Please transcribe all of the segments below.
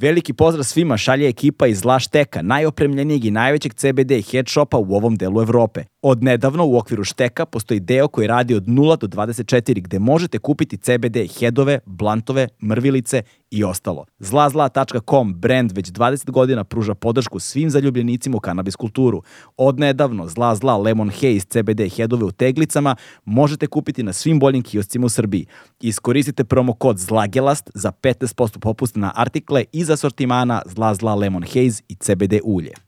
Veliki pozdrav svima šalje ekipa iz Lašteka, najopremljenijeg i najvećeg CBD head shopa u ovom delu Evrope. Od nedavno u okviru Šteka postoji deo koji radi od 0 do 24 gde možete kupiti CBD headove, blantove, mrvilice i ostalo. Zlazla.com brand već 20 godina pruža podršku svim zaljubljenicima u kanabis kulturu. Od nedavno Zla Zla Lemon Haze CBD headove u teglicama možete kupiti na svim boljim kioscima u Srbiji. Iskoristite promo kod ZLAGELAST za 15% popust na artikle iz asortimana Zla Zla Lemon Haze i CBD ulje.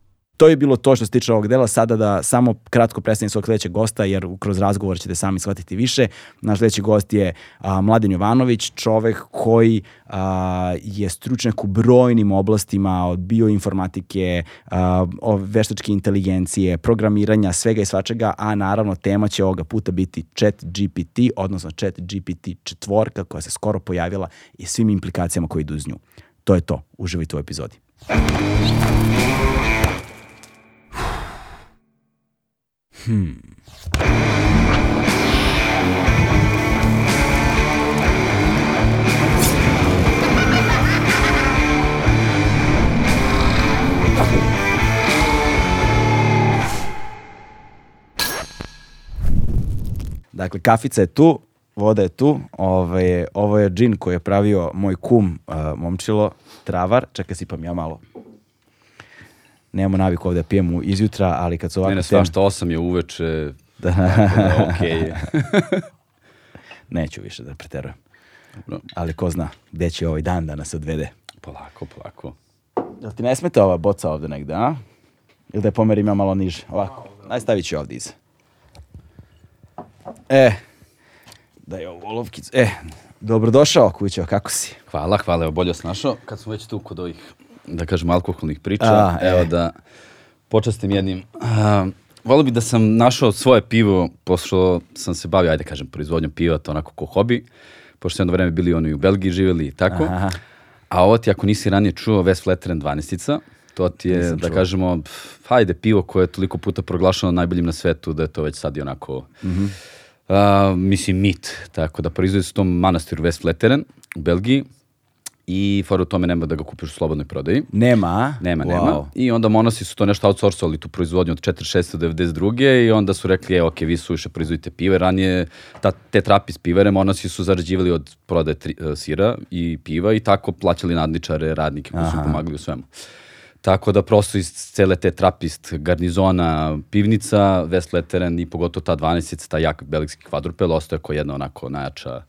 To je bilo to što se tiče ovog dela. Sada da samo kratko predstavim svog sledećeg gosta, jer kroz razgovor ćete sami shvatiti više. Naš sledeći gost je a, Mladen Jovanović, čovek koji a, je stručnjak u brojnim oblastima od bioinformatike, a, veštačke inteligencije, programiranja, svega i svačega, a naravno tema će ovoga puta biti chat GPT, odnosno chat GPT četvorka koja se skoro pojavila i svim implikacijama koje idu uz nju. To je to. Uživajte u epizodi. Hmm. Dakle, kafica je tu, voda je tu. Ovo je, ovo je džin koji je pravio moj kum, uh, momčilo, travar. Čekaj, sipam ja malo nemamo naviku ovde da pijemo izjutra, ali kad su ovako... Ne, ne, svašta osam je uveče, Da. da, okej. Neću više da preterujem. Ali ko zna, gde će ovaj dan da nas odvede. polako, polako. Jel ti ne smeta ova boca ovde negde, a? Ili da je pomerim ja malo niže? Ovako. Aj stavit ću ovde iza. E, da je ovo olovkicu. E, dobrodošao kućo, kako si? Hvala, hvala, evo bolje snašao. Kad smo već tu kod ovih, da kažem, alkoholnih priča, A, e. evo da počestim jednim. A, volio bih da sam našao svoje pivo, pošto sam se bavio, ajde kažem, proizvodnjom piva, to onako ko hobi, pošto sam jedno vreme bili oni u Belgiji živjeli i tako. Aha. A ovo ti, ako nisi ranije čuo, West Flatteren 12 to ti je, Nisam da čuo. kažemo, pf, hajde, pivo koje je toliko puta proglašeno najboljim na svetu, da je to već sad i onako, Mhm. a, mislim, mit. Tako da proizvodi se u tom manastiru West Flatteren u Belgiji i fora u tome nema da ga kupiš u slobodnoj prodaji. Nema? Nema, Wow. nema. I onda monosi su to nešto outsourcovali tu proizvodnju od 46. do 92. i onda su rekli, e, ok, vi suviše proizvodite pive. Ranije ta, te trapi s pivere monosi su zarađivali od prodaje tri, e, sira i piva i tako plaćali nadničare, radnike koji su im pomagali u svemu. Tako da prosto iz cele te trapist garnizona pivnica, West Letteren i pogotovo ta 12 ta jak belgijski kvadrupel ostaje kao jedna onako najjača,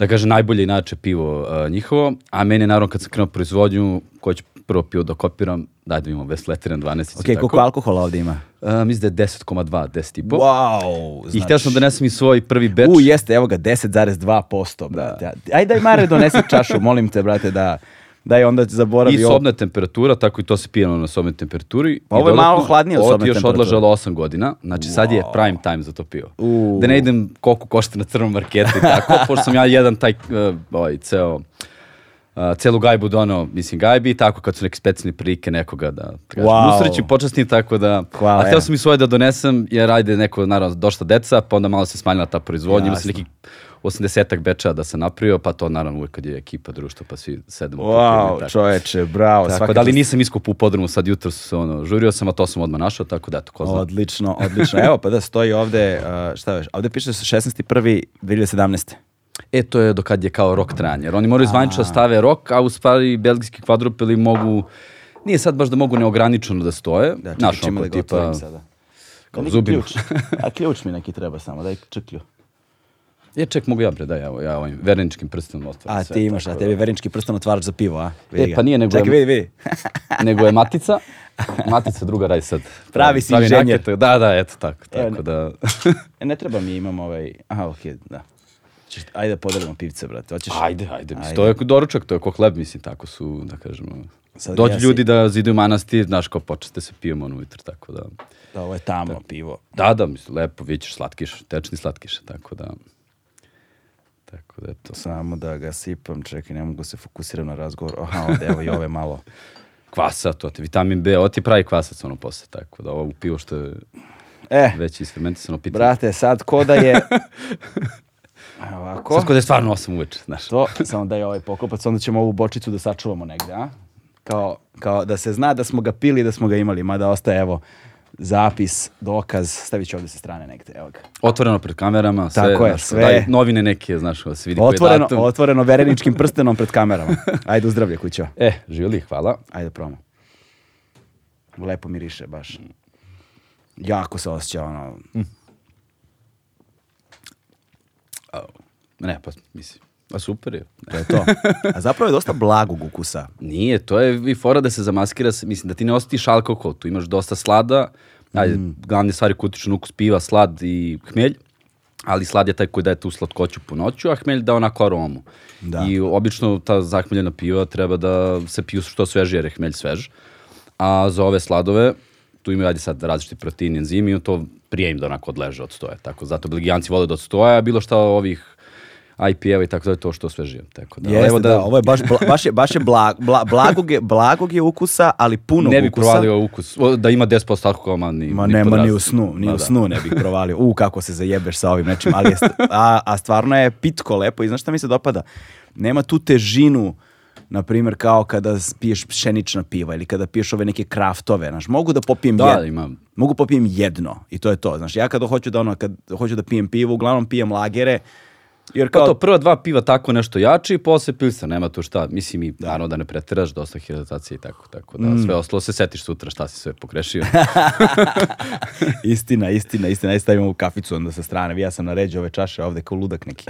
da kaže najbolje i najjače pivo uh, njihovo, a meni naravno kad sam krenuo proizvodnju, ko će prvo pivo da kopiram, daj da imamo West Letteren 12 Ok, koliko alkohola ovde ima? Uh, mislim da je 10,2, 10 i po. Wow! I htio sam da nesem i svoj prvi beč. U, jeste, evo ga, 10,2%, brate. Ajde, daj Mare, donesi čašu, molim te, brate, da... Daj, onda zaboravi I ovo. sobna temperatura, tako i to se pije na sobnoj temperaturi. Pa ovo je malo hladnije od Ovo sobne ti još temperature. odlažalo 8 godina, znači sad je prime time za to pivo. U. Da ne idem koliko košta na crnom marketu i tako, pošto sam ja jedan taj, uh, ovaj, ceo, uh, celu gajbu dono, mislim, gajbi tako kad su neke specijalne prilike nekoga da, da Wow. usreći počasni, tako da, Hvala, a htio evo. sam i svoje da donesem, jer ajde neko, naravno, došla deca, pa onda malo se smanjila ta proizvodnja, ima se neki 80-ak beča da sam napravio, pa to naravno uvijek kad je ekipa društvo, pa svi sedemo. Wow, tako. čoveče, bravo. Tako svaka da, čast. nisam iskupao u podrumu sad jutro se ono, žurio sam, a to sam odmah našao, tako da eto, ko zna. Odlično, odlično. Evo, pa da stoji ovde, uh, šta veš, ovde piše da se 16.1.2017. E, to je do kad je kao rok trajanja, jer oni moraju zvanično da stave rok, a u stvari belgijski kvadrupeli mogu, nije sad baš da mogu neograničeno da stoje, Da, čekaj, čim li ga tipa, sada. kao. Ključ. A ključ mi neki treba samo, daj čeklju. Je, ček, mogu ja bre, daj, evo, ja ovim verničkim prstom otvaram A sve, ti imaš, a tebi vernički prsten otvarač za pivo, a? Vidi E, pa nije, nego je- Čekaj, vidi, vidi. da. Nego je matica, matica druga raj sad. Pravi si inženjer. Da, da, eto tako, Evo, tako da... E, ne treba mi, imam ovaj, aha, okej, da. Ćeš, ajde da podelimo pivce, brate. Hoćeš? Ajde, ajde, mislim, to je doručak, to je ko hleb, mislim, tako su, da kažemo, Sad dođu ja si- ljudi da zidaju manastir, znaš, kao počeste se pijemo ono ujutro, tako da, Da, ovo je tamno pivo. da, da, mislim, lepo, vidjet ćeš slatkiš, tečni slatkiš, tako da, tako da, eto, Samo da ga sipam, čekaj, ne mogu se fokusiram na razgovor. Aha, ovde, evo i ove malo. kvasa, to ti vitamin B, ovo ti pravi kvasac ono posle, tako da ovo pivo što je E, već isfermentisano pitanje. brate, sad ko da je... Ovako. Sad kod je stvarno 8 uveče, znaš. To, samo daj ovaj poklopac, onda ćemo ovu bočicu da sačuvamo negde, a? Kao, kao da se zna da smo ga pili, da smo ga imali, mada ostaje, evo, zapis, dokaz, stavit ću ovde sa strane negde, evo ga. Otvoreno pred kamerama, sve, Tako je, znaš, sve. daj novine neke, znaš, da se vidi koji je Otvoreno, datum. otvoreno vereničkim prstenom pred kamerama. Ajde, uzdravlje kućo. E, živjeli, hvala. Ajde, probamo. Lepo miriše, baš. Jako se osjeća, ono, Ne, pa mislim, a super je. to je to. A zapravo je dosta blagog ukusa. Nije, to je i fora da se zamaskira, mislim, da ti ne osjetiš alkohol, tu imaš dosta slada, ajde, Mm. glavne stvari na ukus piva, slad i hmelj, ali slad je taj koji daje tu slatkoću po noću, a hmelj da onako aromu. Da. I obično ta zahmeljena piva treba da se piju što sveže jer je hmelj svež. A za ove sladove, tu imaju ajde sad različiti proteini, enzimi, to prije im da onako odleže od stoje. Tako, zato belgijanci vole da od stoja, a bilo šta ovih IPA-eva i tako da je to što svežije. Tako da, Jeste, evo da, ovo je baš, bla- baš je, baš je blag, bla- blagog, je, blagog je ukusa, ali puno ne bih ukusa. provalio ukus. O, Da ima 10% alkohola, ma ni, Ma ni nema ni razno. u snu, ni Ma u da. snu ne bih provalio. U, kako se zajebeš sa ovim nečim, ali je, a, a stvarno je pitko lepo i znaš šta mi se dopada? Nema tu težinu, na primjer, kao kada piješ pšenična piva ili kada piješ ove neke kraftove, znaš, mogu da popijem Da, jedno. ima. Mogu popijem jedno i to je to, znaš, ja kada hoću da ono, kad hoću da pijem pivo, uglavnom pijem lagere, jer Pa kao, to prva dva piva tako nešto jači i posle pilsa, nema tu šta. Mislim i naravno da ne preteraš, dosta hidratacije i tako, tako da Mm. sve ostalo se setiš sutra šta si sve pogrešio. istina, istina, istina, ajde stavimo ovu kaficu onda sa strane, ja sam naređao ove čaše ovde kao ludak neki.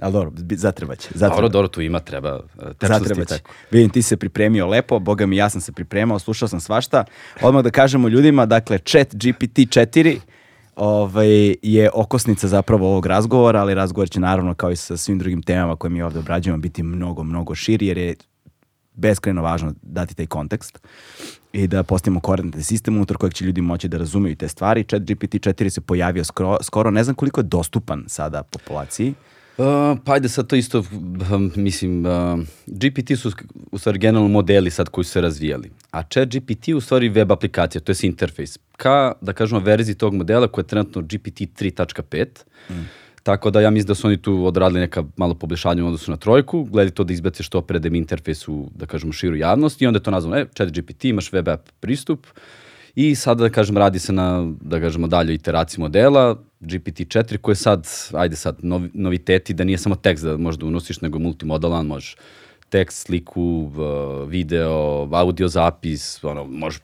Ali dobro, zatrebaće, dobro, zatrebaće. dobro, tu ima, treba i Zatrebaće. tako. Vidim, ti se pripremio lepo, boga mi, ja sam se pripremao, slušao sam svašta. Odmah da kažemo ljudima, dakle, chat GPT-4 ovaj, je okosnica zapravo ovog razgovora, ali razgovor će naravno kao i sa svim drugim temama koje mi ovde obrađujemo biti mnogo, mnogo širi, jer je beskreno važno dati taj kontekst i da postavimo koordinatni sistem unutar kojeg će ljudi moći da razumeju te stvari. Chat GPT-4 se pojavio skoro, skoro, ne znam koliko je dostupan sada populaciji. Uh, pa ajde sad to isto, um, mislim, uh, GPT su u stvari generalno modeli sad koji su se razvijali, a chat GPT u stvari web aplikacija, to je interfejs, ka, da kažemo, verziji tog modela koja je trenutno GPT 3.5, Tako da ja mislim da su oni tu odradili neka malo poboljšanja u odnosu na trojku, gledali to da izbace što pre da im interfejs u, da kažemo, širu javnost i onda je to nazvano, e, chat GPT, imaš web app pristup i sada, da kažem, radi se na, da kažemo, dalje iteraciji modela, GPT-4 koji je sad, ajde sad, novi, noviteti da nije samo tekst da možda unosiš, nego multimodalan, možeš tekst, sliku, video, audio zapis, ono, možeš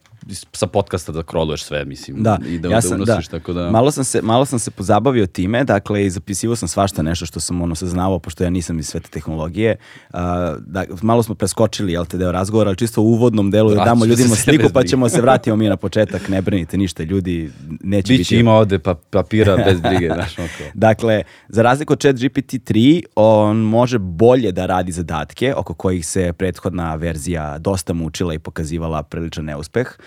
sa podcasta da kroluješ sve, mislim, Da, i da, ja da sam, unosiš, da. tako da... Malo sam se malo sam se pozabavio time, dakle i zapisivao sam svašta nešto što sam ono saznavao pošto ja nisam iz svete tehnologije. Uh, da, malo smo preskočili jel te deo razgovora, ali čisto u uvodnom delu da Vratit damo ljudima sliku pa ćemo se vratimo mi na početak, ne brinite ništa ljudi, neće biti Biće ima ovde pa, papira bez brige, znaš. Dakle, za razliku od chat GPT-3, on može bolje da radi zadatke oko kojih se prethodna verzija dosta mučila i pokazivala priličan neuspeh.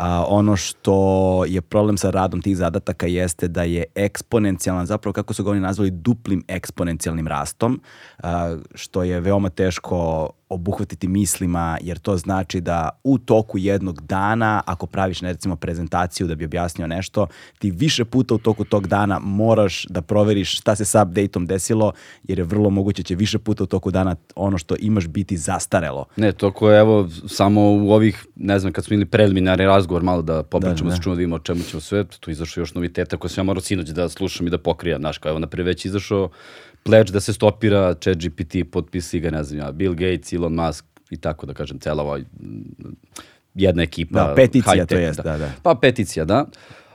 A, ono što je problem sa radom tih zadataka jeste da je eksponencijalan, zapravo kako su ga oni nazvali, duplim eksponencijalnim rastom, a, što je veoma teško obuhvatiti mislima, jer to znači da u toku jednog dana, ako praviš ne, recimo prezentaciju da bi objasnio nešto, ti više puta u toku tog dana moraš da proveriš šta se sa updateom desilo, jer je vrlo moguće će više puta u toku dana ono što imaš biti zastarelo. Ne, to koje evo samo u ovih, ne znam, kad smo imali preliminarni razgovor malo da popričamo Da, da. se čujemo da vidimo o čemu ćemo sve, tu izašao još noviteta koje sam ja morao sinoć da slušam i da pokrijam, znaš, kao evo naprijed već izašao pledge da se stopira chat GPT, potpisi ga, ne znam ja, Bill Gates, Elon Musk i tako da kažem, cela ova jedna ekipa. Da, peticija to jest, da, da. Pa peticija, da.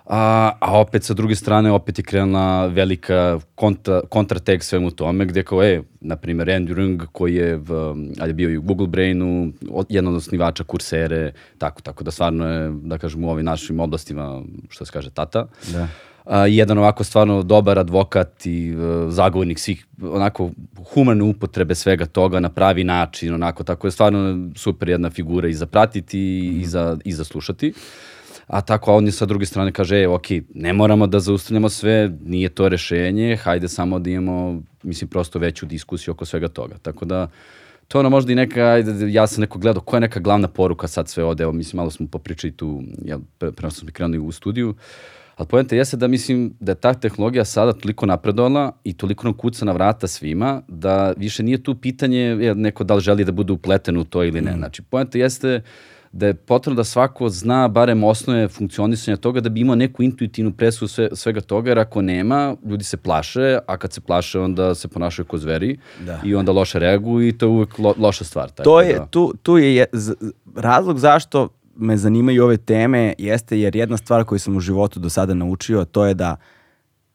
A, a opet sa druge strane opet je krenula velika kontra, kontratekst svemu tome gde kao je, na primjer Andrew Ng koji je v, ajde bio i u Google Brainu, jedan od osnivača kursere, tako, tako da stvarno je, da kažem, u ovim našim oblastima, što se kaže, tata. Da. a, jedan ovako stvarno dobar advokat i uh, zagovornik svih onako humane upotrebe svega toga na pravi način, onako tako je stvarno super jedna figura i za pratiti mm. i, za, i za slušati. A tako, a on je sa druge strane kaže, e, ok, ne moramo da zaustavljamo sve, nije to rešenje, hajde samo da imamo, mislim, prosto veću diskusiju oko svega toga. Tako da, to ono možda i neka, ajde, ja sam neko gledao, koja je neka glavna poruka sad sve ode, evo, mislim, malo smo popričali tu, ja, pre, pre smo krenuli u studiju, Ali pojenta jeste da mislim da je ta tehnologija sada toliko napredovala i toliko nam kuca na vrata svima da više nije tu pitanje je, neko da li želi da bude upleten u to ili ne. Mm. Znači, pojenta jeste da je potrebno da svako zna barem osnove funkcionisanja toga da bi imao neku intuitivnu presu sve, svega toga, jer ako nema, ljudi se plaše, a kad se plaše onda se ponašaju ko zveri da. i onda loše reaguju i to je uvek lo, loša stvar. Tako to je, da. tu, tu je je razlog zašto me zanimaju ove teme jeste jer jedna stvar koju sam u životu do sada naučio to je da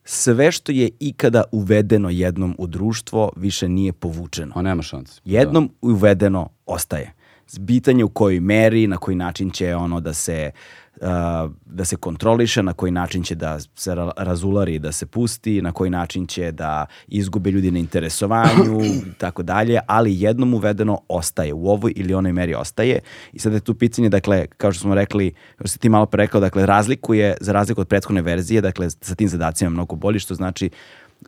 sve što je ikada uvedeno jednom u društvo više nije povučeno. A nema šanse. Jednom da. uvedeno ostaje. Zbitanje u kojoj meri, na koji način će ono da se Uh, da se kontroliše, na koji način će da se razulari, da se pusti, na koji način će da izgube ljudi na interesovanju, tako dalje, ali jednom uvedeno ostaje, u ovoj ili onoj meri ostaje. I sada je tu pitanje, dakle, kao što smo rekli, kao što si ti malo pre rekao, dakle, razlikuje, za razliku od prethodne verzije, dakle, sa tim zadacima mnogo bolji, što znači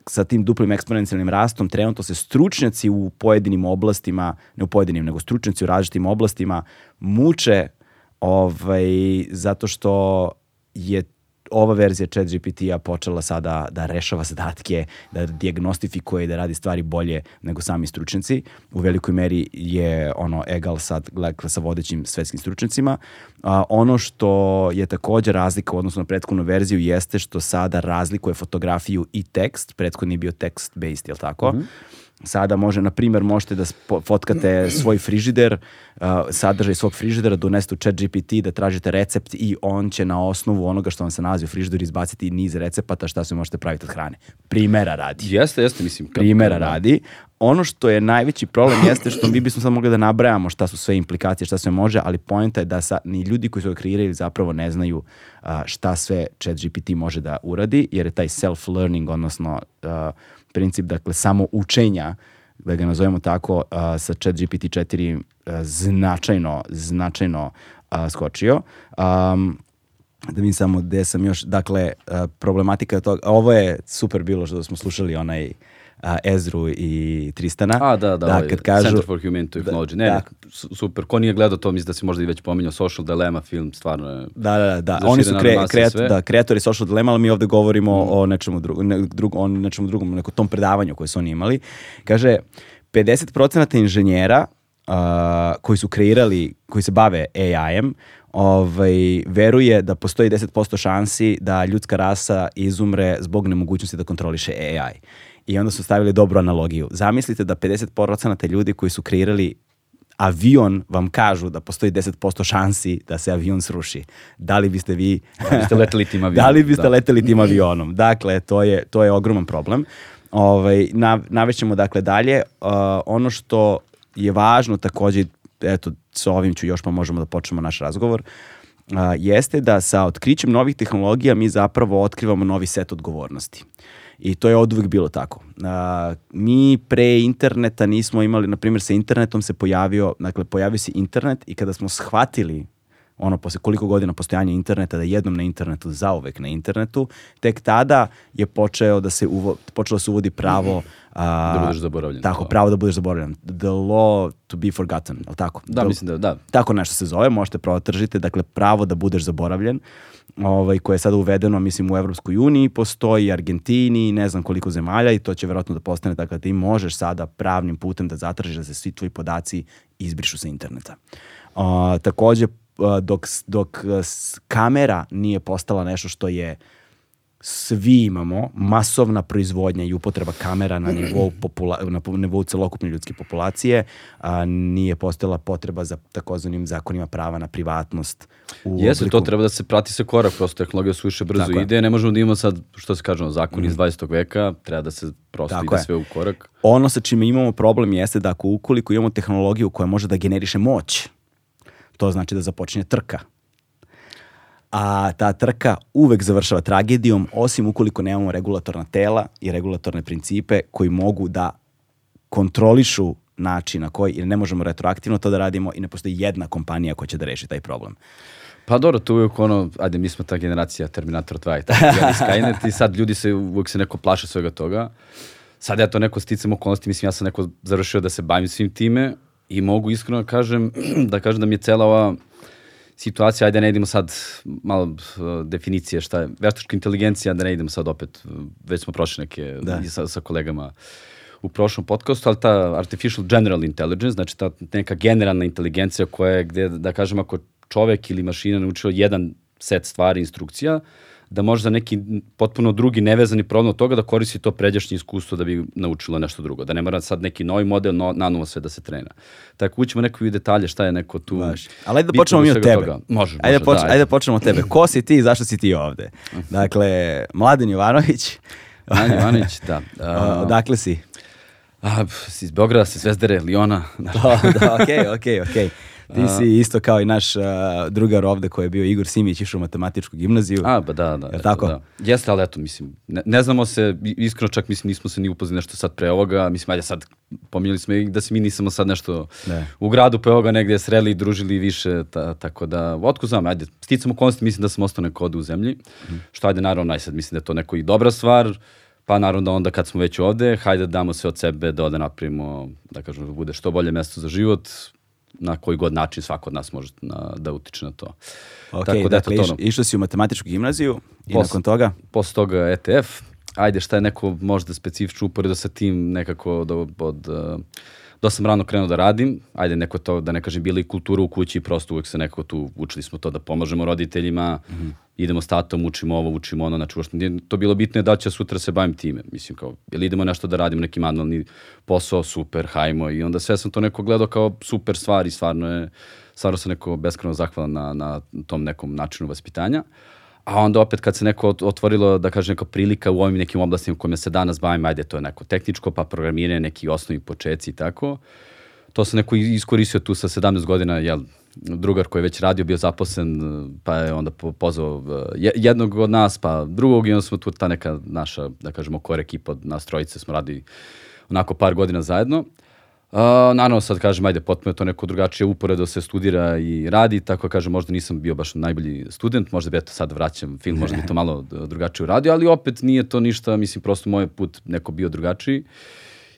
sa tim duplim eksponencijalnim rastom trenutno se stručnjaci u pojedinim oblastima, ne u pojedinim, nego stručnjaci u različitim oblastima muče ovaj, zato što je ova verzija chat GPT-a počela sada da rešava zadatke, da diagnostifikuje i da radi stvari bolje nego sami stručnjaci. U velikoj meri je ono egal sad dakle, sa vodećim svetskim stručnjacima. A, ono što je takođe razlika u odnosu na prethodnu verziju jeste što sada razlikuje fotografiju i tekst. Prethodni je bio text-based, je li tako? Mm -hmm Sada može, na primjer, možete da fotkate svoj frižider, sadržaj svog frižidera, doneste u chat GPT, da tražite recept i on će na osnovu onoga što vam se nalazi u frižideru izbaciti niz recepata šta se možete praviti od hrane. Primera radi. Jeste, jeste, mislim. Primera da. radi. Ono što je najveći problem jeste što mi bismo sad mogli da nabrajamo šta su sve implikacije, šta sve može, ali poenta je da sa, ni ljudi koji su ga kreirali zapravo ne znaju šta sve chat GPT može da uradi, jer je taj self-learning, odnosno uh, princip dakle samo učenja da ga nazovemo tako uh, sa chat GPT 4 uh, značajno značajno uh, skočio. Um, da mi samo gde sam još. Dakle problematika toga ovo je super bilo što smo slušali onaj a, Ezru i Tristana. A, da, da, da ovaj, kad kažu, Center for Human Technology. Da, ne, da. super, ko nije gledao to, mislim da se možda i već pominjao Social Dilemma film, stvarno je Da, da, da, oni su kre, kreat, da, kreatori Social Dilemma, ali mi ovde govorimo mm. o nečemu drugom, ne, drug, o nečemu drugom, neko tom predavanju koje su oni imali. Kaže, 50% inženjera uh, koji su kreirali, koji se bave AI-em, ovaj, veruje da postoji 10% šansi da ljudska rasa izumre zbog nemogućnosti da kontroliše AI. I onda su stavili dobru analogiju. Zamislite da 50% ljudi koji su kreirali avion vam kažu da postoji 10% šansi da se avion sruši. Da li biste vi... Da biste leteli tim avionom. da li biste da. leteli tim avionom. Dakle, to je, to je ogroman problem. Ovaj, na, navećemo dakle dalje. Uh, ono što je važno takođe, eto, sa ovim ću još pa možemo da počnemo naš razgovor, uh, jeste da sa otkrićem novih tehnologija mi zapravo otkrivamo novi set odgovornosti. Uh, I to je od uvek bilo tako. A, mi pre interneta nismo imali, na primjer sa internetom se pojavio, dakle pojavio se internet i kada smo shvatili ono posle koliko godina postojanja interneta da jednom na internetu zauvek na internetu tek tada je počeo da se uvo, počelo da se uvodi pravo a, da budeš zaboravljen tako pravo da budeš zaboravljen. The law to be forgotten al tako? Da the, mislim da da. Tako nešto se zove možete tržite dakle pravo da budeš zaboravljen ovaj, koje je sada uvedeno, mislim, u Evropskoj uniji, postoji Argentini, ne znam koliko zemalja i to će verovatno da postane tako da ti možeš sada pravnim putem da zatražiš da se svi tvoji podaci izbrišu sa interneta. Uh, takođe, dok, dok kamera nije postala nešto što je svi imamo masovna proizvodnja i upotreba kamera na nivou, popula, na nivou celokupne ljudske populacije, a, nije postojala potreba za takozvanim zakonima prava na privatnost. U Jeste, obliku... to treba da se prati sa korak, prosto tehnologija suviše brzo Tako ide, je. ne možemo da imamo sad, što se kažemo, zakon mm. iz 20. veka, treba da se prosto Tako ide je. sve u korak. Ono sa čime imamo problem jeste da ako ukoliko imamo tehnologiju koja može da generiše moć, to znači da započinje trka a ta trka uvek završava tragedijom, osim ukoliko nemamo regulatorna tela i regulatorne principe koji mogu da kontrolišu način na koji, jer ne možemo retroaktivno to da radimo i ne postoji jedna kompanija koja će da reši taj problem. Pa dobro, to je uvijek ono, ajde, mi smo ta generacija Terminator 2 i tako, ja, Skynet i sad ljudi se, uvijek se neko plaše svega toga. Sad ja to neko sticam okolnosti, mislim, ja sam neko završio da se bavim svim time i mogu iskreno da kažem, da kažem da mi je cela ova situacija, ajde ne idemo sad malo uh, definicije šta je veštačka inteligencija, da ne idemo sad opet, uh, već smo prošli neke Da. sa, sa kolegama u prošlom podcastu, ali ta artificial general intelligence, znači ta neka generalna inteligencija koja je gde, da kažem, ako čovek ili mašina naučila jedan set stvari, instrukcija, da može za neki potpuno drugi nevezani problem od toga da koristi to pređašnje iskustvo da bi naučilo nešto drugo. Da ne mora sad neki novi model no, nanovo sve da se trena. Tako ućemo neko i detalje šta je neko tu. Baš. Ali ajde da počnemo mi od tebe. toga. Može, ajde, može, poč, da, ajde da počnemo od tebe. Ko si ti i zašto si ti ovde? Dakle, Mladen Jovanović, Anja Ivanić, da. A, odakle si? a, si iz Beograda, si Zvezdare, Liona. Da. Da, da, okej, okej, okej. Ti si isto kao i naš uh, drugar ovde koji je bio Igor Simić, išao u matematičku gimnaziju. A, ba da, da. Eto, tako? Da. Jeste, ali eto, mislim, ne, ne znamo se, iskreno čak mislim nismo se ni upoznali nešto sad pre ovoga, mislim, ajde sad, pominjali smo i da se mi nismo sad nešto Da. u gradu pre ovoga negde sreli i družili više, ta, tako da, otko znam, ajde, sticamo konsti, mislim da sam ostao neko ovde u zemlji, što ajde, naravno, najsad, mislim da je to neko i dobra stvar, pa naravno da onda kad smo već ovde, hajde da damo sve od sebe da ovde napravimo, da kažemo, da bude što bolje mesto za život, na koji god način svako od nas može na, da utiče na to. Ok, Tako da, dakle, to ono. išao si u matematičku gimnaziju i Pos- nakon toga? posle toga ETF, ajde šta je neko možda specifično uporedo sa tim nekako da, od, uh, da sam rano krenuo da radim, ajde neko to, da ne kažem, bila i kultura u kući, prosto uvek se nekako tu, učili smo to da pomažemo roditeljima, idemo s tatom, učimo ovo, učimo ono, znači uopšte to bilo bitno je da ja sutra se bavim time, mislim kao, jel idemo nešto da radimo, neki manualni posao, super, hajmo, i onda sve sam to neko gledao kao super stvar i stvarno je, stvarno sam neko beskreno zahvalan na, na tom nekom načinu vaspitanja. A onda opet kad se neko ot- otvorilo, da kažem, neka prilika u ovim nekim oblastima kojima se danas bavim, ajde, to je neko tehničko, pa programiranje, neki osnovi počeci i tako. To sam neko iskoristio tu sa 17 godina, jel, drugar koji je već radio, bio zaposlen, pa je onda po- pozvao eh, je- jednog od nas, pa drugog i onda smo tu ta neka naša, da kažemo, core ekipa od nas trojice smo radili onako par godina zajedno. Uh, naravno, sad kažem, ajde, potpuno to neko drugačije uporedo se studira i radi, tako kažem, možda nisam bio baš najbolji student, možda bi eto sad vraćam film, možda bi to malo drugačije uradio, ali opet nije to ništa, mislim, prosto moj put neko bio drugačiji.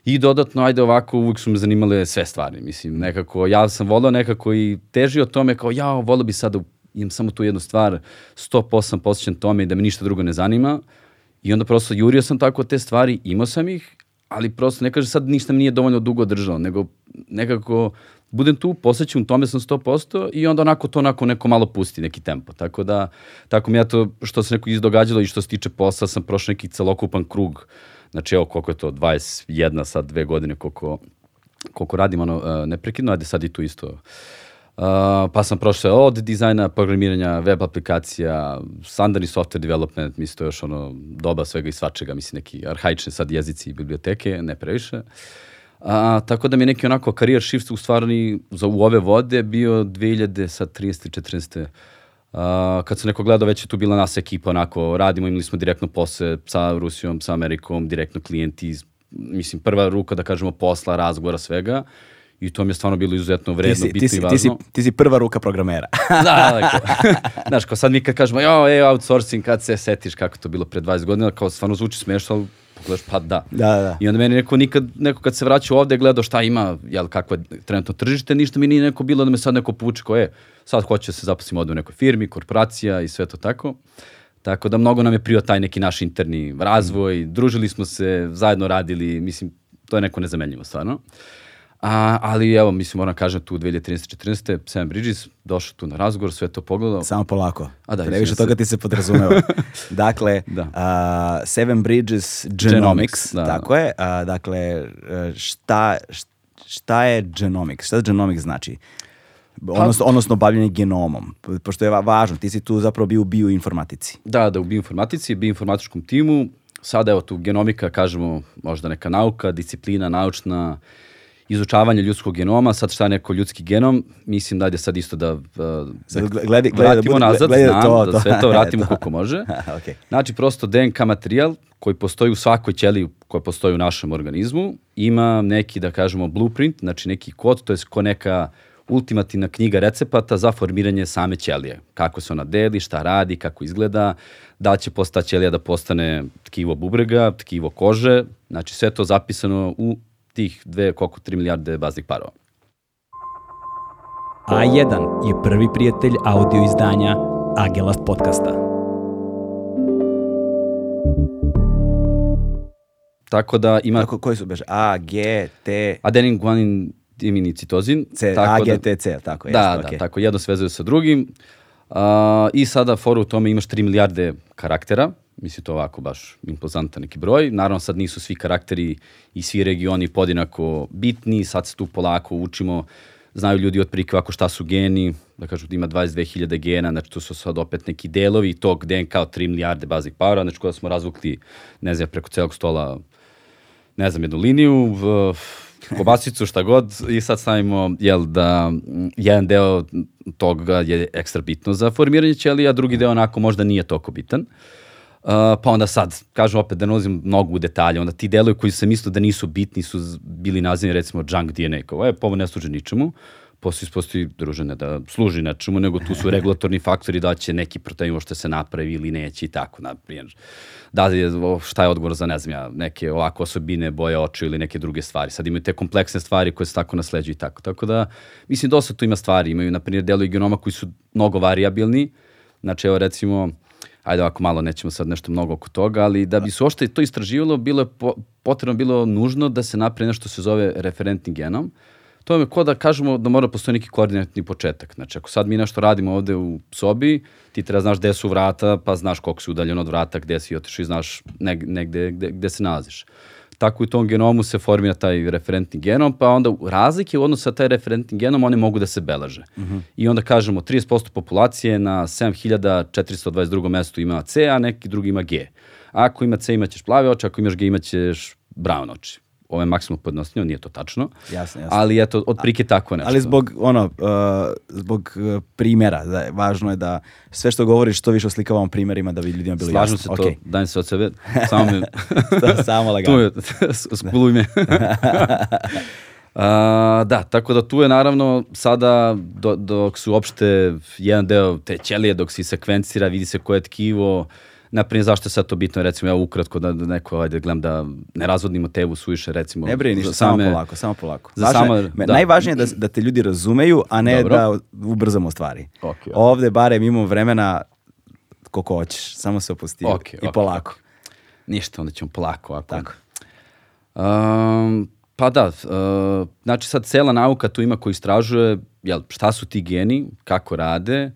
I dodatno, ajde ovako, uvijek su me zanimale sve stvari, mislim, nekako, ja sam volao nekako i težio tome kao, ja, volao bi sad da imam samo tu jednu stvar, 100% posvećen tome i da me ništa drugo ne zanima. I onda prosto jurio sam tako te stvari, imao sam ih, ali prosto ne kaže sad ništa mi nije dovoljno dugo držalo, nego nekako budem tu, posvećen tome sam 100% i onda onako to onako neko malo pusti, neki tempo. Tako da, tako mi ja to što se neko izdogađalo i što se tiče posla, sam prošao neki celokupan krug. Znači evo koliko je to, 21 sad, dve godine koliko, koliko radim ono uh, neprekidno, ajde sad i tu isto. Uh, pa sam prošao od dizajna, programiranja, web aplikacija, standardni software development, mislim to je još ono doba svega i svačega, mislim neki arhaični sad jezici i biblioteke, ne previše. A, tako da mi je neki onako karijer shift u stvarni za, u ove vode bio 2000, sad 30, 14. Uh, kad sam neko gledao, već je tu bila nas ekipa, onako, radimo, imali smo direktno posle sa Rusijom, sa Amerikom, direktno klijenti, mislim, prva ruka, da kažemo, posla, razgovora, svega. I to mi je stvarno bilo izuzetno Ti vredno, si, bitno ti, si, i ti, važno. si, ti si prva ruka programera. da, da, kao, znaš, kao sad mi kad kažemo, jo, e, outsourcing, kad se setiš kako to bilo pre 20 godina, kao stvarno zvuči smešno, ali pogledaš, pa da. Da, da, da. I onda meni neko nikad, neko kad se vraća ovde gledao šta ima, jel, kakvo je trenutno tržište, ništa mi nije neko bilo da me sad neko puče ko je, sad hoće da se zaposlim ovde u nekoj firmi, korporacija i sve to tako. Tako da mnogo nam je prio taj neki naš interni razvoj, družili smo se, zajedno radili, mislim, to je neko nezamenljivo stvarno. A, ali evo, mislim, moram kažem tu 2013-14. Sam Bridges došao tu na razgovor, sve to pogledao. Samo polako. A da, Previše se. toga ti se podrazumeva. dakle, Da. a, Seven Bridges Genomics, Genomics, da. tako je. A, dakle, e, šta, šta je genomics? Šta genomics znači? Odnosno, odnosno bavljanje genomom. Pošto je va- važno, ti si tu zapravo bio u bioinformatici. Da, da, u bioinformatici, bioinformatičkom timu. Sada, evo tu genomika, kažemo, možda neka nauka, disciplina, naučna izučavanje ljudskog genoma, sad šta je neko ljudski genom, mislim da je sad isto da uh, Sad gledi- gledi da vratimo bude- nazad, gledi da znam, to- da to- sve to vratimo to. koliko može. Okej. Znači, prosto DNK materijal koji postoji u svakoj ćeliji koja postoji u našem organizmu, ima neki, da kažemo, blueprint, znači neki kod, to je ko neka ultimativna knjiga recepata za formiranje same ćelije. Kako se ona deli, šta radi, kako izgleda, da će posta ćelija da postane tkivo bubrega, tkivo kože, znači sve to zapisano u tih dve, koliko, 3 milijarde baznih parova. A1 je prvi prijatelj audio izdanja Agelast podcasta. Tako da ima Kako, koji su beže? A, G, T, adenin guanin diminicitozin. C, A, tako G, da- T, C, tako je. Da, da, tako jedno se vezuje sa drugim. Uh, I sada fora u tome imaš 3 milijarde karaktera, mislim to je ovako baš impozantan neki broj. Naravno sad nisu svi karakteri i svi regioni podinako bitni, sad se tu polako učimo, znaju ljudi otprilike ovako šta su geni, da kažu da ima 22.000 gena, znači tu su sad opet neki delovi. Tog DNK od 3 milijarde baznih para, znači koja smo razvukli, ne znam, preko celog stola ne znam, jednu liniju, v, kobasicu, šta god, i sad stavimo, jel, da mm, jedan deo toga je ekstra bitno za formiranje ćelija, a drugi deo onako možda nije toliko bitan. Uh, pa onda sad, kažem opet da ne ulazim mnogo u detalje, onda ti delovi koji sam mislio da nisu bitni su bili nazivani recimo junk DNA, kao, e, pa ovo ne služi ničemu, posle ispostoji družene da služi nečemu, nego tu su regulatorni faktori da će neki protein uopšte se napravi ili neće i tako, na primjer. Da li je, šta je odgovor za, ne znam ja, neke ovako osobine, boje očiju ili neke druge stvari. Sad imaju te kompleksne stvari koje se tako nasleđuju i tako. Tako da, mislim, dosta tu ima stvari. Imaju, na primjer, delovi genoma koji su mnogo variabilni. Znači, evo recimo, ajde ovako malo, nećemo sad nešto mnogo oko toga, ali da bi se uopšte to istraživalo, bilo je po, potrebno, bilo nužno da se napravi nešto što se zove referentni genom. To je ko da kažemo da mora postoji neki koordinatni početak. Znači, ako sad mi nešto radimo ovde u sobi, ti treba znaš gde su vrata, pa znaš koliko si udaljen od vrata, gde si otišao i znaš neg, negde gde, gde se nalaziš. Tako u tom genomu se formira taj referentni genom, pa onda razlike u odnosu sa taj referentni genom, one mogu da se beleže. I onda kažemo 30% populacije na 7422 mestu ima C, a neki drugi ima G. Ako ima C imaćeš plave oči, ako imaš G imaćeš brown oči. Ovo je maksimalno podnostavljeno, nije to tačno. Jasno, jasno. Ali eto, otprilike tako nešto. Ali zbog, ono, uh, zbog uh, primjera, da, je- važno je da sve što govoriš, što više oslikavamo primjerima da bi ljudima bilo Slažem jasno. se to, dajem se od sebe, samo me... To samo tu lagano. je, skuluj me. A, da, tako da tu je naravno sada do, dok su uopšte jedan deo te ćelije, dok se sekvencira, vidi se koje je tkivo, naprimjer zašto je sad to bitno, recimo ja ukratko da, da neko, ajde gledam da ne razvodnimo tebu suviše, recimo. Ne brini ništa, za samo same- polako, samo polako. za Važno samo- me- da. Najvažnije je da, da te ljudi razumeju, a ne Dobro. da ubrzamo stvari. Ok, ok. Ovde barem imamo vremena koliko hoćeš, samo se opusti Ok, i ok, polako. Ništa, onda ćemo polako. Ovako. Tako. Um, pa da, uh, znači sad cela nauka tu ima koji istražuje jel, šta su ti geni, kako rade,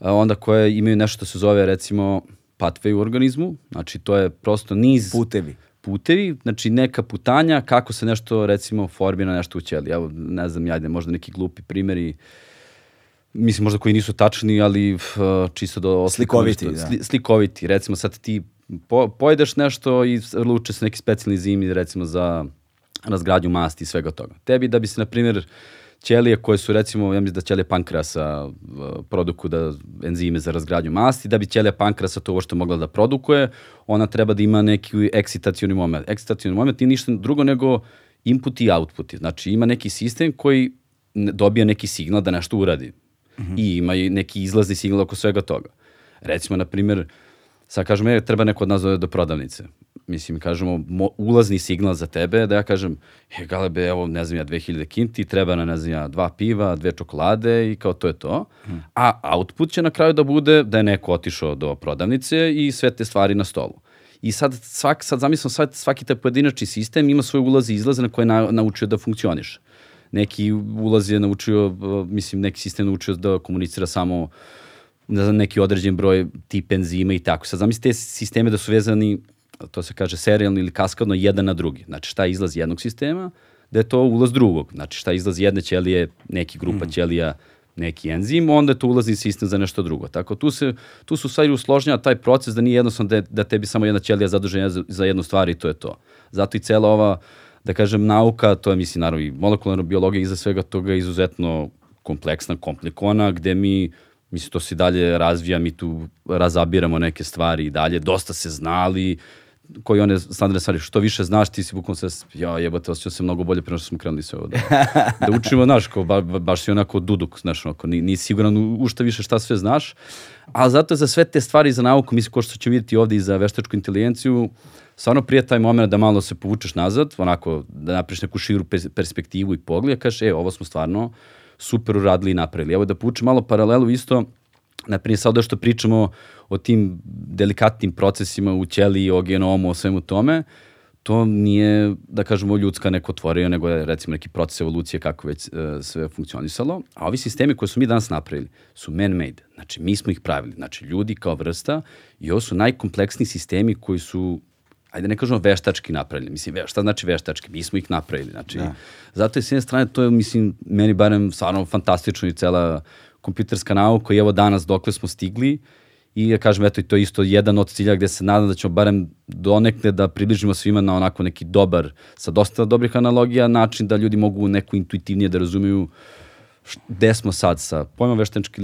a onda koje imaju nešto što se zove recimo pathway u organizmu, znači to je prosto niz Putevi. putevi, znači neka putanja kako se nešto recimo formira nešto u ćeliji. Evo, ne znam, ajde, možda neki glupi primjeri, mislim možda koji nisu tačni, ali uh, čisto da oslikamo Slikoviti, nešto. da. Sli, slikoviti, recimo sad ti po, pojedeš nešto i luče se neki specijalni zimi recimo za razgradnju masti i svega toga. Tebi da bi se, na primjer, ćelije koje su recimo, ja mislim da ćelije pankrasa uh, produkuju da enzime za razgradnju masti, da bi ćelija pankrasa to uopšte mogla da produkuje, ona treba da ima neki eksitacioni moment. Eksitacioni moment nije ništa drugo nego input i output. Znači ima neki sistem koji dobija neki signal da nešto uradi. I ima i neki izlazni signal oko svega toga. Recimo, na primjer, sad kažemo, je, treba neko od nas dovede do prodavnice. Mislim, kažemo, mo, ulazni signal za tebe, da ja kažem, je, galebe, evo, ne znam ja, 2000 kinti, treba na, ne znam ja, dva piva, dve čokolade i kao to je to. A output će na kraju da bude da je neko otišao do prodavnice i sve te stvari na stolu. I sad, svak, sad zamislimo, svaki, svaki taj pojedinačni sistem ima svoje ulaze i izlaze na koje je na, naučio da funkcioniše. Neki ulaz je naučio, mislim, neki sistem naučio da komunicira samo ne znam, neki određen broj tip enzima i tako. Sad zamislite te sisteme da su vezani, to se kaže serijalno ili kaskadno, jedan na drugi. Znači šta je izlaz jednog sistema, da je to ulaz drugog. Znači šta je izlaz jedne ćelije, neki grupa ćelija, neki enzim, onda je to ulazni sistem za nešto drugo. Tako tu, se, tu su stvari usložnjava taj proces da nije jednostavno da, da tebi samo jedna ćelija zaduženja za, za jednu stvar i to je to. Zato i cela ova da kažem, nauka, to je, mislim, naravno, i molekularna biologija iza svega toga je izuzetno kompleksna, komplikovana, gde mi, mislim, to se dalje razvija, mi tu razabiramo neke stvari i dalje, dosta se znali, koji one standardne stvari, što više znaš, ti si bukvalno se, ja jebate, osjećam se mnogo bolje prema što smo krenuli sve ovo. Da, da učimo, znaš, ko, ba, ba, baš si onako duduk, znaš, onako, ni, nisi siguran u šta više šta sve znaš, ali zato za sve te stvari za nauku, mislim, ko što ćemo vidjeti ovde i za veštačku inteligenciju, stvarno prije taj moment da malo se povučeš nazad, onako, da napriš neku širu perspektivu i pogled, kažeš, e, ovo smo stvarno super uradili i napravili. Evo da povučem malo paralelu isto, naprimjer, sad što pričamo o tim delikatnim procesima u ćeliji, o genomu, o svemu tome, to nije, da kažemo, ljudska neko tvorio, nego je recimo neki proces evolucije kako već e, sve funkcionisalo. A ovi sistemi koje su mi danas napravili su man-made. Znači, mi smo ih pravili. Znači, ljudi kao vrsta i ovo su najkompleksniji sistemi koji su ajde ne kažemo veštački napravili. Mislim, šta znači veštački? Mi smo ih napravili. Znači, da. zato je s jedne strane, to je, mislim, meni barem stvarno fantastično i cela kompjuterska nauka i evo danas dokle smo stigli i ja kažem, eto, i to je isto jedan od cilja gde se nadam da ćemo barem donekle da približimo svima na onako neki dobar, sa dosta dobrih analogija, način da ljudi mogu neku intuitivnije da razumiju gde smo sad sa pojmom veštaničke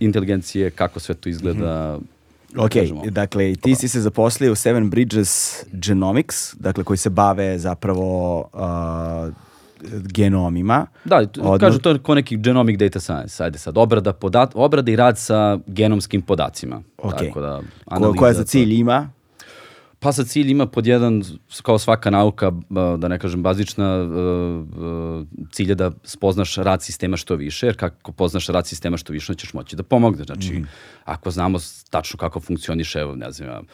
inteligencije, kako sve to izgleda, mm -hmm Ok, kažemo. dakle, ti si se zaposlio u Seven Bridges Genomics, dakle, koji se bave zapravo uh, genomima. Da, Odno... kažu to je ko neki genomic data science, ajde sad, obrada, podat, obrada i rad sa genomskim podacima. Ok, Tako da, Ko, koja za cilj ima? Pa sa cilj ima pod jedan, kao svaka nauka, da ne kažem bazična, cilj je da spoznaš rad sistema što više, jer kako poznaš rad sistema što više, ćeš moći da pomogneš. Znači, mm. ako znamo tačno kako funkcioniše, evo, ne znam,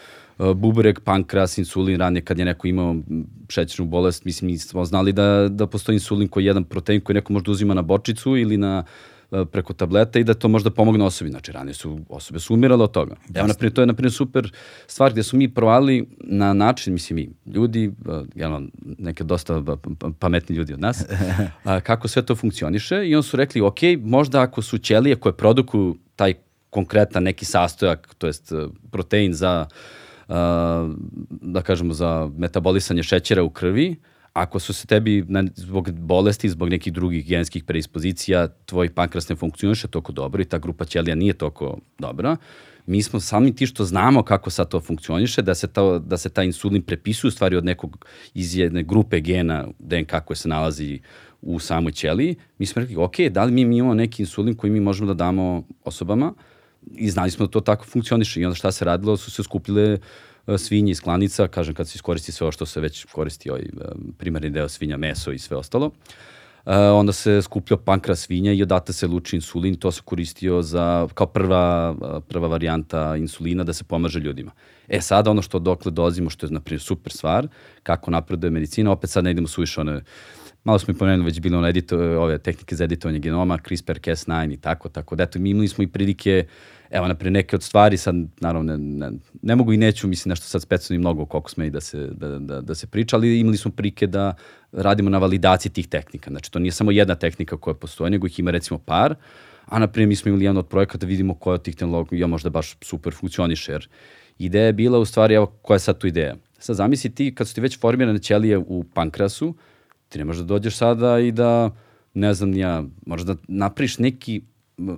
bubreg, pankreas, insulin, ranije kad je neko imao šećernu bolest, mislim, mi smo znali da, da postoji insulin koji je jedan protein koji neko može da uzima na bočicu ili na E, preko tableta i da to možda pomogne osobi. Znači, ranije su, osobe su umirale od toga. Evo, naprimjer, to je, naprimjer, super stvar gde su mi provali na način, mislim, mi, ljudi, e, jedno, neke dosta pametni ljudi od nas, a, kako sve to funkcioniše i on su rekli, ok, možda ako su ćelije koje produkuju taj konkretan neki sastojak, to jest protein za, a, da kažemo, za metabolisanje šećera u krvi, ako su se tebi na, zbog bolesti, zbog nekih drugih genskih predispozicija, tvoj pankras ne funkcioniše toliko dobro i ta grupa ćelija nije toliko dobra, mi smo sami ti što znamo kako sad to funkcioniše, da se, ta, da se ta insulin prepisuje u stvari od nekog iz jedne grupe gena DNK koje se nalazi u samoj ćeliji, mi smo rekli, ok, da li mi imamo neki insulin koji mi možemo da damo osobama i znali smo da to tako funkcioniše. I onda šta se radilo, su se skupljile uh, E, svinje iz klanica, kažem kad se iskoristi sve ovo što se već koristi, ovaj e, primarni deo svinja, meso i sve ostalo, uh, onda se skupljao pankra svinja i odate se luči insulin, to se koristio za, kao prva, prva varijanta insulina da se pomaže ljudima. E sada ono što dokle dolazimo, što je naprimjer super stvar, kako napreduje medicina, opet sad ne idemo suviše one malo smo i pomenuli već bile ono edito, ove tehnike za editovanje genoma, CRISPR-Cas9 i tako, tako da eto, mi imali smo i prilike uh, evo, naprijed, neke od stvari, sad, naravno, ne, ne, ne mogu i neću, mislim, nešto sad specijalno i mnogo koliko sme i da se, da, da, da se priča, ali imali smo prike da radimo na validaciji tih tehnika. Znači, to nije samo jedna tehnika koja postoji, nego ih ima recimo par, a naprijed mi smo imali jedan od projekata da vidimo koja od tih tehnologija možda baš super funkcioniše, jer ideja je bila u stvari, evo, koja je sad tu ideja. Sad zamisli ti, kad su ti već formirane ćelije u pankrasu, ti ne možeš da dođeš sada i da, ne znam ja, možeš da napriš neki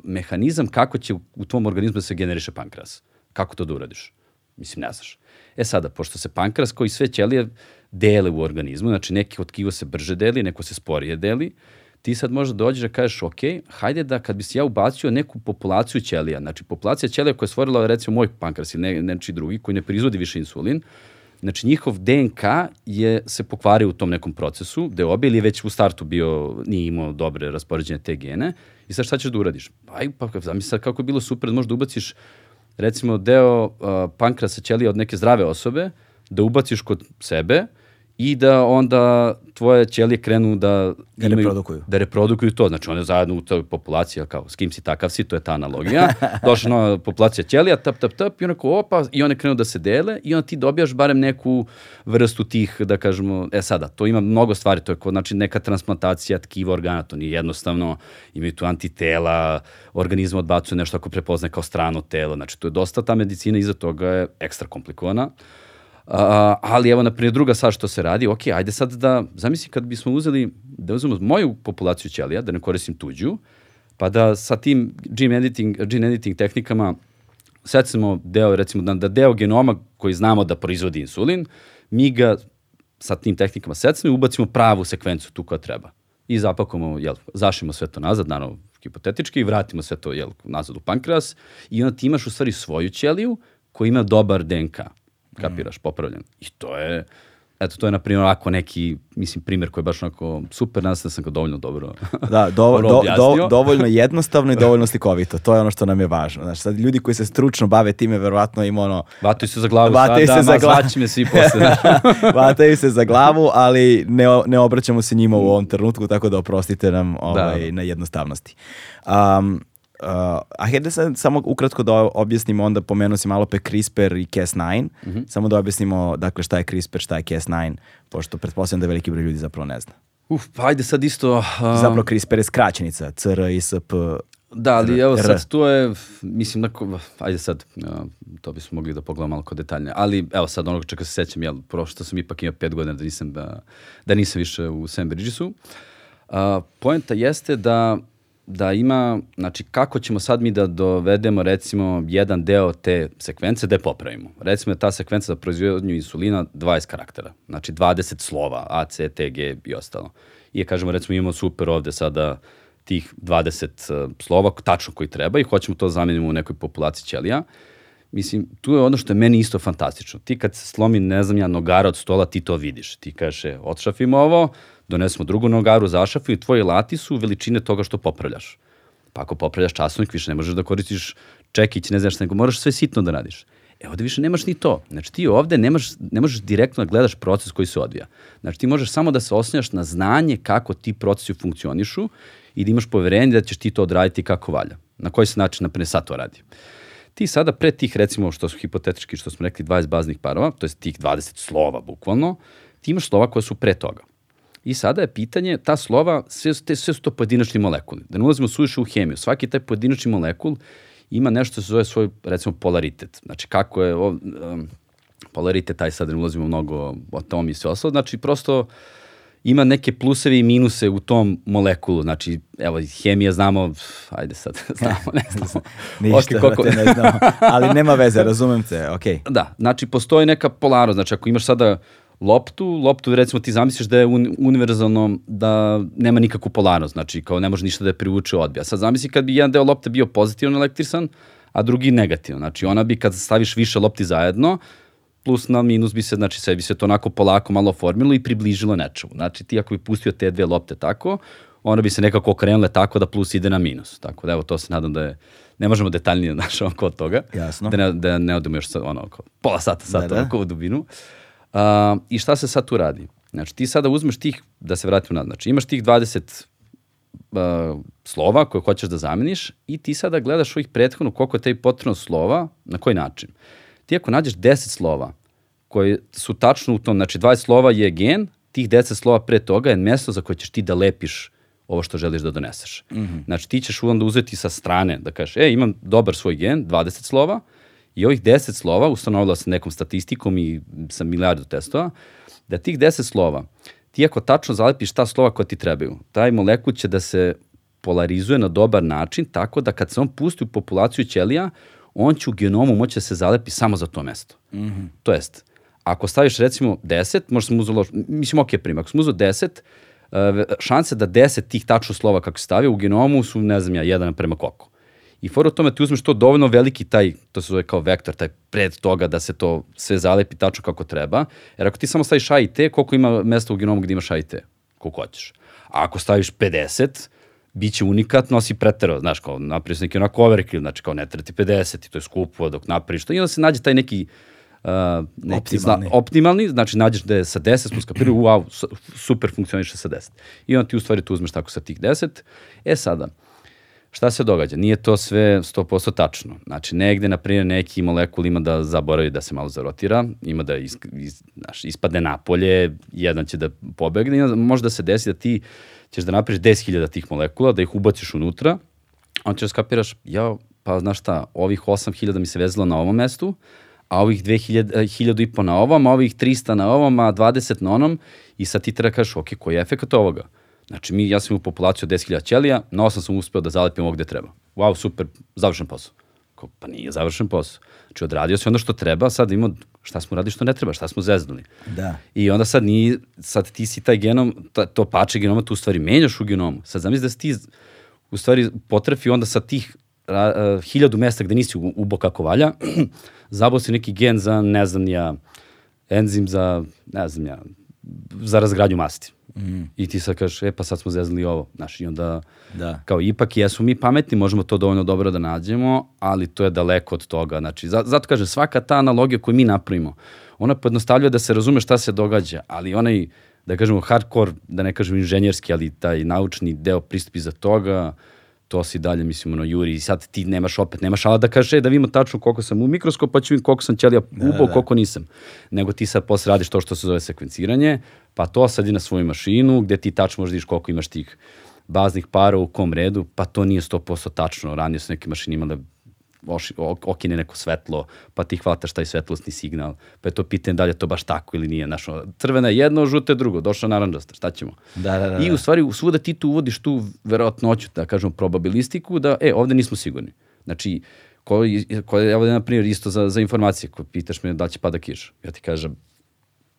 mehanizam kako će u tvom organizmu da se generiše pankreas. Kako to da uradiš? Mislim, ne znaš. E sada, pošto se pankreas koji sve ćelije dele u organizmu, znači neki od kiva se brže deli, neko se sporije deli, ti sad možda dođeš da kažeš, ok, hajde da kad bi se ja ubacio neku populaciju ćelija, znači populacija ćelija koja je stvorila recimo moj pankreas ili ne, nečiji drugi koji ne proizvodi više insulin, Znači, njihov DNK je se pokvario u tom nekom procesu, gde obi ili već u startu bio, nije imao dobre raspoređene te gene. I sad šta ćeš da uradiš? Aj, pa zamisli sad kako je bilo super da možeš da ubaciš recimo deo uh, pankrasa ćelija od neke zdrave osobe, da ubaciš kod sebe, i da onda tvoje ćelije krenu da, da imaju, reprodukuju. Da reprodukuju to. Znači one zajedno u toj populaciji, kao s kim si takav si, to je ta analogija. Došla nova populacija ćelija, tap, tap, tap, i onako opa, i one krenu da se dele i onda ti dobijaš barem neku vrstu tih, da kažemo, e sada, to ima mnogo stvari, to je kod, znači neka transplantacija tkiva organa, to nije jednostavno, imaju tu antitela, organizam odbacuje nešto ako prepozne kao strano telo, znači to je dosta ta medicina iza toga je ekstra komplikovana. Uh, A, ali evo, na primjer, druga stvar što se radi, ok, ajde sad da, zamisli kad bismo uzeli, da uzmemo moju populaciju ćelija, da ne koristim tuđu, pa da sa tim gene editing, gene editing tehnikama secimo deo, recimo, da, da deo genoma koji znamo da proizvodi insulin, mi ga sa tim tehnikama secimo i ubacimo pravu sekvencu tu koja treba. I zapakujemo, jel, zašimo sve to nazad, naravno, hipotetički, i vratimo sve to jel, nazad u pankreas i onda ti imaš u stvari svoju ćeliju koja ima dobar DNK, kapiraš, popravljen. I to je, eto, to je, na primjer, ovako neki, mislim, primjer koji je baš onako super, nadam se da sam ga dovoljno dobro Da, do, do, do, dovoljno jednostavno i dovoljno slikovito. To je ono što nam je važno. Znači, sad ljudi koji se stručno bave time, verovatno im ono, Vataju se za glavu Vataju se za ma glavu. zvaći me svi posle. vataju se za glavu, ali ne, ne obraćamo se njima u ovom trenutku, tako da oprostite nam ovaj, Da. na jednostavnosti. Um, Uh, a hajde sad samo ukratko da objasnimo, onda pomenuo si malo pe CRISPR i Cas9, Mhm. samo da objasnimo dakle šta je CRISPR, šta je Cas9, pošto pretpostavljam da veliki broj ljudi zapravo ne zna. Uf, pa ajde sad isto... a, Zapravo CRISPR je skraćenica, CR, ISP, Da, ali evo sad to je, mislim, nako, ajde sad, to bismo mogli da pogledamo malo detaljnije, ali evo sad onoga čega se sećam, jel, prošto sam ipak imao pet godina da nisam, da, da nisam više u Sam Bridgesu. A, poenta jeste da da ima, znači kako ćemo sad mi da dovedemo recimo jedan deo te sekvence da je popravimo. Recimo da ta sekvenca za proizvodnju insulina 20 karaktera, znači 20 slova, A, C, T, G i ostalo. I kažemo recimo imamo super ovde sada tih 20 uh, slova, tačno koji treba i hoćemo to zamenimo u nekoj populaciji ćelija. Mislim, tu je ono što je meni isto fantastično. Ti kad se slomi, ne znam ja, nogara od stola, ti to vidiš. Ti kaže, e, odšafimo ovo, donesemo drugu nogaru, zašafu i tvoji lati su veličine toga što popravljaš. Pa ako popravljaš časovnik, više ne možeš da koristiš čekić, ne znaš nego moraš sve sitno da radiš. E ovde više nemaš ni to. Znači ti ovde nemaš, ne možeš direktno da gledaš proces koji se odvija. Znači ti možeš samo da se osnjaš na znanje kako ti procesi funkcionišu i da imaš poverenje da ćeš ti to odraditi kako valja. Na koji se način, naprimjer, sad to radi. Ti sada pre tih, recimo, što su hipotetički, što smo rekli, 20 baznih parova, to je tih 20 slova, bukvalno, ti imaš slova koja su pre toga. I sada je pitanje, ta slova, sve, su te, sve su to pojedinačni molekuli. Da ne ulazimo suviše u hemiju. Svaki taj pojedinačni molekul ima nešto što se zove svoj, recimo, polaritet. Znači, kako je, um, polaritet, taj sad ne ulazimo mnogo o tom i sve ostalo. Znači, prosto ima neke pluseve i minuse u tom molekulu. Znači, evo, hemija znamo, ajde sad, znamo, ne znamo. Ništa, Ok, koliko- ne znamo. Ali nema veze, razumem te, okej. Da, znači postoji neka polarnost, znači ako imaš sada loptu, loptu recimo ti zamisliš da je un, univerzalno, da nema nikakvu polarnost, znači kao ne može ništa da je privuče odbija. Sad zamisli kad bi jedan deo lopte bio pozitivno elektrisan, a drugi negativno. Znači ona bi kad staviš više lopti zajedno, plus na minus bi se, znači sve bi se to onako polako malo formilo i približilo nečemu. Znači ti ako bi pustio te dve lopte tako, one bi se nekako okrenule tako da plus ide na minus. Tako da evo to se nadam da je, ne možemo detaljnije znaš oko toga. Jasno. Da ne, da ne odemo još sa, ono, oko pola sata, sata, Da, da, onako u dubinu. Uh, I šta se sad tu radi? Znači ti sada uzmeš tih, da se vratimo na, znači imaš tih 20 uh, slova koje hoćeš da zameniš i ti sada gledaš ovih prethodno koliko je tebi potrebno slova, na koji način. Ti ako nađeš 10 slova koji su tačno u tom, znači 20 slova je gen, tih 10 slova pre toga je mesto za koje ćeš ti da lepiš ovo što želiš da doneseš. Mm -hmm. Znači ti ćeš onda uzeti sa strane da kažeš, e, imam dobar svoj gen, 20 slova, i ovih 10 slova, ustanovila se nekom statistikom i sa milijardu testova, da tih 10 slova, ti ako tačno zalepiš ta slova koja ti trebaju, taj molekul će da se polarizuje na dobar način, tako da kad se on pusti u populaciju ćelija, on će u genomu moći da se zalepi samo za to mesto. Mm -hmm. To jest, ako staviš recimo 10, možda sam uzelo, mislim ok primjer, ako sam uzeo 10, uh, šanse da 10 tih tačno slova kako se stavio u genomu su, ne znam ja, jedan prema koliko. I fora u tome ti uzmeš to dovoljno veliki taj, to se zove kao vektor, taj pred toga da se to sve zalepi tačno kako treba. Jer ako ti samo staviš A i T, koliko ima mesta u genomu gde imaš A i T? Koliko hoćeš. A ako staviš 50, bit će unikat, nosi pretero, znaš, kao napraviš neki onako overkill, znači kao ne treba ti 50 i to je skupo dok napraviš to. I onda se nađe taj neki Uh, neki Optimalni. Zna, optimalni, znači nađeš da je sa 10 plus kapiraju, wow, su- super funkcioniše sa 10. I onda ti u stvari tu uzmeš tako sa tih 10. E sada, šta se događa? Nije to sve 100% tačno. Znači, negde, na primjer, neki molekul ima da zaboravi da se malo zarotira, ima da is, is, znaš, ispadne napolje, jedan će da pobegne može da se desi da ti ćeš da napraviš 10.000 tih molekula, da ih ubaciš unutra, onda ćeš da skapiraš, ja, pa znaš šta, ovih 8.000 mi se vezalo na ovom mestu, a ovih 2000, 1000 i po na ovom, a ovih 300 na ovom, a 20 na onom i sad ti treba kažeš, ok, koji je efekt ovoga? Znači, mi, ja sam u populaciju od 10.000 ćelija, na 8 sam uspeo da zalepim ovo gde treba. Wow, super, završen posao. Ko, pa nije završen posao. Znači, odradio se ono što treba, sad imamo šta smo radili što ne treba, šta smo zeznuli. Da. I onda sad, nije, sad ti si taj genom, ta, to pače genoma, tu u stvari menjaš u genomu. Sad zamisli da si ti u stvari potrefi onda sa tih a, uh, hiljadu mesta gde nisi ubo kako valja, zabao si neki gen za, ne znam ja, enzim za, ne znam ja, za razgradnju masti. Mm. I ti sad kažeš, e pa sad smo zeznuli ovo. Znaš, i onda, Da. kao ipak jesu mi pametni, možemo to dovoljno dobro da nađemo, ali to je daleko od toga. Znači, za, zato kažem, svaka ta analogija koju mi napravimo, ona pojednostavljuje da se razume šta se događa, ali onaj, da kažemo, hardcore, da ne kažem inženjerski, ali taj naučni deo pristupi za toga, to si dalje, mislim, ono, juri, i sad ti nemaš opet, nemaš ala da kažeš, e, da vidimo tačno koliko sam u mikroskop, pa ću vidjeti koliko sam ćelija ubao, da. koliko nisam. Nego ti sad posle radiš to što se zove sekvenciranje, pa to sadi na svoju mašinu, gde ti tačno možeš da vidiš koliko imaš tih baznih para u kom redu, pa to nije 100% tačno. Ranije su neke mašine imale ok- okine neko svetlo, pa ti hvataš taj svetlosni signal, pa je to pitanje da li je to baš tako ili nije. Znaš, crvena je jedno, žuto je drugo, došla naranđasta, šta ćemo? Da, da, da, I da. u stvari svuda ti tu uvodiš tu verovatnoću, da kažemo probabilistiku, da e, ovde nismo sigurni. Znači, ko, ko, evo da na primjer isto za, za informacije, ko pitaš me da li će pada kiš. Ja ti kažem,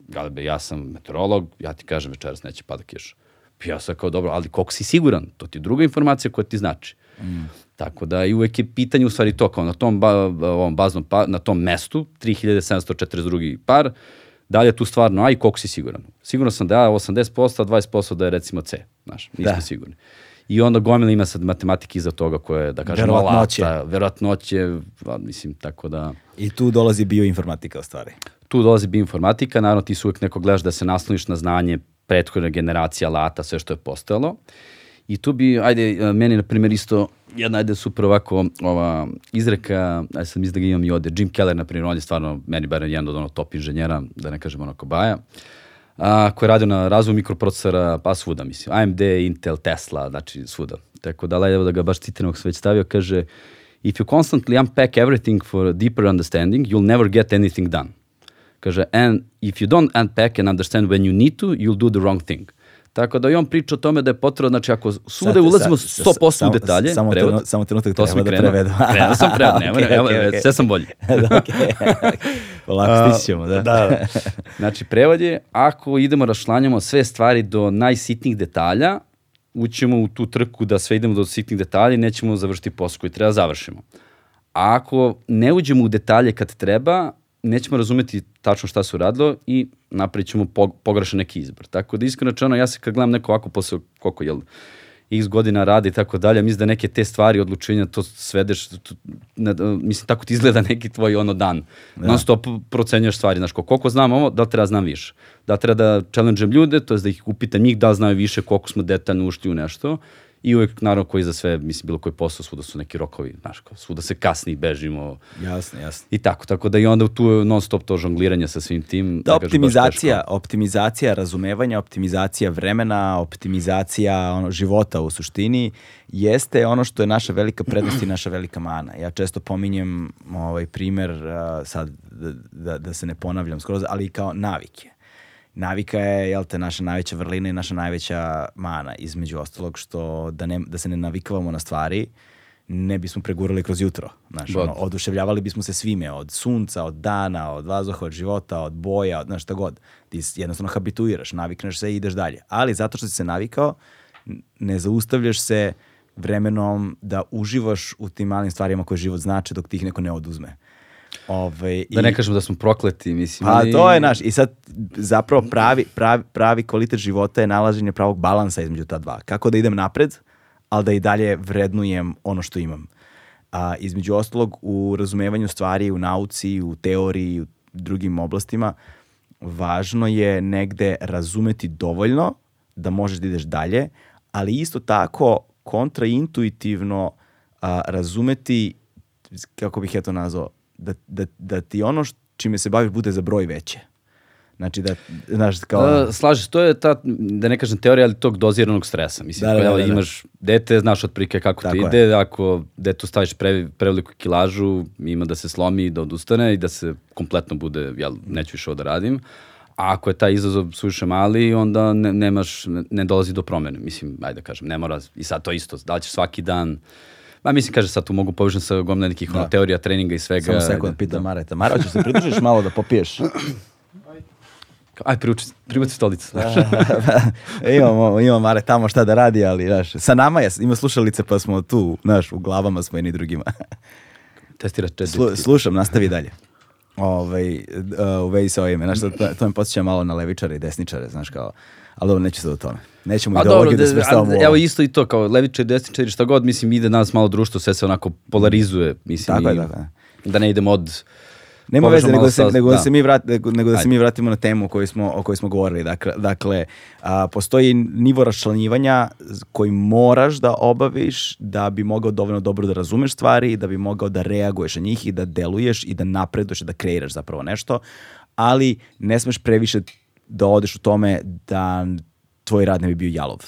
Galebe, ja sam meteorolog, ja ti kažem večeras neće pada kiša. Pa Ja sam kao dobro, ali koliko si siguran? To ti je druga informacija koja ti znači. Mm. Tako da i uvek je pitanje u stvari to kao na tom, ba, ovom baznom pa, na tom mestu, 3742 par, da li je tu stvarno A i koliko si siguran? Siguran sam da je A 80%, a 20% da je recimo C. Znaš, nismo Da. sigurni. I onda gomila ima sad matematike iza toga koje, da kažemo, Verovatnoće. alata, verovatnoće, mislim, tako da... I tu dolazi bioinformatika u stvari. tu dolazi bioinformatika, naravno ti se uvek neko gledaš da se nasloniš na znanje prethodne generacije alata, sve što je postojalo. I tu bi, ajde, e, meni na primjer isto jedna, ajde, super ovako, ova izreka, ajde sad mislim da ga imam i ovde, Jim Keller, na primjer, on je stvarno, meni barem jedan od ono top inženjera, da ne kažem ono kobaja, a, koji je radio na razvoju mikroprocesora, pa svuda, mislim, AMD, Intel, Tesla, znači svuda. Tako da, evo da ga baš citiram, ako sam već stavio, kaže, if you constantly unpack everything for a deeper understanding, you'll never get anything done. Kaže, and if you don't unpack and understand when you need to, you'll do the wrong thing. Tako da i on priča o tome da je potrebno, znači ako Sad- ulazimo sad- 100% u samo- detalje, samo prevod, trenu- samo trenutak to treba sam da prevedu. Krenuo sam prevod, nema, Okej, nema, okej, okej. sve sam bolji. da, okej. Polako stići ćemo, da. da, da. Znači, prevod je, ako idemo rašlanjamo sve stvari do najsitnijih detalja, ućemo u tu trku da sve idemo do sitnih detalja i nećemo završiti posao koji treba da završimo. A ako ne uđemo u detalje kad treba, nećemo razumeti tačno šta se uradilo i napravit ćemo pog pogrešan neki izbor. Tako da iskreno rečeno, ja se kad gledam neko ovako posle koliko, jel, x godina radi i tako dalje, mislim da neke te stvari, odlučenja, to svedeš, to, ne, mislim, tako ti izgleda neki tvoj ono dan. Da. Non stop procenjuješ stvari, znaš, ko- koliko znam ovo, da li treba da znam više. Da li treba da challenge ljude, to je da ih upitam njih da znaju više, koliko smo detaljno ušli u nešto. I uvek, naravno, koji za sve, mislim, bilo koji posao, svuda su neki rokovi, znaš, kao, svuda se kasni, bežimo, Jasno, jasno. i tako, tako da i onda tu je non stop to žongliranje sa svim tim. Da, baš optimizacija, optimizacija razumevanja, optimizacija vremena, optimizacija ono, života u suštini jeste ono što je naša velika prednost i naša velika mana. Ja često pominjem ovaj primer, sad da, da, da se ne ponavljam skroz, ali kao navike. Navika je, jel te, naša najveća vrlina i naša najveća mana, između ostalog što da, ne, da se ne navikavamo na stvari, ne bismo pregurali kroz jutro. Znaš, ono, oduševljavali bismo se svime, od sunca, od dana, od vazduha, od života, od boja, od znaš šta god. Ti jednostavno habituiraš, navikneš se i ideš dalje. Ali zato što si se navikao, ne zaustavljaš se vremenom da uživaš u tim malim stvarima koje život znači dok ti ih neko ne oduzme. Ove, Da ne kažemo da smo prokleti, mislim. Pa ali- to je naš, i sad zapravo pravi, pravi, pravi kvalitet života je nalaženje pravog balansa između ta dva. Kako da idem napred, ali da i dalje vrednujem ono što imam. A, između ostalog, u razumevanju stvari, u nauci, u teoriji, u drugim oblastima, važno je negde razumeti dovoljno da možeš da ideš dalje, ali isto tako kontraintuitivno a, razumeti, kako bih ja to nazvao, da, da, da ti ono š- čime se baviš bude za broj veće. Znači da, znaš, kao... Uh, slažeš, to je ta, da ne kažem teorija, ali tog doziranog stresa. Mislim, Da, da, da, da, da, da. imaš dete, znaš otprilike kako Tako ti je. ide, ako detu staviš pre, preveliku kilažu, ima da se slomi, da odustane i da se kompletno bude, jel, neću više ovo da radim. A ako je taj izazov suviše mali, onda ne, nemaš, ne, ne dolazi do promene. Mislim, ajde da kažem, ne mora, i sad to isto, da li ćeš svaki dan, Ma mislim, kaže, sad tu mogu povežem sa gomila nekih ono, teorija, treninga i svega. Samo sekund, pitam Mareta. Mara, hoćeš se pridružiš malo da popiješ? Aj, priuči, priuči stolicu. imamo, imamo Mare tamo šta da radi, ali, znaš, sa nama je, ima slušalice pa smo tu, znaš, u glavama smo jedni drugima. Testira chat Slu, slušam, nastavi dalje. Ovaj, uh, u vezi sa ovime, znaš, to, to me podsjeća malo na levičare i desničare, znaš, kao, ali dobro, neću sad o tome. Nećemo Pa ideologiju da da, svrstavamo evo isto i to, kao levičar, desničar, šta god, mislim, ide nas malo društvo, sve se onako polarizuje, mislim, Tako je, i tako je. da ne idemo od... Nema veze, nego da se, nego da da. se mi, vrat, nego, da se mi vratimo na temu o kojoj smo, o kojoj smo govorili. Dakle, dakle a, postoji nivo raščlanjivanja koji moraš da obaviš da bi mogao dovoljno dobro da razumeš stvari, da bi mogao da reaguješ na njih i da deluješ i da napreduješ i da kreiraš zapravo nešto, ali ne smeš previše da odeš u tome da tvoj rad ne bi bio jalov.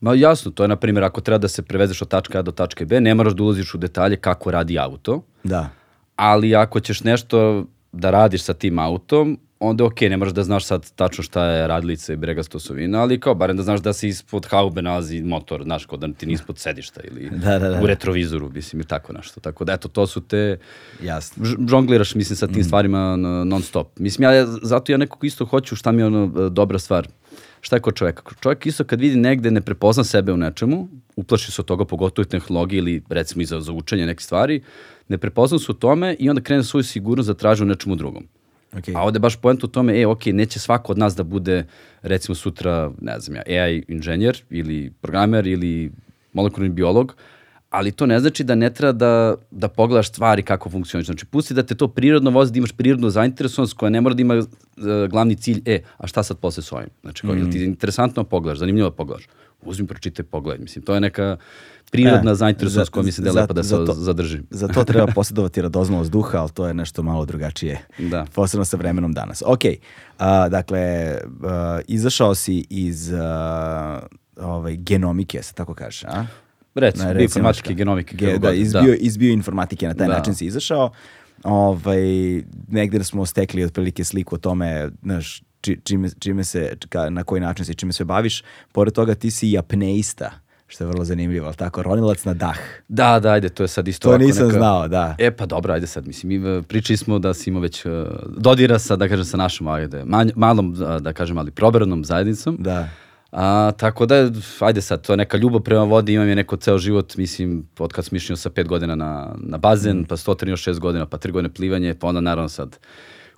Ma jasno, to je, na primjer, ako treba da se prevezeš od tačke A do tačke B, ne moraš da ulaziš u detalje kako radi auto, Da. ali ako ćeš nešto da radiš sa tim autom, onda okej, ne moraš da znaš sad tačno šta je radilica i bregasta osovina, ali kao barem da znaš da se ispod haube nalazi motor, znaš, kao da ti ispod sedišta ili Da, da, da. u retrovizoru, mislim, i tako nešto. Tako da, eto, to su te... Jasno. Žongliraš, mislim, sa tim stvarima na- non stop. Mislim, ja, zato ja nekog isto hoću šta mi je ono e, dobra stvar. Šta je kod čoveka? Čovjek isto kad vidi negde ne prepozna sebe u nečemu, uplaši se od toga, pogotovo i tehnologije ili recimo i za, za učenje nekih stvari, ne prepozna se u tome i onda krene svoju sigurnost da traži u nečemu drugom. Okay. A ovde baš poenta u tome, e, ok, neće svako od nas da bude, recimo sutra, ne znam ja, AI inženjer ili programer ili molekularni biolog, ali to ne znači da ne treba da, da pogledaš stvari kako funkcioniš. Znači, pusti da te to prirodno vozi, da imaš prirodnu zainteresovanost koja ne mora da ima e, glavni cilj, e, a šta sad posle s ovim? Znači, kao, mm. ti je interesantno da pogledaš, zanimljivo da pogledaš? Uzmi, pročitaj, pogledaj. Mislim, to je neka prirodna E, zainteresovanost za- koja mi se za- da da se za to- zadrži. Za to treba posjedovati radozmalost duha, ali to je nešto malo drugačije. Da. Posebno sa vremenom danas. Ok, a, dakle, a, izašao si iz a, ovaj, genomike, se tako kaže, a? Recimo, Ne, bioinformatike, znaš, genomike. Ge, da, god, iz, bio, iz bioinformatike na taj Da. način si izašao. Ovaj, negde smo stekli otprilike sliku o tome, znaš, či, čime, čime se, na koji način se čime se baviš. Pored toga ti si i apneista, što je vrlo zanimljivo, ali tako, ronilac na dah. Da, da, ajde, to je sad isto To nisam neka... znao, da. E pa dobro, ajde sad, mislim, mi, e, pričali smo da si imao već uh, dodira sa, da kažem, sa našom, ajde, manj, malom, a, da kažem, ali probranom zajednicom. Da. A, tako da, ajde sad, to je neka ljubav prema vodi, imam je neko ceo život, mislim, od kad sam išao sa pet godina na, na bazen, pa stotin još šest godina, pa tri godine plivanje, pa onda naravno sad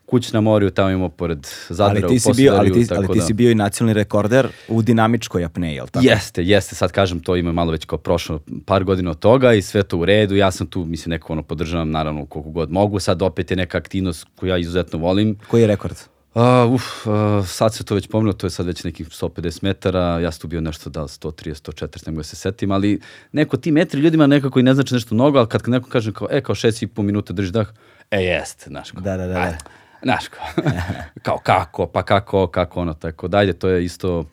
kuć na morju, tamo imamo pored Ali Zadra ti, u si bio, ali, ti, ali ti da- si bio i nacionalni rekorder u dinamičkoj apneji, jel tako? Jeste, jeste, sad kažem, to ima malo već kao prošlo par godina od toga i sve to u redu, ja sam tu, mislim, neko ono podržavam naravno koliko god mogu, sad opet je neka aktivnost koju ja izuzetno volim. Koji je rekord? Uh, uf, uh, sad se to već pomenuo, to je sad već nekih 150 metara, ja sam tu bio nešto da li 130, 140, ne mogu da se setim, ali neko ti metri ljudima nekako i ne znači nešto mnogo, ali kad neko kaže kao, e, kao šest i po minuta drži dah, e, jeste, znaš, kao, Da, da, da, da. ajde, znaš, kao, kao kako, pa kako, kako ono, tako da, ajde, to je isto,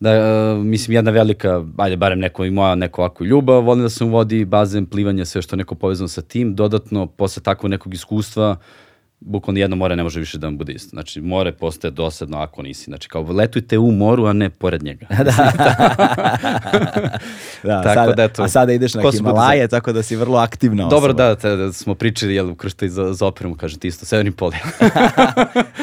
da, e, mislim, jedna velika, ajde, barem neko i moja neko ovako ljubav, volim da sam vodi, bazen, plivanje, sve što je neko povezano sa tim, dodatno, posle takvog nekog iskustva, bukvalno jedno more ne može više da vam bude isto. Znači, more postaje dosadno ako nisi. Znači, kao letujte u moru, a ne pored njega. Da, Tako sada, da, eto, a sada ideš na Himalaje, tako da si vrlo aktivna osoba. Dobro, da, te, da smo pričali, jel, ukrštali za, za opremu, kažem ti isto, severni pol.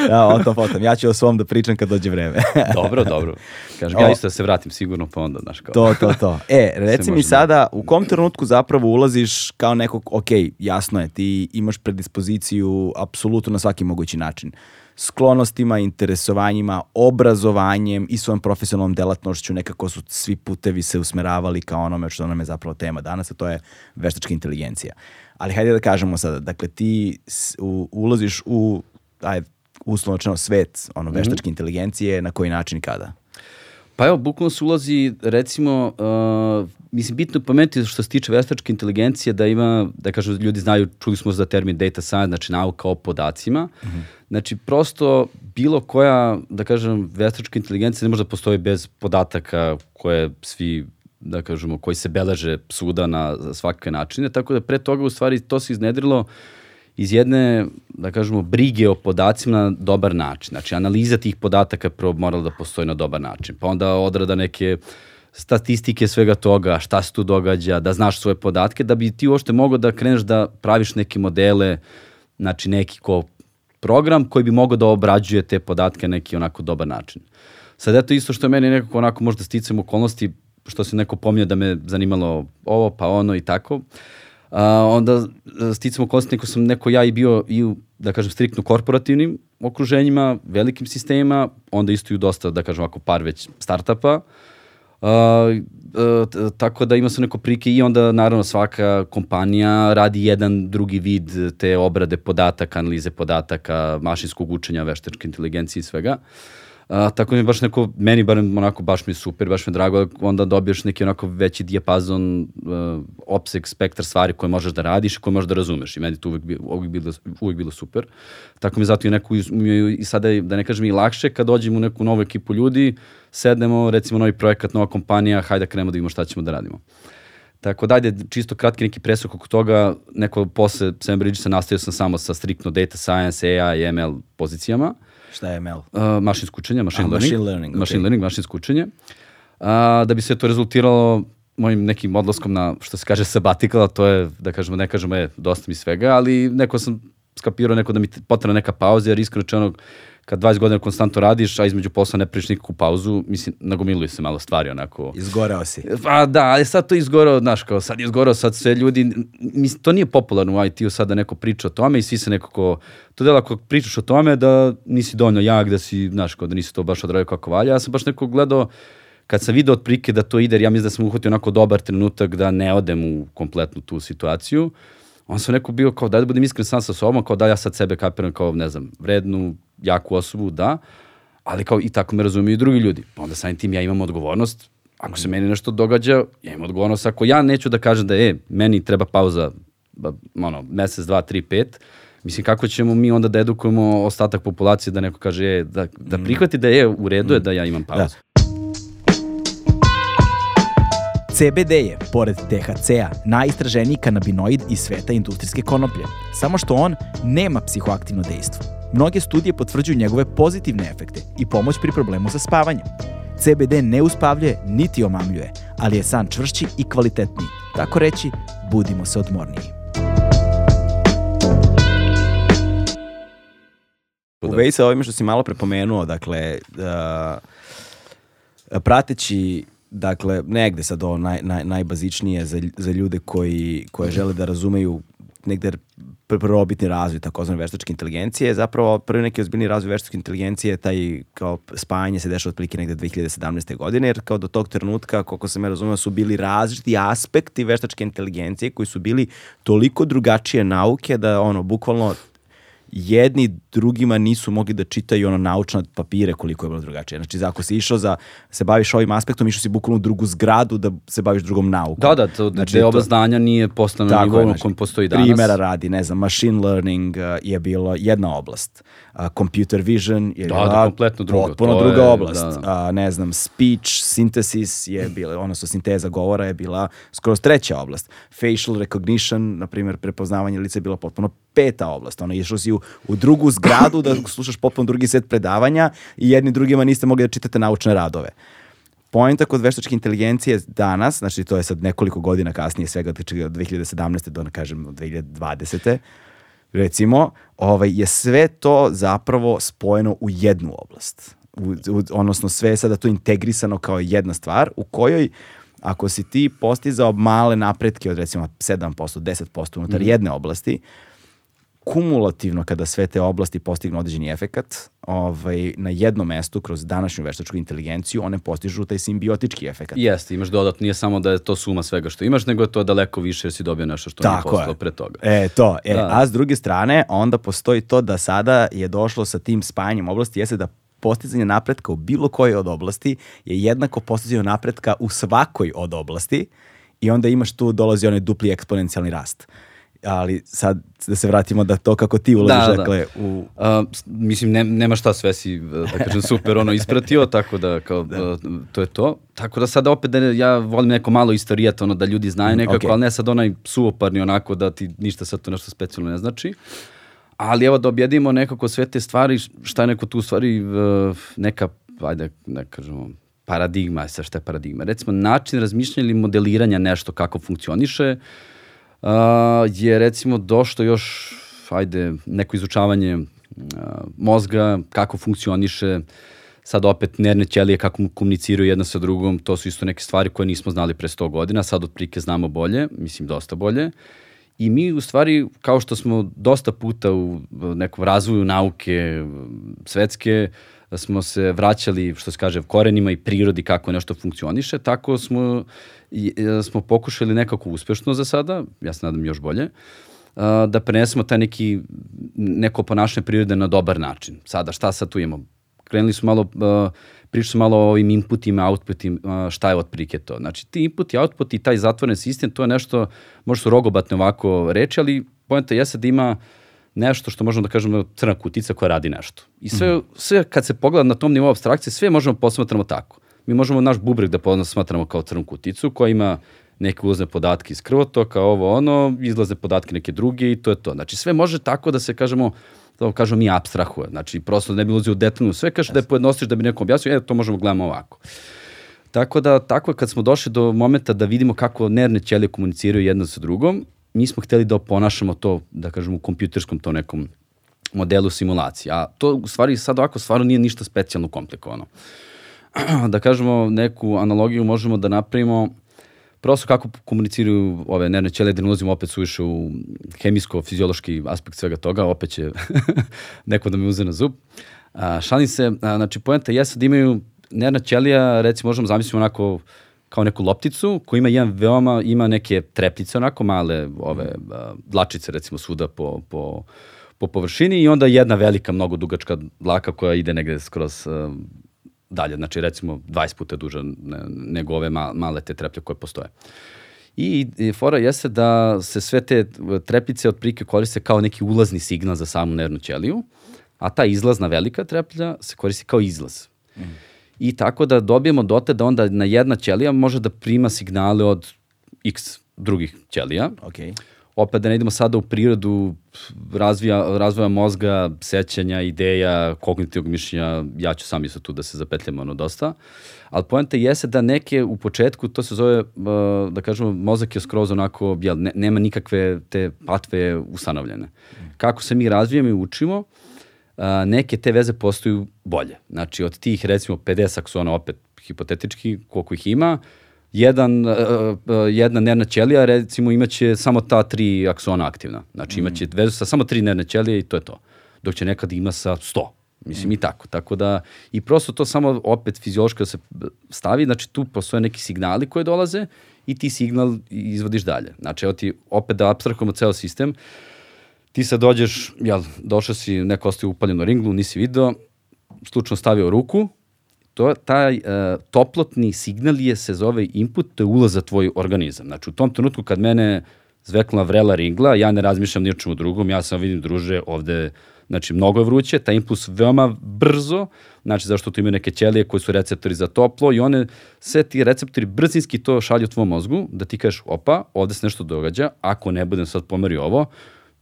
Da, o tom potom. Ja ću o svom da pričam kad dođe vreme. dobro, dobro. Kažem, O. ja isto da se vratim sigurno, pa onda, znaš, kao... to, to, to. E, reci mi sada, u kom trenutku zapravo ulaziš kao nekog, ok, jasno je, ti imaš predispoziciju apsolutno na svaki mogući način. Sklonostima, interesovanjima, obrazovanjem i svojom profesionalnom delatnošću nekako su svi putevi se usmeravali kao onome što nam je zapravo tema danas, a to je veštačka inteligencija. Ali hajde da kažemo sada, dakle ti u- ulaziš u, ajde, uslovno svet ono, veštačke inteligencije, na koji način i kada? Pa evo, bukvalno se ulazi, recimo, uh, mislim, bitno pomenuti što se tiče veštačke inteligencije, da ima, da kažu, ljudi znaju, čuli smo za termin data science, znači nauka o podacima. Mm -hmm. Znači, prosto bilo koja, da kažem, veštačka inteligencija ne može da postoji bez podataka koje svi da kažemo, koji se beleže suda na svakakve načine, tako da pre toga u stvari to se iznedrilo iz jedne, da kažemo, brige o podacima na dobar način. Znači, analiza tih podataka je prvo morala da postoji na dobar način, pa onda odrada neke statistike svega toga, šta se tu događa, da znaš svoje podatke, da bi ti uopšte mogao da kreneš da praviš neke modele, znači neki ko program koji bi mogao da obrađuje te podatke na neki onako dobar način. Sad eto isto što meni nekako onako možda sticam okolnosti, što se neko pominja da me zanimalo ovo pa ono i tako. A, onda sticamo okolnosti neko sam neko ja i bio i u, da kažem, striktno korporativnim okruženjima, velikim sistemima, onda isto i u dosta, da kažem, ovako par već startapa. Uh, tako da ima se neko prike i onda naravno svaka kompanija radi jedan drugi vid te obrade podataka, analize podataka, mašinskog učenja, veštačke inteligencije i svega. Uh, A, tako mi baš neko, meni barem onako baš mi je super, baš mi je drago da onda dobiješ neki onako veći dijapazon, uh, opseg, spektar stvari koje možeš da radiš i koje možeš da razumeš i meni to uvek, uvek, bilo, uvek bilo super. Tako mi zato i neku, i sada da ne kažem i lakše kad dođem u neku novu ekipu ljudi, sednemo, recimo novi projekat, nova kompanija, hajde da krenemo da vidimo šta ćemo da radimo. Tako da, ajde, čisto kratki neki presok oko toga, neko posle Sam Bridgesa nastavio sam samo sa striktno data science, AI, ML pozicijama. Uh, Šta je ML? Uh, mašinsko učenje, machine A, learning. machine learning, Machine okay. learning, mašinsko učenje. Uh, da bi se to rezultiralo mojim nekim odlaskom na, što se kaže, sabbatical, to je, da kažemo, ne kažemo, je, dosta mi svega, ali neko sam skapirao neko da mi potrebna neka pauza, jer iskreno čenog, kad 20 godina konstantno radiš, a između posla ne priš nikakvu pauzu, mislim, nagomiluje se malo stvari, onako. Izgorao si. Pa da, ali sad to izgorao, znaš, kao sad izgorao, sad sve ljudi, mislim, to nije popularno u IT-u sad da neko priča o tome i svi se nekako, to dela ako pričaš o tome da nisi dovoljno jak, da si, znaš, kao da nisi to baš odradio kako valja. Ja sam baš neko gledao, kad sam video otprike da to ide, ja mislim da sam uhvatio onako dobar trenutak da ne odem u kompletnu tu situaciju, on sam neko bio kao da budem iskren sam sa sobom, kao da ja sad sebe kapiram kao, ne znam, vrednu, jaku osobu, da, ali kao i tako me razumiju i drugi ljudi. Pa onda samim tim ja imam odgovornost, ako se meni nešto događa, ja imam odgovornost, ako ja neću da kažem da, e, meni treba pauza, ono, mesec, dva, tri, pet, Mislim, kako ćemo mi onda da edukujemo ostatak populacije da neko kaže, e, da, da prihvati da je u redu je da ja imam pauzu. Da. CBD je, pored THC-a, najistraženiji kanabinoid iz sveta industrijske konoplje, samo što on nema psihoaktivno dejstvo. Mnoge studije potvrđuju njegove pozitivne efekte i pomoć pri problemu sa spavanjem. CBD ne uspavljuje niti omamljuje, ali je san čvršći i kvalitetniji. Tako reći, budimo se odmorniji. U vezi sa ovime što si malo prepomenuo, dakle, uh, prateći dakle, negde sad ovo naj, naj, najbazičnije za, za ljude koji, koje žele da razumeju negde prvobitni razvoj takozvane veštačke inteligencije. Zapravo prvi neki ozbiljni razvoj veštačke inteligencije taj kao spajanje se dešava otprilike negde 2017. godine, jer kao do tog trenutka, koliko sam ja razumeo, su bili različiti aspekti veštačke inteligencije koji su bili toliko drugačije nauke da ono, bukvalno jedni drugima nisu mogli da čitaju ono naučne papire koliko je bilo drugačije. Znači, ako si išao za, se baviš ovim aspektom, išao si bukvalno u drugu zgradu da se baviš drugom naukom. Da, da, to, znači, deo to, znanja nije postano na nivou na kojem postoji danas. Primera radi, ne znam, machine learning uh, je bilo jedna oblast. Uh, computer vision je da, bila da, kompletno drugo. potpuno druga je, oblast. Da, da. Uh, ne znam, speech synthesis je bila, odnosno sinteza govora je bila skroz treća oblast. Facial recognition, na primjer, prepoznavanje lica je bila potpuno peta oblast. Ono, išao si u, u drugu zgradu da slušaš potpuno drugi set predavanja i jedni drugima niste mogli da čitate naučne radove. Poenta kod veštačke inteligencije danas, znači to je sad nekoliko godina kasnije, svega od 2017. do, kažem, 2020. recimo, ovaj, je sve to zapravo spojeno u jednu oblast. U, u, odnosno sve je sada to integrisano kao jedna stvar u kojoj ako si ti postizao male napretke od recimo 7%, 10% unutar mm. jedne oblasti, kumulativno kada sve te oblasti postignu određeni efekat, ovaj, na jednom mestu kroz današnju veštačku inteligenciju one postižu taj simbiotički efekat. Jeste, imaš dodatno, nije samo da je to suma svega što imaš, nego je to daleko više jer si dobio nešto što Tako nije postalo pre toga. E, to. E, da. A s druge strane, onda postoji to da sada je došlo sa tim spajanjem oblasti, jeste da postizanje napretka u bilo kojoj od oblasti je jednako postizanje napretka u svakoj od oblasti i onda imaš tu dolazi onaj dupli eksponencijalni rast ali sad da se vratimo da to kako ti ulaziš, Da, da. dakle, u... A, mislim, ne, nema šta sve si, da kažem, super ono ispratio, tako da, kao, a, to je to. Tako da sad opet, da ne- ja volim neko malo istorijat, ono, da ljudi znaju nekako, okej. ali ne sad onaj suvoparni onako da ti ništa sad to nešto specijalno ne znači. Ali evo da objedimo nekako sve te stvari, šta je neko tu u stvari e, neka, ajde, ne kažemo, paradigma, šta je paradigma? Recimo, način razmišljanja ili modeliranja nešto kako funkcioniše, uh, je recimo došlo još, ajde, neko izučavanje uh, mozga, kako funkcioniše, sad opet nervne ćelije, kako komuniciraju jedna sa drugom, to su isto neke stvari koje nismo znali pre 100 godina, sad otprilike znamo bolje, mislim dosta bolje. I mi u stvari, kao što smo dosta puta u nekom razvoju nauke svetske, smo se vraćali, što se kaže, korenima i prirodi kako nešto funkcioniše, tako smo, i, e, smo pokušali nekako uspešno za sada, ja se nadam još bolje, a, da prenesemo taj neki, neko ponašanje prirode na dobar način. Sada, šta sad tu imamo? Krenuli smo malo, uh, pričali smo malo o ovim inputima, outputima, šta je otprilike to. Znači, ti input i output i taj zatvoren sistem, to je nešto, možda su rogobatne ovako reči, ali pojenta jeste da ima nešto što možemo da kažemo crna kutica koja radi nešto. I sve, mm. sve kad se pogleda na tom nivou abstrakcije, sve možemo posmatramo tako. Mi možemo naš bubreg da posmatramo kao crnu kuticu koja ima neke ulazne podatke iz krvotoka, ovo ono, izlazne podatke neke druge i to je to. Znači sve može tako da se kažemo, to kažemo mi abstrahuje. Znači prosto ne bi ulazio u detaljno sve, kaže da je pojednostiš da bi nekom objasnio, e, to možemo gledamo ovako. Tako da, tako je kad smo došli do momenta da vidimo kako nervne ćelije komuniciraju jedna sa drugom, mi smo hteli da oponašamo to, da kažemo, u kompjuterskom to nekom modelu simulacije. A to u stvari sad ovako stvarno nije ništa specijalno komplikovano. da kažemo neku analogiju možemo da napravimo prosto kako komuniciraju ove nervne ćelije, da ne ulazimo opet suviše u hemijsko-fiziološki aspekt svega toga, opet će neko da mi uze na zub. A, šalim se, a, znači poenta jeste da imaju nervna ćelija, recimo možemo zamisliti onako kao neku lopticu koja ima jedan veoma, ima neke trepljice onako male, ove a, dlačice recimo svuda po, po, po površini i onda jedna velika, mnogo dugačka dlaka koja ide negde skroz a, dalje, znači recimo 20 puta duža ne, nego ove ma, male te treplje koje postoje. I, I fora jeste da se sve te trepljice otprilike koriste kao neki ulazni signal za samu nervnu ćeliju, a ta izlazna velika treplja se koristi kao izlaz. Mm. I tako da dobijemo dote da onda na jedna ćelija može da prima signale od x drugih ćelija. Okay. Opet da ne idemo sada u prirodu razvija, razvoja mozga, sećanja, ideja, kognitivnog mišljenja, ja ću sam isto tu da se zapetljam ono dosta. Ali poenta jeste da neke u početku, to se zove, da kažemo, mozak je skroz onako, jel, ne, nema nikakve te patve ustanovljene. Kako se mi razvijamo i učimo, neke te veze postaju bolje. Znači, od tih, recimo, 50 aksona, opet hipotetički, koliko ih ima, jedan, uh, jedna nervna ćelija, recimo, imaće samo ta tri aksona aktivna. Znači, imaće vezu sa samo tri nervne ćelije i to je to. Dok će nekad ima sa 100. Mislim mm. i tako. Tako da, i prosto to samo opet fiziološki da se stavi, znači tu postoje neki signali koje dolaze i ti signal izvodiš dalje. Znači, evo ti opet da abstrahujemo ceo sistem, ti sad dođeš, jel, došao si, neko ostaje upaljen na ringlu, nisi video, slučajno stavio ruku, to, taj uh, toplotni signal je, se zove input, to je ulaz za tvoj organizam. Znači, u tom trenutku kad mene zvekla vrela ringla, ja ne razmišljam ni o čemu drugom, ja sam vidim, druže, ovde, znači, mnogo je vruće, taj impuls veoma brzo, znači, zašto tu imaju neke ćelije koji su receptori za toplo i one, sve ti receptori brzinski to šalju tvom mozgu, da ti kažeš, opa, ovde se nešto događa, ako ne budem sad pomerio ovo,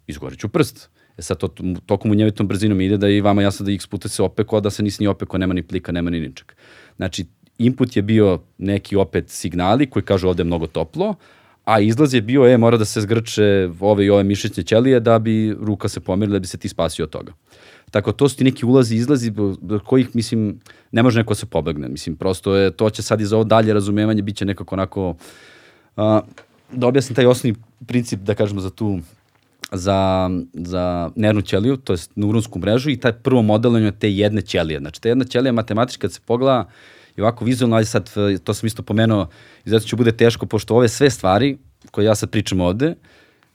izgorit ću prst. E sad, to, tokom munjevitom brzinom ide da i vama jasno da x puta se opeko, a da se nisi ni opeko, nema ni plika, nema ni ničeg. Znači, input je bio neki opet signali koji kažu ovde je mnogo toplo, a izlaz je bio, e, mora da se zgrče ove i ove mišićne ćelije da bi ruka se pomerila, da bi se ti spasio od toga. Tako, to su ti neki ulazi i izlazi do kojih, mislim, ne može neko se pobegne. Mislim, prosto je, to će sad iz ovo dalje razumevanje, bit će nekako onako, a, da objasnim taj osnovni princip, da kažemo, za tu za, za nervnu ćeliju, to je neuronsku mrežu i taj prvo modelovanje te jedne ćelije. Znači, ta jedna ćelija matematički kad se pogleda i ovako vizualno, ali sad, to sam isto pomenuo, i zato će bude teško, pošto ove sve stvari koje ja sad pričam ovde,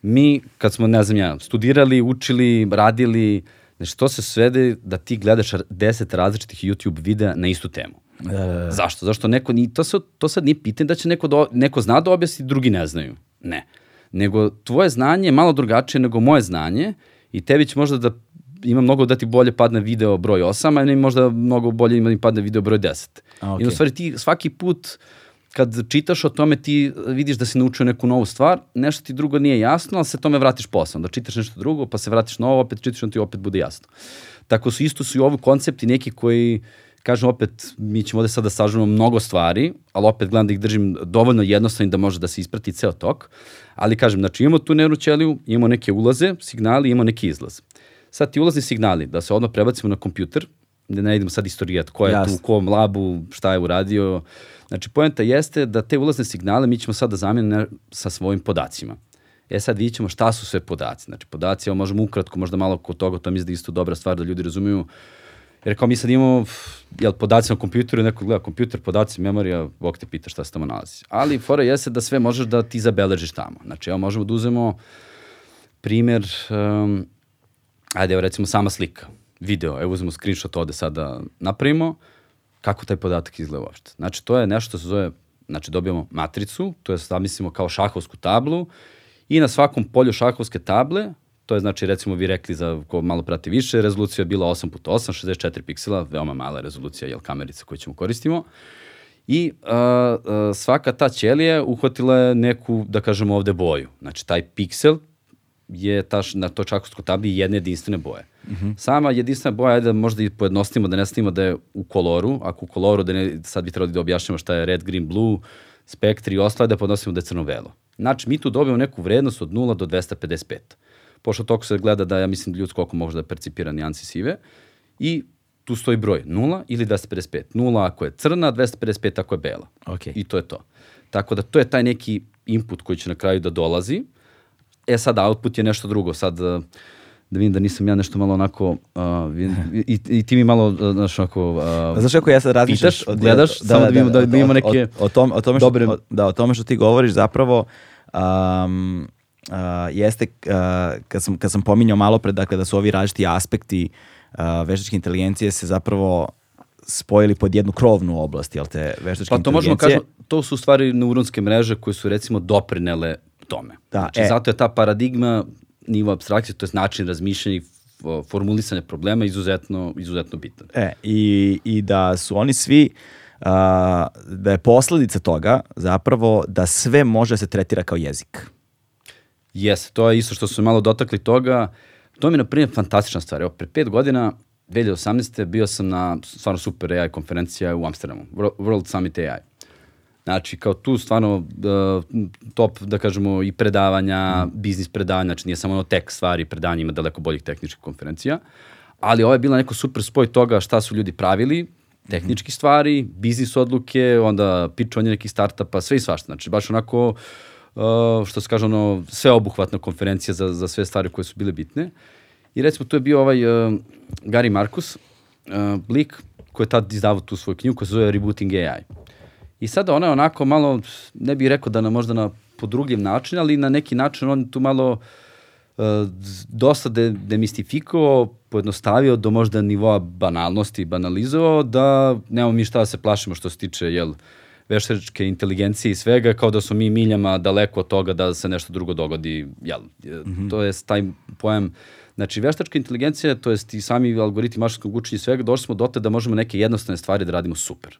mi, kad smo, ne znam ja, studirali, učili, radili, Znači, to se svede da ti gledaš 10 različitih YouTube videa na istu temu. Da. Zašto? Zašto neko, ni, to, se, to sad nije pitanje da će neko, do, neko zna da objasni, drugi ne znaju. Ne. Nego tvoje znanje je malo drugačije nego moje znanje i tebi će možda da ima mnogo da ti bolje padne video broj 8, a ne možda mnogo bolje ima da padne video broj 10. A, I okej. u stvari ti svaki put kad čitaš o tome ti vidiš da si naučio neku novu stvar, nešto ti drugo nije jasno, ali se tome vratiš posle. Da čitaš nešto drugo, pa se vratiš na ovo, opet čitaš, onda ti opet bude jasno. Tako su isto su i ovi koncepti neki koji kažem opet, mi ćemo ovde sada da sažemo mnogo stvari, ali opet gledam da ih držim dovoljno jednostavnim da može da se isprati ceo tok. Ali kažem, znači imamo tu nervnu ćeliju, imamo neke ulaze, signali, imamo neki izlaz. Sad ti ulazni signali, da se odmah prebacimo na kompjuter, da ne idemo sad istorijat ko je Jasno. tu, u kom labu, šta je uradio. Znači, poenta jeste da te ulazne signale mi ćemo sad da zamenimo sa svojim podacima. E sad vidjet ćemo šta su sve podaci. Znači, podaci, evo možemo ukratko, možda malo kod toga, to mislim da je isto dobra stvar da ljudi razumiju. Jer kao mi sad imamo, jel, podaci na kompjuteru, neko gleda kompjuter, podaci, memorija, Bog te pita šta se tamo nalazi. Ali fora jeste da sve možeš da ti zabeležiš tamo. Znači, evo možemo da uzmemo primer, um, ajde, evo recimo sama slika, video, evo uzmemo screenshot ovde sad da napravimo, kako taj podatak izgleda uopšte. Znači, to je nešto što se zove, znači dobijamo matricu, to je zamislimo kao šahovsku tablu i na svakom polju šahovske table, to je znači recimo vi rekli za ko malo prati više, rezolucija je bila 8x8, 64 piksela, veoma mala rezolucija, jel kamerica koju ćemo koristimo. I uh, svaka ta ćelija uhvatila je neku, da kažemo ovde, boju. Znači, taj piksel je ta, na toj čakovskoj tabli jedne jedinstvene boje. Mm -hmm. Sama jedinstvena boja, ajde da možda i pojednostavimo, da ne stavimo da je u koloru, ako u koloru, da ne, sad bi trebali da objašnjamo šta je red, green, blue, spektri i ostale, da podnosimo da je crno-belo. Znači, mi tu dobijemo neku vrednost od 0 do 255. Pošto toliko se gleda da, ja mislim, da ljudsko oko može da percipira nijansi sive. I tu stoji broj 0 ili 255. 0 ako je crna, 255 ako je bela. Ok. I to je to. Tako da to je taj neki input koji će na kraju da dolazi. E sad output je nešto drugo. Sad uh, da vidim da nisam ja nešto malo onako uh, vidim, i, i ti mi malo uh, znaš onako uh, Znaš kako ja sad razmišljam? Pitaš, gledaš, samo da vidimo da- da imamo neke o, o, tom, o tome što, dobre- o, da, o tome što ti govoriš zapravo um, uh, jeste uh, kad, sam, kad sam pominjao malo pre dakle, da su ovi različiti aspekti uh, veštačke inteligencije se zapravo spojili pod jednu krovnu oblast, jel te, veštačke Pa to možemo kažemo, to su u stvari neuronske mreže koje su recimo doprinele tome. Da, znači, e. zato je ta paradigma nivo abstrakcije, to je način razmišljanja i f- formulisanja problema izuzetno, izuzetno bitan. E, i, i da su oni svi, uh, da je posledica toga zapravo da sve može da se tretira kao jezik. Jeste, to je isto što su malo dotakli toga. To mi je, na primjer, fantastična stvar. Evo, pre pet godina, 2018. bio sam na stvarno super AI konferencija u Amsterdamu, Wor- World Summit AI. Znači, kao tu stvarno uh, top, da kažemo, i predavanja, biznis predavanja, znači nije samo ono tek stvari, predavanja ima daleko boljih tehničkih konferencija, ali ovo je bila neko super spoj toga šta su ljudi pravili, tehnički stvari, biznis odluke, onda pičovanje nekih startupa, sve i svašta. Znači, baš onako, uh, što se kaže, ono, sveobuhvatna konferencija za, za sve stvari koje su bile bitne. I recimo, tu je bio ovaj uh, Gary Marcus, uh, lik koji je tad izdavao tu svoju knjigu koja se zove Rebooting AI. I sada ona je onako malo, ne bih rekao da na možda na podrugljiv način, ali na neki način on tu malo uh, dosta de, demistifikovao, pojednostavio do možda nivoa banalnosti, banalizovao, da nemamo mi šta da se plašimo što se tiče, jel, veštačke inteligencije i svega, kao da smo mi miljama daleko od toga da se nešto drugo dogodi, jel, mm -hmm. to je taj pojam Znači, veštačka inteligencija, to jest i sami algoritmi mašinskog učenja i svega, došli smo dotle da možemo neke jednostavne stvari da radimo super.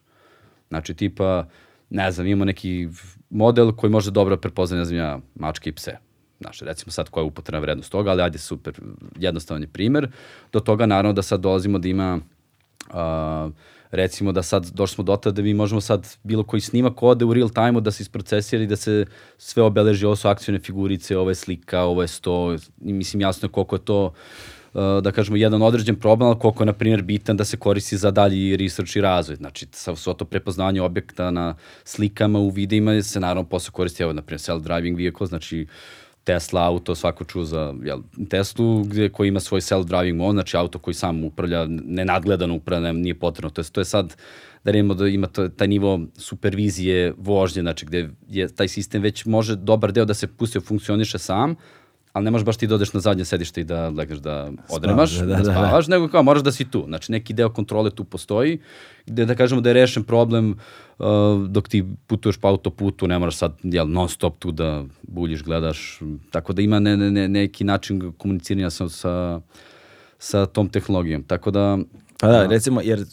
Znači, tipa, ne znam, imamo neki model koji može dobro prepoznati, ne znam ja, mačke i pse. Znači, recimo sad koja je upotrebna vrednost toga, ali ajde super, jednostavan je primer. Do toga naravno da sad dolazimo da ima a, recimo da sad došli smo do tada da mi možemo sad bilo koji snimak ode u real time-u da se isprocesira i da se sve obeleži, ovo su akcijne figurice, ovo je slika, ovo je sto, i mislim jasno je koliko je to uh, da kažemo, jedan određen problem, ali koliko je, na primjer, bitan da se koristi za dalji research i razvoj. Znači, svo to prepoznanje objekta na slikama, u videima se naravno posle koristi, evo, na primjer, self-driving vehicle, znači Tesla auto, svako čuo za jel, Teslu gde, koji ima svoj self-driving mode, znači auto koji sam upravlja, nenadgledano upravlja, nije potrebno. To je, to je sad, da remimo da ima to, taj nivo supervizije vožnje, znači gde je taj sistem već može dobar deo da se pusti da funkcioniše sam, ali ne možeš baš ti da odeš na zadnje sedište i da legneš da odremaš, da, da, da, da, da. spavaš, nego kao moraš da si tu. Znači neki deo kontrole tu postoji, gde da kažemo da je rešen problem uh, dok ti putuješ po autoputu, ne moraš sad jel, non stop tu da buljiš, gledaš, tako da ima ne, ne, ne, neki način komuniciranja sa, sa, sa tom tehnologijom. Tako da Pa da, recimo, jer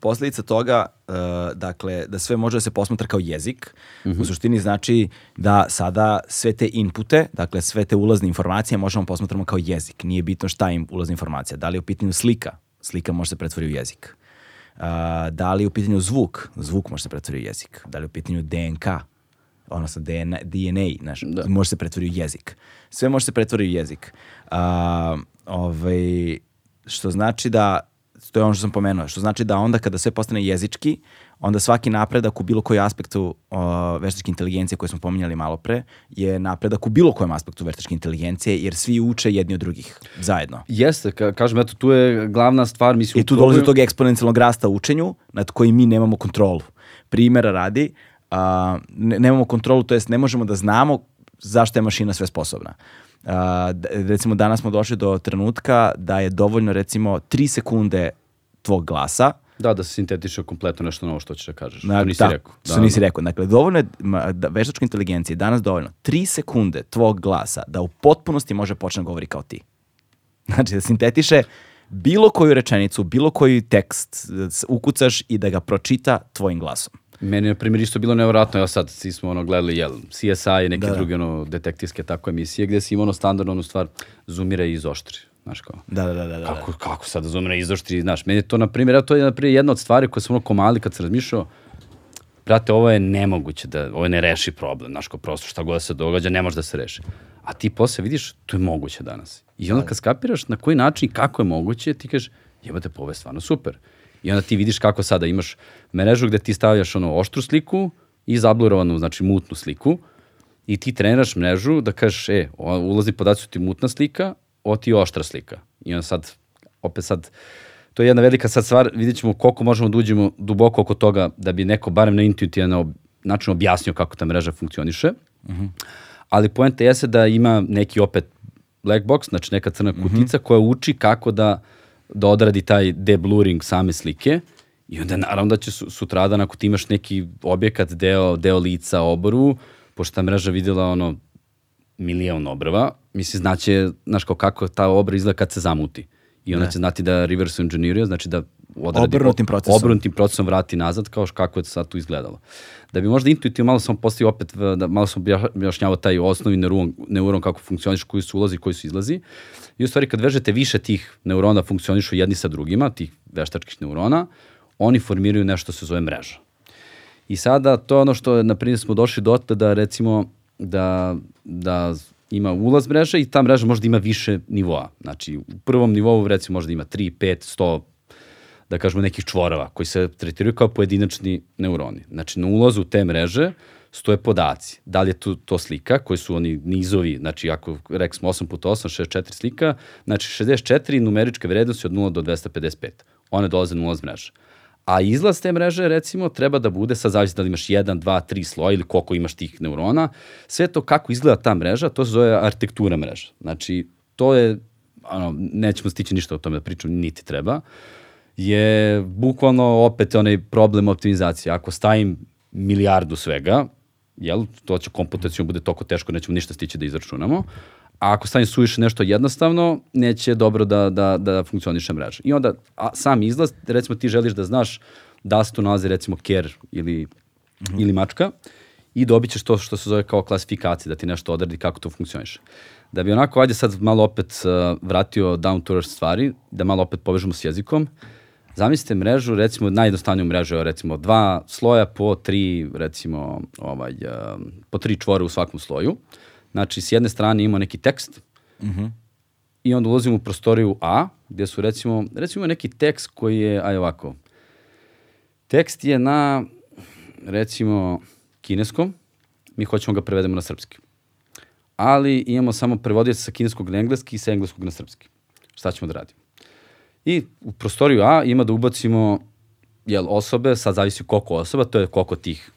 posledica toga, uh, dakle, da sve može da se posmatra kao jezik, u suštini znači da sada sve te inpute, dakle, sve te ulazne informacije možemo posmatramo kao jezik. Nije bitno šta je ulazna informacija. Da li je u pitanju slika? Slika može se pretvoriti u jezik. Da li je u pitanju zvuk? Zvuk može se pretvoriti u jezik. Da li je u pitanju DNK? odnosno DNA, DNA znaš, Da. može se pretvoriti u jezik. Sve može se pretvoriti u jezik. A, ovaj, što znači da, to je ono što sam pomenuo, što znači da onda kada sve postane jezički, onda svaki napredak u bilo koji aspektu o, veštačke inteligencije koje smo pominjali malo pre, je napredak u bilo kojem aspektu veštačke inteligencije, jer svi uče jedni od drugih zajedno. jeste, ka, kažem, eto, tu je glavna stvar, mislim... I tu dolazi do tog eksponencijalnog rasta učenju nad kojim mi nemamo kontrolu. Primera radi, a, ne- nemamo kontrolu, to jest ne možemo da znamo zašto je mašina sve sposobna. D- recimo danas smo došli do trenutka da je dovoljno recimo 3 sekunde tvog glasa Da, da se sintetiše kompletno nešto novo što ćeš da kažeš. Na- to nisi da, rekao. Što nisi rekao. Dakle, dovoljno je, da, veštačka inteligencija je danas dovoljno 3 sekunde tvog glasa da u potpunosti može počne da govori kao ti. Znači, da sintetiše bilo koju rečenicu, bilo koji tekst, da ukucaš i da ga pročita tvojim glasom. Meni je, na primjer, isto bilo nevjerojatno, evo sad, svi smo ono gledali, jel, CSI i neke Da, da. druge ono, detektivske tako emisije, gde si imao ono standardno onu stvar, zoomira i izoštri, znaš kao. Da, da, da, da. da. Kako, kako sad da i izoštri, znaš, meni je to, na primjer, evo, to je, na primjer, jedna od stvari koje sam ono komali kad sam razmišljao, brate, ovo je nemoguće, da, ovo ne reši problem, znaš, kao prosto šta god da se događa, ne može da se reši. A ti posle vidiš, to je moguće danas. I onda kad skapiraš na koji način i kako je moguće, ti kažeš, jebate, pa ovo je stvarno super. I onda ti vidiš kako sada imaš mrežu gde ti stavljaš ono oštru sliku i zablurovanu, znači mutnu sliku, i ti treniraš mrežu da kažeš, e, ulazni podaci su ti mutna slika, ovo ti je oštra slika. I onda sad, opet sad, to je jedna velika sad stvar, vidjet ćemo koliko možemo da uđemo duboko oko toga da bi neko barem na intuitivan način objasnio kako ta mreža funkcioniše. Ali poenta jeste da ima neki opet black box, znači neka crna kutica koja uči kako da, da odradi taj debluring same slike i onda naravno da će su, sutradan ako ti imaš neki objekat, deo, deo lica, oboru, pošto ta mreža videla ono milion obrva, misli znaće, znaš kao kako ta obra izgleda kad se zamuti. I onda će znati da reverse engineeruje, znači da odradi, Obrnutim procesom. obrnutim procesom vrati nazad kao kako je sad tu izgledalo. Da bi možda intuitivno malo sam postavio opet, da malo sam obja- objašnjavao taj osnovni neuron, neuron kako funkcioniš, koji su ulazi, koji su izlazi. I u stvari kad vežete više tih neurona funkcionišu jedni sa drugima, tih veštačkih neurona, oni formiraju nešto što se zove mreža. I sada to je ono što, na primjer, smo došli dotle da recimo da, da ima ulaz mreža i ta mreža možda ima više nivoa. Znači, u prvom nivou recimo možda ima 3, 5, 100 da kažemo nekih čvorova koji se tretiraju kao pojedinačni neuroni. Znači, na ulazu te mreže stoje podaci. Da li je tu, to slika, koji su oni nizovi, znači ako rekli smo 8 puta 8, 64 slika, znači 64 numeričke vrednosti od 0 do 255. One dolaze na ulaz mreže. A izlaz te mreže, recimo, treba da bude, sad zavisi da li imaš 1, 2, 3 sloja ili koliko imaš tih neurona. Sve to kako izgleda ta mreža, to se zove arhitektura mreža. Znači, to je, ono, nećemo stići ništa o tome da pričam, niti treba je bukvalno opet onaj problem optimizacije. Ako stavim milijardu svega, jel, to će komputacijom bude toliko teško, nećemo ništa stići da izračunamo. A ako stavim suviše nešto jednostavno, neće dobro da, da, da funkcioniše mreža. I onda a, sam izlaz, recimo ti želiš da znaš da se tu nalazi recimo ker ili, ili mačka i dobit ćeš to što se zove kao klasifikacija, da ti nešto odredi kako to funkcioniše. Da bi onako, ajde sad malo opet uh, vratio down to earth stvari, da malo opet povežemo s jezikom, Zamislite mrežu, recimo najjednostavniju mrežu, je recimo dva sloja po tri, recimo, ovaj, um, po tri čvora u svakom sloju. Znači, s jedne strane ima neki tekst i onda ulazimo u prostoriju A, gdje su recimo, recimo neki tekst koji je, aj ovako, tekst je na, recimo, kineskom, mi hoćemo ga prevedemo na srpski. Ali imamo samo prevodioca sa kineskog na engleski i sa engleskog na srpski. Šta ćemo da radimo? I u prostoriju A ima da ubacimo jel, osobe, sad zavisi koliko osoba, to je koliko tih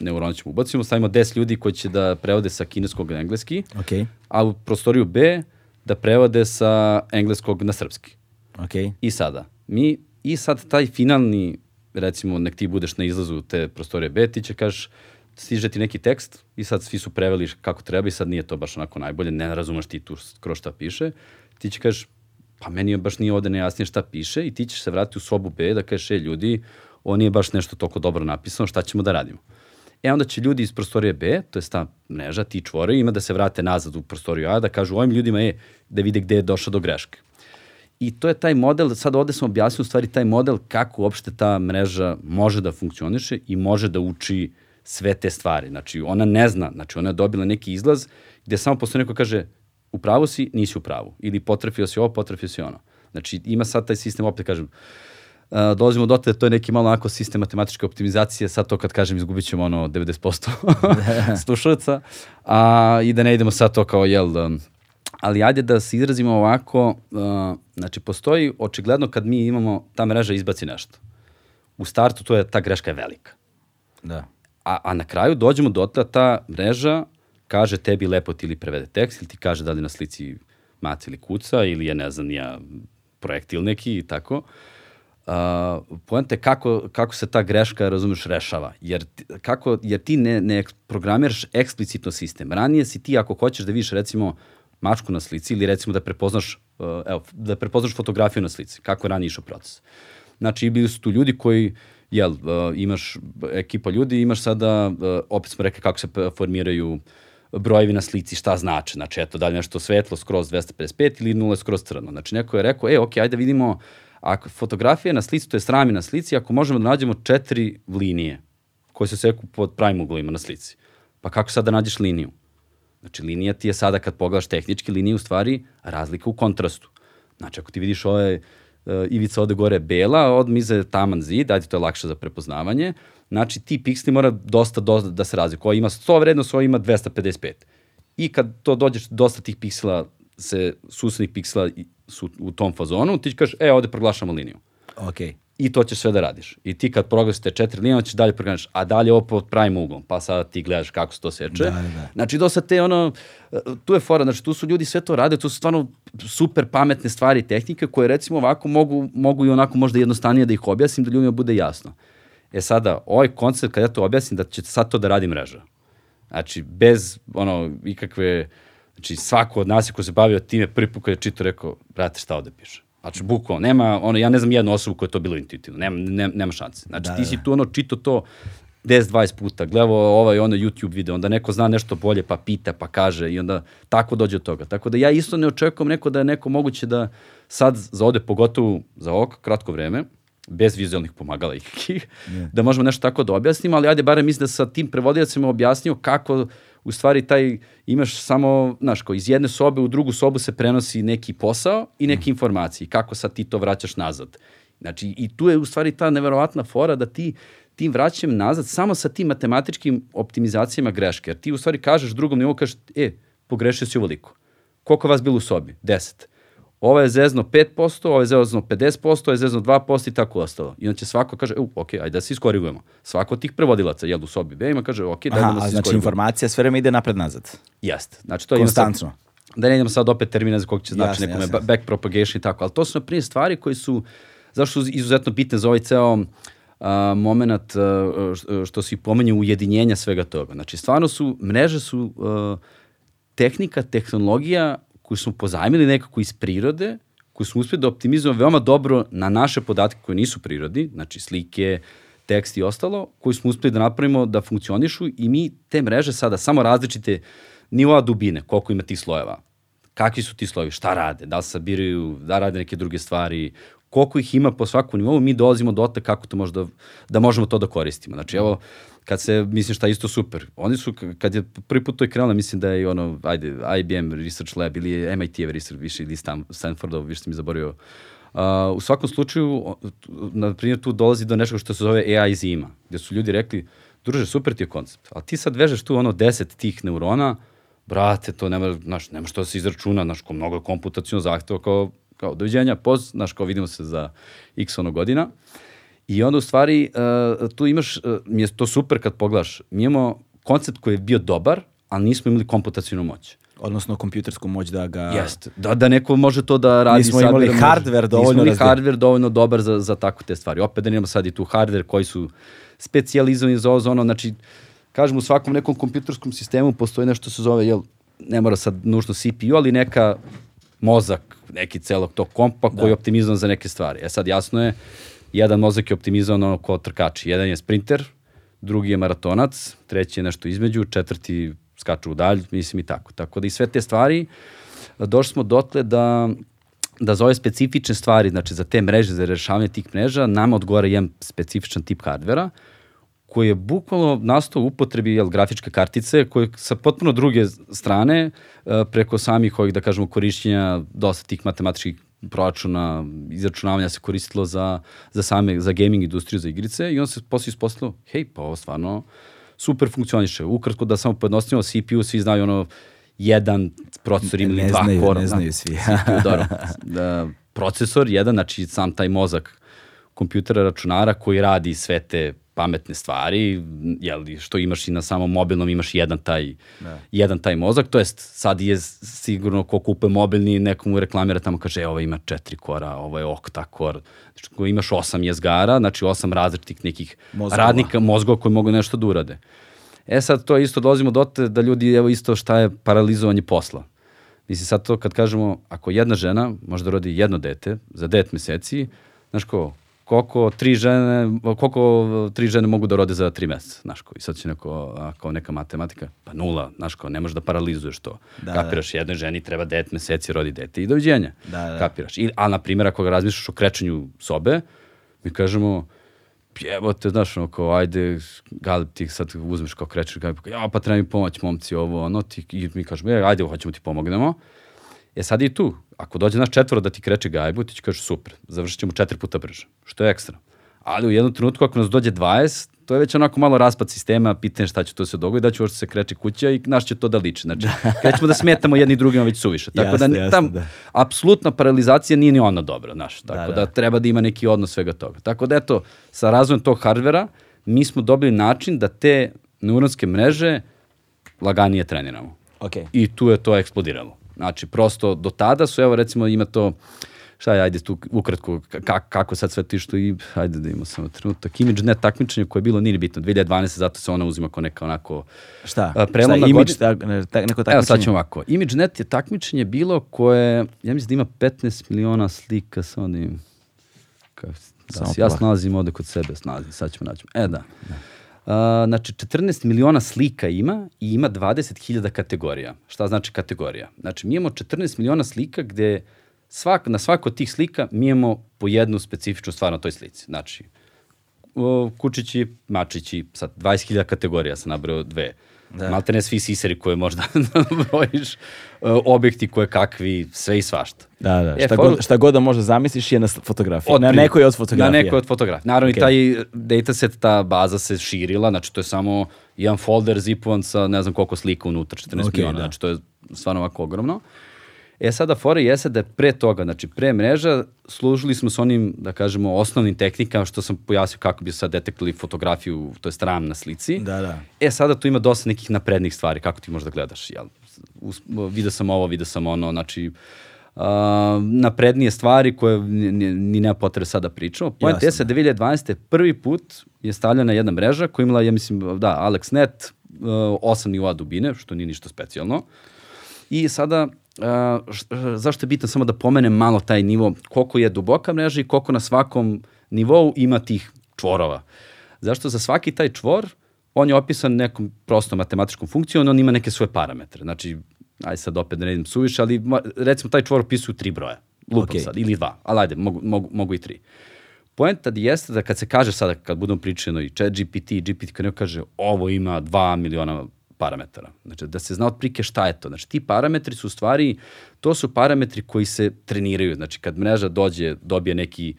neuron ćemo ubacimo, stavimo 10 ljudi koji će da prevode sa kineskog na engleski, Ok, a u prostoriju B da prevode sa engleskog na srpski. ok. I sada, mi, i sad taj finalni, recimo, nek ti budeš na izlazu te prostorije B, ti će kažeš, stiže ti neki tekst i sad svi su preveli kako treba i sad nije to baš onako najbolje, ne razumeš ti tu kroz šta piše, ti će kažeš, pa meni baš nije ovde nejasnije šta piše i ti ćeš se vratiti u sobu B da kažeš, e, ljudi, ovo nije baš nešto toliko dobro napisano, šta ćemo da radimo? E onda će ljudi iz prostorije B, to je ta mreža, ti čvore, ima da se vrate nazad u prostoriju A, da kažu ovim ljudima je da vide gde je došao do greške. I to je taj model, sad ovde sam objasnio u stvari taj model kako uopšte ta mreža može da funkcioniše i može da uči sve te stvari. Znači, ona ne zna, znači ona je dobila neki izlaz gde samo postoje neko kaže u pravu si, nisi u pravu. Ili potrefio si ovo, potrefio si ono. Znači, ima sad taj sistem, opet kažem, Uh, dolazimo do te, to je neki malo onako sistem matematičke optimizacije, sad to kad kažem izgubit ćemo ono 90% slušalaca, a, i da ne idemo sad to kao, jel, um, ali ajde da se izrazimo ovako, uh, znači postoji očigledno kad mi imamo, ta mreža izbaci nešto. U startu to je, ta greška je velika. Da. A, a na kraju dođemo do da ta mreža kaže tebi lepo ti ili prevede tekst ili ti kaže da li na slici maca ili kuca ili je ne znam ja projektil neki i tako. Uh, poenta je kako, kako se ta greška, razumeš, rešava. Jer, kako, jer ti ne, ne programiraš eksplicitno sistem. Ranije si ti, ako hoćeš da vidiš, recimo, mačku na slici ili recimo da prepoznaš, uh, evo, da prepoznaš fotografiju na slici, kako je ranije išao proces. Znači, bili su tu ljudi koji, jel, uh, imaš ekipa ljudi, imaš sada, uh, opet smo rekli kako se formiraju brojevi na slici, šta znače. Znači, eto, da li nešto svetlo skroz 255 ili nula skroz crno. Znači, neko je rekao, e, ok, ajde da vidimo, ako fotografija na slici, to je srami na slici, ako možemo da nađemo četiri linije koje se seku pod pravim uglima na slici. Pa kako sad da nađeš liniju? Znači, linija ti je sada, kad pogledaš tehnički, linija je u stvari razlika u kontrastu. Znači, ako ti vidiš ove uh, ivica ovde gore bela, od mize taman zid, ajde, to je lakše za prepoznavanje, znači ti pikseli mora dosta, dosta da se razlikuju. Ovo ima 100 vrednost, ovo ima 255. I kad to dođeš, dosta tih piksela se, susrednih piksela su u tom fazonu, ti kažeš, e, ovde proglašamo liniju Ok. i to ćeš sve da radiš. I ti kad proglasite četiri linije, ćeš dalje programiš, a dalje ovo pod pravim uglom, pa sada ti gledaš kako se to seče. Da, da, da. Znači, dosta te ono, tu je fora, znači tu su ljudi sve to rade, to su stvarno super pametne stvari i tehnike koje recimo ovako mogu, mogu i onako možda jednostavnije da ih objasnim, da ljudima bude jasno. E sada, ovaj koncept kad ja to objasnim, da će sad to da radi mreža. Znači, bez ono, ikakve, znači svako od nas je ko se bavio time, prvi put kad je čito rekao, brate, šta ovde piše? Znači, bukvalno, nema, ono, ja ne znam jednu osobu koja je to bilo intuitivno, nema, nema, nema šanse. Znači, Da, ti da, si tu ono čito to 10-20 puta, gledao ovaj ono YouTube video, onda neko zna nešto bolje pa pita pa kaže i onda tako dođe do toga. Tako da ja isto ne očekujem neko da je neko moguće da sad za ode pogotovo za ovo kratko vreme, bez vizualnih pomagala ikakih, da možemo nešto tako da objasnimo, ali ajde barem mislim da sa tim prevodiocima objasnio kako u stvari taj imaš samo, znaš, kao iz jedne sobe u drugu sobu se prenosi neki posao i neke informacije i kako sad ti to vraćaš nazad. Znači, i tu je u stvari ta neverovatna fora da ti tim vraćam nazad samo sa tim matematičkim optimizacijama greške. Jer ti u stvari kažeš drugom nivou, kažeš, e, pogrešio si uvoliko. Koliko vas bilo u sobi? 10. Ovo je zezno 5%, ovo je zezno 50%, ovo je zezno 2% i tako ostalo. I onda će svako kaže, u, ok, ajde da se iskorigujemo. Svako od tih prevodilaca, jel, u sobi B ima, kaže, ok, dajmo da se znači iskorigujemo. informacija sve vreme ide napred-nazad. Jeste. Znači, to je Konstantno. Da ne idemo sad opet termina za kog će znači Jasne, nekome jasne, ba- back propagation i tako, ali to su na primjer stvari koji su, zašto su izuzetno bitne za ovaj ceo a, moment a, što se pomenje ujedinjenja svega toga. Znači, stvarno su, mreže su a, tehnika, tehnologija koju smo pozajmili nekako iz prirode, koju smo uspeli da optimizujemo veoma dobro na naše podatke koje nisu prirodi, znači slike, tekst i ostalo, koji smo uspeli da napravimo da funkcionišu i mi te mreže sada samo različite nivoa dubine, koliko ima tih slojeva, kakvi su ti slojevi, šta rade, da li sabiraju, da rade neke druge stvari, koliko ih ima po svakom nivou, mi dolazimo do te kako to možda, da možemo to da koristimo. Znači, evo, kad se, mislim šta je isto super, oni su, kad je prvi put to je krenulo, mislim da je ono, ajde, IBM Research Lab ili MIT-ev Research, više ili Stan, Stanfordov, više sam mi zaboravio. Uh, u svakom slučaju, na primjer, tu dolazi do nečega što se zove AI zima, gde su ljudi rekli, druže, super ti je koncept, ali ti sad vežeš tu ono 10 tih neurona, brate, to nema, znaš, nema što da se izračuna, znaš, ko mnogo komputacijno zahteva, kao, kao doviđenja, poz, znaš, kao vidimo se za x ono godina. I onda u stvari uh, tu imaš, uh, mi je to super kad pogledaš, mi imamo koncept koji je bio dobar, ali nismo imali komputacijnu moć. Odnosno kompjutersku moć da ga... Jeste, da, da neko može to da radi. Nismo imali sadbira, hardware dovoljno Nismo imali razvijen. hardware dovoljno dobar za, za tako te stvari. Opet da nemamo sad i tu hardware koji su specijalizovani za ovo, za ono, znači, kažem, u svakom nekom kompjuterskom sistemu postoji nešto što se zove, jel, ne mora sad nužno CPU, ali neka mozak, neki celog tog kompa koji je optimizovan za neke stvari. E sad, jasno je, jedan mozak je optimizovan ono kao trkači. Jedan je sprinter, drugi je maratonac, treći je nešto između, četvrti skaču u dalj, mislim i tako. Tako da i sve te stvari, došli smo dotle da da za ove specifične stvari, znači za te mreže, za rešavanje tih mreža, nama odgovara jedan specifičan tip hardvera, koji je bukvalno nastao u upotrebi jel, grafičke kartice, koje sa potpuno druge strane, e, preko samih ovih, da kažemo, korišćenja dosta tih matematičkih proračuna, izračunavanja se koristilo za, za same, za gaming industriju, za igrice i on se posle ispostavilo, hej, pa ovo stvarno super funkcioniše. Ukratko da samo pojednostavimo CPU, svi znaju ono, jedan procesor ima dva kora. ne zna. znaju svi. CPU, dobro. Da, procesor jedan, znači sam taj mozak kompjutera računara koji radi sve te pametne stvari, jel, što imaš i na samom mobilnom, imaš jedan taj, da. jedan taj mozak, to jest sad je sigurno ko kupe mobilni, nekomu reklamira tamo kaže, e, ovo ima četiri kora, ovo je okta kor, znači ko imaš osam jezgara, znači osam različitih nekih Mozgova. radnika, mozgova koji mogu nešto da urade. E sad to isto dolazimo dote da ljudi, evo isto šta je paralizovanje posla. Mislim sad to kad kažemo, ako jedna žena može da rodi jedno dete za 9 meseci, znaš ko, koliko tri žene, koliko tri žene mogu da rode za tri meseca, znaš ko, i sad će neko, kao neka matematika, pa nula, znaš ko, ne možeš da paralizuješ to. Da, Da, Kapiraš, jednoj ženi treba 9 meseci rodi dete i doviđenja. Da, da. Kapiraš. I, a na primjer, ako ga razmišljaš o krečenju sobe, mi kažemo, jebote, znaš, ono, kao, ajde, Galip, ti sad uzmeš kao krećeš, Galip, ja, pa treba mi pomoć, momci, ovo, ono, ti, i mi kažemo, e, ajde, hoćemo ti pomognemo. E sad i tu, ako dođe naš četvoro da ti kreće gajbu, ti će kažeš super, završit ćemo četiri puta brže, što je ekstra. Ali u jednom trenutku ako nas dođe 20, to je već onako malo raspad sistema, pitanje šta će to se dogoditi, da će uopšte se kreće kuća i naš će to da liči. Znači, krećemo da smetamo jedni drugima već suviše. Tako Jasno, da, tam, da. apsolutna paralizacija nije ni ona dobra, znaš. Tako Da, da, da. da, treba da ima neki odnos svega toga. Tako da eto, sa razvojem tog hardvera mi smo dobili način da te neuronske mreže laganije treniramo. Ok. I tu je to eksplodiralo. Znači, prosto do tada su, evo recimo ima to, šta je, ajde tu ukratko, ka, kako sad sve ti što i, ajde da imamo samo trenutak, ImageNet takmičenje koje je bilo, nije ni bitno, 2012. zato se ona uzima kao neka onako Šta? a, Šta, imidž, godina. tak, ne, tak, neko Evo takmičenje? sad ćemo ovako. ImageNet je takmičenje bilo koje, ja mislim da ima 15 miliona slika, samo da im... Kako, da Samo ja snalazim ovde kod sebe, snalazim, sad ćemo naći. E da. A, znači, 14 miliona slika ima i ima 20.000 kategorija. Šta znači kategorija? Znači, mi imamo 14 miliona slika gde svak, na svako od tih slika mi imamo po jednu specifičnu stvar na toj slici. Znači, kučići, mačići, sad 20.000 kategorija sam nabrao dve. Da. Da. Malte ne svi siseri koje možda brojiš, o, objekti koje kakvi, sve i svašta. Da, da. E, Šta, foru- god, šta god da može zamisliš je na fotografiji. Od na nekoj od fotografija. Na nekoj od fotografija. Naravno Ok. i taj dataset, ta baza se širila, znači to je samo jedan folder zipovan sa ne znam koliko slika unutra, 14 Ok, miliona, da. znači to je stvarno ovako ogromno. E sada fora jeste da je pre toga, znači pre mreža, služili smo s onim, da kažemo, osnovnim tehnikama što sam pojasnio kako bi sad detektovali fotografiju, to je ram na slici. Da, da. E, sada tu ima dosta nekih naprednih stvari, kako ti možeš da gledaš, jel? Us, vidio sam ovo, vidio sam ono, znači, uh, naprednije stvari koje ni, ni, nema potrebe sada da pričamo. Point Jasno, je 2012. prvi put je stavljena jedna mreža koja imala, ja mislim, da, AlexNet, uh, 8 nivoa dubine, što nije ništa specijalno. I sada, zašto je bitno samo da pomenem malo taj nivo, koliko je duboka mreža i koliko na svakom nivou ima tih čvorova. Zašto za svaki taj čvor, on je opisan nekom prostom matematičkom funkcijom, on ima neke svoje parametre. Znači, aj sad opet da ne idem suviše, ali recimo taj čvor opisuju tri broja. Lupam Okej. sad, ili dva, ali ajde, mogu, mogu, mogu i tri. Poenta jeste da kad se kaže sada, kad budemo pričano i chat GPT, GPT kad neko kaže ovo ima 2 miliona parametara. Znači, da se zna otprike šta je to. Znači, ti parametri su u stvari, to su parametri koji se treniraju. Znači, kad mreža dođe, dobije neki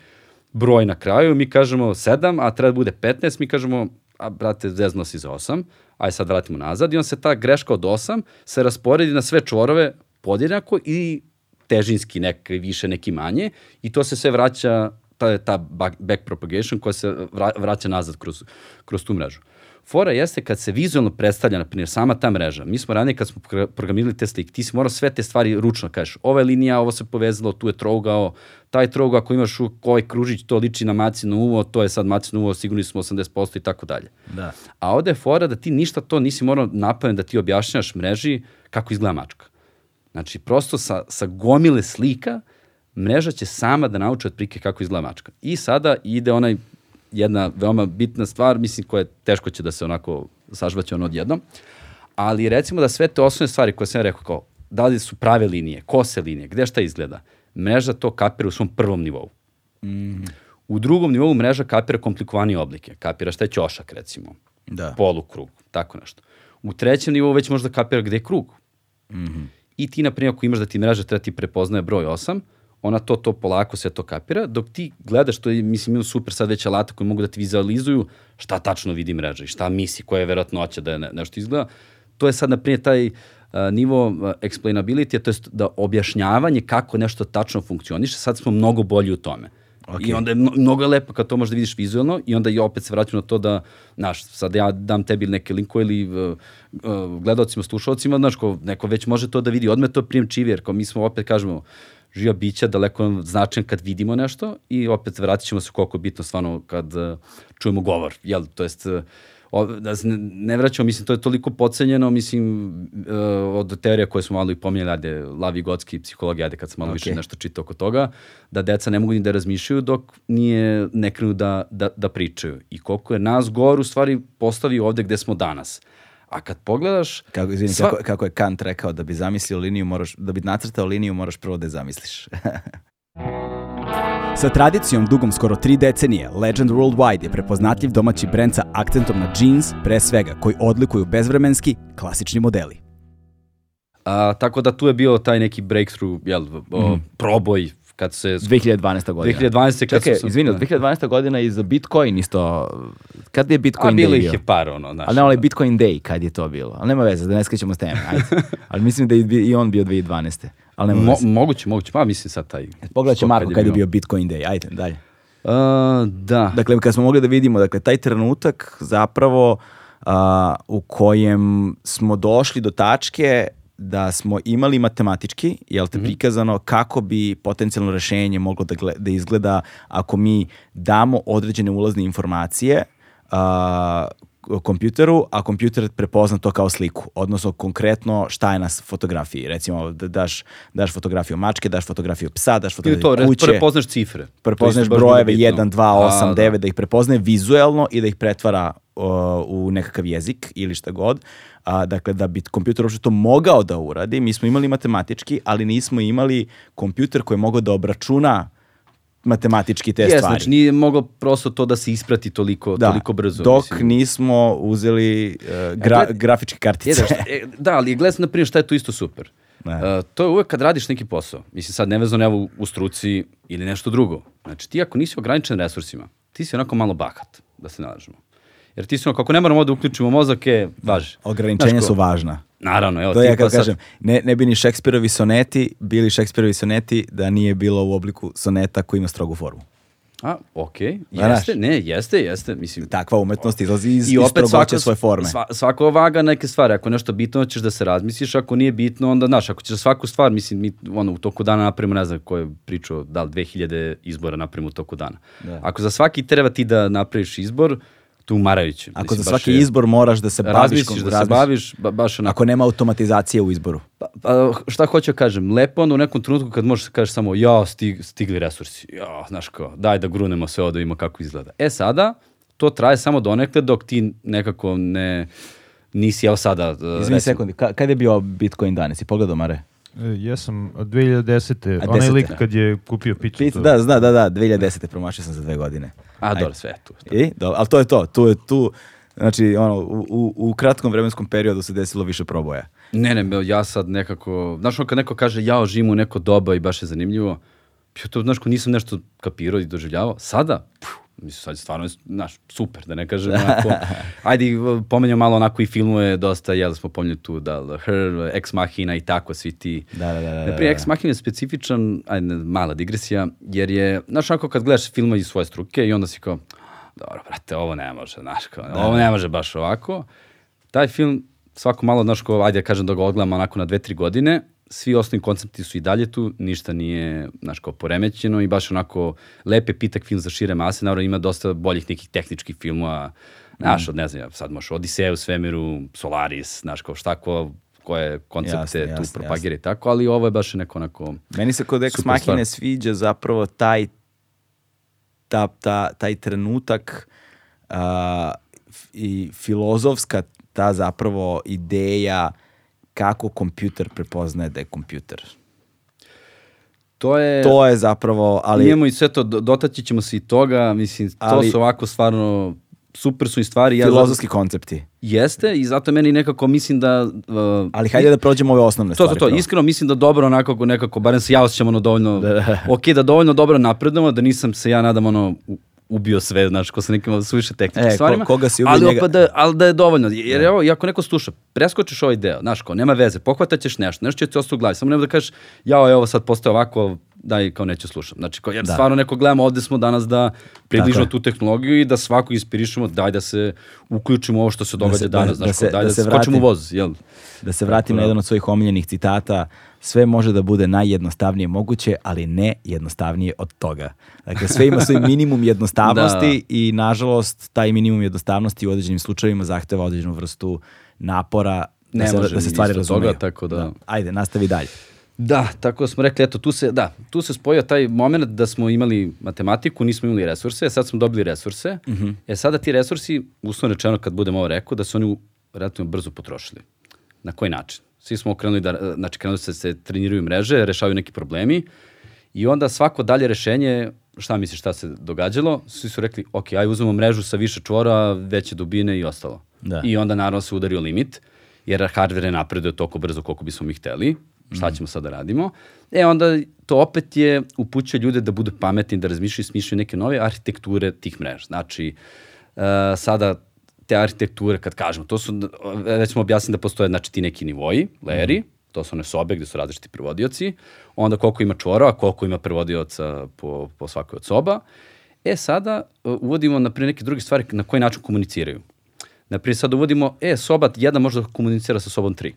broj na kraju, mi kažemo 7, a treba da bude 15, mi kažemo, a brate, zezno si za 8, aj sad vratimo nazad i on se ta greška od 8 se rasporedi na sve čvorove podjednako i težinski neki više, neki manje i to se sve vraća ta ta back, propagation koja se vra- vraća nazad kroz, kroz tu mrežu. Fora jeste kad se vizualno predstavlja, na primjer, sama ta mreža. Mi smo ranije kad smo pro- programirali te slike, ti si morao sve te stvari ručno kažeš. Ova je linija, ovo se povezalo, tu je trougao, taj trougao, ako imaš u ovaj kružić, to liči na macino uvo, to je sad macino uvo, sigurni smo 80% i tako dalje. Da. A ovde je fora da ti ništa to nisi morao napamet da ti objašnjaš mreži kako izgleda mačka. Znači, prosto sa, sa gomile slika mreža će sama da nauči otprilike kako izgleda mačka. I sada ide onaj jedna veoma bitna stvar, mislim koja je teško će da se onako sažvaće ono odjednom, ali recimo da sve te osnovne stvari koje sam ja rekao kao da li su prave linije, kose linije, gde šta izgleda, mreža to kapira u svom prvom nivou. U drugom nivou mreža kapira komplikovanije oblike, kapira šta je ćošak recimo, Da. polukrug, tako nešto. U trećem nivou već možda kapira gde je krug. I ti, na primjer, ako imaš da ti mreža treba ti prepoznaje broj 8, ona to, to polako sve to kapira, dok ti gledaš, to je, mislim, imam super sad već alata koji mogu da ti vizualizuju šta tačno vidi mreža i šta misli, koja je verovatnoća da je ne, nešto izgleda. To je sad, na primjer, taj uh, nivo uh, explainability, to je da objašnjavanje kako nešto tačno funkcioniše, sad smo mnogo bolji u tome. Ok. I onda je mno, mnogo je lepo kad to možda vidiš vizualno i onda i opet se vraćam na to da, znaš, sad ja dam tebi neke linkove ili uh, uh, gledalcima, slušalcima, znaš, ko neko već može to da vidi, odme to prijemčivi, jer kao mi smo opet, kažemo, živa bića daleko značajan kad vidimo nešto i opet vratit ćemo se koliko je bitno stvarno kad uh, čujemo govor, jel, to jest uh, o, da se ne, ne vraćamo, mislim, to je toliko pocenjeno, mislim, uh, od teorija koje smo malo i pominjali, ajde, Lavi Gotski, psihologija, ajde, kad sam malo okay. više nešto čitao oko toga, da deca ne mogu ni da razmišljaju dok nije, ne krenu da, da, da pričaju. I koliko je nas gor u stvari postavio ovde gde smo danas. A kad pogledaš... Kako, izvini, sva- kako, kako je Kant rekao da bi zamislio liniju, moraš, da bi nacrtao liniju, moraš prvo da je zamisliš. Sa tradicijom dugom skoro tri decenije, Legend Worldwide je prepoznatljiv domaći brend sa akcentom na jeans, pre svega, koji odlikuju bezvremenski, klasični modeli. A, tako da tu je bio taj neki breakthrough, jel, o, proboj, kad se... 2012. godina. 2012. kad Čekaj, su- izvini, 2012. godina i za Bitcoin isto, kad je A Bitcoin bilo Day ih bio? je par, ono, znaš. Ali ne, onaj Bitcoin Day, kad je to bilo. Ali nema veze, da ne skrećemo s teme, ajde. Ali mislim da je i on bio 2012. Ali nema Mo, veze. moguće, moguće, pa mislim sad taj... Pogledat će Marko kad je bio Bitcoin Day, ajde, dalje. A, da. Dakle, kad smo mogli da vidimo, dakle, taj trenutak zapravo a, u kojem smo došli do tačke da smo imali matematički, jel te, prikazano kako bi potencijalno rešenje moglo da, gle- da izgleda ako mi damo određene ulazne informacije a, kompjuteru, a kompjuter prepozna to kao sliku, odnosno konkretno šta je na fotografiji. Recimo, da daš, daš fotografiju mačke, daš fotografiju psa, daš Ili fotografiju to, re- kuće prepoznaš cifre. To bilo brojeve bitno. 1, 2, 8, A, 9, da ih prepoznaje vizuelno i da ih pretvara o, u nekakav jezik ili šta god. A, dakle, da bi kompjuter uopšte to mogao da uradi, mi smo imali matematički, ali nismo imali kompjuter koji je mogao da obračuna matematički te Je, stvari. znači nije moglo prosto to da se isprati toliko, da, toliko brzo. dok mislim. nismo uzeli uh, gra, gled- grafičke Je, kartice. da, šta- e, da, ali gledaj sad, na primjer, šta je tu isto super. Ne. Uh, to je uvek kad radiš neki posao. Mislim, sad nevezano evo u, u struci ili nešto drugo. Znači, ti ako nisi ograničen resursima, ti si onako malo bahat, da se nalažemo. Jer ti ono, kako ne moramo da uključimo mozak, je, važi. Ograničenja su važna. Naravno, evo, To ja kao sad- kažem, ne, ne bi ni Šekspirovi soneti bili Šekspirovi soneti da nije bilo u obliku soneta koji ima strogu formu. A, okej, Da, znaš. jeste, ne, jeste, jeste, mislim, Takva umetnost izlazi iz, I iz opet strogoće svako, svoje forme. Sva, svako vaga neke stvari. Ako nešto bitno, ćeš da se razmisliš. Ako nije bitno, onda, znaš, ako ćeš za svaku stvar, mislim, mi ono, u toku dana napravimo, ne znam ko je pričao, da li 2000 izbora napravimo u toku dana. Da. Ako za svaki treba ti da napraviš izbor, tu umarajuće. Ako Mislim, za svaki je- izbor moraš da se baviš... razmisliš, da se baviš, ba, baš onako. Ako nema automatizacije u izboru. Pa, pa, šta hoću da kažem, lepo ono u nekom trenutku kad možeš da kažeš samo ja, stig, stigli resursi, ja, znaš kao, daj da grunemo sve ovo da vidimo kako izgleda. E sada, to traje samo donekle dok ti nekako ne, nisi, evo sada, uh, Izvini sekundi, ka, kada je bio Bitcoin danas? I pogledao, Mare? E, Jesam od 2010. A Onaj 10. lik kad je kupio piću. Pit, to- da, zna, da, da, 2010. promašio sam za dve godine. A, dobro, sve tu. I, do, ali to je to, tu je tu, znači, ono, u, u, u kratkom vremenskom periodu se desilo više proboja. Ne, ne, ja sad nekako, znaš ono kad neko kaže ja živim u neko doba i baš je zanimljivo, ja to, znaš, ko nisam nešto kapirao i doživljavao, sada, puf, mislim, sad je stvarno, znaš, super, da ne kažem onako, ajde, pomenjam malo onako i filmuje dosta, jel smo pomenuli tu, da, Her, Ex Machina i tako, svi ti. Da, da, da. da, Naprijed, da. Ex Machina je specifičan, ajde, mala digresija, jer je, znaš, onako kad gledaš filma iz svoje struke i onda si kao, dobro, brate, ovo ne može, znaš, kao, ovo ne može baš ovako. Taj film, svako malo, znaš, kao, ajde, da kažem da ga odgledam onako na dve, tri godine, svi osnovni koncepti su i dalje tu, ništa nije, znaš, kao poremećeno i baš onako lepe pitak film za šire mase, naravno ima dosta boljih nekih tehničkih filmova, znaš, od ne znam, sad možeš Odiseja u svemiru, Solaris, znaš, kao šta ko, koje koncepte Jasne, tu jasne, propagira i tako, ali ovo je baš neko onako... Meni se kod Ex Machine stvar. sviđa zapravo taj ta, ta, taj trenutak f- i filozofska ta zapravo ideja kako kompjuter prepoznaje da je kompjuter. To je... To je zapravo, ali... Imamo i sve to, do- dotaći ćemo se i toga, mislim, to Ali- su ovako stvarno, super su i stvari. Ja filozofski koncepti. Jeste i zato meni nekako mislim da... Uh, Ali hajde da prođemo ove osnovne To, to, stvari. to, prvo. iskreno mislim da dobro onako, nekako, barem se ja osjećam ono dovoljno, Da, da. ok, da dovoljno dobro napredujemo, da nisam se ja nadam ono ubio sve, znaš, ko sa nekim suviše tehničkim E, ko- stvarima. koga si ubio, ali, njega- opet da, ali da je dovoljno, jer evo, i ako neko sluša, preskočiš ovaj deo, znaš, ko, nema veze, pohvatat ćeš nešto, nešto će ti ostati u glavi, samo nema da kažeš, jao, evo sad postoje ovako, daj, kao neću slušam. Znači, kao, jer Da. stvarno neko gledamo, ovde smo danas da približimo tu tehnologiju i da svako inspirišemo, daj da se uključimo u ovo što se događa se- da- danas, da znaš, se- kao, daj da da, se skočimo u vratim. voz, jel? Da se vratim na da. jedan od svojih omiljenih citata, sve može da bude najjednostavnije moguće, ali ne jednostavnije od toga. Dakle, sve ima svoj minimum jednostavnosti i nažalost taj minimum jednostavnosti u određenim slučajevima zahteva određenu vrstu napora da, Ne se, može da se stvari isto toga, razumeju. tako da- Ajde, nastavi dalje. Da, tako da smo rekli, eto, tu se, da, tu se spojio taj moment da smo imali matematiku, nismo imali resurse, sad smo dobili resurse. E sada ti resursi, uslovno rečeno kad budem ovo rekao, da su oni relativno brzo potrošili. Na koji način? Svi smo krenuli da, znači krenuli se, se treniraju mreže, rešavaju neki problemi i onda svako dalje rešenje, šta misliš šta se događalo, svi su rekli, ok, aj uzmemo mrežu sa više čvora, veće dubine i ostalo. Da. I onda naravno se udario limit, jer hardware ne napreduje toliko brzo koliko bismo mi hteli, šta ćemo sad da radimo. E onda to opet je upućuje ljude da budu pametni, da razmišljaju i smišljaju neke nove arhitekture tih mreža. Znači, uh, sada te arhitekture, kad kažemo, to su, već smo objasnili da postoje znači, ti neki nivoji, layeri, to su one sobe gde su različiti prevodioci, onda koliko ima čvorova, koliko ima prevodioca po, po svakoj od soba. E sada uh, uvodimo naprijed neke druge stvari na koji način komuniciraju. Naprijed sad uvodimo, e, soba jedan može da komunicira sa sobom tri.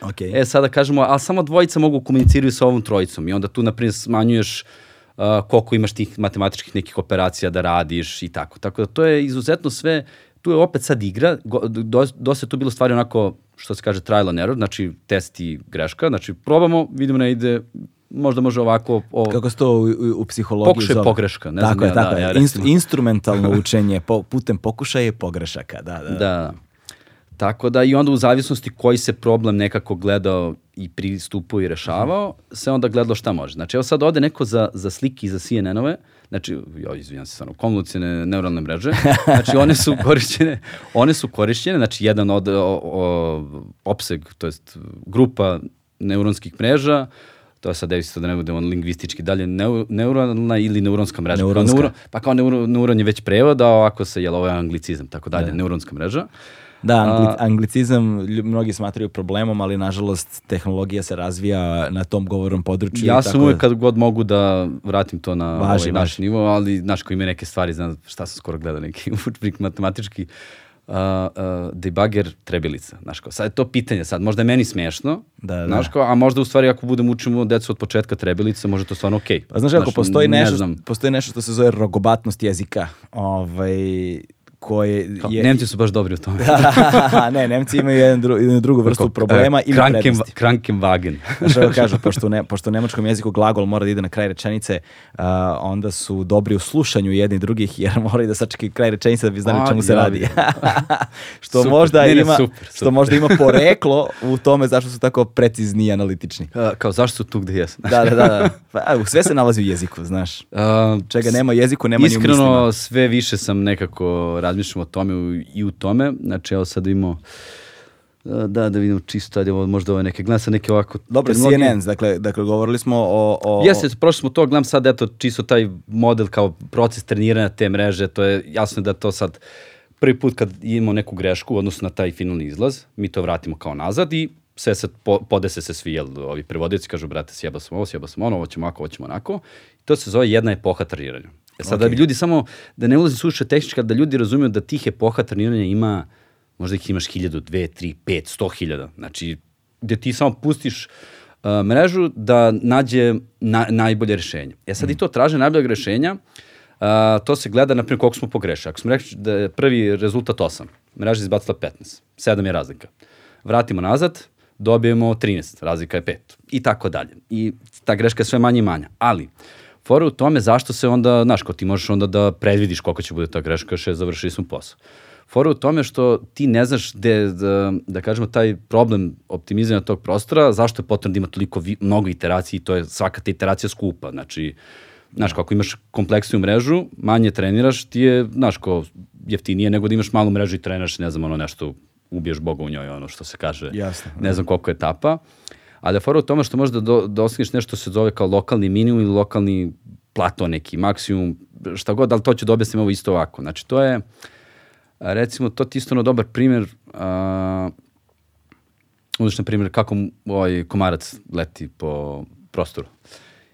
Okay. E, sada kažemo, ali samo dvojica mogu komuniciraju sa ovom trojicom i onda tu, naprijed, smanjuješ uh, koliko imaš tih matematičkih nekih operacija da radiš i tako. Tako da to je izuzetno sve, tu je opet sad igra, dosta je tu bilo stvari onako, što se kaže, trial and error, znači test i greška, znači probamo, vidimo ne ide, možda može ovako, o, Kako se to u, u, u psihologiji Pokušaj zove? pogreška, ne tako znam je, ja, tako da, je. ja recimo. instrumentalno učenje po, putem pokušaja i pogrešaka. Da, da. Da. Tako da i onda u zavisnosti koji se problem nekako gledao i pristupao i rešavao, se onda gledalo šta može. Znači evo sad ovde neko za, za slike i za CNN-ove, znači, jo, izvinjam se stvarno, konvolucijne neuralne mreže, znači one su korišćene, one su korišćene, znači jedan od o, o, opseg, to jest grupa neuronskih mreža, to je sad isto da ne budemo lingvistički dalje, neu, neuralna ili neuronska mreža. Kao Neuronska. Neuro, pa kao neuro, neuron je već prevod, a ovako se, jel, ovo je anglicizam, tako dalje, neuronska mreža. Da, angli, anglicizam mnogi smatraju problemom, ali nažalost tehnologija se razvija na tom govornom području. Ja sam tako uvek kad god mogu da vratim to na Važi, ovaj naš važi. nivo, ali znaš ko ima neke stvari, znam šta sam skoro gledao, neki učbenik matematički, uh, uh, debugger trebilica, znaš ko, sad je to pitanje, sad možda je meni smešno, Da, da. znaš ko, a možda u stvari ako budem učimo decu od početka trebilice, možda to stvarno okej. Pa znaš kako, postoji ne nešto, znam, postoji nešto što se zove rogobatnost jezika, ovaj, koje kao, je... Nemci su baš dobri u tome. ne, Nemci imaju jedan dru, jednu drugu vrstu problema E, ili Kranken, prednosti. Krankenwagen. Kako kažu, pošto, ne, pošto u nemačkom jeziku glagol mora da ide na kraj rečenice, uh, onda su dobri u slušanju jedni drugih, jer moraju da sačekaju kraj rečenice da bi znali A, čemu se radi. što Super. možda Ne, ne, ima super, što super. možda ima poreklo u tome zašto su tako precizni i analitični. Uh, kao, zašto su tu gde jesu? Da, da, da. da. Pa, sve se nalazi u jeziku, znaš. Uh, Čega nema u jeziku, nema ni u mislima. Iskreno, sve više sam nekako razmišljam o tome i u tome. Znači, evo sad imamo A, Da, da vidimo čisto, ajde, možda ove neke, gledam sad neke ovako... Dobro, terminologije. CNN, dakle, dakle, govorili smo o... o Jeste, prošli smo to, gledam sad, eto, čisto taj model kao proces treniranja te mreže, to je jasno da to sad prvi put kad imamo neku grešku u odnosu na taj finalni izlaz, mi to vratimo kao nazad i sve se po, podese se svi, jel, ovi prevodioci kažu, brate, sjeba sam ovo, sjeba sam ono, ovo ćemo ovako, ovo ćemo onako. To se zove jedna epoha treniranja. E sad, da bi ljudi samo, da ne ulazim suše tehnička, da ljudi razumiju da tih epoha treniranja ima, možda ih imaš hiljadu, dve, tri, pet, sto hiljada. Znači, gde ti samo pustiš uh, mrežu da nađe na, najbolje rešenje. E sad i to traže najboljeg rešenja, uh, to se gleda, na primjer, koliko smo pogrešili. Ako smo rekli da je prvi rezultat 8, mreža je izbacila 15, 7 je razlika. Vratimo nazad, dobijemo 13, razlika je 5 i tako dalje. I ta greška je sve manje i manja. Ali, fora u tome zašto se onda, znaš, ko ti možeš onda da predvidiš koliko će bude ta greška, še završili smo posao. Fora u tome što ti ne znaš gde, da, da kažemo, taj problem optimizanja tog prostora, zašto je potrebno da ima toliko vi, mnogo iteracija i to je svaka ta iteracija skupa. Znači, znaš, kako imaš kompleksniju mrežu, manje treniraš, ti je, znaš, ko jeftinije nego da imaš malu mrežu i treniraš, ne znam, ono nešto, ubiješ Boga u njoj, ono što se kaže. Jasno, Ne znam koliko etapa. Ali je fora u tome što možda do, dostigneš nešto što se zove kao lokalni minimum ili lokalni plato neki, maksimum, šta god, ali to ću da objasnim ovo isto ovako. Znači, to je, recimo, to ti isto ono dobar primjer, a, uzmeš na primjer kako ovaj komarac leti po prostoru.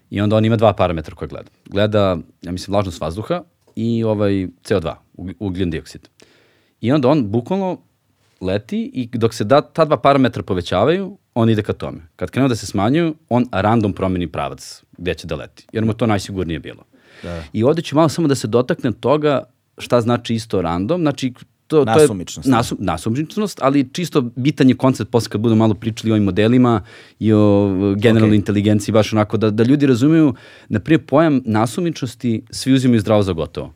I onda on ima dva parametra koje gleda. Gleda, ja mislim, vlažnost vazduha i ovaj CO2, ug- ugljen dioksid. I onda on bukvalno leti i dok se da, ta dva parametra povećavaju, on ide ka tome. Kad krenu da se smanjuju, on random promeni pravac gde će da leti. Jer mu to najsigurnije bilo. Da. I ovde ću malo samo da se dotaknem toga šta znači isto random. Znači, to, to je Nasumičnost. nasu, nasumičnost, ali čisto bitan je koncept posle kad budemo malo pričali o ovim modelima i o uh, generalnoj Ok. inteligenciji, baš onako da, da ljudi razumiju, na prije pojam nasumičnosti svi uzimaju zdravo za gotovo.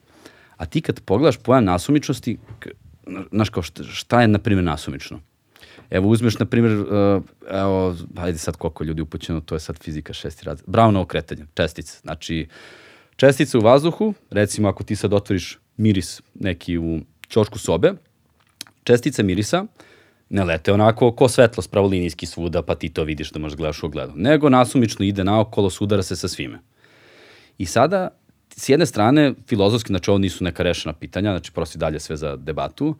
A ti kad pogledaš pojam nasumičnosti, znaš kao šta, šta je na primjer nasumično? Evo uzmeš na primjer, uh, evo, ajde sad koliko ljudi upućeno, to je sad fizika šesti razred. Brownovo kretanje, čestice. Znači, čestice u vazduhu, recimo ako ti sad otvoriš miris neki u ćošku sobe, čestice mirisa ne lete onako ko svetlost pravolinijski svuda, pa ti to vidiš da možeš gledaš u ogledu. Nego nasumično ide naokolo, sudara se sa svime. I sada, s jedne strane, filozofski, znači ovo nisu neka rešena pitanja, znači prosto i dalje sve za debatu,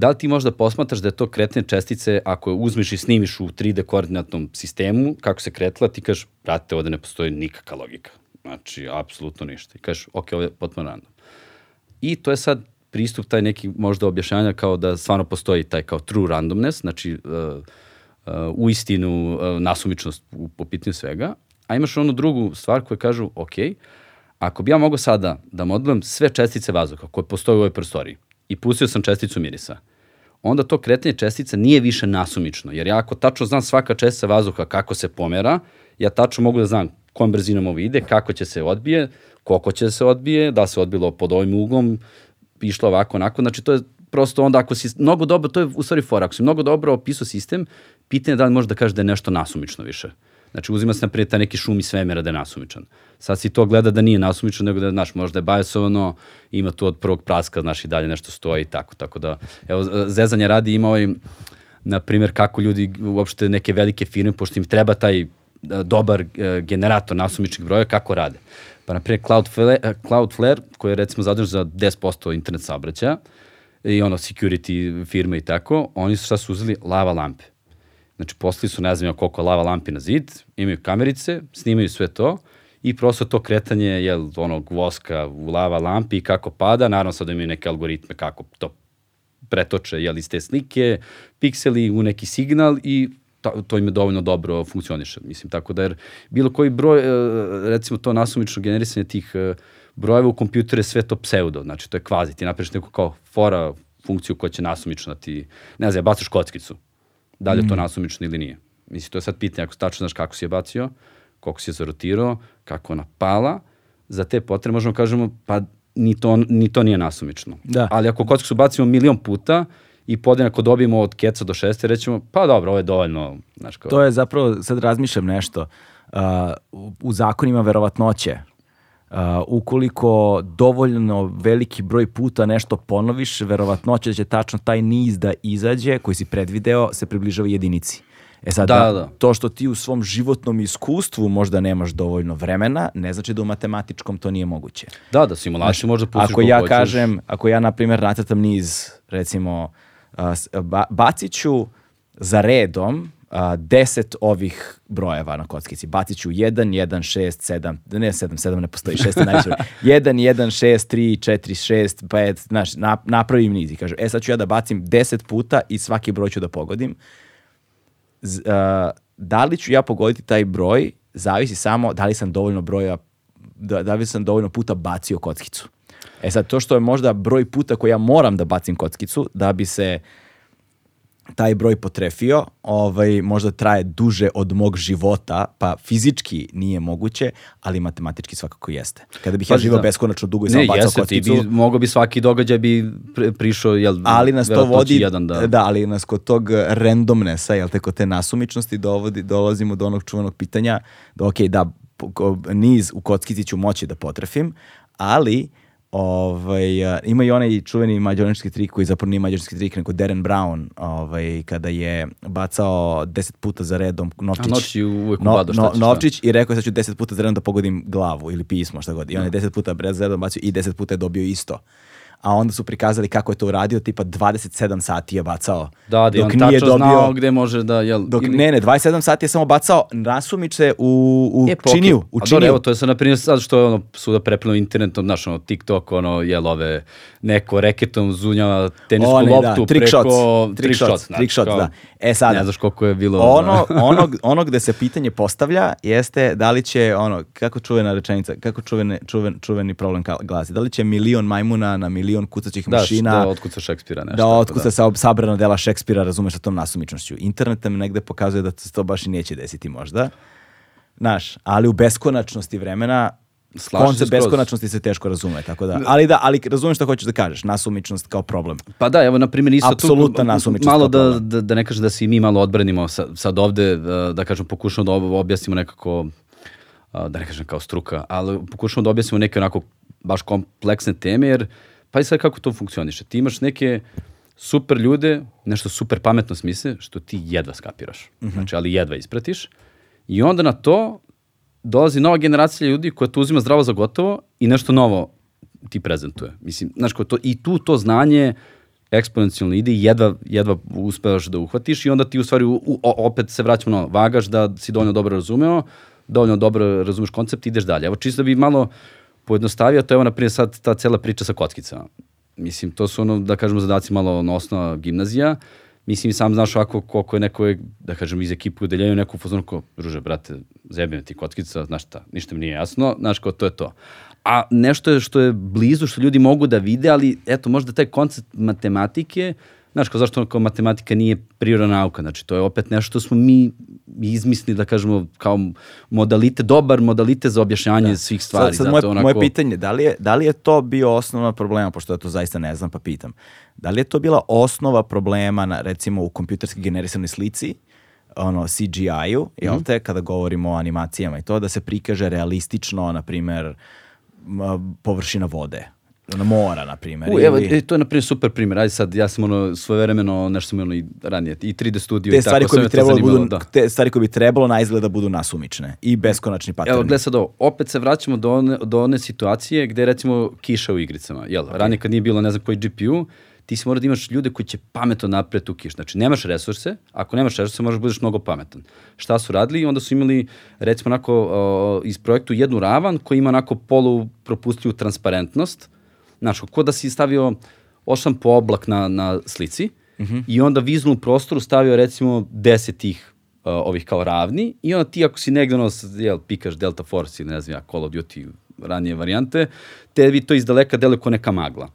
da li ti možda posmatraš da je to kretanje čestice, ako je uzmeš i snimiš u 3D koordinatnom sistemu, kako se kretila, ti kažeš, brate, ovde ne postoji nikakva logika. Znači, apsolutno ništa. I kažeš, ok, ovo je potpuno random. I to je sad pristup taj neki možda objašnjanja kao da stvarno postoji taj kao true randomness, znači uh, uh, u istinu uh, nasumičnost u, po pitanju svega, a imaš onu drugu stvar koju kažu, ok, ako bi ja mogao sada da modelujem sve čestice vazduha koje postoje u ovoj prostoriji i pustio sam česticu mirisa, onda to kretanje čestica nije više nasumično, jer ja ako tačno znam svaka čestica vazduha kako se pomera, ja tačno mogu da znam kojom brzinom ovo ide, kako će se odbije, koliko će se odbije, da se odbilo pod ovim uglom, išlo ovako, onako, znači to je prosto onda ako si mnogo dobro, to je u stvari fora, ako si mnogo dobro opisao sistem, pitanje je da li možeš da kažeš da je nešto nasumično više. Znači uzima se naprijed taj neki šum iz svemira da je nasumičan. Sad si to gleda da nije nasumičan, nego da, znaš, možda je bajasovano, ima tu od prvog praska, znaš, i dalje nešto stoji i tako, tako da, evo, zezanje radi ima ovaj, na primjer, kako ljudi, uopšte neke velike firme, pošto im treba taj e, dobar e, generator nasumičnih broja, kako rade. Pa, na primjer, Cloudflare, e, Cloudflare koji je recimo zadužen za 10% internet saobraćaja, i ono, security firme i tako, oni su šta su uzeli lava lampe. Znači, poslali su, ne znam ja koliko lava lampi na zid, imaju kamerice, snimaju sve to i prosto to kretanje je onog voska u lava lampi i kako pada, naravno sad imaju neke algoritme kako to pretoče jel, iz te slike, pikseli u neki signal i to, to im je dovoljno dobro funkcioniše. Mislim, tako da jer bilo koji broj, e, recimo to nasumično generisanje tih e, brojeva u kompjuteru je sve to pseudo, znači to je kvazi, ti napraviš neku kao fora funkciju koja će nasumično da ti, ne znam, bacaš kockicu, da li je to nasumično ili nije. Mislim, to je sad pitanje, ako tačno znaš kako si je bacio, koliko si je zarotirao, kako ona pala, za te potrebe možemo kažemo, pa ni to, ni to nije nasumično. Da. Ali ako kockicu bacimo milion puta i podjednako dobijemo od keca do šeste, rećemo, pa dobro, ovo je dovoljno, znaš kao... To je zapravo, sad razmišljam nešto, uh, u, zakonima verovatnoće, Uh, ukoliko dovoljno veliki broj puta nešto ponoviš, verovatnoća da će tačno taj niz da izađe, koji si predvideo, se približava jedinici. E sad, Da, da, to što ti u svom životnom iskustvu možda nemaš dovoljno vremena, ne znači da u matematičkom to nije moguće. Da, da, simulaciju možda pustiš Ako ja hoćeš. kažem, ako ja na primjer nacrtam niz, recimo, ba, bacit ću za redom a, deset ovih brojeva na kockici. Bacit ću 1, 1, 6, 7, ne 7, 7 ne postoji, 6 je najviše. 1, 1, 6, 3, 4, 6, 5, znaš, na, napravim niz i kažem, e sad ću ja da bacim 10 puta i svaki broj ću da pogodim. Z- a, da li ću ja pogoditi taj broj, zavisi samo da li sam dovoljno broja, da, da li sam dovoljno puta bacio kockicu. E sad, to što je možda broj puta koji ja moram da bacim kockicu, da bi se taj broj potrefio, ovaj, možda traje duže od mog života, pa fizički nije moguće, ali matematički svakako jeste. Kada bih ja Pazi, živao da. beskonačno dugo i samo Ne, bacao jeste, ti bi, mogao bi svaki događaj bi pri- prišao, jel, ali nas to vodi, jedan da... da, ali nas kod tog randomnessa, jel te, kod te nasumičnosti dovodi, dolazimo do onog čuvenog pitanja da ok, da, niz u kockici ću moći da potrefim, ali ovaj, a, ima i onaj čuveni mađarski trik koji zapravo nije mađarski trik, nego Darren Brown, ovaj, kada je bacao deset puta za redom Novčić. A Novčić je uvek No, upadao, šta no, ćeš, da. Novčić i rekao je sad ću deset puta za redom da pogodim glavu ili pismo, šta god. I on je deset puta za redom bacio i deset puta je dobio isto. A onda su prikazali kako je to uradio, tipa 27 sati je bacao. Da, da, i on dok nije tačno dobio, znao gde može da, jel... dok, ili- ne, ne, 27 sati je samo bacao nasumice u, u E, činiju. U A dobro, činiju. evo, to je sad, na primjer, sad što je ono, suda prepljeno internetom, znaš, ono, TikTok, ono, jel, ove, neko reketom zunjava tenisku One, da, loptu trick preko... shots, trick shots, znaš, trick shots, da. E, sad, Ne znaš koliko je bilo... ono, ono, ono gde se pitanje postavlja jeste da li će, ono, kako čuvena rečenica, kako čuvene, čuven, čuveni problem glasi, da li će milion majmuna na milion kucaćih da, mašina da otkuca Šekspira, nešto. da otkuca sa sabrana dela Šekspira, razumeš, sa tom nasumičnošću. Internet nam negde pokazuje da to baš i neće desiti možda. Znaš, ali u beskonačnosti vremena Slažem se koncept beskonačnosti se teško razume, tako da. Ali da, ali razumeš šta hoćeš da kažeš, nasumičnost kao problem. Pa da, evo, na primjer, isto Apsolutna tu, nasumičnost malo da, da, da ne kažem da se i mi malo odbranimo sa, sad ovde, da, da kažem, pokušamo da ob- objasnimo nekako, a, da ne kažem kao struka, ali pokušamo da objasnimo neke onako baš kompleksne teme, jer pa i sad kako to funkcioniše. Ti imaš neke super ljude, nešto super pametno smisle, što ti jedva skapiraš. Znači, ali jedva ispratiš. I onda na to dolazi nova generacija ljudi koja to uzima zdravo za gotovo i nešto novo ti prezentuje. Mislim, znaš, kao to, i tu to znanje eksponencijalno ide i jedva, jedva uspevaš da uhvatiš i onda ti u stvari u, u- opet se vraćamo na vagaš da si dovoljno dobro razumeo, dovoljno dobro razumeš koncept i ideš dalje. Evo čisto da bi malo pojednostavio, to je evo na primjer sad ta cela priča sa kockicama. Mislim, to su ono, da kažemo, zadaci malo ono, osnova gimnazija. Mislim, sam znaš ovako koliko je neko, da kažem, iz ekipe u deljenju neku fazonu kao, druže, brate, zebim ti kockica, znaš šta, ništa mi nije jasno, znaš kao, to je to. A nešto je što je blizu, što ljudi mogu da vide, ali eto, možda taj koncept matematike, znaš, kao zašto kao matematika nije prirodna nauka, znači to je opet nešto što smo mi izmislili, da kažemo, kao modalite, dobar modalite za objašnjanje svih stvari. Sad, sad zato moje, onako- moje pitanje, da li, je, da li je to bio osnovna problema, pošto ja to zaista ne znam pa pitam, da li je to bila osnova problema na, recimo u kompjuterski generisanoj slici, ono CGI-u, jel Mhm. te, kada govorimo o animacijama i to, da se prikaže realistično, na primer, površina vode, na mora, na primer. U, evo, ili- e, to je na primjer super primjer. Ajde sad, ja sam ono svojevremeno, nešto sam ono i ranije, i 3D studio te i tako, koje sve bi trebalo da budu, da. te stvari koje bi trebalo na izgled da budu nasumične i beskonačni paterni. Evo, gledaj sad ovo, opet se vraćamo do one, do one situacije gde recimo kiša u igricama. Jel, ranije kad nije bilo ne znam koji GPU, ti si mora da imaš ljude koji će pametno napraviti tu kiš. Znači, nemaš resurse, ako nemaš resurse, možeš da budeš mnogo pametan. Šta su radili? Onda su imali, recimo, onako, o, iz projektu jednu ravan koja ima onako polu propustljivu transparentnost. Znaš, ko da si stavio osam po oblak na, na slici i onda vizualnu prostoru stavio recimo deset tih uh, ovih kao ravni i onda ti ako si negde ono, jel, pikaš Delta Force ili ne znam ja, Call of Duty ranije varijante, tebi to iz daleka deluje kao neka magla.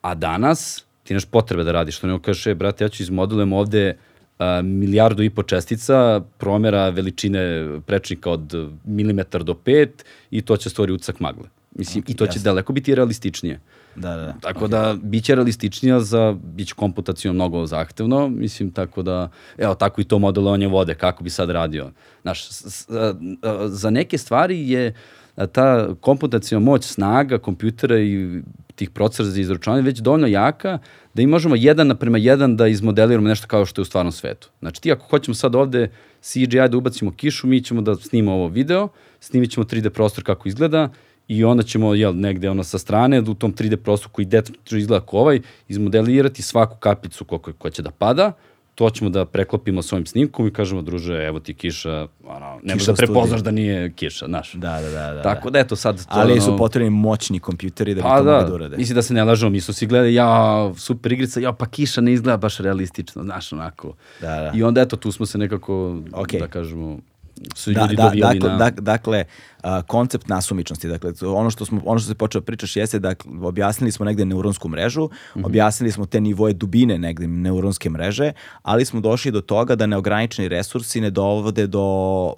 A danas ti nemaš potrebe da radiš, što nego kažeš, e, brate, ja ću izmodelujem ovde a, milijardu i po čestica, promera veličine prečnika od milimetar do pet i to će stvori ucak magle. Mislim, i to će jasno. daleko biti realističnije. Da, da, da. Tako da, bit će realističnija za, bit će komputacijno mnogo zahtevno, mislim, tako da, evo, tako i to modelovanje vode, kako bi sad radio. Znaš, s- s- a, a, za neke stvari je ta komputacijona moć snaga kompjutera i tih procesa za izračunanje već dovoljno jaka da i možemo jedan naprema jedan da izmodeliramo nešto kao što je u stvarnom svetu. Znači ti ako hoćemo sad ovde CGI da ubacimo kišu, mi ćemo da snimamo ovo video, snimit ćemo 3D prostor kako izgleda i onda ćemo jel, negde ono sa strane u tom 3D prostoru koji detačno izgleda kao ovaj, izmodelirati svaku kapicu koja, koja će da pada, to ćemo da preklopimo s ovim snimkom i kažemo, druže, evo ti kiša, ono, ne možeš da prepoznaš da nije kiša, znaš. Da, da, da. da Tako da, eto sad... To, Ali su potrebni moćni kompjuteri da bi Pa to da, mogli da urade. mislim da se ne lažemo, mi su svi gledali, ja, super igrica, ja, pa kiša ne izgleda baš realistično, znaš, onako. Da, da. I onda, eto, tu smo se nekako, Okej. da kažemo, su Da, ljudi da, dovijali dakle, na... dak- dakle a, koncept nasumičnosti, dakle, ono što, smo, ono što se počeo pričaš jeste da objasnili smo negde neuronsku mrežu, Mhm. objasnili smo te nivoje dubine negde neuronske mreže, ali smo došli do toga da neograničeni resursi ne dovode do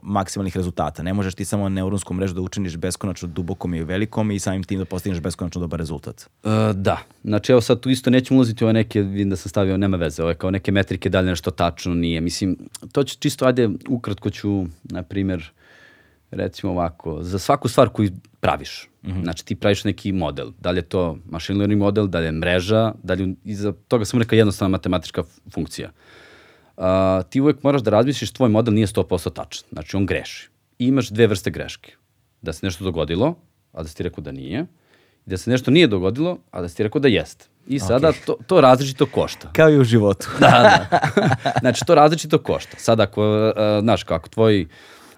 maksimalnih rezultata. Ne možeš ti samo neuronsku mrežu da učiniš beskonačno dubokom i velikom i samim tim da postigneš beskonačno dobar rezultat. Uh, da, znači evo sad tu isto nećemo ulaziti u ove neke, vidim da sam stavio, nema veze, ove kao neke metrike, da li nešto tačno nije. Mislim, to će čisto, ajde, ukratko ću, na primjer, recimo ovako, za svaku stvar koju praviš, znači ti praviš neki model, da li je to machine learning model, da li je mreža, da li iza toga samo neka jednostavna matematička funkcija. Uh, ti uvek moraš da razmisliš, tvoj model nije 100% tačan, znači on greši. I imaš dve vrste greške. Da se nešto dogodilo, a da si ti rekao da nije, i da se nešto nije dogodilo, a da si ti rekao da jeste. I sada to, to različito košta. Kao i u životu. Da, da. znači, to različito košta. Sad, ako, uh, znaš, kako tvoj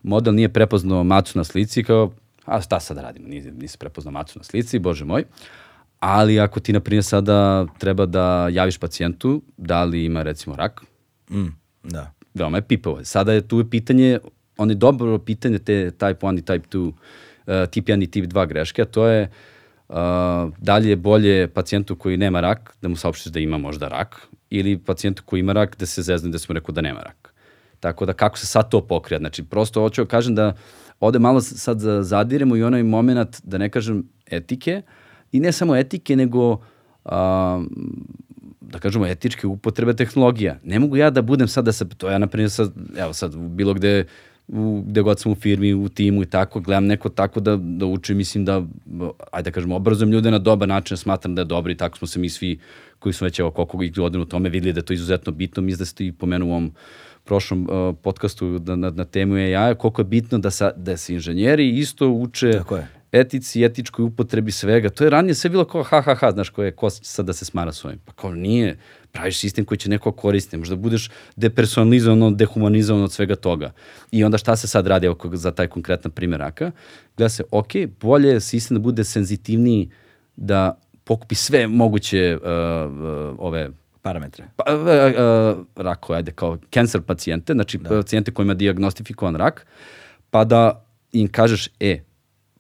model nije prepoznao macu na slici, kao, a šta sad radimo, nisi, nisi prepoznao macu na slici, bože moj. Ali ako ti, na primjer, sada treba da javiš pacijentu da li ima, recimo, rak, Mm, da. veoma je pipavo. Sada je tu je pitanje, on je dobro pitanje te type 1 i type 2, uh, tip 1 i tip 2 greške, a to je uh, da li je bolje pacijentu koji nema rak da mu saopštiš da ima možda rak ili pacijentu koji ima rak da se zezne da smo rekao da nema rak. Tako da kako se sad to pokrija? Znači prosto hoću da kažem da ovde malo sad za- zadiremo i onaj moment, da ne kažem etike, i ne samo etike, nego a, da kažemo, etičke upotrebe tehnologija. Ne mogu ja da budem sad da se, to ja na primjer sad, evo sad, bilo gde, u, gde god sam u firmi, u timu i tako, gledam neko tako da, da uči, mislim da, ajde da kažemo, obrazujem ljude na dobar način, smatram da je dobro i tako smo se mi svi koji smo već evo koliko ih godina u tome videli da je to izuzetno bitno, mislim da ste i pomenuo u ovom prošlom uh, podcastu na, na, na temu AI, koliko je bitno da, sa, da se inženjeri isto uče Tako je. etici, etičkoj upotrebi svega. To je ranije sve bilo kao ha, ha, ha, znaš, ko je, ko će sad da se smara s ovim. Pa kao nije, praviš sistem koji će neko koristiti, možda budeš depersonalizovan, dehumanizovan od svega toga. I onda šta se sad radi evo, kog- za taj konkretan primjer raka? Gleda se, ok, bolje je sistem da bude senzitivniji, da pokupi sve moguće uh, uh, ove Parametre. pa, uh, uh, rakove, ajde, kao cancer pacijente, znači da. pacijente kojima je diagnostifikovan rak, pa da im kažeš, e,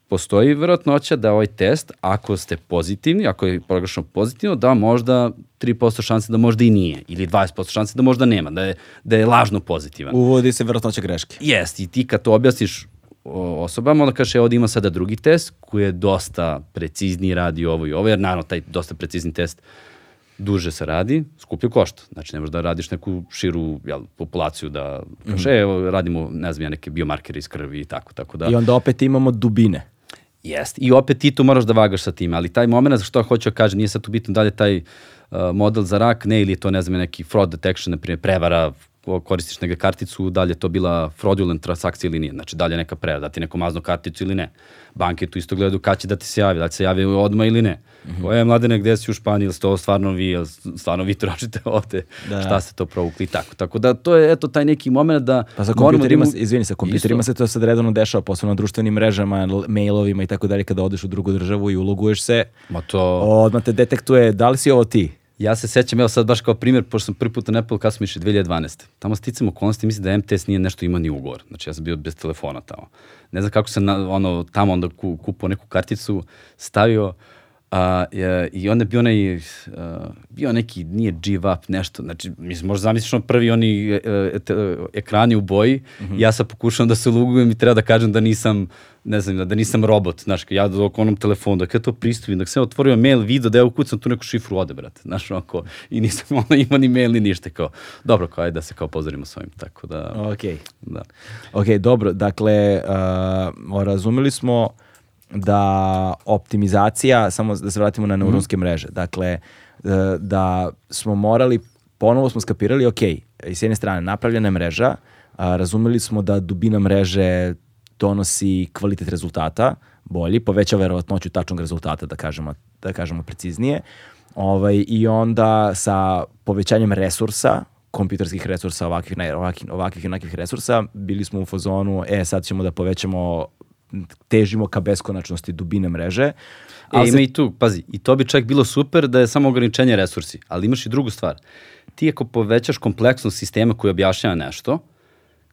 postoji verovatnoća da ovaj test, ako ste pozitivni, ako je proglašeno pozitivno, da možda 3% šanse da možda i nije, ili 20% šanse da možda nema, da je, da je lažno pozitivan. Uvodi se verovatnoća greške. Jest, i ti kad to objasniš osobama, onda kažeš, evo da ima sada drugi test koji je dosta precizniji radi ovo i ovo, jer naravno taj dosta precizni test duže se radi, skuplje košta. Znači ne možeš da radiš neku širu jel, populaciju da kažeš, mm -hmm. evo radimo, ne znam ja, neke biomarkere iz krvi i tako, tako da. I onda opet imamo dubine. Jest. I opet ti tu moraš da vagaš sa tim, ali taj moment, što hoću da kažem, nije sad tu bitno da li je taj uh, model za rak, ne, ili je to, ne znam, neki fraud detection, na primjer, prevara, koristiš neke karticu, da li je to bila fraudulent transakcija ili nije, znači da li je neka prevara, da ti neko mazno karticu ili ne. Banke tu isto gledaju kad će da ti se javi, da li se javi odmah ili ne. Mm -hmm. Koje mladene, gde si u Španiji, ili ste ovo stvarno vi, ili stvarno vi tražite ovde, Da. da. šta ste to provukli i tako. Tako da to je eto taj neki moment da Pa sa da kompjuterima, imamo- izvini, sa kompjuterima Isto. se to sad redovno dešava, posebno na društvenim mrežama, mailovima i tako dalje, kada odeš u drugu državu i uloguješ se, Ma to... odmah te detektuje da li si ovo ti. Ja se sećam, evo sad baš kao primjer, pošto sam prvi put na Apple kad smo išli 2012. Tamo sticam okolnosti, mislim da MTS nije nešto imao ni ugovor. Znači ja sam bio bez telefona tamo. Ne znam kako sam na, ono, tamo onda ku, kupao neku karticu, stavio a, je, i onda bio onaj, a, bio neki, nije GVAP, nešto, znači, mislim, možda zamisliš ono prvi oni e, e, ekrani u boji, mm -hmm. ja sad pokušavam da se lugujem i treba da kažem da nisam, ne znam, da nisam robot, znaš, ja dok onom telefonu, dok ja to pristupim, dok sam otvorio mail, video da ja ukucam tu neku šifru ode, brate, znaš, onako, i nisam ono imao ni mail ni ništa, kao, dobro, kao, ajde da se kao pozdravimo s ovim, tako da, Ok. da. Ok, dobro, dakle, uh, razumeli smo da optimizacija, samo da se vratimo na neuronske mreže, dakle, e, da smo morali, ponovo smo skapirali, ok, i s jedne strane napravljena je mreža, a, razumeli smo da dubina mreže donosi kvalitet rezultata bolji, poveća verovatnoću tačnog rezultata, da kažemo, da kažemo preciznije. Ovaj, I onda sa povećanjem resursa, kompjuterskih resursa, ovakvih, ne, ovakvih, onakvih resursa, bili smo u fazonu, e, sad ćemo da povećamo, težimo ka beskonačnosti dubine mreže. E, Ali ima se- i tu, pazi, i to bi čak bilo super da je samo ograničenje resursi, ali imaš i drugu stvar. Ti ako povećaš kompleksnost sistema koji objašnjava nešto,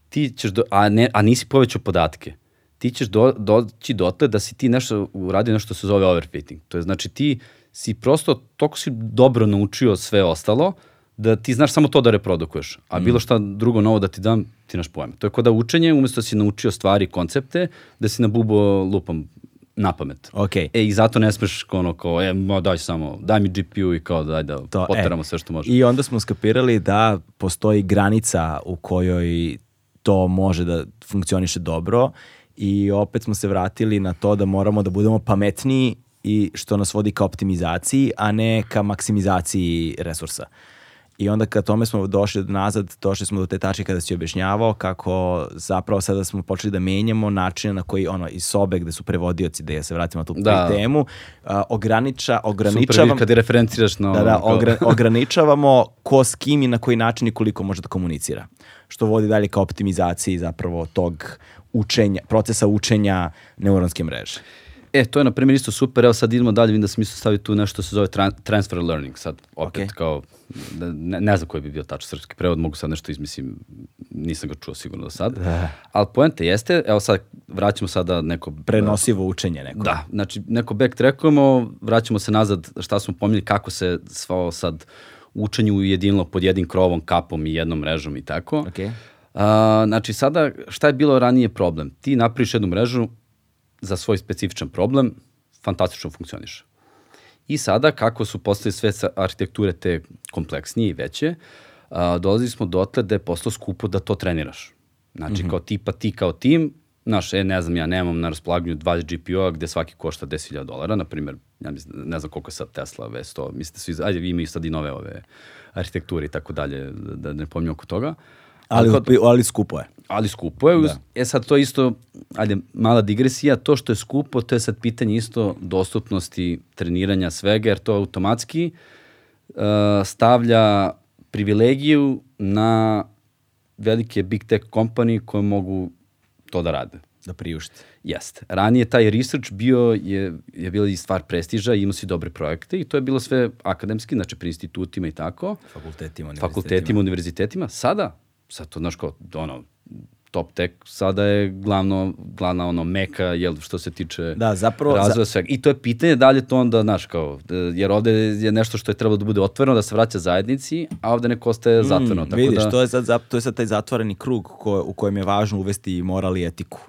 ti ćeš, do, a, ne, a nisi povećao podatke, ti ćeš do, doći dotle da si ti nešto uradio nešto što se zove overfitting. To je znači ti si prosto, toliko si dobro naučio sve ostalo, da ti znaš samo to da reprodukuješ, a bilo šta drugo novo da ti dam, ti naš pojma. To je kao da učenje, umjesto da si naučio stvari, koncepte, da si na bubo lupam na pamet. Ok. E, i zato ne smeš ono kao, e, ma daj samo, daj mi GPU i kao daj da To, poteramo e, sve što može. I onda smo skapirali da postoji granica u kojoj to može da funkcioniše dobro i opet smo se vratili na to da moramo da budemo pametniji i što nas vodi ka optimizaciji, a ne ka maksimizaciji resursa. I onda kad tome smo došli nazad, došli smo do te tačke kada si objašnjavao kako zapravo sada smo počeli da menjamo načine na koji ono iz sobe gde su prevodioci, da ja se vratimo na tu Da. temu, a, ograniča, Super, ograničavam... vidi kad je referenciraš na... Da, da, ogra- ograničavamo ko s kim i na koji način i koliko može da komunicira. Što vodi dalje ka optimizaciji zapravo tog učenja, procesa učenja neuronske mreže. E, to je na primjer isto super, evo sad idemo dalje, vidim da sam isto stavio tu nešto što se zove tran transfer learning, sad opet Ok. kao, da- ne, ne znam koji bi bio tačno srpski prevod, mogu sad nešto izmislim, nisam ga čuo sigurno do sad, Da. ali poenta jeste, evo sad vraćamo sada neko... Prenosivo učenje neko. Da, znači neko backtrackujemo, vraćamo se nazad šta smo pominjali, kako se svo sad učenje ujedinilo pod jednim krovom, kapom i jednom mrežom i tako. Ok. A, znači sada šta je bilo ranije problem? Ti napraviš jednu mrežu za svoj specifičan problem, fantastično funkcioniše. I sada kako su postali sve arhitekture te kompleksnije i veće, a, dolazili smo dotle da je postalo skupo da to treniraš. Znači kao tipa ti kao tim, znaš, e, ne znam, ja nemam na raspolaganju 20 GPU-a gde svaki košta 10.000 dolara, na primjer, ja mislim, ne znam koliko je sad Tesla V100, mislim da su, iz- ajde, imaju sad i nove ove arhitekture i tako dalje, da, da ne pominjem oko toga. Ali, kao- ali skupo je. Ali skupo je. E sad to isto, ajde, mala digresija, to što je skupo, to je sad pitanje isto dostupnosti treniranja svega, jer to automatski uh, stavlja privilegiju na velike big tech kompanije koje mogu to da rade. Da priušti. Jeste. Ranije taj research bio je, je bila i stvar prestiža, imao si dobre projekte i to je bilo sve akademski, znači pri institutima i tako Fakultetima, fakultetima, univerzitetima. Sada, sad to, znaš, kao, ono, top tech sada je glavno, glavna ono meka, jel, što se tiče Da, zapravo- razvoja svega. I to je pitanje da li je to onda, znaš, kao, e, jer ovde je nešto što je trebalo da bude otvoreno, da se vraća zajednici, a ovde neko ostaje zatvoreno. tako Mm, Vidiš, da, to, je sad, to je sad taj zatvoreni krug ko, u kojem je važno uvesti moral i etiku.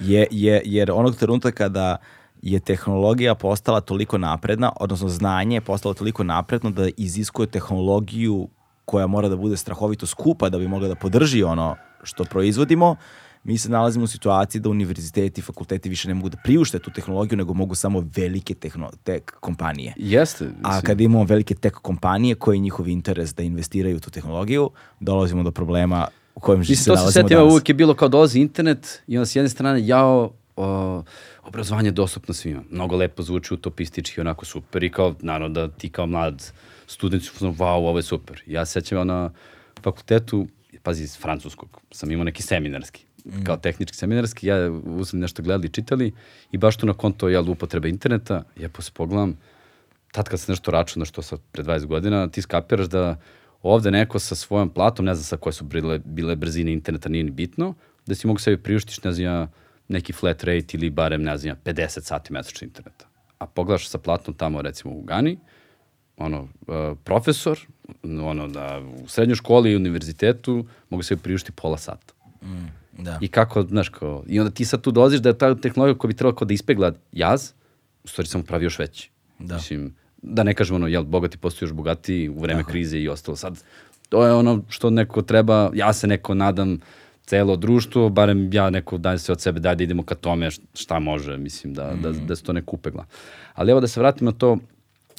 Je, je, jer onog trenutka kada je tehnologija postala toliko napredna, odnosno znanje je postalo toliko napredno da iziskuje tehnologiju koja mora da bude strahovito skupa da bi mogla da podrži ono što proizvodimo, mi se nalazimo u situaciji da univerziteti i fakulteti više ne mogu da priušte tu tehnologiju, nego mogu samo velike tehno, tek kompanije. Jeste. A mislim, kad imamo velike tech kompanije koji je njihov interes da investiraju u tu tehnologiju, dolazimo do problema u kojem se Mislim, se nalazimo setim, danas. uvijek je bilo kao dolazi internet i onda s jedne strane, jao, o, obrazovanje je dostupno svima. Mnogo lepo zvuči utopistički, onako super i kao, naravno da ti kao mlad student su wow, ovo je super. Ja se sećam na fakultetu, pazi, iz francuskog, sam imao neki seminarski, kao tehnički seminarski, ja uzem nešto gledali, čitali i baš tu na konto, jel, upotrebe interneta, ja posle pogledam, tad kad se nešto računa, što sad pre 20 godina, ti skapiraš da ovde neko sa svojom platom, ne znam sa koje su bile, bile brzine interneta, nije ni bitno, da si mogu sebi priuštiš, ne znam ja, neki flat rate ili barem, ne znam ja, 50 sati mesečno interneta. A pogledaš sa platom tamo, recimo u Gani, ono, uh, profesor, ono, da u srednjoj školi i univerzitetu mogu sebi priuštiti pola sata. Da. I kako, znaš, kao, i onda ti sad tu dolaziš da je ta tehnologija koja bi trebala kao da ispegla jaz, u stvari samo pravi još veći. Da. Mislim, da ne kažemo ono, jel, bogati postaju još bogatiji u vreme krize i ostalo. Sad, to je ono što neko treba, ja se neko nadam, celo društvo, barem ja neko dajem se od sebe daj da idemo ka tome šta može, mislim, da, da, da se to ne kupegla. Ali evo da se vratim na to,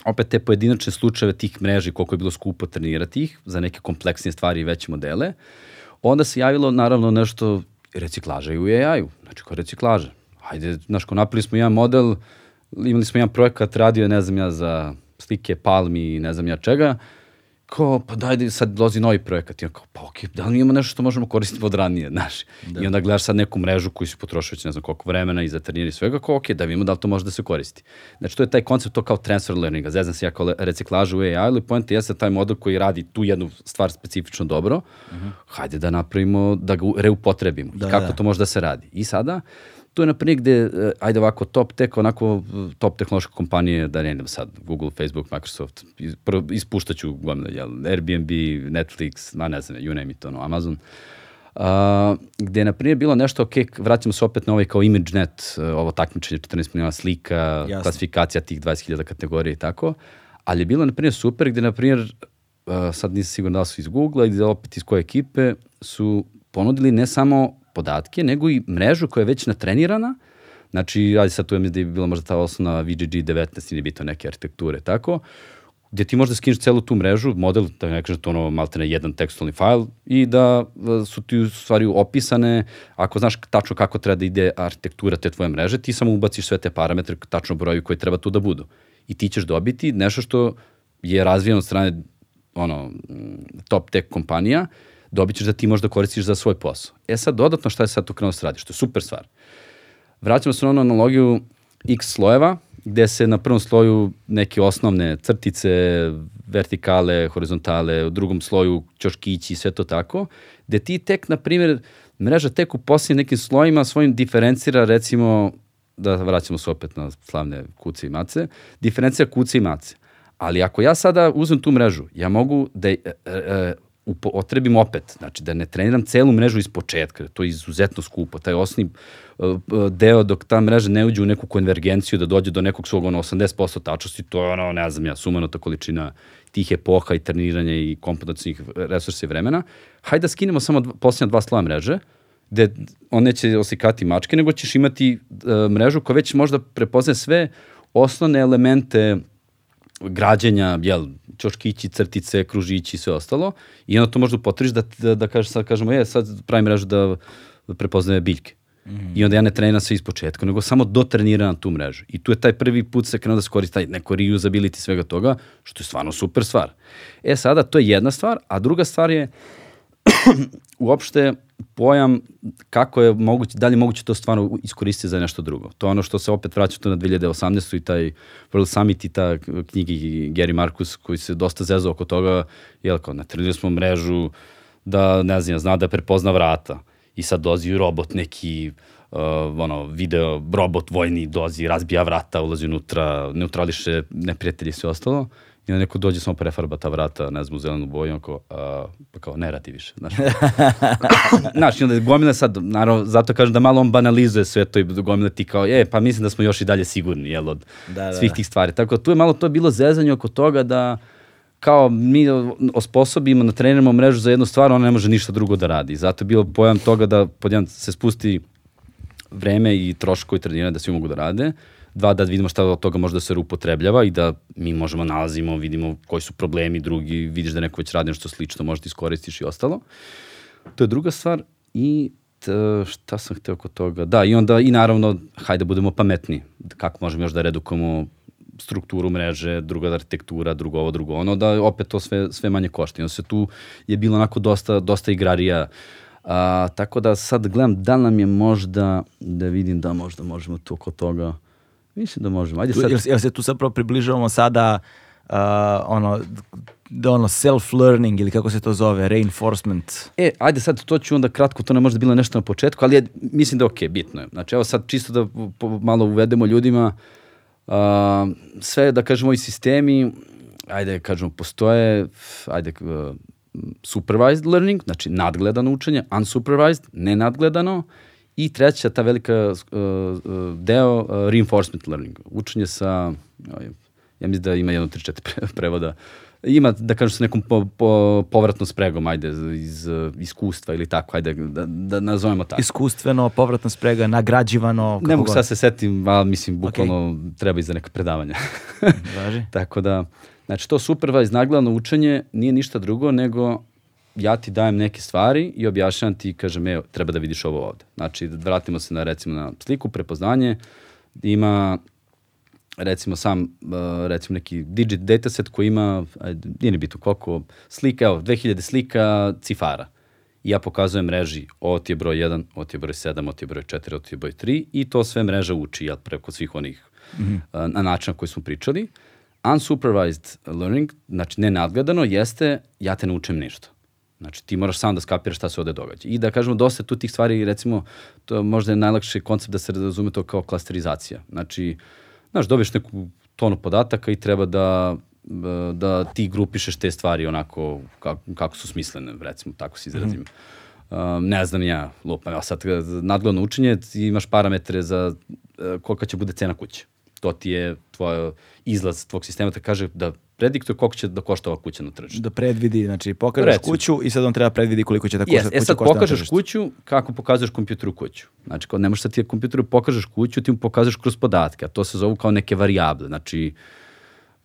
opet te pojedinačne slučajeve tih mreži, koliko je bilo skupo trenirati ih za neke kompleksnije stvari i veće modele, onda se javilo naravno nešto reciklaža i u AI-u, znači kao reciklaža. Hajde, znaš, ko napravili smo jedan model, imali smo jedan projekat, radio ne znam ja za slike palmi i ne znam ja čega, kao, pa daj da sad dolazi novi projekat. I on kao, pa okej, okay, da li mi imamo nešto što možemo koristiti od ranije, znaš? Da. I onda gledaš sad neku mrežu koju si potrošio već ne znam koliko vremena i za treniranje svega, kao okej, okay, da vidimo da li to može da se koristi. Znači, to je taj koncept, to kao transfer learninga. Zezam se ja kao reciklažu u AI, ali point jeste taj model koji radi tu jednu stvar specifično dobro, uh mhm. -huh. hajde da napravimo, da ga reupotrebimo. Da, I kako da. to može da se radi. I sada, tu je na primjer gde, eh, ajde ovako, top tech, onako top tehnološke kompanije, da ne idem sad, Google, Facebook, Microsoft, ispuštaću gomile, jel, Airbnb, Netflix, ma ne znam, you name it, ono, Amazon, Uh, gde je, na primjer, bilo nešto, ok, vraćamo se opet na ovaj kao ImageNet, uh, ovo takmičenje 14 miliona slika, Jasne. klasifikacija tih 20.000 kategorija i tako, ali je bilo, na primjer, super, gde, na primjer, uh, sad nisam siguran da su iz Google-a i opet iz koje ekipe, su ponudili ne samo podatke, nego i mrežu koja je već natrenirana, Znači, ajde sad tu je da je bila možda ta osnovna VGG 19 ili bito neke arhitekture, tako, gde ti možda skineš celu tu mrežu, model, da ne kažeš to ono maltene jedan tekstualni fajl i da e, su ti u stvari opisane, ako znaš tačno kako treba da ide arhitektura te tvoje mreže, ti samo ubaciš sve te parametre, tačno broju koji treba tu da budu. I ti ćeš dobiti nešto što je razvijeno od strane ono, top tech kompanija, dobit ćeš da ti možda koristiš za svoj posao. E sad, dodatno šta je sad tu krenuo se radi, što je super stvar. Vraćamo se na onu analogiju x slojeva, gde se na prvom sloju neke osnovne crtice, vertikale, horizontale, u drugom sloju ćoškići sve to tako, gde ti tek, na primjer, mreža tek u posljednjim nekim slojima svojim diferencira, recimo, da vraćamo se opet na slavne kuce i mace, diferencira kuce i mace. Ali ako ja sada uzmem tu mrežu, ja mogu da e, e, upotrebim opet, znači da ne treniram celu mrežu iz početka, to je izuzetno skupo, taj uh, uh, deo dok ta mreža ne uđe u neku konvergenciju, da dođe do nekog svog ono 80% tačnosti, to je ono, ne znam ja, sumanuta količina tih epoha i treniranja i kompetencijnih resursa i vremena. Hajde da skinemo samo dva, posljednja dva slova mreže, gde on neće osikati mačke, nego ćeš imati uh, mrežu koja već možda prepoznaje sve osnovne elemente građenja, jel, čoškići, crtice, kružići i sve ostalo. I onda to možda upotriš da, da, da kažeš, sad kažemo, je, sad pravim mrežu da prepoznaje biljke. Mm. I onda ja ne treniram sve iz početka, nego samo dotreniram tu mrežu. I tu je taj prvi put se krenuo da se koristi taj neko reusability svega toga, što je stvarno super stvar. E sada, to je jedna stvar, a druga stvar je uopšte pojam kako je moguće, da li je moguće to stvarno iskoristiti za nešto drugo. To je ono što se opet vraća to na 2018. i taj World Summit i ta knjigi Gary Marcus koji se dosta zezao oko toga, jel kao, natrenili smo mrežu da, ne znam, zna da prepozna vrata i sad dozi robot neki uh, ono, video, robot vojni dozi, razbija vrata, ulazi unutra, neutrališe neprijatelji i sve ostalo. I onda neko dođe samo prefarba ta vrata, ne znam, u zelenu boju, onako, a, pa kao, ne radi više. Znaš, znaš i onda gomila sad, naravno, zato kažem da malo on banalizuje sve to i gomila ti kao, je, pa mislim da smo još i dalje sigurni, jel, od da, da, svih da. tih stvari. Tako tu je malo to bilo zezanje oko toga da, kao mi osposobimo, na treniramo mrežu za jednu stvar, ona ne može ništa drugo da radi. Zato je bilo pojam toga da podjedan se spusti vreme i troškovi treniranja da svi mogu da rade dva, da vidimo šta od toga može da se upotrebljava i da mi možemo nalazimo, vidimo koji su problemi, drugi, vidiš da neko već radi nešto slično, možda iskoristiš i ostalo. To je druga stvar i t, šta sam hteo kod toga? Da, i onda, i naravno, hajde da budemo pametni. Kako možemo još da redukujemo strukturu mreže, druga arhitektura, drugo ovo, drugo ono, da opet to sve, sve manje košta. I onda se tu je bilo onako dosta, dosta igrarija A, tako da sad gledam da nam je možda, da vidim da možda možemo tu oko toga Mislim da možemo. Ajde sad. Jel, jel se tu zapravo približavamo sada uh, ono, da ono self-learning ili kako se to zove, reinforcement. E, ajde sad, to ću onda kratko, to ne možda bilo nešto na početku, ali je, mislim da okay, bitno je. Znači, evo sad čisto da malo uvedemo ljudima, uh, sve, da kažemo, ovi sistemi, ajde, kažemo, postoje, ajde, uh, supervised learning, znači nadgledano učenje, unsupervised, nenadgledano, I treća, ta velika uh, uh, deo, uh, reinforcement learning. Učenje sa, ja mislim da ima jedno, tri, četiri prevoda ima, da kažem, sa nekom po, po, povratnom spregom, ajde, iz uh, iskustva ili tako, ajde, da, da nazovemo tako. Iskustveno, povratna sprega, nagrađivano, Ne kako mogu god. sad se setim, ali mislim, bukvalno treba i za neka predavanja. Važi. Tako da, znači to supervise naglavno učenje nije ništa drugo nego ja ti dajem neke stvari i objašnjam ti i kažem, evo, treba da vidiš ovo ovde. Znači, vratimo se na, recimo, na sliku, prepoznanje, ima recimo sam, uh, recimo neki digit dataset koji ima, nije ni bitno koliko, slika, evo, 2000 slika cifara. I ja pokazujem mreži, ovo ti je broj 1, ovo ti je broj 7, ovo ti je broj 4, ovo ti je broj 3 i to sve mreža uči jel, preko svih onih mm -hmm. na način na koji smo pričali. Unsupervised learning, znači ne nadgledano, jeste ja te naučim nešto. Znači ti moraš sam da skapiraš šta se ovde događa. I da kažemo dosta tu tih stvari, recimo, to možda je najlakši koncept da se razume to kao klasterizacija. Znači, znaš, dobiješ neku tonu podataka i treba da da ti grupišeš te stvari onako kako, kako su smislene, recimo, tako se izrazim. Mm -hmm. um, ne znam ja, lupam, ja sad nadgledno učenje, ti imaš parametre za uh, kolika će bude cena kuće. To ti je tvoj izlaz tvog sistema, da kaže da prediktuje koliko će da košta ova kuća na tržištu. Da predvidi, znači pokažeš Recimo. kuću i sad on treba predvidi koliko će ta kuća, Yes, e kuća sad košta na pokažeš kuću, kako pokazuješ kompjuteru kuću. Znači, kao ne možeš sad ti kompjuteru pokažeš kuću, ti mu pokažeš kroz podatke, a to se zovu kao neke varijable, znači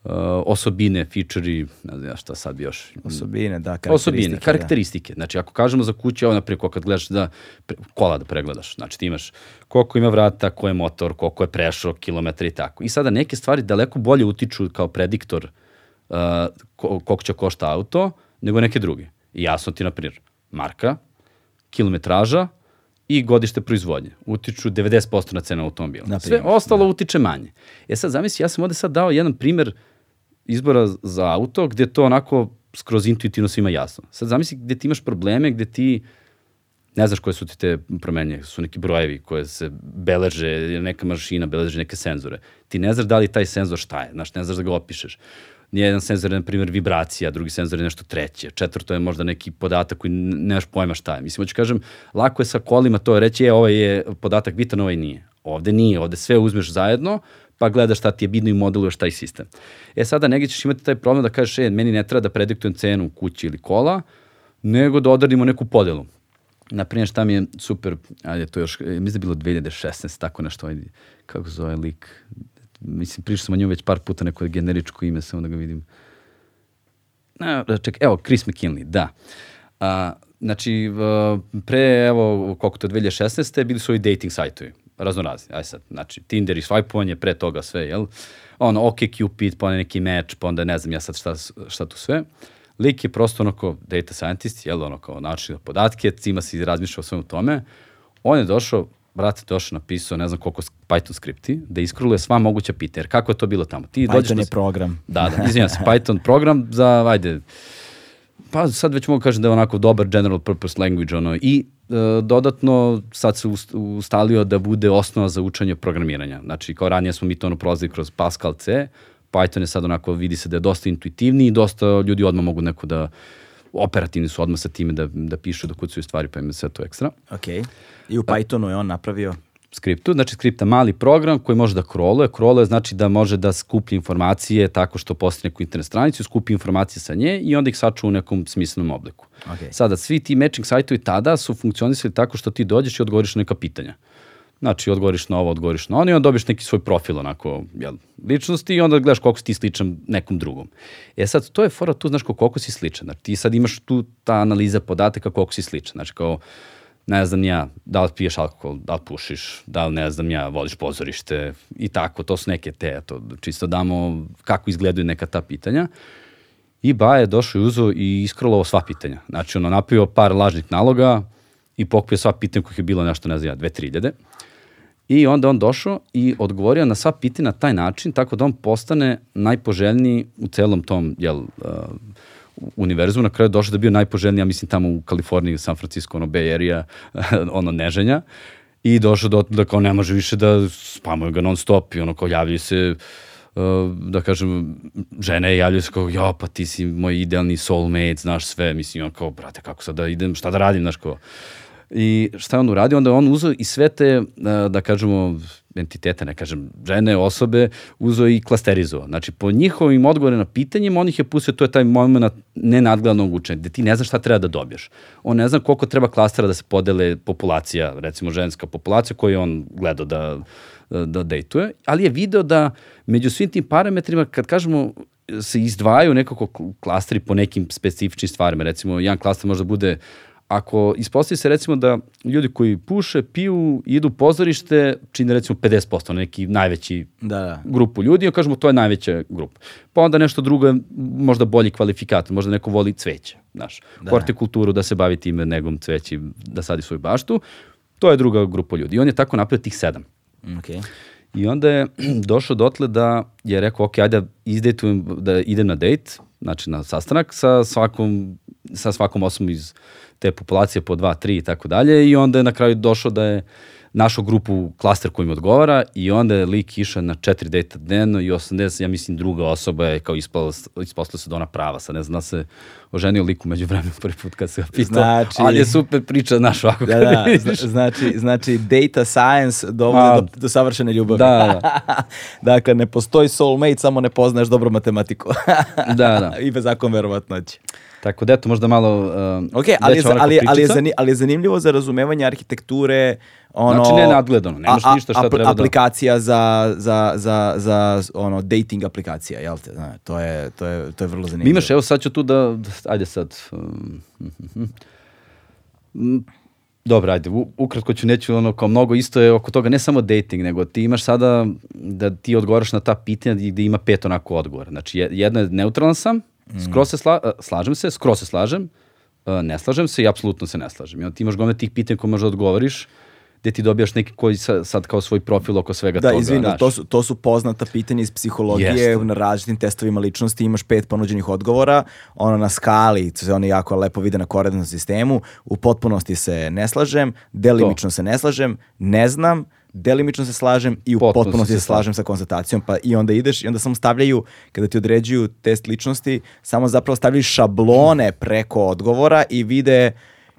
uh, osobine, feature ne znam ja šta sad još. Osobine, da, Osobine, karakteristike. karakteristike. Znači, ako kažemo za kuću, evo, naprijed, kad gledaš da, pre, kola da pregledaš, znači ti imaš koliko ima vrata, ko je motor, koliko je prešao, kilometra i tako. I sada neke stvari daleko bolje utiču kao prediktor uh, ko, koliko će košta auto, nego neke druge. I jasno ti, na primjer, marka, kilometraža i godište proizvodnje. Utiču 90% na cenu automobila. Na Sve ostalo utiče manje. E sad, zamisli, ja sam ovde sad dao jedan primer izbora za auto gde to onako skroz intuitivno svima jasno. Sad zamisli gde ti imaš probleme, gde ti ne znaš koje su ti te promenje, su neki brojevi koje se beleže, neka mašina beleže neke senzore. Ti ne znaš da li taj senzor šta je, znaš, ne znaš da ga opišeš. Jedan senzor je, na primjer, vibracija, drugi senzor je nešto treće, četvrto je možda neki podatak koji nemaš pojma šta je. Mislim, hoću kažem, lako je sa kolima to reći, je, ovaj je podatak bitan, ovaj nije. Ovde nije, ovde sve uzmeš zajedno, pa gledaš šta ti je bitno i modeluješ taj sistem. E sada negdje ćeš imati taj problem da kažeš, e, meni ne treba da prediktujem cenu kući ili kola, nego da odradimo neku podelu. Naprimjer, šta mi je super, ajde, to još, mislim da je bilo 2016, tako nešto, kako zove lik, mislim, prišao sam o njemu već par puta, neko generičko ime, samo da ga vidim. Ne, čekaj, evo, Chris McKinley, da. A, znači, pre, evo, koliko to je 2016. bili su ovi dating sajtovi, raznorazni, aj sad, znači, Tinder i swipovanje, pre toga sve, jel? Ono, OK Cupid, pa onda neki match, pa onda ne znam ja sad šta, šta tu sve. Lik je prosto onako data scientist, jel, ono kao način podatke, cima se razmišlja o svemu tome. On je došao, brate, došao napisao ne znam koliko Python skripti, da iskroluje sva moguća pitanja. Jer kako je to bilo tamo? Ti dođeš Python na je program. Da, da, izvinjam se, Python program za, ajde, pa sad već mogu kažem da je onako dobar general purpose language, ono, i e, dodatno sad se ust- ustalio da bude osnova za učenje programiranja. Znači, kao ranije smo mi to ono prolazili kroz Pascal C, Python je sad onako, vidi se da je dosta intuitivniji i dosta ljudi odmah mogu neko da, operativni su odmah sa time da, da pišu, da kucaju stvari, pa im je sve to ekstra Ok. I u Pythonu je on napravio skriptu, znači skripta mali program koji može da kroluje. Kroluje znači da može da skuplja informacije tako što postaje neku internet stranicu, skupi informacije sa nje i onda ih sačuva u nekom smislenom obliku. Ok. Sada, svi ti matching sajtovi tada su funkcionisali tako što ti dođeš i odgovoriš na neka pitanja. Znači, odgovoriš na ovo, odgovoriš na ono i onda dobiješ neki svoj profil onako, jel, ličnosti i onda gledaš koliko si ti sličan nekom drugom. E sad, to je fora tu, znaš, koliko si sličan. Znači, ti sad imaš tu ta analiza podataka koliko si sličan. Znači, kao, ne znam ja, da li piješ alkohol, da li pušiš, da li ne znam ja, voliš pozorište i tako, to su neke te, to čisto damo kako izgledaju neka ta pitanja. I Baja je došao i uzeo i iskrolovao sva pitanja. Znači, ono, napravio par lažnih naloga i pokupio sva pitanja kojih je bilo nešto, ne znam ja, dve, tri iljade. I onda on došao i odgovorio na sva pitanja na taj način, tako da on postane najpoželjniji u celom tom, jel, uh, univerzumu. Na kraju došao da je bio najpoželjniji, ja mislim, tamo u Kaliforniji, San Francisco, ono, Bay Area, ono, neženja. I došao do da kao ne može više da spamuju ga non stop i ono kao javljaju se uh, da kažem, žene javljaju se kao, ja, pa ti si moj idealni soulmate, znaš sve, mislim, on kao, brate, kako sad da idem, šta da radim, znaš kao. I šta je on uradio? Onda je on uzeo i sve te, da kažemo, entiteta, ne kažem, žene, osobe, uzeo i klasterizovao. Znači, po njihovim odgovorima na pitanjima, on ih je pustio, to je taj moment nenadgledanog učenja, gde ti ne znaš šta treba da dobiješ. On ne zna koliko treba klastera da se podele populacija, recimo ženska populacija koju on gledao da, da, dejtuje, ali je video da među svim tim parametrima, kad kažemo se izdvajaju nekako klasteri po nekim specifičnim stvarima. Recimo, jedan klaster može da bude ako ispostavi se recimo da ljudi koji puše, piju, idu u pozorište, čine recimo 50%, neki najveći Da, da. grupu ljudi, kažemo to je najveća grupa. Pa onda nešto drugo je možda bolji kvalifikat, možda neko voli cveće, znaš, da. hortikulturu da se bavi time negom cveći, da sadi svoju baštu, to je druga grupa ljudi. I on je tako napravio tih sedam. Okay. I onda je došao dotle da je rekao, ok, ajde izdejtujem, da idem na dejt, znači na sastanak sa svakom, sa svakom osobom iz te populacije po 2, 3 i tako dalje i onda je na kraju došao da je našao grupu klaster koji im odgovara i onda je lik išao na četiri dejta dnevno i 80, ja mislim druga osoba je kao ispala, ispostavila se da ona prava, sad ne znam da se oženio liku među vremenu prvi put kad se ga pitao, Znači- ali je super priča, znaš, ovako Da, da, znači, znači data science dovodi A, do, do savršene ljubavi. da, dakle, ne postoji soulmate, samo ne poznaješ dobro matematiku. Da, da. I bez zakon verovatnoće. Tako da eto, možda malo uh, Ok, ali je, ali, ali, je zani, ali je zanimljivo za razumevanje arhitekture, ono... Znači, ne nadgledano, nemaš a- a- ništa šta apl- treba da- Aplikacija za, za, za, za ono, dating aplikacija, jel te? Zna, to, je, to, je, to je vrlo zanimljivo. Mi imaš, evo sad ću tu da, da- ajde sad. Um, mm, Dobro, ajde, u- ukratko ću, neću ono kao mnogo, isto je oko toga, ne samo dating, nego ti imaš sada da ti odgovaraš na ta pitanja gde ima pet onako odgovora. Znači, je- jedna je neutralan sam, skroz se sla, a, slažem se, skroz se slažem, a, ne slažem se i apsolutno se ne slažem. I onda ti imaš gome tih pitanja koje možda odgovoriš, gde ti dobijaš neki koji sa, sad kao svoj profil oko svega Da, toga. izvini, znaš. to su, to su poznata pitanja iz psihologije, Jeste. na različitim testovima ličnosti imaš pet ponuđenih odgovora, ono na skali, to se oni jako lepo vide na koordinatnom sistemu, u potpunosti se ne slažem, delimično se ne slažem, ne znam, delimično se slažem i u Potpuno potpunosti se slažem sa konstatacijom, pa i onda ideš i onda samo stavljaju, kada ti određuju test ličnosti, samo zapravo stavljaju šablone preko odgovora i vide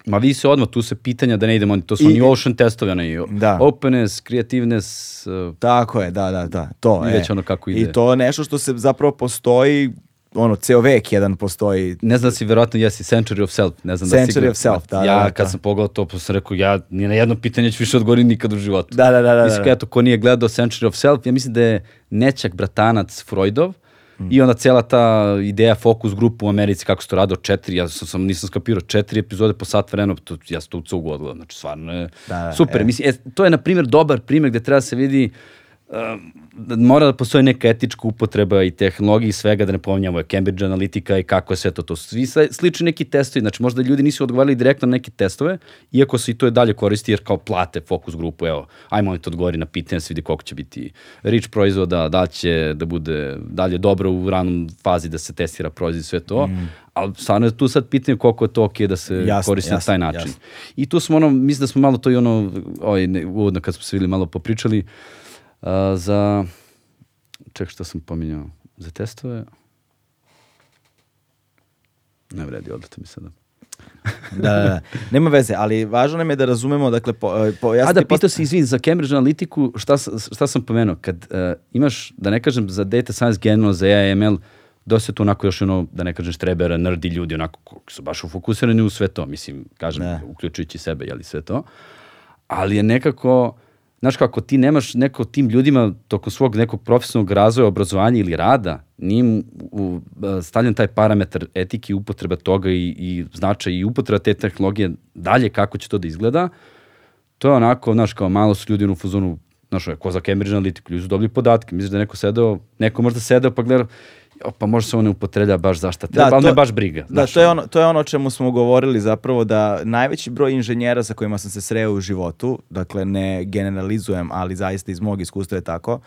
Ma vi se odmah, tu se pitanja da ne idemo, to su I- oni ocean testovi, onaj Da. openness, creativeness, uh, Tako je, da, da, da, to. I e. već ono kako ide. I to nešto što se zapravo postoji, ono, ceo vek jedan postoji. ne znam da si verovatno jesi Century of Self, ne znam da si... Century of Self, da, Ja da, da, kad to. sam pogledao to, pa sam rekao, ja ni na jedno pitanje ću više odgovoriti nikad u životu. Da, da, da, da, Mislim, da. eto, ko nije gledao Century of Self, ja mislim da je Nećak bratanac Freudov, Mm. I onda cela ta ideja fokus grupu u Americi, kako se to radi od četiri, ja sam, sam nisam skapirao, četiri epizode po sat vremena, to, ja sam to u odgledao, znači stvarno je Da, da, super. e. Mislim, e, to je, na primjer, dobar primjer gde treba da se vidi da mora da postoji neka etička upotreba i tehnologija i svega, da ne pominjamo je Cambridge Analytica i kako je sve to. To svi sli- slični neki testovi, znači možda ljudi nisu odgovarali direktno na neke testove, iako se i to je dalje koristi jer kao plate fokus grupu, evo, ajmo oni to odgovori na pitanje, da se vidi koliko će biti rich proizvoda, da li će da bude dalje dobro u ranom fazi da se testira proizvod i sve to, mm. ali stvarno je tu sad pitanje koliko je to ok da se Jasno, koristi na jasno, taj način. jasno. I tu smo ono, mislim da smo malo to i ono, ovaj, uvodno kad smo se videli malo popričali, uh, za, ček što sam pominjao, za testove, ne vredi, odlete mi sada. Da, da, da. Nema veze, ali važno nam je da razumemo, dakle, po, po, ja A da, pitao si, izvini, za Cambridge Analytiku, šta, šta sam pomenuo? Kad uh, imaš, da ne kažem, za data science generalno, za AI, ML, dosta tu onako još ono, da ne kažem štrebera, nerdi ljudi, onako, koji su baš ufokusirani u sve to, mislim, kažem, Da. uključujući sebe, jeli sve to. Ali je nekako, znaš kako, ti nemaš neko tim ljudima tokom svog nekog profesionalnog razvoja, obrazovanja ili rada, nije u, stavljen taj parametar etike i upotreba toga i, i značaj i upotreba te tehnologije dalje kako će to da izgleda, to je onako, znaš, kao malo su ljudi u fazonu, znaš, ko za Cambridge Analyticu, ljudi su dobili podatke, misliš da je neko sedeo, neko možda sedeo pa gleda, "Jo, pa možda se ovo ne upotreblja baš zašta treba, ali to- me baš briga. Da, to je, ono, to je ono o čemu smo govorili zapravo da najveći broj inženjera sa kojima sam se sreo u životu, dakle ne generalizujem, ali zaista iz mog iskustva je tako,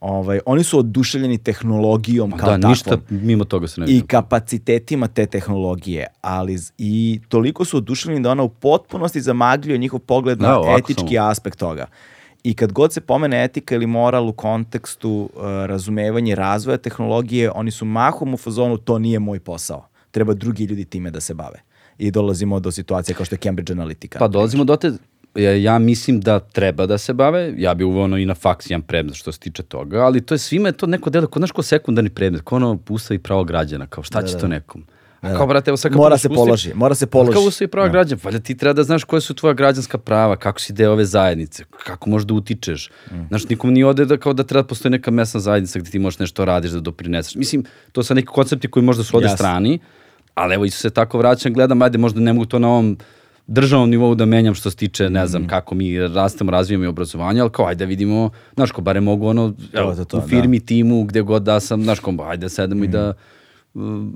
ovaj, oni su oduševljeni tehnologijom kao Da, takvom. ništa mimo toga se ne i vidi. kapacitetima te tehnologije, ali i toliko su oduševljeni da ona u potpunosti zamagljuje njihov pogled Da, na etički samo. aspekt toga. I kad god se pomene etika ili moral u kontekstu uh, razumevanja i razvoja tehnologije, oni su mahom u fazonu to nije moj posao. Treba drugi ljudi time da se bave. I dolazimo do situacije kao što je Cambridge Analytica. Pa dolazimo do te, ja, ja mislim da treba da se bave, ja bi uveo ono i na faks jedan predmet što se tiče toga, ali to je svima je to neko delo, ko, znaš, ko sekundarni predmet, ko ono ustav i pravo građana, kao šta će to nekom? A kao, brate, evo sad kad Mora se položi, mora se položi. Kao i prava građana, valjda ti treba da znaš koje su tvoja građanska prava, kako si deo ove zajednice, kako možeš da utičeš. Znaš, nikom nije ode da kao da treba da postoji neka mesna zajednica gde ti možeš nešto radiš, da doprineseš. Mislim, to su neki koncepti koji možda su ode Jasno. strani, ali evo, isto se tako vraćam, gledam, ajde, možda ne mogu to na ovom državnom nivou da menjam što se tiče, ne Mm. znam, kako mi rastemo, razvijamo i obrazovanje, ali kao, ajde da vidimo, znaš, ko bare mogu ono, evo, to, to, u firmi, timu, gde god da sam, znaš, ko, ajde da sedemo i Mm. da uh,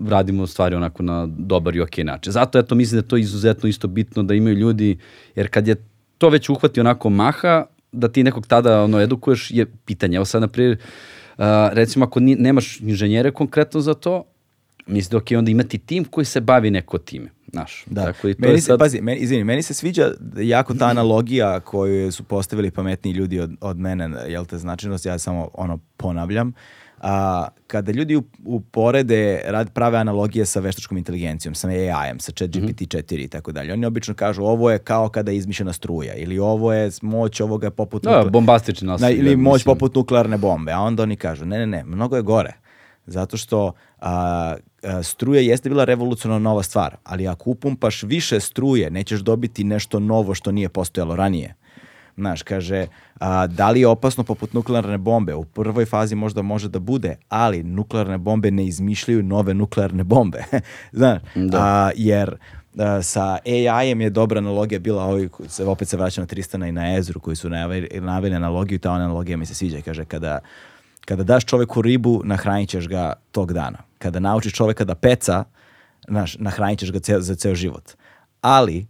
radimo stvari onako na dobar i okej način. Zato, eto, mislim da je to izuzetno isto bitno da imaju ljudi, jer kad je to već uhvati onako maha, da ti nekog tada ono, edukuješ je pitanje. Evo sad, na primjer, uh, recimo ako ni, nemaš inženjere konkretno za to, mislim da je okej onda imati tim koji se bavi neko time. Znaš, Da. tako i to meni je se, sad... pazi, meni, izvini, meni se sviđa jako ta analogija koju su postavili pametniji ljudi od, od mene, jel te značajnost, ja samo ono ponavljam. A, kada ljudi up- uporede, rad, prave analogije sa veštačkom inteligencijom, sa AI-em, sa chat Mhm. GPT-4 i tako dalje, oni obično kažu ovo je kao kada je izmišljena struja ili ovo je moć ovoga poput... Da, nas. na, ili moć poput nuklearne bombe, a onda oni kažu, ne, ne, ne, mnogo je gore. Zato što a, a, struja jeste bila revolucionarna nova stvar, ali ako upumpaš više struje, nećeš dobiti nešto novo što nije postojalo ranije. Znaš, kaže, a, da li je opasno poput nuklearne bombe? U prvoj fazi možda može da bude, ali nuklearne bombe ne izmišljaju nove nuklearne bombe. Znaš, a, jer a, sa AI-em je dobra analogija bila ovi, opet se vraća na Tristana i na Ezru koji su naveli, analogiju, ta analogija mi se sviđa, kaže, kada, kada daš čoveku ribu, nahranit ćeš ga tog dana. Kada naučiš čoveka da peca, znaš, nahranit ćeš ga ceo, za ceo život. Ali,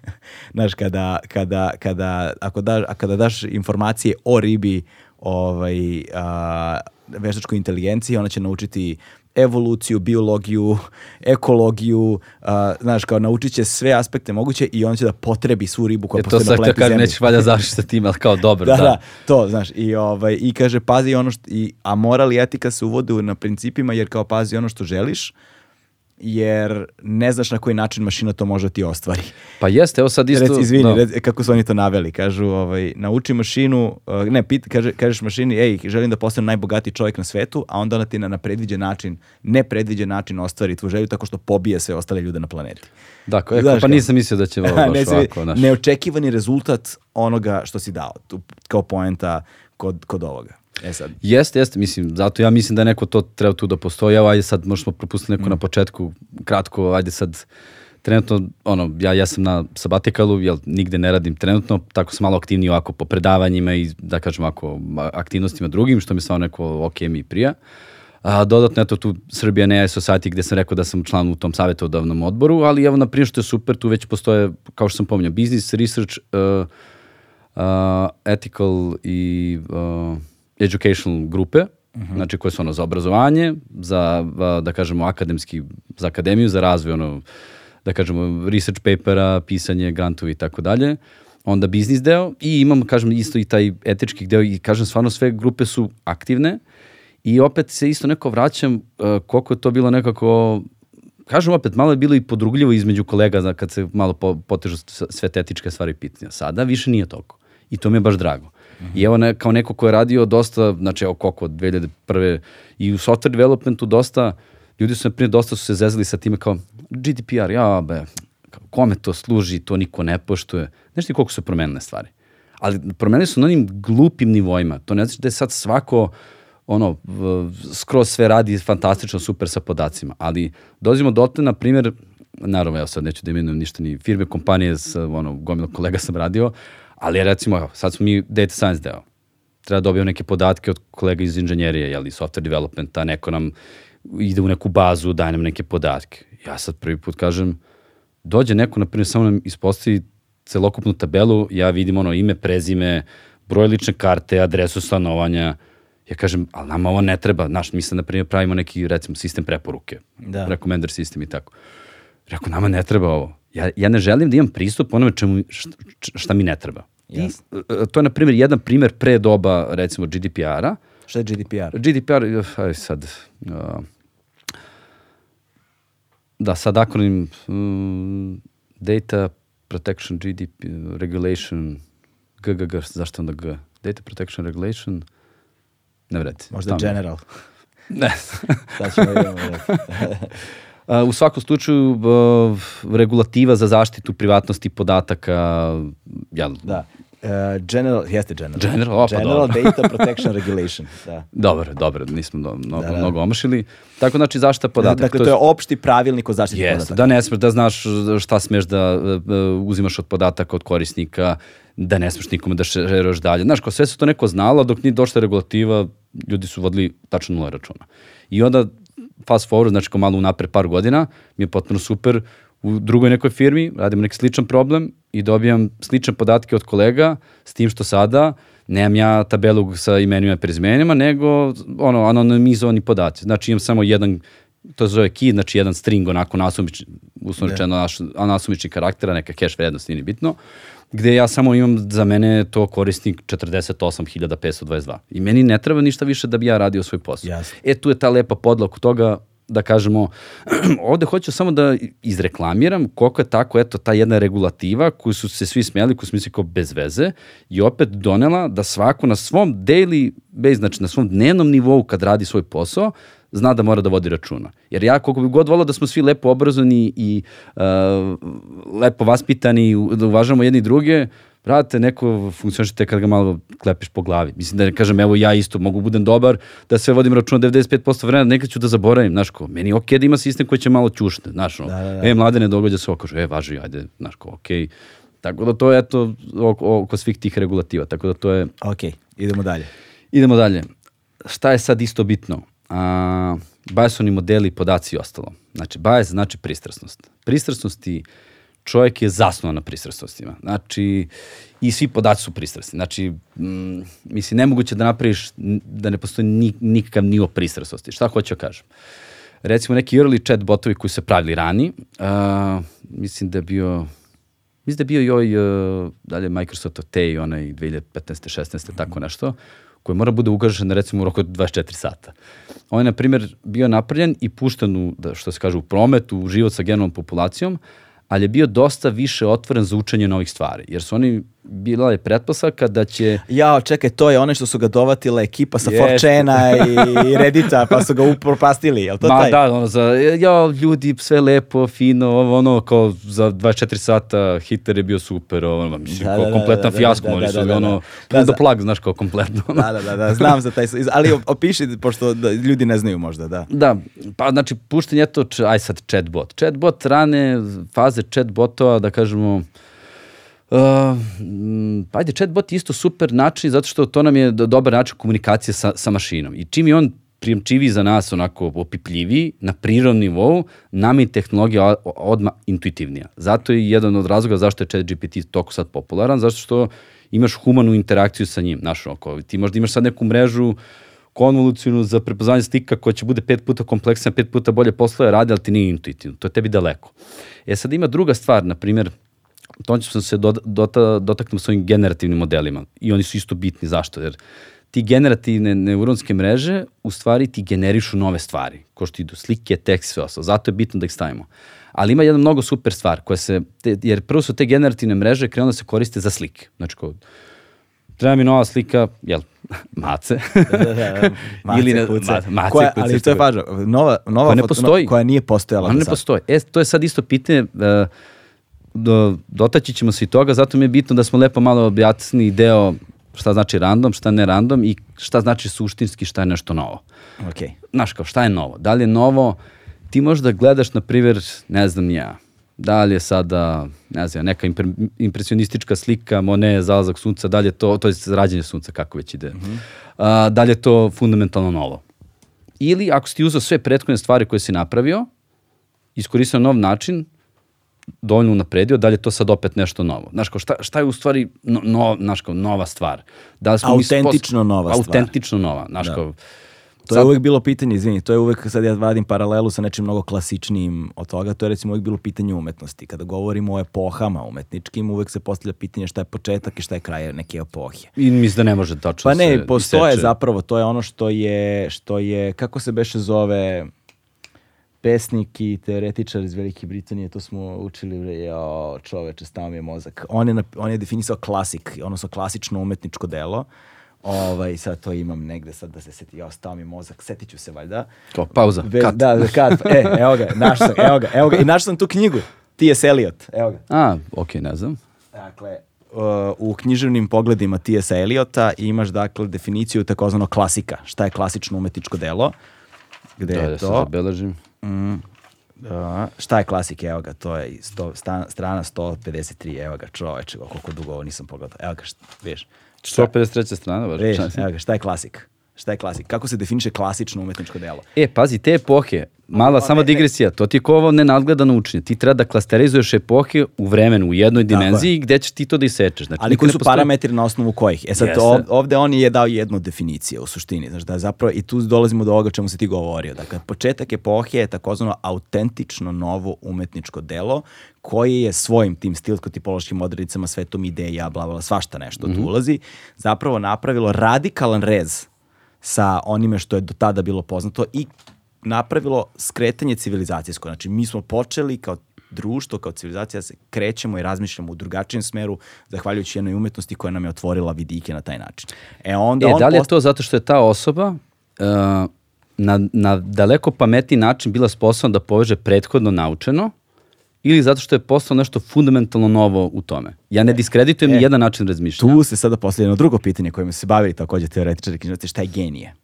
znaš, kada, kada, kada, ako daš, a kada daš informacije o ribi ovaj, a, veštačkoj inteligenciji, ona će naučiti evoluciju, biologiju, ekologiju, a, znaš, kao naučit će sve aspekte moguće i on će da potrebi svu ribu koja E, to postoji na sad te planeti kažem, Zemlji. nećeš valjda završiti sa tim, ali kao dobro, Da, da. da, to, znaš, i, ovaj, i kaže, pazi ono što, i, a moral i etika se uvode na principima, jer kao pazi ono što želiš, jer ne znaš na koji način mašina to može da ti ostvari. Pa jeste, evo sad isto... Reci, izvini, da. reci, kako su oni to naveli, kažu, ovaj, nauči mašinu, uh, ne, pit, kaže, kažeš mašini, ej, želim da postanem najbogatiji čovjek na svetu, a onda ona ti na, na predviđen način, nepredviđen način ostvari tu želju tako što pobije sve ostale ljude na planeti. Da, ko, e, Znaš pa nisam mislio da će ovo baš Ne, ovako, znaš. neočekivani rezultat onoga što si dao, tu, kao poenta kod, kod ovoga. E sad, Jeste, jeste, mislim, zato ja mislim da je neko to treba tu da postoji, evo ajde sad možda smo propustili Mm. neko na početku, kratko, ajde sad, trenutno, ono, ja, ja sam na sabatikalu, jel nigde ne radim trenutno, tako sam malo aktivniji ovako po predavanjima i da kažem ovako a- aktivnostima drugim, što mi stvarno neko ok mi prija. A, dodatno, eto tu Serbian AI Society gde sam rekao da sam član u tom savjetodavnom odboru, ali evo na primjer što je super, tu već postoje, kao što sam pominjao, business, research, uh, uh, ethical i uh, educational grupe, znači koje su ono za obrazovanje, za, uh, da kažemo, akademski, za akademiju, za razvoj, ono, da kažemo, research papera, pisanje, grantovi i tako dalje. Onda biznis deo i imam, kažem, isto i taj etički deo i kažem, stvarno sve grupe su aktivne i opet se isto neko vraćam uh, koliko je to bilo nekako kažem opet, malo je bilo i podrugljivo između kolega zna, kad se malo po, potežu sve te etičke stvari pitanja. Sada više nije toliko. I to mi je baš drago. I evo ne, kao neko ko je radio dosta, znači evo koliko, od 2001. I u software developmentu dosta, ljudi su, na primjer, dosta su se zezali sa time kao GDPR, ja be, kome to služi, to niko ne poštuje. Znaš ti koliko su promenile stvari? Ali promenili su na onim glupim nivoima. To ne znači da je sad svako ono, skroz sve radi fantastično, super sa podacima, ali dolazimo dotle, na primjer, naravno, ja sad neću da imenujem ništa, ni firme, kompanije, sa, ono, gomila kolega sam radio, ali recimo, evo, sad smo mi data science deo. Treba da dobijemo neke podatke od kolega iz inženjerije, jeli, software developmenta, neko nam ide u neku bazu, daje nam neke podatke. Ja sad prvi put kažem, dođe neko, na primjer, samo nam ispostavi celokupnu tabelu, ja vidim ono ime, prezime, broj lične karte, adresu stanovanja, ja kažem, ali nama ovo ne treba, znaš, mi sad, na primjer, pravimo neki, recimo, sistem preporuke, Da. recommender sistem i tako. Rekao, nama ne treba ovo. Ja, ja ne želim da imam pristup onome čemu, šta, šta mi ne treba. I, Jasno. e, to je, na primjer, jedan primjer pre doba, recimo, GDPR-a, šta je GDPR? GDPR, aj sad, uh, da, sad akronim um, Data Protection GDP Regulation GGG, zašto onda G? Data Protection Regulation, ne vredi. Možda general. Ne. Sad ćemo da. A, U svakom slučaju, b- regulativa za zaštitu privatnosti podataka, jel, Da. Uh, general, jeste general. General, o, pa general dobro. Data Protection Regulation. Da. Dobro, dobro, nismo do, mnogo, Da, da. mnogo omašili. Tako znači zaštita podataka. dakle, to je opšti pravilnik o zaštiti Jeste, podataka. da ne smeš da znaš šta smeš da e, uzimaš od podataka od korisnika, da ne smeš nikome da šeruješ dalje. Znaš, kao sve se to neko znalo, dok nije došla regulativa, ljudi su vodili tačno nula računa. I onda fast forward, znači kao malo unapred par godina, mi je potpuno super, u drugoj nekoj firmi radimo neki sličan problem i dobijam slične podatke od kolega, s tim što sada nemam ja tabelu sa imenima i prezimenima, nego ono, anonimizovani podaci. Znači imam samo jedan to se zove key, znači jedan string onako nasumični, uslovno Da. rečeno naš, nasumični karaktera, neka cache vrednost, nije ni bitno, gde ja samo imam za mene to korisnik 48.522. I meni ne treba ništa više da bi ja radio svoj posao. Jasno. E, tu je ta lepa podla oko toga da kažemo, ovde hoću samo da izreklamiram koliko je tako, eto, ta jedna regulativa koju su se svi smijali, koju smo mislili kao bez veze i opet donela da svako na svom daily base, znači na svom dnevnom nivou kad radi svoj posao, zna da mora da vodi računa. Jer ja koliko bi god volao da smo svi lepo obrazovani i uh, lepo vaspitani, da uvažamo jedni druge, Brate, neko funkcioniše kad ga malo klepiš po glavi. Mislim da ne kažem, evo ja isto mogu budem dobar, da sve vodim računa 95% vremena, nekad ću da zaboravim, znaš ko, meni je okej da ima sistem koji će malo ćušne, znaš, ono, Da, da, da. e, mlade ne događa se okažu, e, važi, ajde, znaš ko, okej. Tako da to je, eto, oko, oko svih tih regulativa, tako da to je, Ok, idemo dalje. Idemo dalje. Šta je sad isto bitno? A, Bayesovni modeli, podaci i ostalo. Znači, bias znači pristrasnost. Pristrasnosti, čovjek je zasnovan na pristrasnostima. Znači, i svi podaci su pristrasni. Znači, mm, mislim, nemoguće da napraviš da ne postoji ni, nikakav nivo pristrasnosti. Šta hoću da kažem? Recimo, neki early chat botovi koji se pravili rani, a, mislim da je bio Mislim da je bio i ovaj, uh, dalje Microsoft Tay, onaj 2015. 16. tako nešto, koji mora bude ugašen recimo u roku od 24 sata. On je, na primjer, bio napravljen i pušten u, da, što se kaže, u promet, u život sa generalnom populacijom, ali je bio dosta više otvoren za učenje novih stvari. Jer su oni, bila je pretpostavka da će Jao, čekaj, to je onaj što su ga dovatila ekipa sa. Forčena i Reddita, pa su ga upropastili, jel to Ma taj? da, ono, za, ja, ljudi, sve lepo, fino, ovo, ono, kao za 24 sata hiter je bio super, ono, mislim, Da, kao da, da, kompletan da, fijasko, da, oni da, su da, da, ono, da. da, Da, da plag, znaš, kao kompletno. Da, da, da, da, znam za taj, ali opiši, pošto da, ljudi ne znaju možda, da. Da, pa znači pušten je to, aj sad chatbot. Chatbot rane faze chatbotova, da kažemo, Uh, mm, pa ajde, chatbot je isto super način zato što to nam je do- dobar način komunikacije sa, sa mašinom. I čim je on prijemčiviji za nas, onako opipljiviji, na prirodnom nivou, nam je tehnologija o- odmah intuitivnija. Zato je jedan od razloga zašto je ChatGPT toliko sad popularan, zato što imaš humanu interakciju sa njim. Znaš, oko, ti možda imaš sad neku mrežu konvolucijnu za prepoznavanje slika koja će bude pet puta kompleksna, pet puta bolje poslove radi, ali ti nije intuitivno. To je tebi daleko. E sad ima druga stvar, na primjer, to ću sam se dota, dota, dotaknuo s ovim generativnim modelima i oni su isto bitni. Zašto? Jer ti generativne neuronske mreže u stvari ti generišu nove stvari, ko što idu slike, tekst, sve ostalo. Zato je bitno da ih stavimo. Ali ima jedna mnogo super stvar, koja se, te, jer prvo su te generativne mreže krenule da se koriste za slike. Znači, kao, treba mi nova slika, jel, mace. Mace Ili ne- kuce. ma- mace koja, kuce, ali to je važno. Nova, nova Koja ne foto- postoji. koja nije postojala Ona ne sad. postoji. E, to je sad isto pitanje, uh, do, dotaći ćemo se i toga, zato mi je bitno da smo lepo malo objasnili deo šta znači random, šta ne random i šta znači suštinski, šta je nešto novo. Okej. Znaš kao, šta je novo? Da li je novo, ti možda gledaš, na primjer, ne znam ja, da li je sada, ne znam, neka impre, impresionistička slika, Monet, zalazak sunca, da li je to, to je rađenje sunca, kako već ide. A, da li je to fundamentalno novo? Ili ako si ti uzeo sve prethodne stvari koje si napravio, iskoristio na nov način, dovoljno unapredio, da li je to sad opet nešto novo? Znaš, kao šta, šta je u stvari no, no, znaš, kao nova stvar? Da li smo mi Autentično nova stvar. Autentično nova, znaš, Da. kao, To je uvek bilo pitanje, izvini, to je uvek, sad ja vadim paralelu sa nečim mnogo klasičnijim od toga, to je recimo uvek bilo pitanje umetnosti. Kada govorimo o epohama umetničkim, uvek se postavlja pitanje šta je početak i šta je kraj neke epohe. I mislim da ne može tačno Pa se ne, postoje iseče. zapravo, to je ono što je, što je, kako se beše zove, pesnik i teoretičar iz Velike Britanije, to smo učili, bre, jao, čoveče, stao mi je mozak. On je, on je definisao klasik, odnosno klasično umetničko delo. Ovaj, sad to imam negde, sad da se seti, jao, stao mi mozak, setit ću se valjda. Kao pauza, Bez- kat. Da, da, kat. E, evo ga, našao sam, evo ga, evo ga. I našao sam tu knjigu, T.S. Eliot, evo ga. A, okej, ne znam. Dakle, u književnim pogledima T.S. Eliota imaš dakle definiciju takozvano klasika. Šta je klasično umetničko delo? Gde Da, je da se to? zabeležim. Da, šta je klasik? Evo ga, to je sto, sta- strana 153. Evo ga, čoveče, koliko dugo ovo nisam pogledao. Evo ga, št, vidiš. Šta, 153. strana, baš. vidiš, evo ga, šta je klasik? Šta je klasik? Kako se definiše klasično umetničko delo? E, pazi, te epohe, mala samo digresija, to ti je kao ovo nenadgledano učenje. Ti treba da klasterizuješ epohe u vremenu, u jednoj dimenziji, gde ćeš ti to da isečeš. Znači, Ali koji su postoji- parametri na osnovu kojih? E sad, Jeste. ov- ovde on je dao jednu definiciju u suštini, znaš, da zapravo, i tu dolazimo do ovoga čemu si ti govorio. Dakle, početak epohe je takozvano autentično novo umetničko delo koje je svojim tim stilsko-tipološkim odrednicama, svetom ideja, bla, bla, svašta nešto tu ulazi, zapravo napravilo radikalan rez sa onime što je do tada bilo poznato i napravilo skretanje civilizacijsko. Znači, mi smo počeli kao društvo, kao civilizacija, se krećemo i razmišljamo u drugačijem smeru, zahvaljujući jednoj umetnosti koja nam je otvorila vidike na taj način. E onda E, on da li je to zato što je ta osoba uh, na, na daleko pametniji način bila sposobna da poveže prethodno naučeno ili zato što je postalo nešto fundamentalno novo u tome? Ja ne diskreditujem ni jedan način razmišljanja. Tu se sada poslije jedno drugo pitanje kojima se bavili takođe teoretičari književnosti, šta je genije?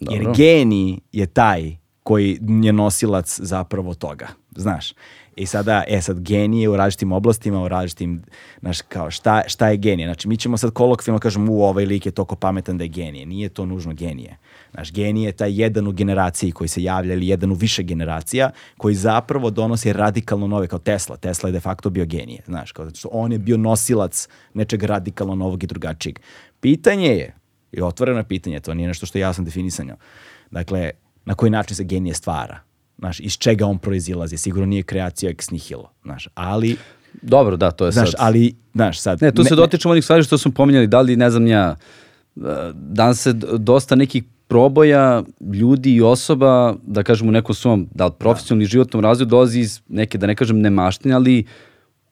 Jer Dobro. genij je taj koji je nosilac zapravo toga, znaš. I sada, e sad, genij je u različitim oblastima, u različitim, znaš, kao šta, šta je genije? Znači, mi ćemo sad kolokvijalno kažemo, u ovaj lik je toliko pametan da je genije. Nije to nužno genije. Znaš, genije je taj jedan u generaciji koji se javlja ili jedan u više generacija koji zapravo donosi radikalno nove, kao Tesla. Tesla je de facto bio genije, znaš, kao što on je bio nosilac nečeg radikalno novog i drugačijeg. Pitanje je, i otvoreno je pitanje, to nije nešto što ja sam definisano. Dakle, na koji način se genije stvara? Znaš, iz čega on proizilazi? Sigurno nije kreacija ex nihilo, znaš, ali, Dobro, da, to je znaš, sad. ali, znaš, sad... Ne, tu se dotičemo onih stvari što smo pominjali, da li, ne znam ja, e, danas se dosta nekih proboja ljudi i osoba, da kažem u nekom svom, da li profesionalnom ili životnom razvoju dolazi iz neke, da ne kažem nemaštine, ali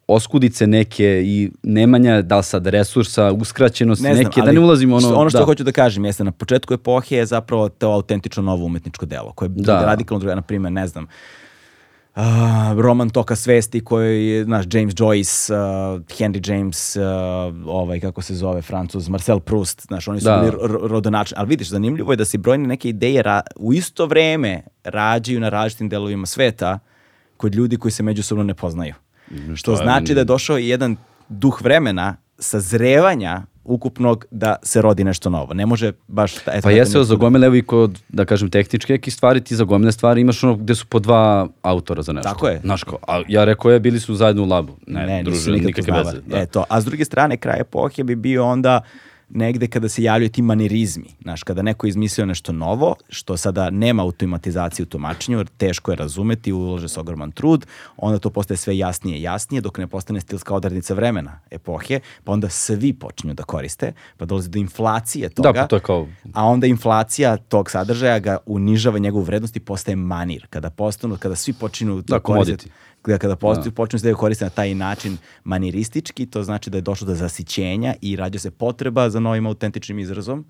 oskudice neke i nemanja, da li sad resursa, uskraćenosti Ne znam, neke, da ne ulazimo ono... ono što da. hoću da kažem jeste, na početku epohe je zapravo to autentično novo umetničko delo, koje je Da. radikalno drugo, na primjer, ne znam, a, roman Toka svesti koji je, znaš, James Joyce, a, Henry James, a, ovaj, kako se zove, Francuz, Marcel Proust, znaš, oni su Da. bili ro- rodonačni. Ali vidiš, zanimljivo je da se brojne neke ideje ra- u isto vreme rađaju na različitim delovima sveta kod ljudi koji se međusobno ne poznaju. Što je znači da je došao i jedan duh vremena sazrevanja ukupnog da se rodi nešto novo. Ne može baš... eto, Pa da jeste, ne- za gomile, evo i kod, da kažem, tehničke neke stvari, ti za gomile stvari imaš ono gde su po dva autora za nešto. Tako je. Znaš ko, a ja rekao je, bili su zajedno u labu. Ne, ne, druže, nikakve veze. Da. E to. A s druge strane, kraj epohe bi bio onda negde kada se javljaju ti manirizmi. Znaš, kada neko izmislio nešto novo, što sada nema automatizaciju u tumačenju, jer teško je razumeti, ulože se ogroman trud, onda to postaje sve jasnije i jasnije, dok ne postane stilska odrednica vremena epohe, pa onda svi počinju da koriste, pa dolazi do inflacije toga. pa to je kao- A onda inflacija tog sadržaja ga unižava njegovu vrednost i postaje manir. Kada postanu, kada svi počinu Da, koriste- commodity. Da kada postoji, počnu se da je koriste na taj način maniristički, to znači da je došlo do zasićenja i rađa se potreba za novim autentičnim izrazom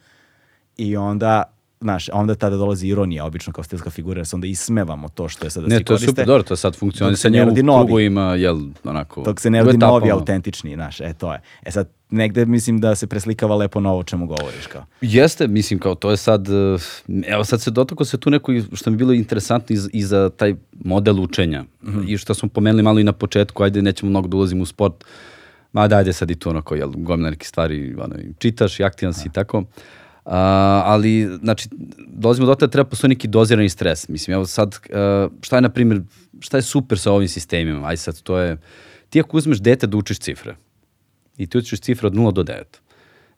i onda Znaš, onda tada dolazi ironija, obično kao stilska figura, jer se onda ismevamo to što je sada Ne, svi to je koriste. super, dobro, to sad funkcionisanje ne u novi. krugovima, jel, onako... Dok se ne rodi novi autentični, znaš, e to je. E sad, negde mislim da se preslikava lepo na ovo čemu govoriš, kao. Jeste, mislim, kao to je sad, eh, evo sad se dotakao se tu neko što mi je bilo interesantno i, za- i za taj model učenja Mhm. i što smo pomenuli malo i na početku, ajde nećemo mnogo da ulazimo u sport, ma da ajde sad i tu onako, jel, gomila neke stvari, ono, i čitaš i aktivan si i tako, A, ali, znači, dolazimo do toga da treba postoji neki dozirani stres. Mislim, evo sad, eh, šta je, na primjer, šta je super sa ovim sistemima? Aj sad, to je, ti ako uzmeš dete da učiš cifre, i ti učiš cifre od 0 do 9,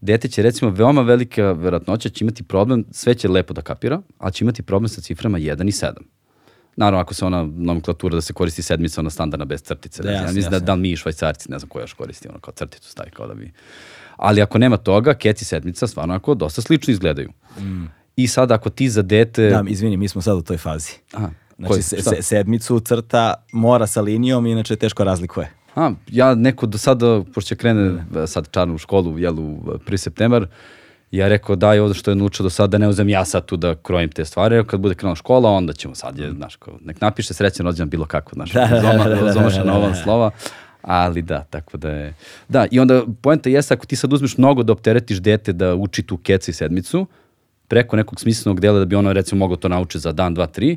dete će recimo veoma velika verovatnoća će imati problem, sve će lepo da kapira, ali će imati problem sa ciframa 1 i 7. Naravno, ako se ona nomenklatura da se koristi sedmica, ona standardna bez crtice. Da, Da, ja jasno, mislim da, jasno. da li mi i švajcarci, ne znam ko još koristi, ono kao crticu stavi kao da bi... Ali ako nema toga, kec i sedmica stvarno ako dosta slično izgledaju. I sad ako ti za dete... Da, izvini, mi smo sad u toj fazi. Aha. Znači, Koji? se, se- sedmicu crta mora sa linijom, inače teško razlikuje. A, ja neko do sada, pošto će krene e, sad čarnu školu, jel, u 1. septembar, ja rekao daj ovo što je naučio do sada, da ne uzem ja sad tu da krojim te stvari, kad bude krenula škola, onda ćemo sad, je, znaš, kao, nek napiše srećan rođendan bilo kako, znaš, Da, da, zoma, da, da, zomaša da, na ovom da. slova, ali da, tako da je, da, i onda poenta jeste ako ti sad uzmeš mnogo da opteretiš dete da uči tu keca i sedmicu, preko nekog smislenog dela da bi ono recimo moglo to nauči za dan, dva, tri,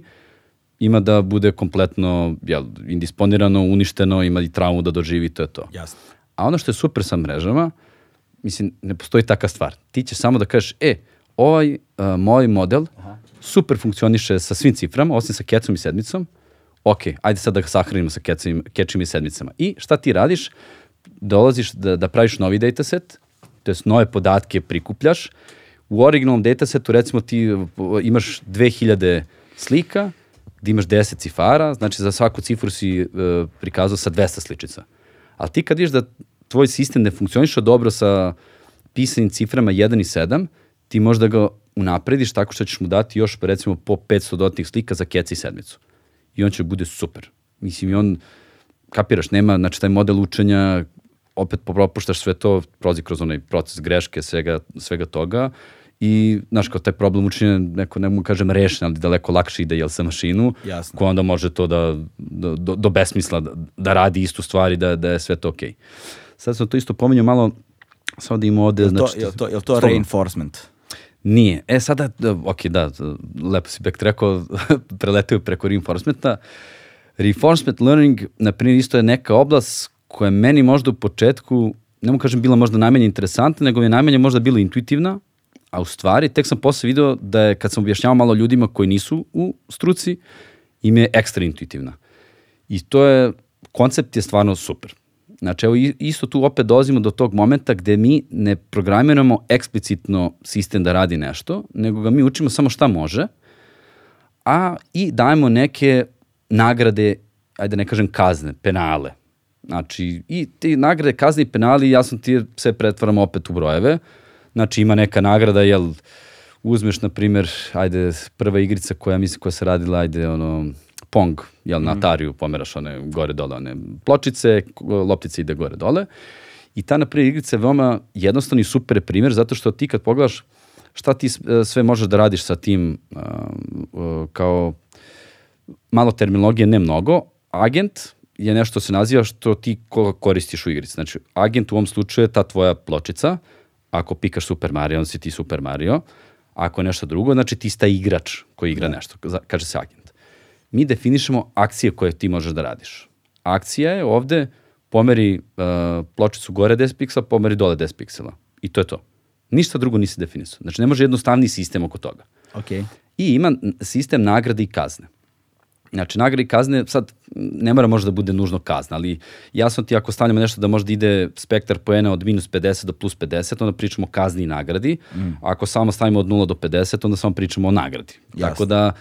ima da bude kompletno jel, indisponirano, uništeno, ima i traumu da doživi, to je to. Jasno. A ono što je super sa mrežama, mislim, ne postoji taka stvar. Ti ćeš samo da kažeš, e, ovaj a, moj model super funkcioniše sa svim ciframa, osim sa kecom i sedmicom, ok, ajde sad da ga sahranimo sa kecom, kečima i sedmicama. I šta ti radiš? Dolaziš da, da praviš novi dataset, to jest nove podatke prikupljaš. U originalnom datasetu recimo ti uh, imaš 2000 slika, gde imaš 10 cifara, znači za svaku cifru si uh, prikazao sa 200 sličica. Ali ti kad vidiš da tvoj sistem ne funkcioniše dobro sa pisanim ciframa 1 i 7, ti možda ga unaprediš tako što ćeš mu dati još recimo po 500 dodatnih slika za kec i sedmicu. I on će bude super. Mislim, i on, kapiraš, nema, znači taj model učenja, opet propuštaš sve to, prolazi kroz onaj proces greške, svega, svega toga i, znaš, kao taj problem učenja, neko, ne mogu kažem rešen, ali daleko lakše ide, jel, sa mašinu, Jasno. koja onda može to da, da do, do besmisla, da, da radi istu stvar i da, da je sve to okej. Sad sam to isto pominjao malo, samo da ima ovde, To, znači... je to, je to Slobodno. reinforcement? Nije. E sada, da, ok, da, lepo si Bek rekao, preletaju preko reinforcementa. Reinforcement learning, na primjer, isto je neka oblast koja meni možda u početku, ne mogu kažem bila možda najmanje interesantna, nego je najmanje možda bila intuitivna, a u stvari tek sam posle video da je, kad sam objašnjavao malo ljudima koji nisu u struci, im je ekstra intuitivna. I to je, koncept je stvarno super. Znači, evo isto tu opet dolazimo do tog momenta gde mi ne programiramo eksplicitno sistem da radi nešto, nego ga mi učimo samo šta može, a i dajemo neke nagrade, ajde ne kažem kazne, penale. Znači, i ti nagrade, kazne i penali, jasno ti sve pretvaramo opet u brojeve. Znači, ima neka nagrada, jel, uzmeš, na primjer, ajde, prva igrica koja, mislim, koja se radila, ajde, ono, Pong, jel, na Atariju pomeraš one gore-dole, one pločice, loptica ide gore-dole. I ta, na primjer, igrica je veoma jednostavni super je primjer, zato što ti kad pogledaš šta ti e, sve možeš da radiš sa tim um, uh, kao malo terminologije, ne mnogo. Agent je nešto se naziva što ti ko- koristiš u igrici. Znači, agent u ovom slučaju je ta tvoja pločica. Ako pikaš Super Mario, onda si ti Super Mario. Ako je nešto drugo, znači ti si taj igrač koji igra nešto. Za- Kaže se agent. Mi definišemo akcije koje ti možeš da radiš. Akcija je ovde pomeri uh, pločicu gore 10 piksela, pomeri dole 10 piksela. I to je to. Ništa drugo nisi definisao. Znači, ne može jednostavni sistem oko toga. Ok. I ima sistem nagrade i kazne. Znači, nagrade i kazne, sad, ne mora možda da bude nužno kazna, ali jasno ti ako stavljamo nešto da možda ide spektar poena od minus 50 do plus 50, onda pričamo o kazni i nagradi. Mm. Ako samo stavimo od 0 do 50, onda samo pričamo o nagradi. Jasno. Tako da,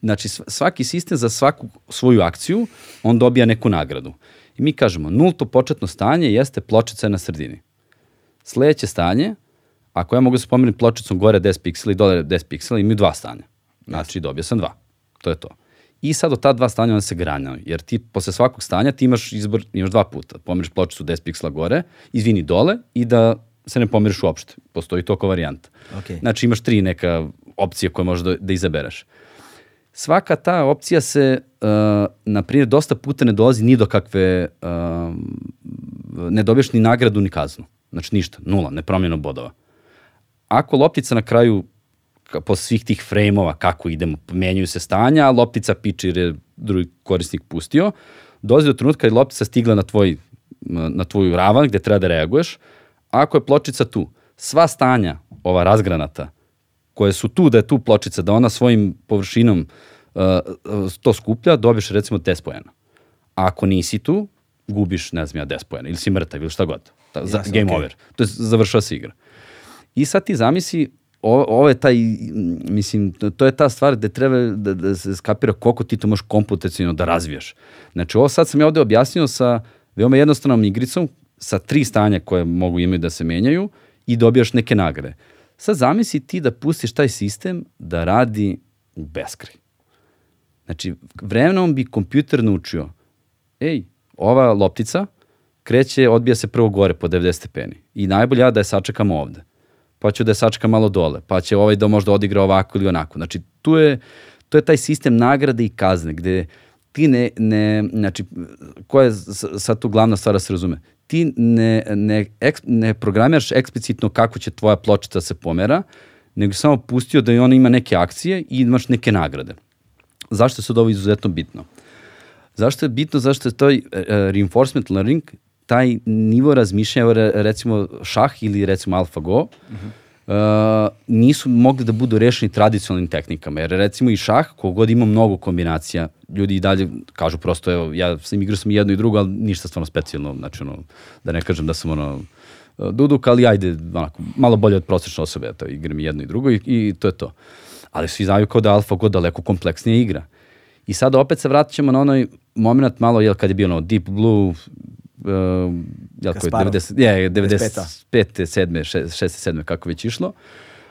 znači, sv- svaki sistem za svaku svoju akciju, on dobija neku nagradu. I mi kažemo, nulto početno stanje jeste pločica na sredini. Sledeće stanje, ako ja mogu da se pomerim pločicom gore 10 piksela i dole 10 piksela, imaju dva stanja. Znači, dobio sam dva. To je to. I sad od ta dva stanja onda se granjaju, jer ti posle svakog stanja ti imaš izbor, imaš dva puta. Pomeriš pločicu 10 piksela gore, izvini dole i da se ne pomeriš uopšte. Postoji toliko varijanta. Ok. Znači imaš tri neka opcije koje možeš da, da izabereš. Svaka ta opcija se, uh, na primjer, dosta puta ne dolazi ni do kakve, uh, ne dobiješ ni nagradu ni kaznu. Znači ništa, nula, nepromjeno bodova. Ako loptica na kraju, po svih tih frejmova kako idemo, menjaju se stanja, a loptica piče jer je drugi korisnik pustio, dolazi do trenutka kad je loptica stigla na, tvoj, na tvoju ravan gde treba da reaguješ, ako je pločica tu, sva stanja, ova razgranata, koje su tu da je tu pločica, da ona svojim površinom uh, uh, to skuplja, dobiješ recimo 10 poena. A ako nisi tu, gubiš, ne znam ja, 10 poena, ili si mrtav, ili šta god. Ta, za, Jasno, game okej. over. To je završava se igra. I sad ti zamisli, ovo, ovo je taj, mislim, to, je ta stvar gde treba da, da se skapira koliko ti to možeš komputacijno da razvijaš. Znači, ovo sad sam ja ovde objasnio sa veoma jednostavnom igricom, sa tri stanja koje mogu imati da se menjaju i dobijaš neke nagrade. Sad zamisli ti da pustiš taj sistem da radi u beskraj. Znači, vremenom bi kompjuter naučio, ej, ova loptica kreće, odbija se prvo gore po 90 stepeni. I najbolje ja da je sačekam ovde. Pa ću da je sačekam malo dole. Pa će ovaj da možda odigra ovako ili onako. Znači, tu je, to je taj sistem nagrade i kazne, gde ti ne, ne znači, koja je sad tu glavna stvar da se razume? Ti ne, ne, eks, ne programiraš eksplicitno kako će tvoja pločica se pomera, nego samo pustio da i ona ima neke akcije i imaš neke nagrade. Zašto je sad ovo izuzetno bitno? Zašto je bitno? Zašto je to uh, reinforcement learning, taj nivo razmišljanja, recimo šah ili recimo AlphaGo, uh -huh. Uh, nisu mogli da budu rešeni tradicionalnim tehnikama, jer recimo i šah, kogod ima mnogo kombinacija, ljudi i dalje kažu prosto, evo, ja sam igrao sam jedno i drugo, ali ništa stvarno specijalno, znači ono, da ne kažem da sam ono, uh, duduk, ali ajde, onako, malo bolje od prosječne osobe, eto, igram jedno i drugo i, i to je to. Ali svi znaju kao da je AlphaGo daleko kompleksnija igra. I sad opet se vratit ćemo na onaj moment malo, jel, kad je bio ono Deep Blue, jel, koji je Kasparov. 90, je, 95. 95. 7. 6. 7. kako već išlo.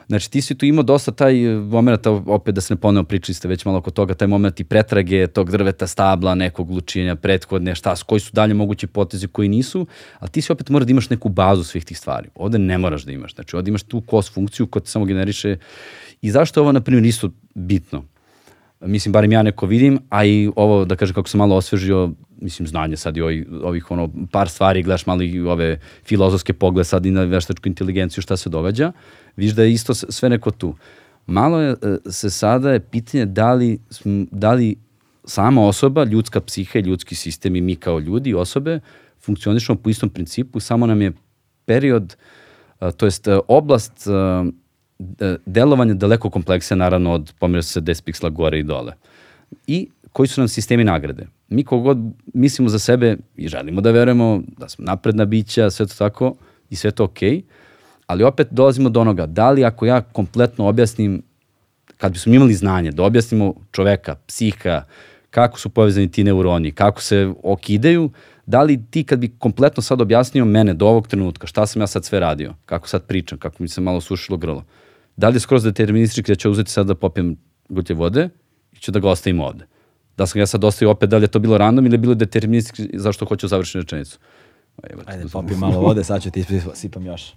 Znači ti si tu imao dosta taj moment, opet da se ne ponovno pričali ste već malo oko toga, taj moment i pretrage tog drveta, stabla, nekog lučenja, prethodne, šta, koji su dalje mogući potezi koji nisu, ali ti si opet mora da imaš neku bazu svih tih stvari. Ovde ne moraš da imaš, znači ovde imaš tu kos funkciju koja ti samo generiše i zašto je ovo, na primjer, isto bitno? Mislim, barem ja neko vidim, a i ovo, da kažem, kako sam malo osvežio, mislim, znanje sad i ovih, ovih ono, par stvari, gledaš malo i ove filozofske poglede sad i na veštačku inteligenciju, šta se događa, vidiš da je isto sve neko tu. Malo je, e, se sada je pitanje da li, da li sama osoba, ljudska psiha i ljudski sistem i mi kao ljudi osobe funkcionišemo po istom principu, samo nam je period, to jest e, oblast a, de- delovanja daleko kompleksija naravno od pomera se 10 piksela gore i dole. I koji su nam sistemi nagrade. Mi kogod mislimo za sebe i želimo da verujemo da smo napredna bića, sve to tako i sve to okej, okay, ali opet dolazimo do onoga, da li ako ja kompletno objasnim, kad bismo imali znanje, da objasnimo čoveka, psiha, kako su povezani ti neuroni, kako se okidaju, da li ti kad bi kompletno sad objasnio mene do ovog trenutka, šta sam ja sad sve radio, kako sad pričam, kako mi se malo sušilo grlo, da li je skroz deterministički da ću uzeti sad da popijem gutlje vode i ću da ga ostavim ovde. Da sam ga sad ostavio opet, da li je to bilo random ili je bilo deterministički zašto hoću završiti rečenicu. Evo, Ajde, tu sam- popi malo vode, sad ću ti sipam još.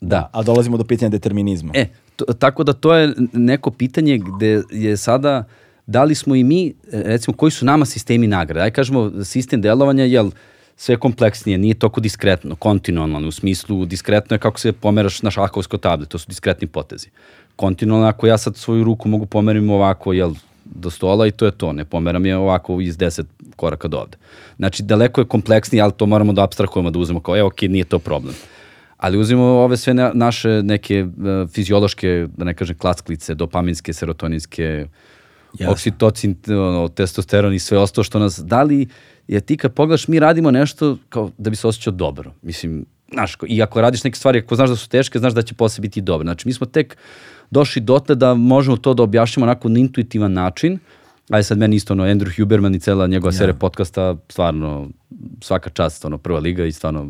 Da. A dolazimo do pitanja determinizma. E, to, tako da to je neko pitanje gde je sada, da li smo i mi, e, recimo, koji su nama sistemi nagrade? Aj kažemo, sistem delovanja, jel, sve kompleksnije, nije toko diskretno, kontinualno, u smislu diskretno je kako se pomeraš na šahovskoj tabli, to su diskretni potezi. Kontinualno, ako ja sad svoju ruku mogu pomerim ovako, jel, do stola i to je to, ne pomeram je ovako iz 10 koraka do ovde. Znači, daleko je kompleksnije, ali to moramo da abstrahujemo, da uzmemo kao, evo, ok, nije to problem. Ali uzimo ove sve na, naše neke uh, fiziološke, da ne kažem, klacklice, dopaminske, serotoninske, Jasno. oksitocin, ono, testosteron i sve ostalo što nas, da li je ti kad pogledaš, mi radimo nešto kao da bi se osjećao dobro. Mislim, znaš, i ako radiš neke stvari, ako znaš da su teške, znaš da će posle biti dobro. Znači, mi smo tek došli dotle da možemo to da objašnjamo onako na intuitivan način, Ajde sad meni isto ono, Andrew Huberman i cela njegova serija podcasta, stvarno svaka čast, ono, prva liga i stvarno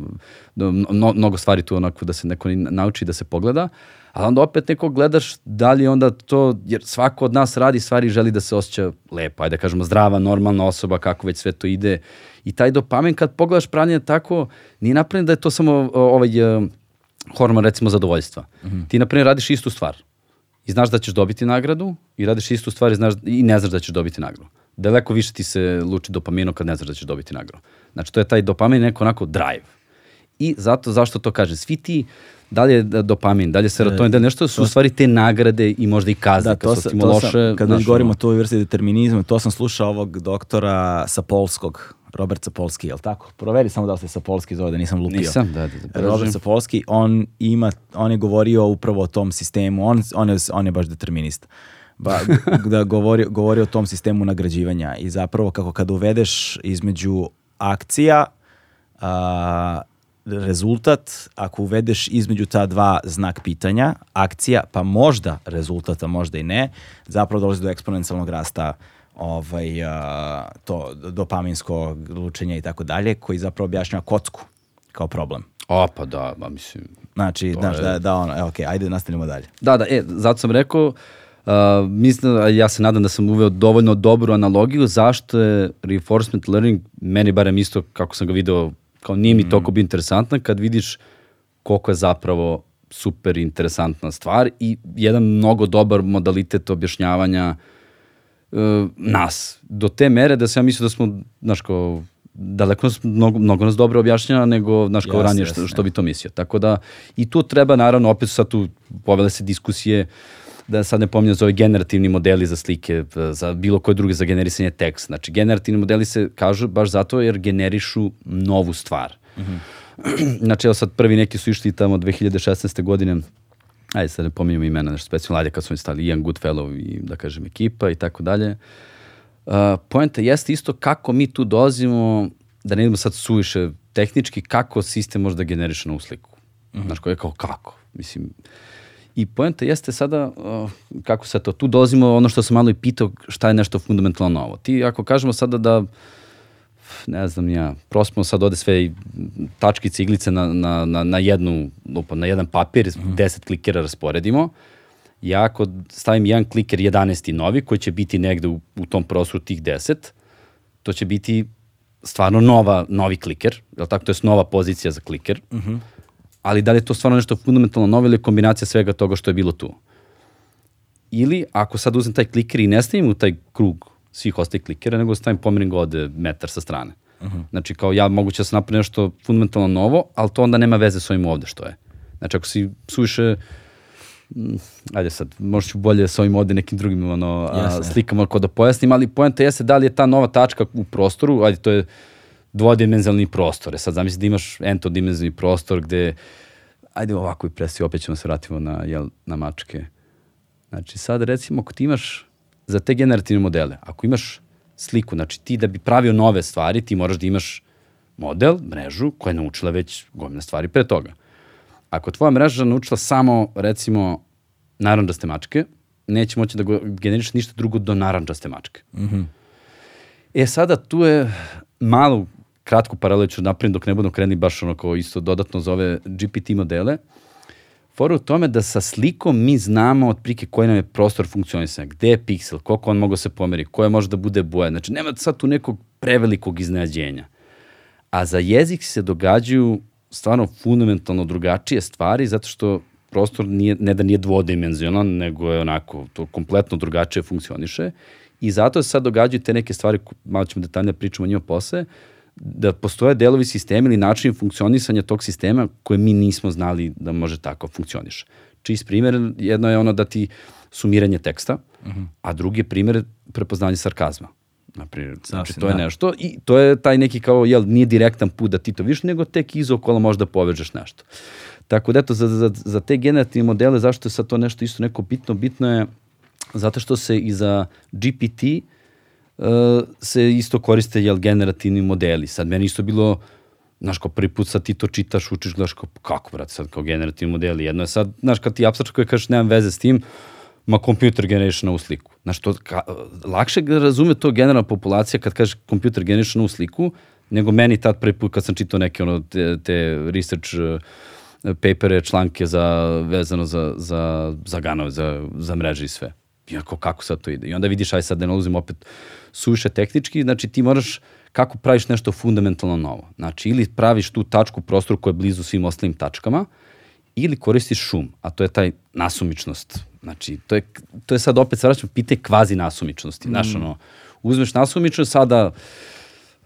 no, no, mnogo stvari tu onako da se neko nauči da se pogleda, ali onda opet neko gledaš da li onda to, jer svako od nas radi stvari i želi da se osjeća lepo, ajde da kažemo zdrava, normalna osoba, kako već sve to ide. I taj dopamin kad pogledaš pravljanje tako, nije napravljen da je to samo ovaj uh, hormon recimo zadovoljstva. Mm -hmm. Ti na primjer radiš istu stvar i znaš da ćeš dobiti nagradu i radiš istu stvar i, znaš, i ne znaš da ćeš dobiti nagradu. Daleko više ti se luči dopamino kad ne znaš da ćeš dobiti nagradu. Znači to je taj dopamin neko onako drive. I zato, zašto to kažem? Svi ti, da li je dopamin, da li je serotonin, da li nešto su u stvari te nagrade i možda i kazne, Da, kad to, su sam, to loše. sam, kad već govorimo o toj vrsti determinizma, to sam slušao ovog doktora Sapolskog, Robert Sapolski, je li tako? Proveri samo da li se Sapolski zove, da nisam lupio. Nisam, da, da, da, Robert. Sapolski, on ima, on je govorio upravo o tom sistemu, on, on, je, on je baš determinista. Ba, da govori, govori o tom sistemu nagrađivanja i zapravo kako kad uvedeš između akcija a, rezultat, ako uvedeš između ta dva znak pitanja, akcija, pa možda rezultata, možda i ne, zapravo dolazi do eksponencijalnog rasta ovaj, a, to dopaminsko lučenje i tako dalje, koji zapravo objašnjava kocku kao problem. O, pa da, ba, mislim, Znači, znaš, je- da, da ono, e, ok, ajde nastavljamo dalje. Da, da, e, zato sam rekao, Uh, mislim, ja se nadam da sam uveo dovoljno dobru analogiju zašto je reinforcement learning, meni barem isto kako sam ga video, kao nije mi toliko bio interesantna, kad vidiš koliko je zapravo super interesantna stvar i jedan mnogo dobar modalitet objašnjavanja uh, nas. Do te mere da sam ja mislio da smo, znaš, kao, daleko nas, mnogo, mnogo nas dobro objašnjava nego, znaš, kao Jasne, ranije jasne. što, što bi to mislio. Tako da, i tu treba, naravno, opet sad tu povele se diskusije da sad ne pominjam za ove generativni modeli za slike, za bilo koje druge za generisanje teksta. Znači, generativni modeli se kažu baš zato jer generišu novu stvar. znači, evo sad prvi neki su išli tamo 2016. godine, ajde sad ne pominjamo imena, nešto specijalno, ajde kad su oni stali Ian Goodfellow i da kažem ekipa i tako dalje. Uh, poenta jeste isto kako mi tu dolazimo, da ne idemo sad suviše tehnički, kako sistem može da generiše novu sliku. Mm -hmm. Znaš, koje je kao kako? Mislim, I poenta jeste sada, uh, kako se to, tu dolazimo ono što sam malo i pitao, šta je nešto fundamentalno novo. Ti ako kažemo sada da, ne znam ja, prospimo sad ode sve i tačkice, iglice na, na, na, na jednu, lupa, na jedan papir, mm -hmm. 10 klikera rasporedimo, ja ako stavim jedan kliker 11. novi, koji će biti negde u, u tom prostoru tih 10, to će biti stvarno nova, novi kliker, je tako? To je nova pozicija za kliker. Mm -hmm ali da li je to stvarno nešto fundamentalno novo ili kombinacija svega toga što je bilo tu. Ili ako sad uzem taj kliker i ne stavim u taj krug svih ostalih klikera, nego stavim pomerim ga ovde metar sa strane. Uh -huh. Znači kao ja moguće da se napravi nešto fundamentalno novo, ali to onda nema veze s ovim ovde što je. Znači ako si suviše mm, ajde sad, možda ću bolje s ovim ovde nekim drugim ono, a, slikama ako da pojasnim, ali poenta jeste da li je ta nova tačka u prostoru, ajde to je dvodimenzionalni prostor. E sad zamisli da imaš entodimenzionalni prostor gde, ajde ovako i presi, opet ćemo se vratimo na, jel, na mačke. Znači sad recimo ako ti imaš za te generativne modele, ako imaš sliku, znači ti da bi pravio nove stvari, ti moraš da imaš model, mrežu koja je naučila već gomina stvari pre toga. Ako tvoja mreža naučila samo, recimo, naranđaste mačke, neće moći da generiš ništa drugo do naranđaste mačke. Mm -hmm. E sada tu je malo kratku paralelu ću napraviti dok ne budem kreni baš ono kao isto dodatno za ove GPT modele. Fora u tome da sa slikom mi znamo otprilike koji nam je prostor funkcionisanja, gde je piksel, koliko on mogu se pomeri, koja može da bude boja. Znači nema sad tu nekog prevelikog iznenađenja. A za jezik se događaju stvarno fundamentalno drugačije stvari zato što prostor nije, ne da nije dvodimenzionalan, nego je onako, to kompletno drugačije funkcioniše i zato se sad događaju te neke stvari, malo ćemo detaljno da pričamo o njima posle, da postoje delovi sistema ili način funkcionisanja tog sistema koje mi nismo znali da može tako funkcioniše. Čist primjer, jedno je ono da ti sumiranje teksta, uh -huh. a drugi je primjer prepoznanje sarkazma. Naprimjer, znači to je da. nešto i to je taj neki kao, jel, nije direktan put da ti to viš, nego tek iz okola možda povežeš nešto. Tako da eto, za, za, za te generativne modele, zašto je sad to nešto isto neko bitno? Bitno je zato što se i za GPT uh, se isto koriste jel, generativni modeli. Sad meni isto bilo, znaš, kao prvi put sad ti to čitaš, učiš, gledaš kao, kako, brate, sad kao generativni modeli. Jedno je sad, znaš, kad ti apsač koji kažeš nemam veze s tim, ma computer generiše novu sliku. Znaš, to, ka, lakše razume to generalna populacija kad kaže computer generiše novu sliku, nego meni tad prvi put kad sam čitao neke ono, te, te research uh, papere, članke za, vezano za, za, za ganove, za, za mreže i sve. Iako kako sad to ide. I onda vidiš, aj sad da ne ulazim opet suviše tehnički, znači ti moraš kako praviš nešto fundamentalno novo. Znači ili praviš tu tačku u prostoru koja je blizu svim ostalim tačkama, ili koristiš šum, a to je taj nasumičnost. Znači, to je, to je sad opet, sad vraćamo, pite kvazi nasumičnosti. Mm. Znaš, ono, uzmeš nasumičnost, sada,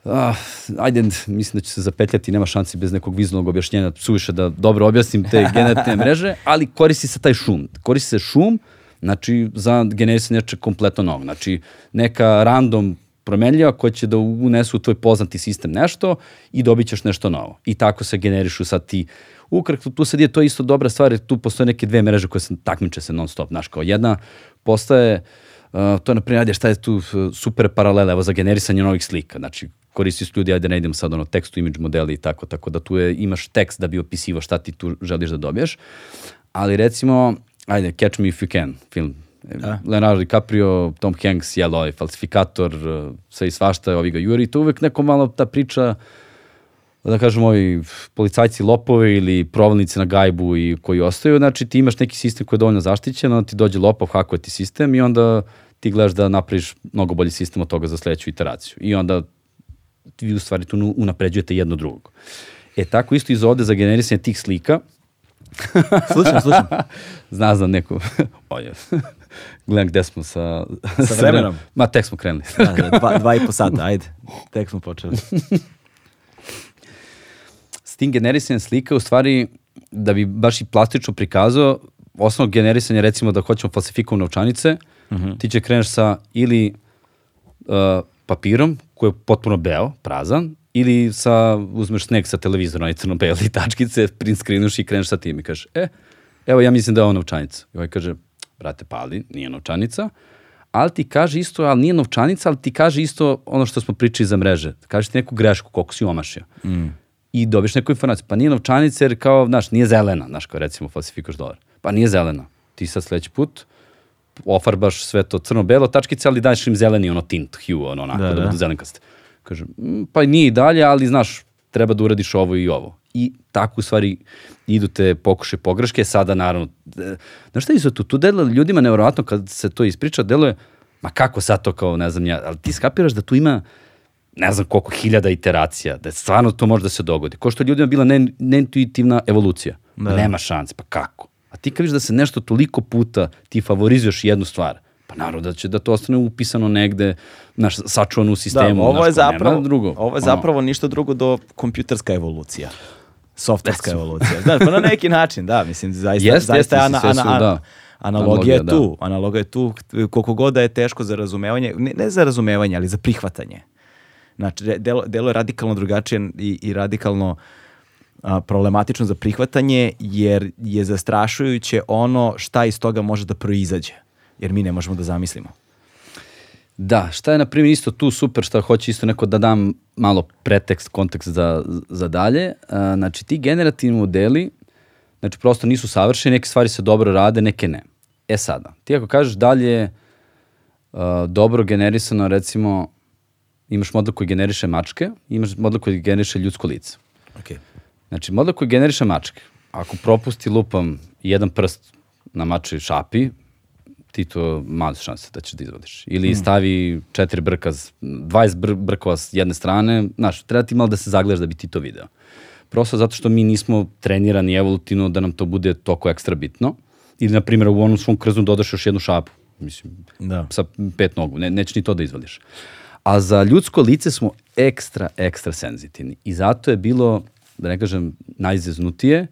ah, ajde, mislim da će se zapetljati, nema šansi bez nekog vizualnog objašnjenja, suviše da dobro objasnim te genetne mreže, ali koristi se taj šum. Koristi se šum, znači, za generisanje nečeg kompletno novog. Znači, neka random promenljiva koja će da unesu u tvoj poznati sistem nešto i dobit ćeš nešto novo. I tako se generišu sad ti ukratko, tu sad je to isto dobra stvar, jer tu postoje neke dve mreže koje se takmiče se non stop, znaš, kao jedna postaje, uh, to je na primjer, šta je tu super paralela, evo za generisanje novih slika, znači koristi ljudi, ajde ne idem sad ono text to image modeli i tako, tako da tu je, imaš tekst da bi opisivao šta ti tu želiš da dobiješ, ali recimo, ajde, Catch Me If You Can, film, da. Leonardo DiCaprio, Tom Hanks, jel, ovaj falsifikator, sve i svašta, ovi ga juri, to uvek neko malo ta priča, da kažem, ovi policajci lopovi ili provalnici na gajbu i koji ostaju, znači ti imaš neki sistem koji je dovoljno zaštićen, onda ti dođe lopov, hakuje ti sistem i onda ti gledaš da napraviš mnogo bolji sistem od toga za sledeću iteraciju. I onda vi u stvari tu unapređujete jedno drugog. E tako isto iz ovde za generisanje tih slika, Slušam, slušam. Zna znam neku, Oje. gledam gde smo sa, Sa vremenom? Ma, tek smo krenuli. Da, da, dva, dva i po sata, ajde. Tek smo počeli. S tim generisanjem slika, u stvari, da bi baš i plastično prikazao, osnovno generisanje, recimo da hoćemo falsifikovane novčanice, uh -huh. ti će kreneš sa ili uh, papirom koji je potpuno beo, prazan, ili sa, uzmeš sneg sa televizorom, onaj crno-beli tačkice, print screenuš i kreneš sa tim i kažeš, e, evo ja mislim da je ovo novčanica. I ovaj kaže, brate, pali, nije novčanica, ali ti kaže isto, ali nije novčanica, ali ti kaže isto ono što smo pričali za mreže. Kaže ti neku grešku, koliko si omašio. Mm. I dobiš neku informaciju. Pa nije novčanica jer kao, znaš, nije zelena, znaš, kao recimo falsifikaš dolar. Pa nije zelena. Ti sad sledeći put ofarbaš sve to crno-belo tačkice, ali daješ im zeleni, ono tint, hue, ono onako, da, da, da budu zelenkaste. "Mm, pa nije i dalje, ali znaš, treba da uradiš ovo i ovo. I tako u stvari idu te pokuše pogreške, sada naravno, znaš šta je tu, tu deluje ljudima nevjerovatno kad se to ispriča, deluje, ma kako sad to kao, ne znam ja, ali ti skapiraš da tu ima ne znam koliko hiljada iteracija, da stvarno to može da se dogodi. Ko što je ljudima bila ne, neintuitivna evolucija. Da. Nema šanse, pa kako? A ti kad vidiš da se nešto toliko puta ti favorizuješ jednu stvar, pa naravno da će da to ostane upisano negde, znaš, sačuvano u Da, sistemu. ovo je kao, nema zapravo, drugo. ovo je Ono, zapravo ništa drugo do kompjuterska evolucija. Softverska evolucija. Znaš, pa na neki način, da, mislim, zaista, Jeste, zaista je jeste, ana, sve su, ana, ana, da. analogija je Analogija, tu. Analoga je tu, koliko god da je teško za razumevanje, ne, ne za razumevanje, ali za prihvatanje. Znači, de- delo, delo je radikalno drugačije i, i radikalno a, problematično za prihvatanje, jer je zastrašujuće ono šta iz toga može da proizađe. Jer mi ne možemo da zamislimo. Da, šta je na primjer isto tu super, šta hoće isto neko da dam malo pretekst, kontekst za, za dalje. A, znači ti generativni modeli, znači prosto nisu savršeni, neke stvari se dobro rade, neke ne. E sada, ti ako kažeš dalje a, dobro generisano, recimo imaš model koji generiše mačke, imaš model koji generiše ljudsko lice. Okay. Znači, model koji generiše mačke, ako propusti lupam jedan prst na mačoj šapi, ti to male šanse da ćeš da izvadiš. Ili stavi četiri brka, s- 20 br brkova s jedne strane, znaš, treba ti malo da se zagledaš da bi ti to video. Prosto zato što mi nismo trenirani evolutivno da nam to bude toliko ekstra bitno. Ili, na primjer, u onom svom krznu dodaš još jednu šapu. Mislim, Da. sa pet nogu, ne, neće ni to da izvadiš. A za ljudsko lice smo ekstra, ekstra senzitivni. I zato je bilo, da ne kažem, najzeznutije,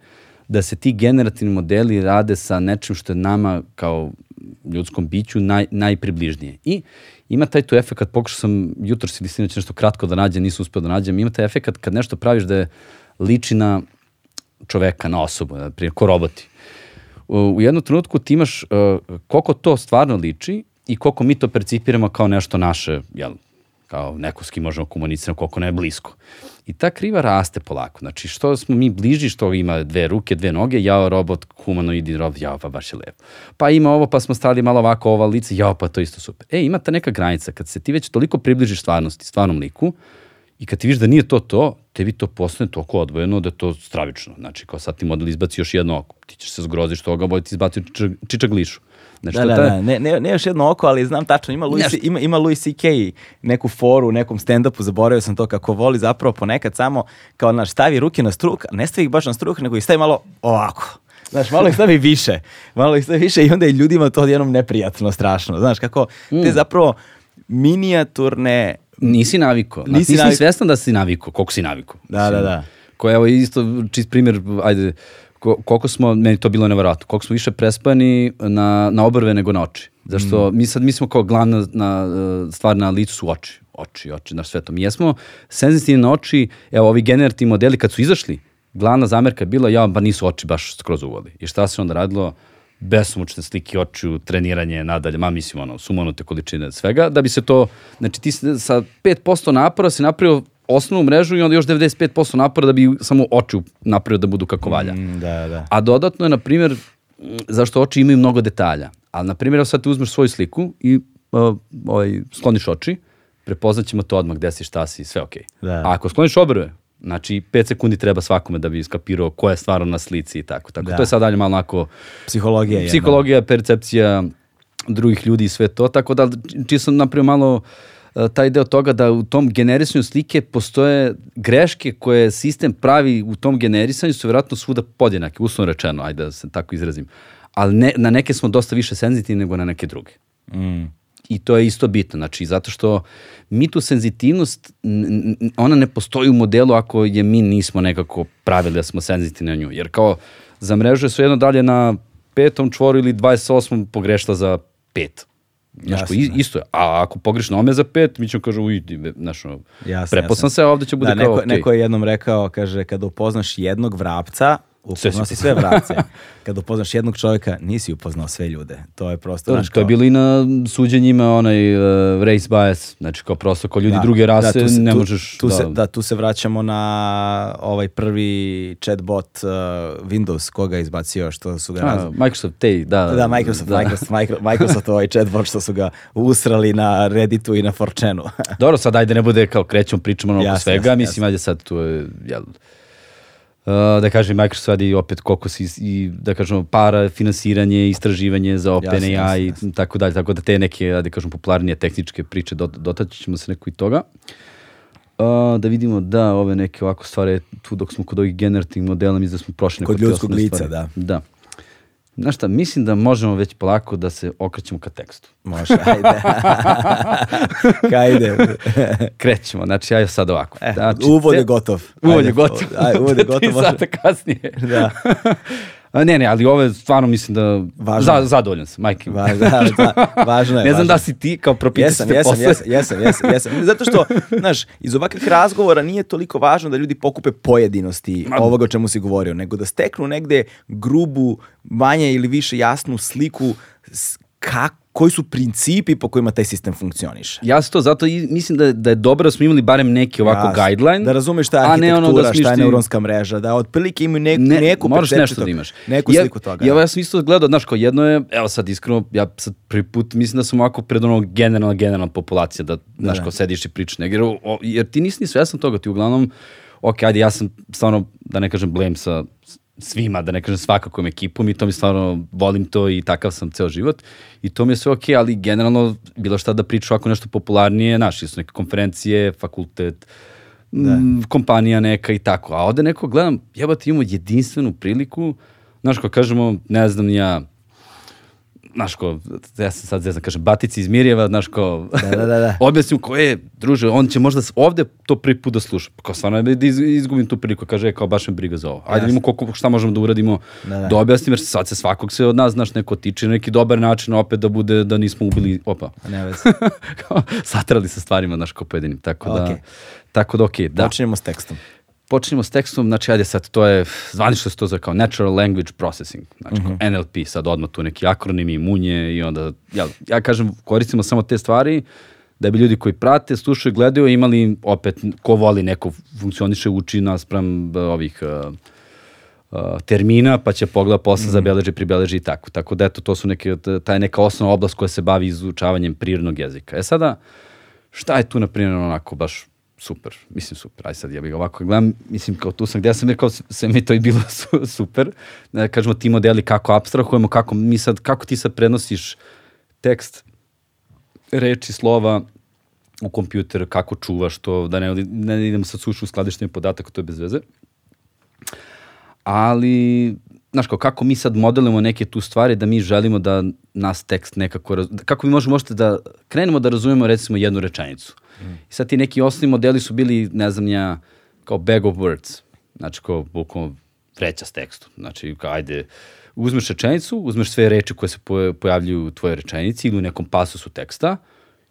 da se ti generativni modeli rade sa nečim što je nama kao ljudskom biću naj, najpribližnije. I ima taj tu efekt, pokušao sam jutro ili sinoć nešto kratko da nađem, nisam uspeo da nađem, ima taj efekt kad nešto praviš da je liči na čoveka, na osobu, na primjer, ko roboti u jednom trenutku ti imaš uh, koliko to stvarno liči i koliko mi to percipiramo kao nešto naše, jel, kao neko s kim možemo komunicirati, koliko ne je blisko. I ta kriva raste polako. Znači, što smo mi bliži, što ima dve ruke, dve noge, jao, robot, humanoidi, robot, jao, pa baš je lepo. Pa ima ovo, pa smo stali malo ovako, ova lice, jao, pa to isto super. E, ima ta neka granica, kad se ti već toliko približiš stvarnosti, stvarnom liku, I kad ti vidiš da nije to to, tebi to postane toliko odvojeno da je to stravično. Znači, kao sad ti model izbaci još jedno oko, ti ćeš se zgroziš toga, bolje ti izbaci čičak, čičak glišu. Znači, Da, da, da, ne, ne, ne još jedno oko, ali znam tačno, ima Louis, ima, ima Louis C.K. neku foru nekom stand-upu, zaboravio sam to kako voli zapravo ponekad samo kao naš stavi ruke na struk, ne stavi ih baš na struk, nego ih stavi malo ovako. Znaš, malo ih stavi više, malo ih stavi više i onda je ljudima to odjednom neprijatno, strašno. Znaš, kako te zapravo minijaturne Nisi naviko. Nisi, Nisi naviko. svestan da si naviko, koliko si naviko. Da, da, da. Ko evo isto čist primjer, ajde, koliko smo, meni to bilo nevjerojatno, koliko smo više prespani na, na obrve nego na oči. Zašto mi sad mislimo kao glavna na, e, stvar na licu su oči. Oči, oči, naš svetom. Mi jesmo senzitivni na oči, evo ovi generativni modeli kad su izašli, glavna zamerka je bila, ja, ba nisu oči baš skroz uvoli. I šta se onda radilo? besomučne slike očiju, treniranje, nadalje, ma mislim ono, sumanute količine svega, da bi se to, znači ti sa 5% napora si napravio osnovnu mrežu i onda još 95% napora da bi samo oči napravio da budu kako valja. Mm, da, da. A dodatno je, na primjer, zašto oči imaju mnogo detalja. Ali, na primjer, sad ti uzmeš svoju sliku i uh, ovaj, skloniš oči, prepoznat ćemo to odmah gde si, šta si, sve okej. Da. A ako skloniš obrve, Znači, 5 sekundi treba svakome da bi iskapirao ko je stvarno na slici i tako. Tako, Da. to je sad dalje malo onako Psihologija je. psihologija, percepcija drugih ljudi i sve to, tako da čisto napravio malo e, taj deo toga da u tom generisanju slike postoje greške koje sistem pravi u tom generisanju su vjerojatno svuda podjednake, uslovno rečeno, ajde da se tako izrazim. Ali ne, na neke smo dosta više senzitivni nego na neke druge. Mm. I to je isto bitno, znači zato što mi tu senzitivnost, ona ne postoji u modelu ako je mi nismo nekako pravili da smo senzitivni na nju. Jer kao za mrežu je svejedno dalje na petom čvoru ili 28. pogrešila za pet. Znaš, Jasno, ko, da. isto je. A ako pogreš na ome za pet, mi ćemo kažu, uj, znaš, ono, preposlan se, a ovde će bude da, kao, neko, okej. neko je jednom rekao, kaže, kada upoznaš jednog vrapca, upoznao si sve vrapce. Kada upoznaš jednog čovjeka, nisi upoznao sve ljude. To je prosto, To, znaš, to je kao- bilo i na suđenjima onaj uh, race bias, znači kao prosto kao ljudi Da, druge rase da, tu se- ne tu- možeš tu da, se, da, tu se vraćamo na ovaj prvi chatbot uh, Windows, koga je izbacio, što su ga A, raz... Microsoft, tej, da. Da, Microsoft, Microsoft, Micro- Microsoft ovaj chatbot što su ga usrali na Redditu i na 4chanu. Dobro, sad ajde ne bude kao krećemo, pričamo ono oko Jasno, svega, jasno, mislim, ajde sad tu je, jel, da kažem, Microsoft radi opet koliko si i da kažemo para, finansiranje, istraživanje za OpenAI i tako dalje, tako da te neke, da kažem, popularnije tehničke priče, dot, dotaći ćemo se neko i toga. Uh, da vidimo da ove neke ovako stvari tu dok smo kod ovih generativnih modela mislim da smo prošli Kod ljudskog lica, stvari. da. Da. Znaš šta, mislim da možemo već polako da se okrećemo ka tekstu. Može, ajde. Kajde. Krećemo, znači ajde sad ovako. E, Znači, uvod je gotov. Uvod Ajde, je gotov. Aj, uvod je Tri gotov. može- sata kasnije. Da. A ne, ne, ali ovo je stvarno mislim da... Važno. Za, zadovoljan sam, majke. mi. Va- da, da, važno je. ne znam važno da si ti kao propitao Jesam, jesam, posle. jesam, jesam, jesam, jesam. Zato što, znaš, iz ovakvih razgovora nije toliko važno da ljudi pokupe pojedinosti Ma- ovoga o čemu si govorio, nego da steknu negde grubu, manje ili više jasnu sliku s- kak, koji su principi po kojima taj sistem funkcioniše. Ja sam to zato i mislim da, da je dobro da smo imali barem neki ovako Jasno. guideline. Da razumeš šta je arhitektura, ono da šta je neuronska mreža, da otprilike imaju neku, ne, neku moraš nešto da imaš. Neku ja, sliku toga. Ja, da. ja sam isto gledao, znaš, kao jedno je, evo sad iskreno, ja sad prvi put mislim da sam ovako pred ono generalna, generalna populacija, da, znaš, da. kao sediš i pričaš negdje, jer, jer ti nisi ni svestan toga, ti uglavnom, ok, ajde, ja sam stvarno, da ne kažem blame sa svima, da ne kažem svakakvom ekipom i to mi stvarno volim to i takav sam ceo život i to mi je sve ok, ali generalno bilo šta da pričaš ovako nešto popularnije, znaš, su neke konferencije, fakultet, mm, kompanija neka i tako. A ovde neko gledam, jebate, imamo jedinstvenu priliku, znaš, ko kažemo, ne znam ja, znaš ko, ja sam sad zezan, kažem, Batici iz Mirjeva, znaš ko, Da, da, da, da. objasnim ko je, druže, on će možda ovde to prvi put da sluša. Pa Kao stvarno da iz, izgubim tu priliku, kaže, e, kao baš me briga za ovo. Ajde vidimo koliko, šta možemo da uradimo, Da, da, da. objasnim, jer sad se svakog se od nas, znaš, neko tiče na neki dobar način, opet da bude, da nismo ubili, opa, Ne veze. kao, satrali sa stvarima, znaš, kao pojedinim. Tako da, Okej. tako da, okej, da. Počinjemo s tekstom. Počinjemo s tekstom, znači ajde sad, to je, zvanično se to zove kao Natural Language Processing, znači Mhm. kao NLP, sad odmah tu neki akronimi, munje i onda, ja, ja kažem, koristimo samo te stvari da bi ljudi koji prate, slušaju, gledaju, imali opet, ko voli neko funkcioniše, uči naspram ovih uh, uh, termina, pa će pogleda posle, zabeleži, pribeleži i tako. Tako da eto, to su neke, ta je neka osnovna oblast koja se bavi izučavanjem prirodnog jezika. E sada, šta je tu, na primjer, onako baš super, mislim super, aj sad ja bih ovako gledam, mislim kao tu sam gde sam rekao, sve mi to i bilo su- super, da kažemo ti modeli kako abstrahujemo, kako mi sad, kako ti sad prenosiš tekst, reči, slova u kompjuter, kako čuvaš to, da ne, ne idemo sad sušu skladištenje podataka, to je bez veze. Ali, znaš, kao, kako mi sad modelujemo neke tu stvari da mi želimo da nas tekst nekako, raz... kako mi možemo možete da krenemo da razumemo recimo jednu rečenicu. I sad ti neki osnovni modeli su bili, ne znam ja, kao bag of words, znači kao bukvalno vreća s tekstom. Znači, kao, ajde, uzmeš rečenicu, uzmeš sve reči koje se poja- pojavljuju u tvojoj rečenici ili u nekom pasusu teksta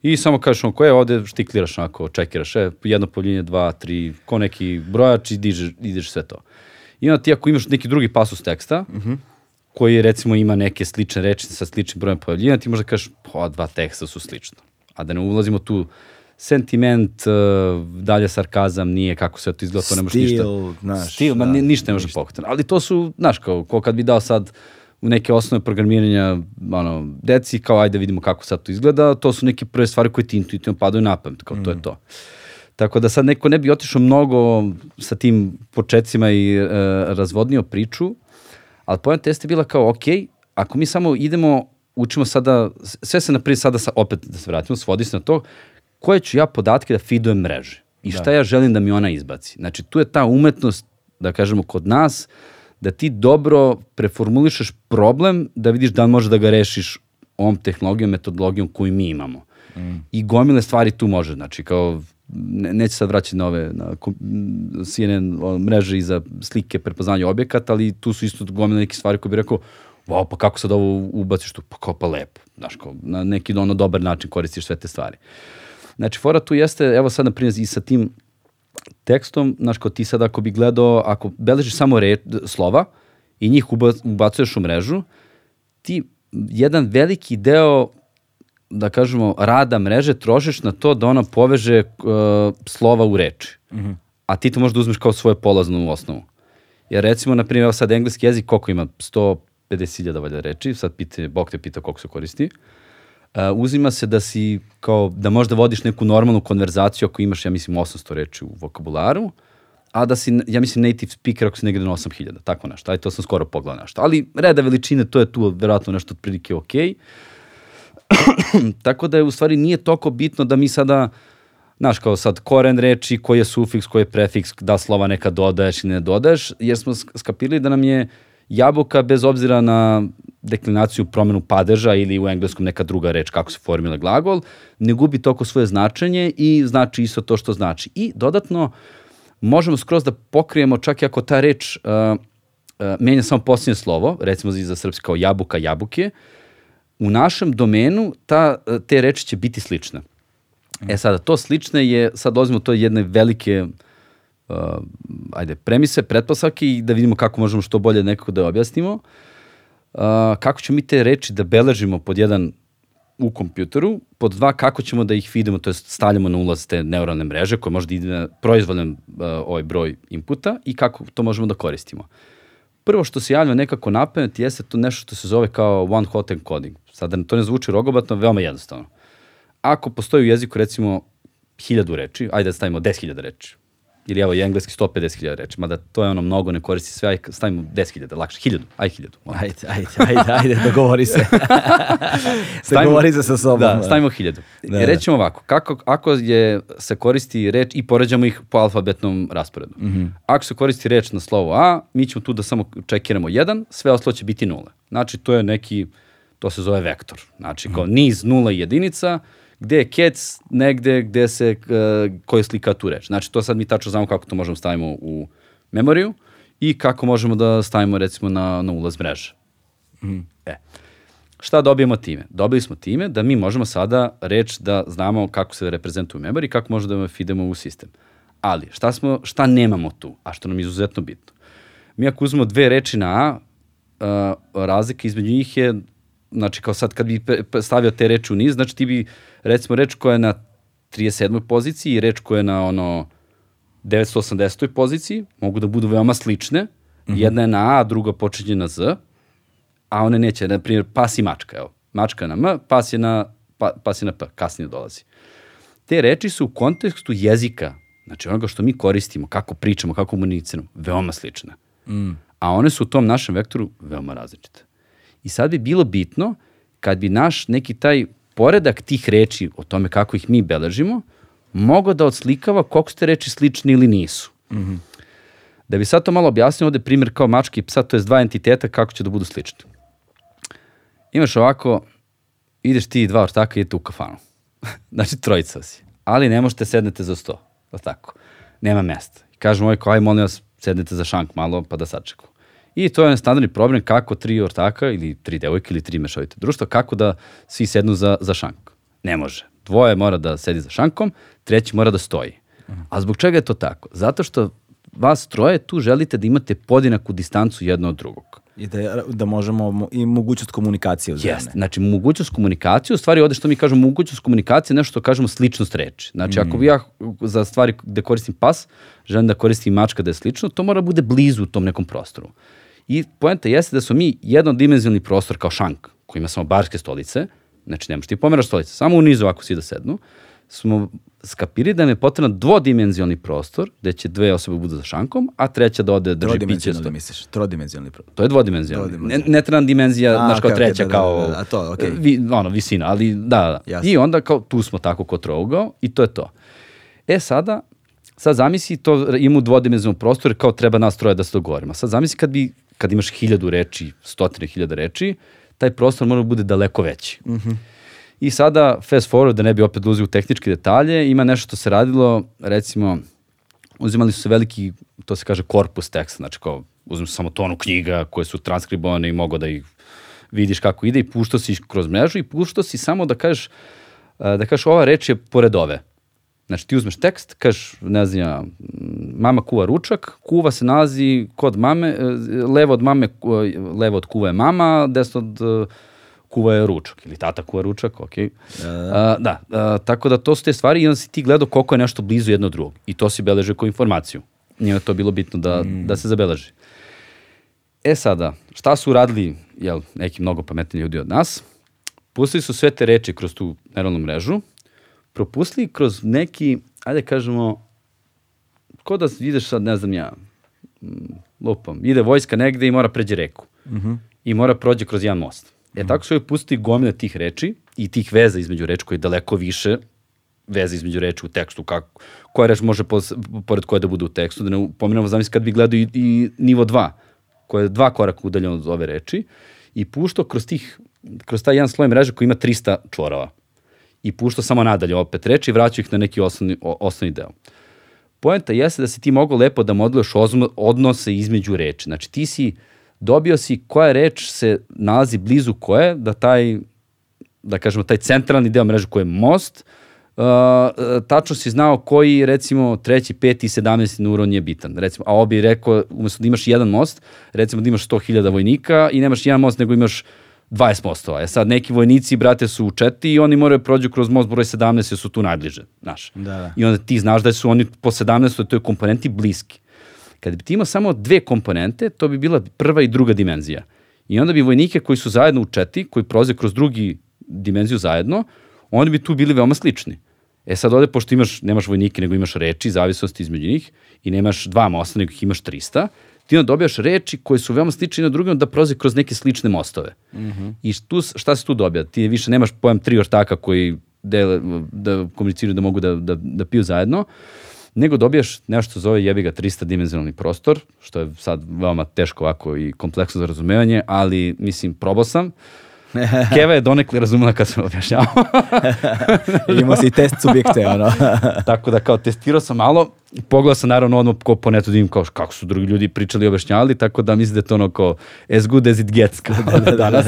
i samo kažeš ono, koje ovdeštikliraš onako, čekiraš, e, jedno pojavljenje, dva, tri, ko neki brojač i dižeš, ideš sve to. I onda ti ako imaš neki drugi pasus teksta, koji recimo ima neke slične reči sa sličnim brojem pojavljivanja, ti možda kažeš, pa dva teksta su slična. A da ne ulazimo tu sentiment, uh, dalje sarkazam, nije kako sve to izgleda, to ne možeš ništa. Znaš, Stil, ma da, ni- ništa ne može pohvatati. Ali to su, znaš, kao, kao kad bi dao sad u neke osnove programiranja ono, deci, kao ajde vidimo kako sad to izgleda, to su neke prve stvari koje ti intuitivno padaju na pamet, kao to je to. Tako da sad neko ne bi otišao mnogo sa tim početcima i e, razvodnio priču, ali pojenta jeste bila kao, ok, ako mi samo idemo, učimo sada, sve se naprijed sada, sa, opet da se vratimo, svodi se na to, koje ću ja podatke da feedujem mreže i šta da. ja želim da mi ona izbaci. Znači, tu je ta umetnost, da kažemo, kod nas, da ti dobro preformulišeš problem, da vidiš da li može da ga rešiš ovom tehnologijom, metodologijom koju mi imamo. Mm. I gomile stvari tu može, znači kao ne, neće sad vraćati na ove na CNN mreže i za slike prepoznanja objekata, ali tu su isto gomile neke stvari koje bi rekao, wow, pa kako sad ovo ubaciš tu? Pa kao pa lepo, znaš, kao, na neki ono dobar način koristiš sve te stvari. Znači, fora tu jeste, evo sad na primjer i sa tim tekstom, znaš, kao ti sad ako bi gledao, ako beležiš samo re, slova i njih ubacuješ u mrežu, ti jedan veliki deo da kažemo, rada mreže trošiš na to da ona poveže uh, slova u reči. Mm -hmm. A ti to možeš da uzmeš kao svoju polaznu osnovu. Jer recimo, na primjer, sad engleski jezik koliko ima? 150.000 valja reči, sad pite, Bog te pita koliko se koristi. Uh, uzima se da si kao, da možda vodiš neku normalnu konverzaciju ako imaš, ja mislim, 800 reči u vokabularu, a da si, ja mislim, native speaker ako si negde na 8000, tako nešto. Ajde, to sam skoro pogledao nešto. Ali reda veličine, to je tu verovatno nešto otprilike. Okay Tako da je u stvari nije toliko bitno da mi sada, znaš, kao sad koren reči, koji je sufiks, koji je prefiks, da slova neka dodaješ ili ne dodaješ, jer smo skapirali da nam je jabuka bez obzira na deklinaciju promenu padeža ili u engleskom neka druga reč kako se formila glagol, ne gubi toliko svoje značenje i znači isto to što znači. I dodatno možemo skroz da pokrijemo čak i ako ta reč uh, uh, menja samo posljednje slovo, recimo za srpski kao jabuka, jabuke, uh, u našem domenu ta, te reči će biti slične. E sada, to slične je, sad dolazimo to jedne velike uh, ajde, premise, pretpostavke i da vidimo kako možemo što bolje nekako da objasnimo. Uh, kako ćemo mi te reči da beležimo pod jedan u kompjuteru, pod dva kako ćemo da ih vidimo, to je stavljamo na ulaz te neuralne mreže koje može da ide na proizvoljen uh, ovaj broj inputa i kako to možemo da koristimo. Prvo što se javlja nekako na jeste to nešto što se zove kao one hot encoding. Sada to ne zvuči rogobatno, veoma jednostavno. Ako postoji u jeziku recimo hiljadu reči, ajde da stavimo 10.000 reči, ili evo i engleski 150.000 reči, mada to je ono mnogo, ne koristi sve, aj stavimo 10.000, lakše, 1000, aj 1000. Ajde, ajde, ajde, ajde, dogovori se. stavimo, dogovori se sa sobom. Da, stavimo 1000. Da, da. Rećemo ovako, kako, ako je, se koristi reč i poređamo ih po alfabetnom rasporedu. Mm -hmm. Ako se koristi reč na slovo A, mi ćemo tu da samo čekiramo 1, sve ostalo će biti nule. Znači, to je neki to se zove vektor. Znači, kao niz nula i jedinica, gde je kec negde gde se, uh, koji slika tu reč. Znači, to sad mi tačno znamo kako to možemo stavimo u memoriju i kako možemo da stavimo recimo na, na ulaz mreže. Mm. E. Šta dobijemo time? Dobili smo time da mi možemo sada reč da znamo kako se reprezentuje u memoriji, kako možemo da feedemo u sistem. Ali, šta, smo, šta nemamo tu, a što nam je izuzetno bitno? Mi ako uzmemo dve reči na A, uh, razlika između njih je znači kao sad kad bi stavio te reči u niz, znači ti bi recimo reč koja je na 37. poziciji i reč koja je na ono 980. poziciji, mogu da budu veoma slične, mm -hmm. jedna je na A, a druga počinje na Z, a one neće, na primjer, pas i mačka, evo, mačka na M, pas je na, pa, pas je na P, kasnije dolazi. Te reči su u kontekstu jezika, znači onoga što mi koristimo, kako pričamo, kako komuniciramo, veoma slične. Mm. A one su u tom našem vektoru veoma različite. I sad bi bilo bitno kad bi naš neki taj poredak tih reči o tome kako ih mi beležimo, mogao da odslikava koliko ste reči slični ili nisu. Mm -hmm. Da bi sad to malo objasnio, ovde primjer kao mački i psa, to je dva entiteta kako će da budu slični. Imaš ovako, ideš ti i dva ortaka i idete u kafanu. znači trojica si. Ali ne možete sednete za sto. Tako. Nema mesta. I kažem ovaj aj molim vas, sednete za šank malo pa da sačekamo. I to je standardni problem kako tri ortaka ili tri devojke ili tri mešovite društva, kako da svi sednu za, za šank. Ne može. Dvoje mora da sedi za šankom, treći mora da stoji. A zbog čega je to tako? Zato što vas troje tu želite da imate podinaku distancu jedno od drugog. I da, da možemo, i mogućnost komunikacije uz Jeste, znači mogućnost komunikacije, u stvari ovde što mi kažemo mogućnost komunikacije, nešto što kažemo sličnost reči. Znači mm. ako bi ja za stvari gde koristim pas, želim da koristim mačka da je slično, to mora bude blizu u tom nekom prostoru. I poenta jeste da smo mi jednodimenzionalni prostor kao šank, koji ima samo barske stolice, znači nemaš ti pomeraš stolice, samo u nizu ako si da sednu, smo skapirali da nam je potreban dvodimenzionalni prostor, gde će dve osobe budu za šankom, a treća da ode drži piće. Da misliš, trodimenzionalni pro- To je dvodimenzionalni. Ne, ne treba dimenzija, A, znaš, kao okej, treća, da, da, kao da, da, a to, okej. vi, ono, visina, ali da, da. Jasno. I onda kao tu smo tako kod trougao i to je to. E sada, sad zamisli to ima u dvodimenzionalnom prostoru kao treba nas troje da se dogovorimo. Sad zamisli kad bi, kad imaš hiljadu reči, stotine hiljada reči, taj prostor mora da bude daleko veći. I sada, fast forward, da ne bi opet ulazio u tehničke detalje, ima nešto što se radilo, recimo, uzimali su se veliki, to se kaže korpus teksta, znači kao uzmem samo tonu knjiga koje su transkribovane i mogo da ih vidiš kako ide i puštao si kroz mrežu i puštao si samo da kažeš, a, da kažeš ova reč je pored ove. Znači ti uzmeš tekst, kažeš, ne znam ja, mama kuva ručak, kuva se nalazi kod mame, e, levo od mame, ku- levo od kuva je mama, desno od e, kuva je ručak, ili tata kuva ručak, ok. Da, da a, tako da to su te stvari i onda si ti gledao koliko je nešto blizu jedno drugog i to si beleže kao informaciju. Nije to bilo bitno da, da se zabeleži. E sada, šta su uradili jel, neki mnogo pametni ljudi od nas? Pustili su sve te reči kroz tu neuralnu mrežu, propustili kroz neki, ajde kažemo, ko da ideš sad, ne znam ja, mm, lupam, ide vojska negde i mora pređe reku. I mora prođe kroz jedan most. E tako su joj pustili gomile tih reči i tih veza između reči koji je daleko više veza između reči u tekstu, kako, koja reč može pos, pored koje da bude u tekstu, da ne pominamo, zamisli kad bi gledao i, i nivo 2, koje je dva koraka udaljeno od ove reči, i puštao kroz tih, kroz taj jedan sloj mreže koji ima 300 čvorova. I puštao samo nadalje opet reči i vraćao ih na neki osnovni, osnovni deo. Poenta jeste da si ti mogao lepo da modeluješ odnose između reči. Znači ti si, dobio si koja reč se nalazi blizu koje, da taj, da kažemo, taj centralni deo mreže koji je most, uh, tačno si znao koji, recimo, treći, peti i sedamnesti neuron je bitan. Recimo, a ovo bi rekao, umesto da imaš jedan most, recimo da imaš 100.000 vojnika i nemaš jedan most, nego imaš 20 mostova. E sad, neki vojnici, brate, su u četi i oni moraju prođu kroz most broj 17 jer su tu najbliže, znaš. Da, da. I onda ti znaš da su oni po 17. toj komponenti bliski. Kad bi ti imao samo dve komponente, to bi bila prva i druga dimenzija. I onda bi vojnike koji su zajedno u četi, koji prolaze kroz drugi dimenziju zajedno, oni bi tu bili veoma slični. E sad ovde, pošto imaš, nemaš vojnike, nego imaš reči, zavisnosti između njih, i nemaš dva mosta, nego ih imaš 300, ti onda dobijaš reči koje su veoma slične na drugim da prolaze kroz neke slične mostove. I tu, šta se tu dobija? Ti više nemaš pojam tri ortaka koji dele, da komuniciraju da mogu da, da, da piju zajedno, nego dobijaš nešto što zove jebi ga 300 dimenzionalni prostor, što je sad veoma teško ovako i kompleksno za razumevanje, ali mislim, probao sam. Keva je donekle razumela kad sam objašnjavao. Imao si test subjekte, ono. Tako da kao testirao sam malo, pogledao sam naravno odmah ko po netu da vidim kao kako su drugi ljudi pričali i objašnjavali, tako da mislim da je to ono kao as good as it gets kao danas,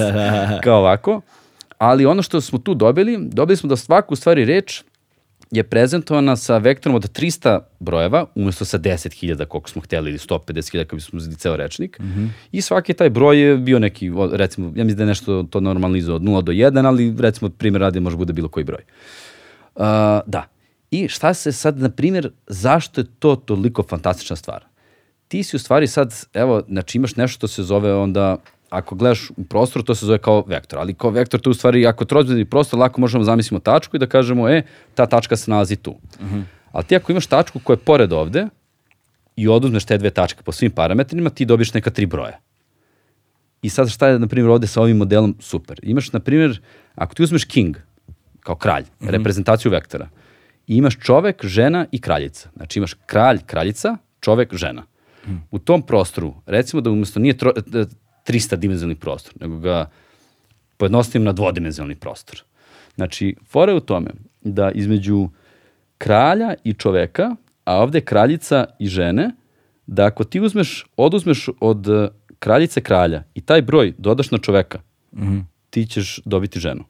kao ovako. Ali ono što smo tu dobili, dobili smo da svaku stvari reč je prezentovana sa vektorom od 300 brojeva, umesto sa 10.000 koliko smo hteli ili 150.000 kako bismo uzeli ceo rečnik. I svaki taj broj je bio neki, recimo, ja mislim da je nešto to normalizo od 0 do 1, ali recimo primjer radi može bude bilo koji broj. Uh, da. I šta se sad, na primjer, zašto je to toliko fantastična stvar? Ti si u stvari sad, evo, znači imaš nešto što se zove onda, ako gledaš u prostoru, to se zove kao vektor, ali kao vektor to je u stvari, ako je trozmeni prostor, lako možemo da zamislimo tačku i da kažemo, e, ta tačka se nalazi tu. Ali ti ako imaš tačku koja je pored ovde i oduzmeš te dve tačke po svim parametrima, ti dobiješ neka tri broja. I sad šta je, na primjer, ovde sa ovim modelom super? Imaš, na primjer, ako ti uzmeš king, kao kralj, reprezentaciju vektora, i imaš čovek, žena i kraljica. Znači imaš kralj, kraljica, čovek, žena. U tom prostoru, recimo da umesto nije tro, 300 dimenzionalni prostor, nego ga pojednostavim na dvodimenzionalni prostor. Znači, fora je u tome da između kralja i čoveka, a ovde kraljica i žene, da ako ti uzmeš, oduzmeš od eh, kraljice kralja i taj broj dodaš na čoveka, ti ćeš dobiti ženu.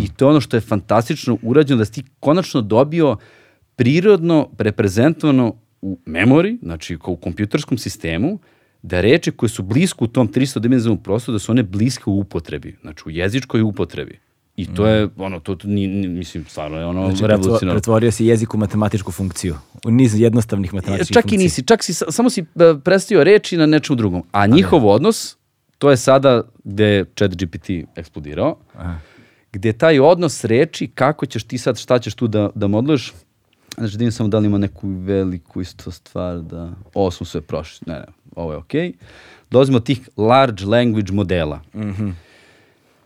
I to je ono što je fantastično urađeno, da si ti konačno dobio prirodno reprezentovano u memori, znači u kompjuterskom sistemu, da reči koje su blisko u tom 300 dimenzionalnom prostoru, da su one bliske u upotrebi, znači u jezičkoj upotrebi. I to je, ono, to, to ni, ni- mislim, stvarno je ono Znači, revolucionarno. pretvorio si jezik u matematičku funkciju. U niz jednostavnih matematičkih Čak funkcija. i nisi, čak si, sa- samo si e, predstavio reči na nečemu drugom. A njihov odnos, to je sada gde je chat GPT eksplodirao, gde taj odnos reči, kako ćeš ti sad, šta ćeš tu da, da modluješ, znači da im samo da li ima neku veliku isto stvar da, ovo smo sve prošli, ne, ne, ovo je okej. Dolazimo od tih large language modela. Mhm.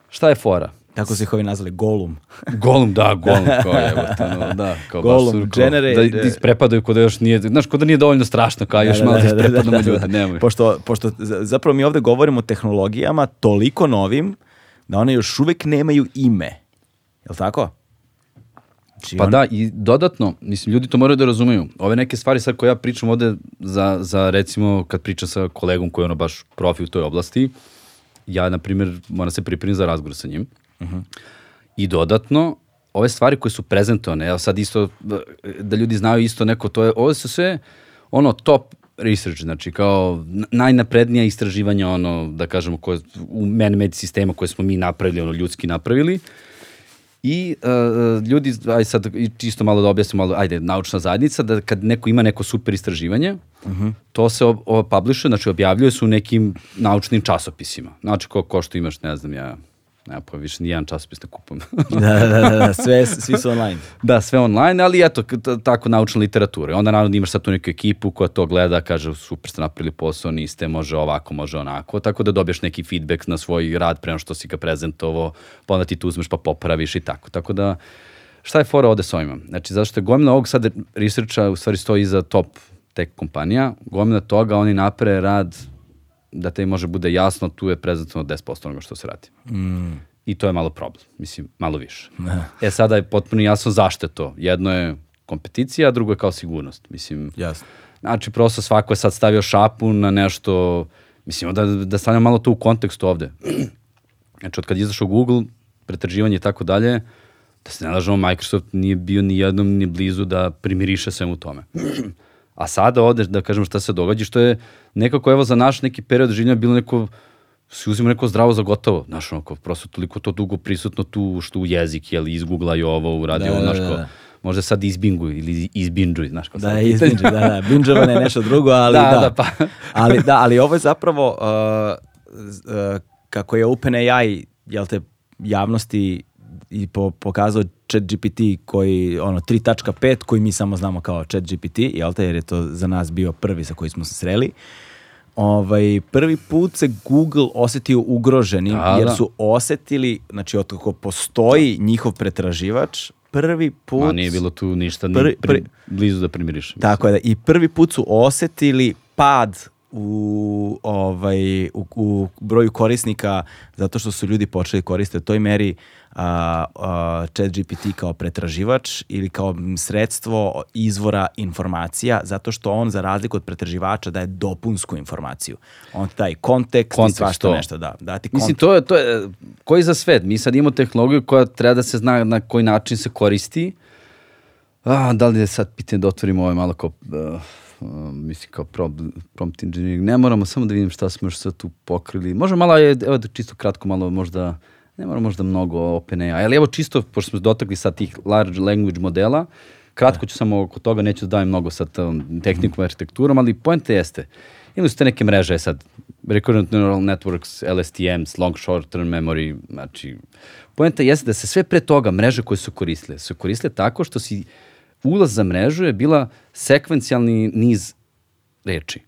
Šta je fora? Tako su ih ovi nazvali Golum. Golum, da, golum, kao je, no, da, kao baš Golum, su, kao, generate- da, da isprepadaju kod da još nije, znaš, kod da nije dovoljno strašno, kao još malo da isprepadamo ljudi, nemoj. Pošto, pošto zapravo mi ovde govorimo o tehnologijama toliko novim da one još uvek nemaju ime. Jel tako? Znači, Pa on- da, i dodatno, mislim, ljudi to moraju da razumeju. Ove neke stvari sad koje ja pričam ovde za, za recimo, kad pričam sa kolegom koji je ono baš profi u toj oblasti, ja, na primjer, moram se pripremiti za razgovor sa njim. I dodatno, ove stvari koje su prezentovane, evo sad isto, da ljudi znaju isto neko, to je, ovo su sve ono top research, znači kao najnaprednija istraživanja, ono, da kažemo, koje, u man-made sistema koje smo mi napravili, ono, ljudski napravili. I uh, ljudi, aj sad čisto malo da objasnim, malo, ajde, naučna zajednica, da kad neko ima neko super istraživanje, to se ob, publishuje, znači objavljuje se u nekim naučnim časopisima. Znači, ko, ko što imaš, ne znam, ja, nema pojma, više nijedan časopis ne kupujem. Da, da, da, da, sve, svi su online. da, sve online, ali eto, tako naučna literatura. Onda naravno imaš sad tu neku ekipu koja to gleda, kaže super ste napravili posao, niste, može ovako, može onako, tako da dobiješ neki feedback na svoj rad prema što si ga prezentovao, pa onda ti tu uzmeš pa popraviš i tako. Tako da, šta je fora ovde s ovima? Znači, zašto je gomila ovog sad researcha u stvari stoji iza top tech kompanija, gomila toga oni napre rad da te može bude jasno, tu je prezentovano 10% onoga što se radi. I to je malo problem, mislim, malo više. E sada je potpuno jasno zašto je to. Jedno je kompeticija, a drugo je kao sigurnost. Mislim, Jasno. znači prosto svako je sad stavio šapu na nešto, mislim da, da stavljam malo to u kontekstu ovde. Znači od kad je izašao Google, pretraživanje i tako dalje, da se ne lažemo, Microsoft nije bio ni jednom ni blizu da primiriše svemu tome. A sada ovde, da kažem šta se događa, što je nekako evo za naš neki period življenja bilo neko, se uzima neko zdravo za gotovo, znaš, ono, kao, prosto toliko to dugo prisutno tu, što u jezik, jel, izgooglaju ovo, uradi Da, ovo, da, znaš, da, kao, da. možda sad izbinguj ili izbinđuj, znaš, kao Da, sad. izbinđe, da, da. Binđovane je nešto drugo, ali Da, da. da, pa. ali, da, ali ovo je zapravo, uh, uh, kako je OpenAI, jel te, javnosti i po, pokazao ChatGPT koji, ono, 3.5, koji mi samo znamo kao ChatGPT, jel te, jer je to za nas bio prvi sa koji smo se sreli. Ovaj, prvi put se Google osetio ugroženim, Da, jer da. su osetili, znači, od kako postoji njihov pretraživač, prvi put... Ma nije bilo tu ništa ni Prvi- prvi- blizu da primiriš. Tako je da i prvi put su osetili pad u ovaj u, u broju korisnika zato što su ljudi počeli koristiti u toj meri a, a, ChatGPT kao pretraživač ili kao sredstvo izvora informacija zato što on za razliku od pretraživača daje dopunsku informaciju. On ti daje kontekst, Kontekst, i svašta to. nešto da. Da ti Mislim, to je, to je, koji za svet? Mi sad imamo tehnologiju koja treba da se zna na koji način se koristi. A, da li je sad pitanje da otvorimo ovo malo kao, uh, uh, mislim, kao prompt engineering. Ne moramo, samo da vidim šta smo još sad tu pokrili. Može malo, evo da čisto kratko malo možda, ne moramo možda mnogo OpenAI, ali evo čisto, pošto smo dotakli sad tih large language modela, kratko ću samo oko toga, neću da dajem mnogo sad tom tehnikom, arhitekturom, ali poenta jeste, imali su te neke mreže sad, Recurrent Neural Networks, LSTMs, Long Short Term Memory, znači, poenta jeste da se sve pre toga mreže koje su koristile, su koristile tako što si ulaz za mrežu je bila sekvencijalni niz reči.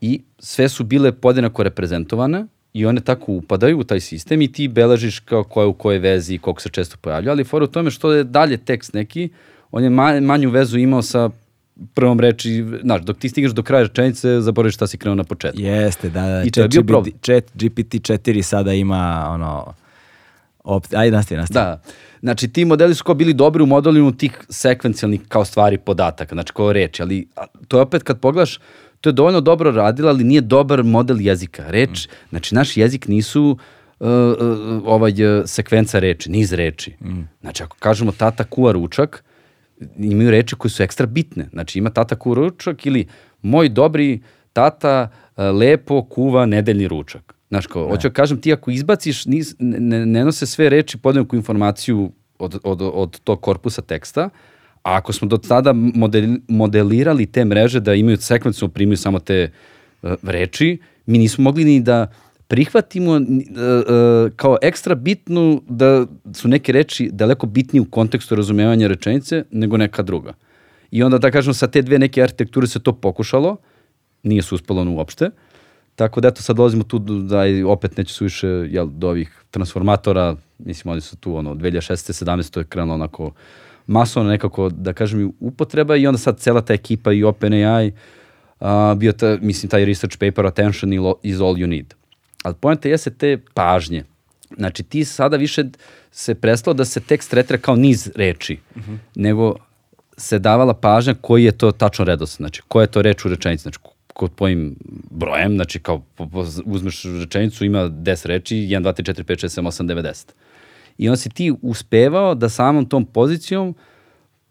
I sve su bile podjednako reprezentovane i one tako upadaju u taj sistem i ti beležiš kao ko je u kojoj vezi i koliko se često pojavlja, ali fora u tome što je dalje tekst neki, on je ma- manju vezu imao sa prvom reči, znaš, dok ti stigaš do kraja rečenice, zaboraviš šta si krenuo na početku. Jeste, da, da. I to je bio problem. Chat GPT 4 sada ima ono Op, ajde nastavi, nastavi. Da. Znači, ti modeli su kao bili dobri u modelinu tih sekvencijalnih kao stvari podataka, znači kao reči, ali to je opet kad pogledaš, to je dovoljno dobro radilo, ali nije dobar model jezika. Reč, znači naš jezik nisu uh, uh, ovaj uh, sekvenca reči, niz reči. Znači, ako kažemo tata kuva ručak, imaju reči koje su ekstra bitne. Znači, ima tata kuva ručak ili moj dobri tata uh, lepo kuva nedeljni ručak. Znaš, kao, hoću da kažem, ti ako izbaciš, nis, ne, ne nose sve reči podjednaku informaciju od, od, od tog korpusa teksta, a ako smo do tada model, modelirali te mreže da imaju sekvenciju, primaju samo te uh, reči, mi nismo mogli ni da prihvatimo uh, uh, kao ekstra bitnu da su neke reči daleko bitnije u kontekstu razumevanja rečenice nego neka druga. I onda da kažem sa te dve neke arhitekture se to pokušalo, nije se uspelo ono uopšte. Tako da eto sad dolazimo tu da i opet neće su više jel, do ovih transformatora, mislim oni su tu ono 2016. 17. to je krenulo onako masovno nekako da kažem upotreba i onda sad cela ta ekipa i OpenAI uh, bio ta, mislim taj research paper attention is all you need. Ali pojenta jeste te pažnje. Znači ti sada više se prestalo da se tekst tretira kao niz reči, uh -huh. nego se davala pažnja koji je to tačno redos, znači koja je to reč u rečenici, znači kod tvojim brojem, znači kao uzmeš rečenicu, ima 10 reči, 1, 2, 3, 4, 5, 6, 7, 8, 9, 10. I onda si ti uspevao da samom tom pozicijom,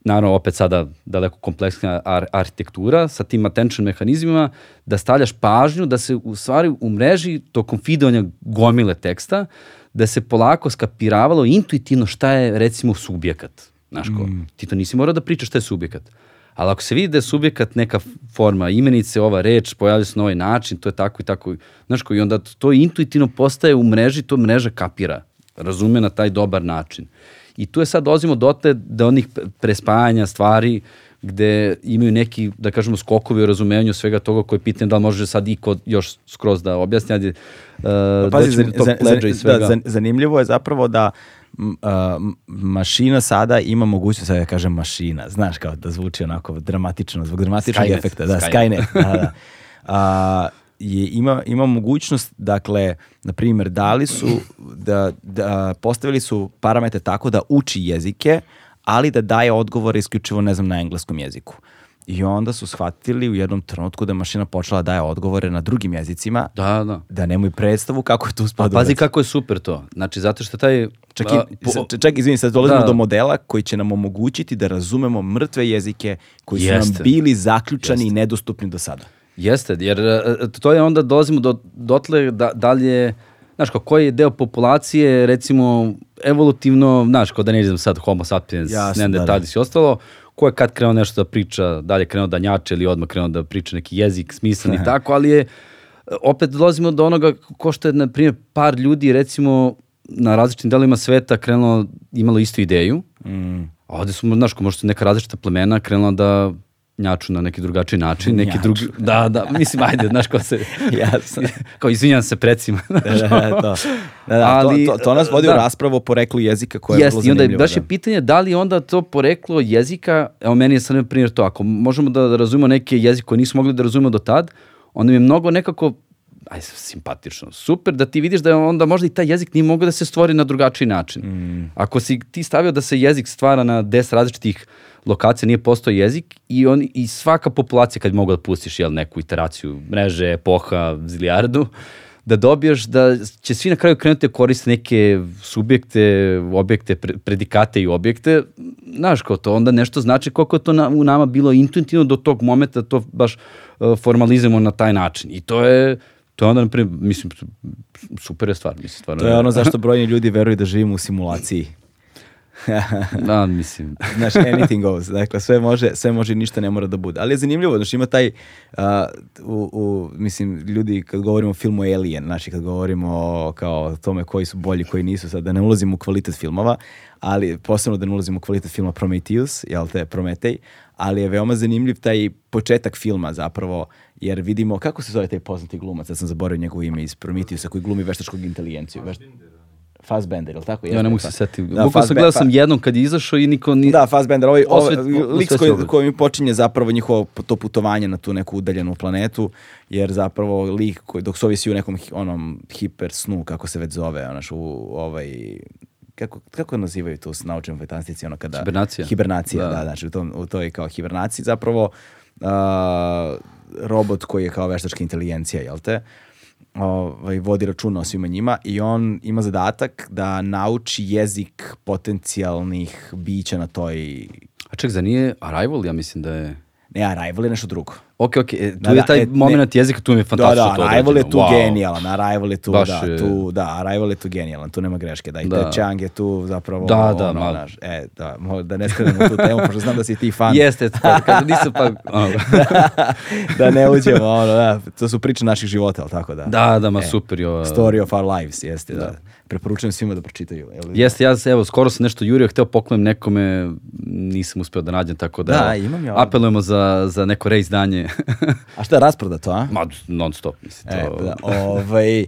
naravno opet sada daleko kompleksna ar arhitektura, sa tim attention mehanizmima, da stavljaš pažnju, da se u stvari u mreži tokom feedovanja gomile teksta, da se polako skapiravalo intuitivno šta je recimo subjekat. Znaš ko, mm. ti to nisi morao da pričaš šta je subjekat. Ali ako se vidi da je subjekat neka forma, imenice, ova reč, pojavlja se na ovaj način, to je tako i tako, znaš ko, i onda to intuitivno postaje u mreži, to mreža kapira, razume na taj dobar način. I tu je sad dolazimo dotle da onih prespajanja stvari gde imaju neki, da kažemo, skokovi u razumevanju svega toga koje pitanje da li može sad iko još skroz da objasni, ali uh, pa, pazi, za, za, za, i svega. Da, zanimljivo je zapravo da uh, mašina sada ima mogućnost, sada ja kažem mašina, znaš kao da zvuči onako dramatično, zbog dramatičnog Skynet. efekta. Da, Skynet. Skynet. da, da. Uh, je, ima, ima mogućnost, dakle, na primjer, dali su, da, da postavili su parametre tako da uči jezike, ali da daje odgovore isključivo, ne znam, na engleskom jeziku. I onda su shvatili u jednom trenutku da mašina počela da daje odgovore na drugim jezicima, da, da. da nemaju predstavu kako je tu spada. Pa pazi kako je super to. Znači, zato što taj... Čak, i, po, čak izvini, sad dolazimo da. do modela koji će nam omogućiti da razumemo mrtve jezike koji su Jeste. nam bili zaključani Jeste. i nedostupni do sada. Jeste, jer e, to je onda dolazimo do, dotle da, da li je, znaš, kao koji je deo populacije, recimo, evolutivno, znaš, kao da ne idem sad homo sapiens, Jasne, ne da, da. i ostalo, ko je kad krenuo nešto da priča, da li je krenuo da njače ili odmah krenuo da priča neki jezik smislan i tako, ali je, opet dolazimo do onoga ko što je, na primjer, par ljudi, recimo, na različitim delima sveta krenulo, imalo istu ideju, mm. a ovde su, znaš, ko možda neka različita plemena krenula da njaču na neki drugačiji način, neki njaču. drugi, da, da, mislim, ajde, znaš, ko se, Jasno. kao izvinjam se precima. da, da, da, to. Da, da, Ali, to, to, to nas vodi da. u raspravu o poreklu jezika koja je vrlo zanimljiva. i onda baš je da. pitanje da li onda to poreklo jezika, evo meni je sad primjer to, ako možemo da, da razumemo neke jezike koje nismo mogli da razumemo do tad, onda mi je mnogo nekako aj simpatično, super da ti vidiš da onda možda i taj jezik nije mogao da se stvori na drugačiji način. Mm. Ako si ti stavio da se jezik stvara na 10 različitih lokacija nije postao jezik i, on, i svaka populacija kad mogu da pustiš jel, neku iteraciju mreže, epoha, zilijardu, da dobiješ da će svi na kraju krenuti da koriste neke subjekte, objekte, predikate i objekte, znaš kao to, onda nešto znači koliko to na, u nama bilo intuitivno do tog momenta da to baš uh, formalizujemo na taj način. I to je, to je onda, naprimjer, mislim, super je stvar. Mislim, stvarno. To je ono zašto brojni ljudi veruju da živimo u simulaciji. Da, mislim. Znaš, anything goes. Dakle, sve može, sve može i ništa ne mora da bude. Ali je zanimljivo, znači ima taj, uh, u, u, mislim, ljudi kad govorimo o filmu Alien, znači kad govorimo o kao tome koji su bolji, koji nisu, sad da ne ulazimo u kvalitet filmova, ali posebno da ne ulazimo u kvalitet filma Prometheus, jel te, Prometej, ali je veoma zanimljiv taj početak filma zapravo, jer vidimo, kako se zove taj poznati glumac, ja sam zaboravio njegovo ime iz Prometheusa, koji glumi veštačkog inteligenciju. Vešt... Fassbender, ili tako? Ja ne mogu se setiti. Da, Bukvalno sam gledao sam jednom kad je izašao i niko ni... Da, Fassbender, ovaj, ovaj lik koji, koji mi počinje zapravo njihovo to putovanje na tu neku udaljenu planetu, jer zapravo lik koji, dok se ovisi u nekom onom hiper snu, kako se već zove, onaš, u ovaj kako, kako nazivaju to s naučnim fantastici, ono kada... Hibernacija. Hibernacija, da, da znači u, tom, u toj kao hibernaciji zapravo uh, robot koji je kao veštačka inteligencija, jel te? Ovaj, vodi računa o svima njima i on ima zadatak da nauči jezik potencijalnih bića na toj... A ček, za nije Arrival, ja mislim da je... Ne, Arrival je nešto drugo. Ok, ok, e, tu Da, je da, taj e, ne. moment jezika, tu mi je Da, fantastično da, to Arrival je tu. Wow. genijalan, Arrival je tu, Baš da, je- tu, da, Arrival je tu genijalan, tu nema greške, da, i Da. da. Chang je tu zapravo, Da, da, ono, malo. znaš, e, da, da ne skrenemo tu temu, pošto znam da si ti fan. Jeste, pa, kad nisam pa... ono. da ne uđemo, ono, da, to su priče naših života, ali tako da? da, da, ma E, super ovo. Story of our lives, jeste, da. Preporučujem svima da pročitaju. Jel? Jeste, ja evo, skoro sam nešto jurio, hteo poklonem nekome, nisam uspeo da nađem, tako da, Da, imam ja apelujemo za, za neko reizdanje. A šta je rasprodato, a? Ma, non stop, mislim, E, to... da, ovaj,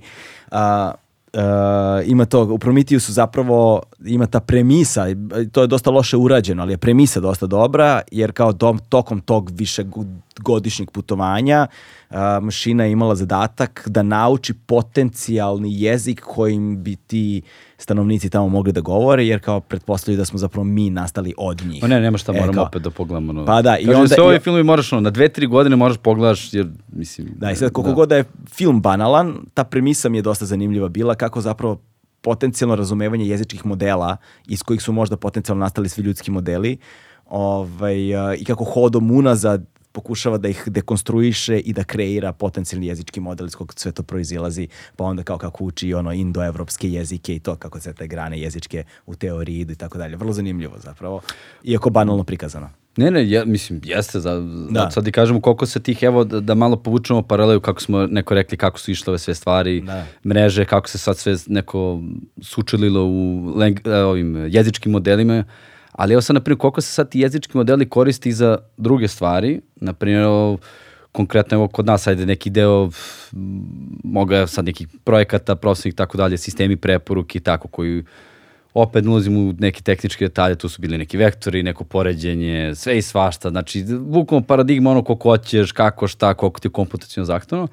a, a, ima to, u Prometiju su zapravo, ima ta premisa, to je dosta loše urađeno, ali je premisa dosta dobra, jer kao dom, tokom tog višegodišnjeg putovanja a, mašina je imala zadatak da nauči potencijalni jezik kojim bi ti stanovnici tamo mogli da govore, jer kao pretpostavljaju da smo zapravo mi nastali od njih. Ma ne, nema šta, E, moramo kao- opet da pogledamo. Ono. Pa da, i Kažem, onda- sve i- ovi filmovi moraš, ono, na dve, tri godine moraš pogledaš, jer, mislim... Da, i sad koliko god da je film banalan, ta premisa mi je dosta zanimljiva bila, kako zapravo potencijalno razumevanje jezičkih modela iz kojih su možda potencijalno nastali svi ljudski modeli ovaj, i kako hodom unazad pokušava da ih dekonstruiše i da kreira potencijalni jezički model iz kog sve to proizilazi, pa onda kao kako uči ono indoevropske jezike i to kako se te grane jezičke u teoriji idu i tako dalje. Vrlo zanimljivo zapravo, iako banalno prikazano. Ne, ne, ja, mislim, jeste, za, Da. sad i kažemo koliko se tih, evo, da, da malo povučemo paralelu, kako smo neko rekli, kako su išle ove sve stvari, Da. mreže, kako se sad sve neko sučelilo u leng, e, ovim jezičkim modelima, ali evo sad, na primjer, koliko se sad ti jezički modeli koristi za druge stvari, na primjer, konkretno evo kod nas, ajde neki deo moga sad nekih projekata, i tako dalje, sistemi preporuke i tako koji opet ne ulazim u neke tehničke detalje, tu su bili neki vektori, neko poređenje, sve i svašta, znači bukvalno paradigma ono koliko hoćeš, kako, šta, koliko ti je komputacijno zahtevno,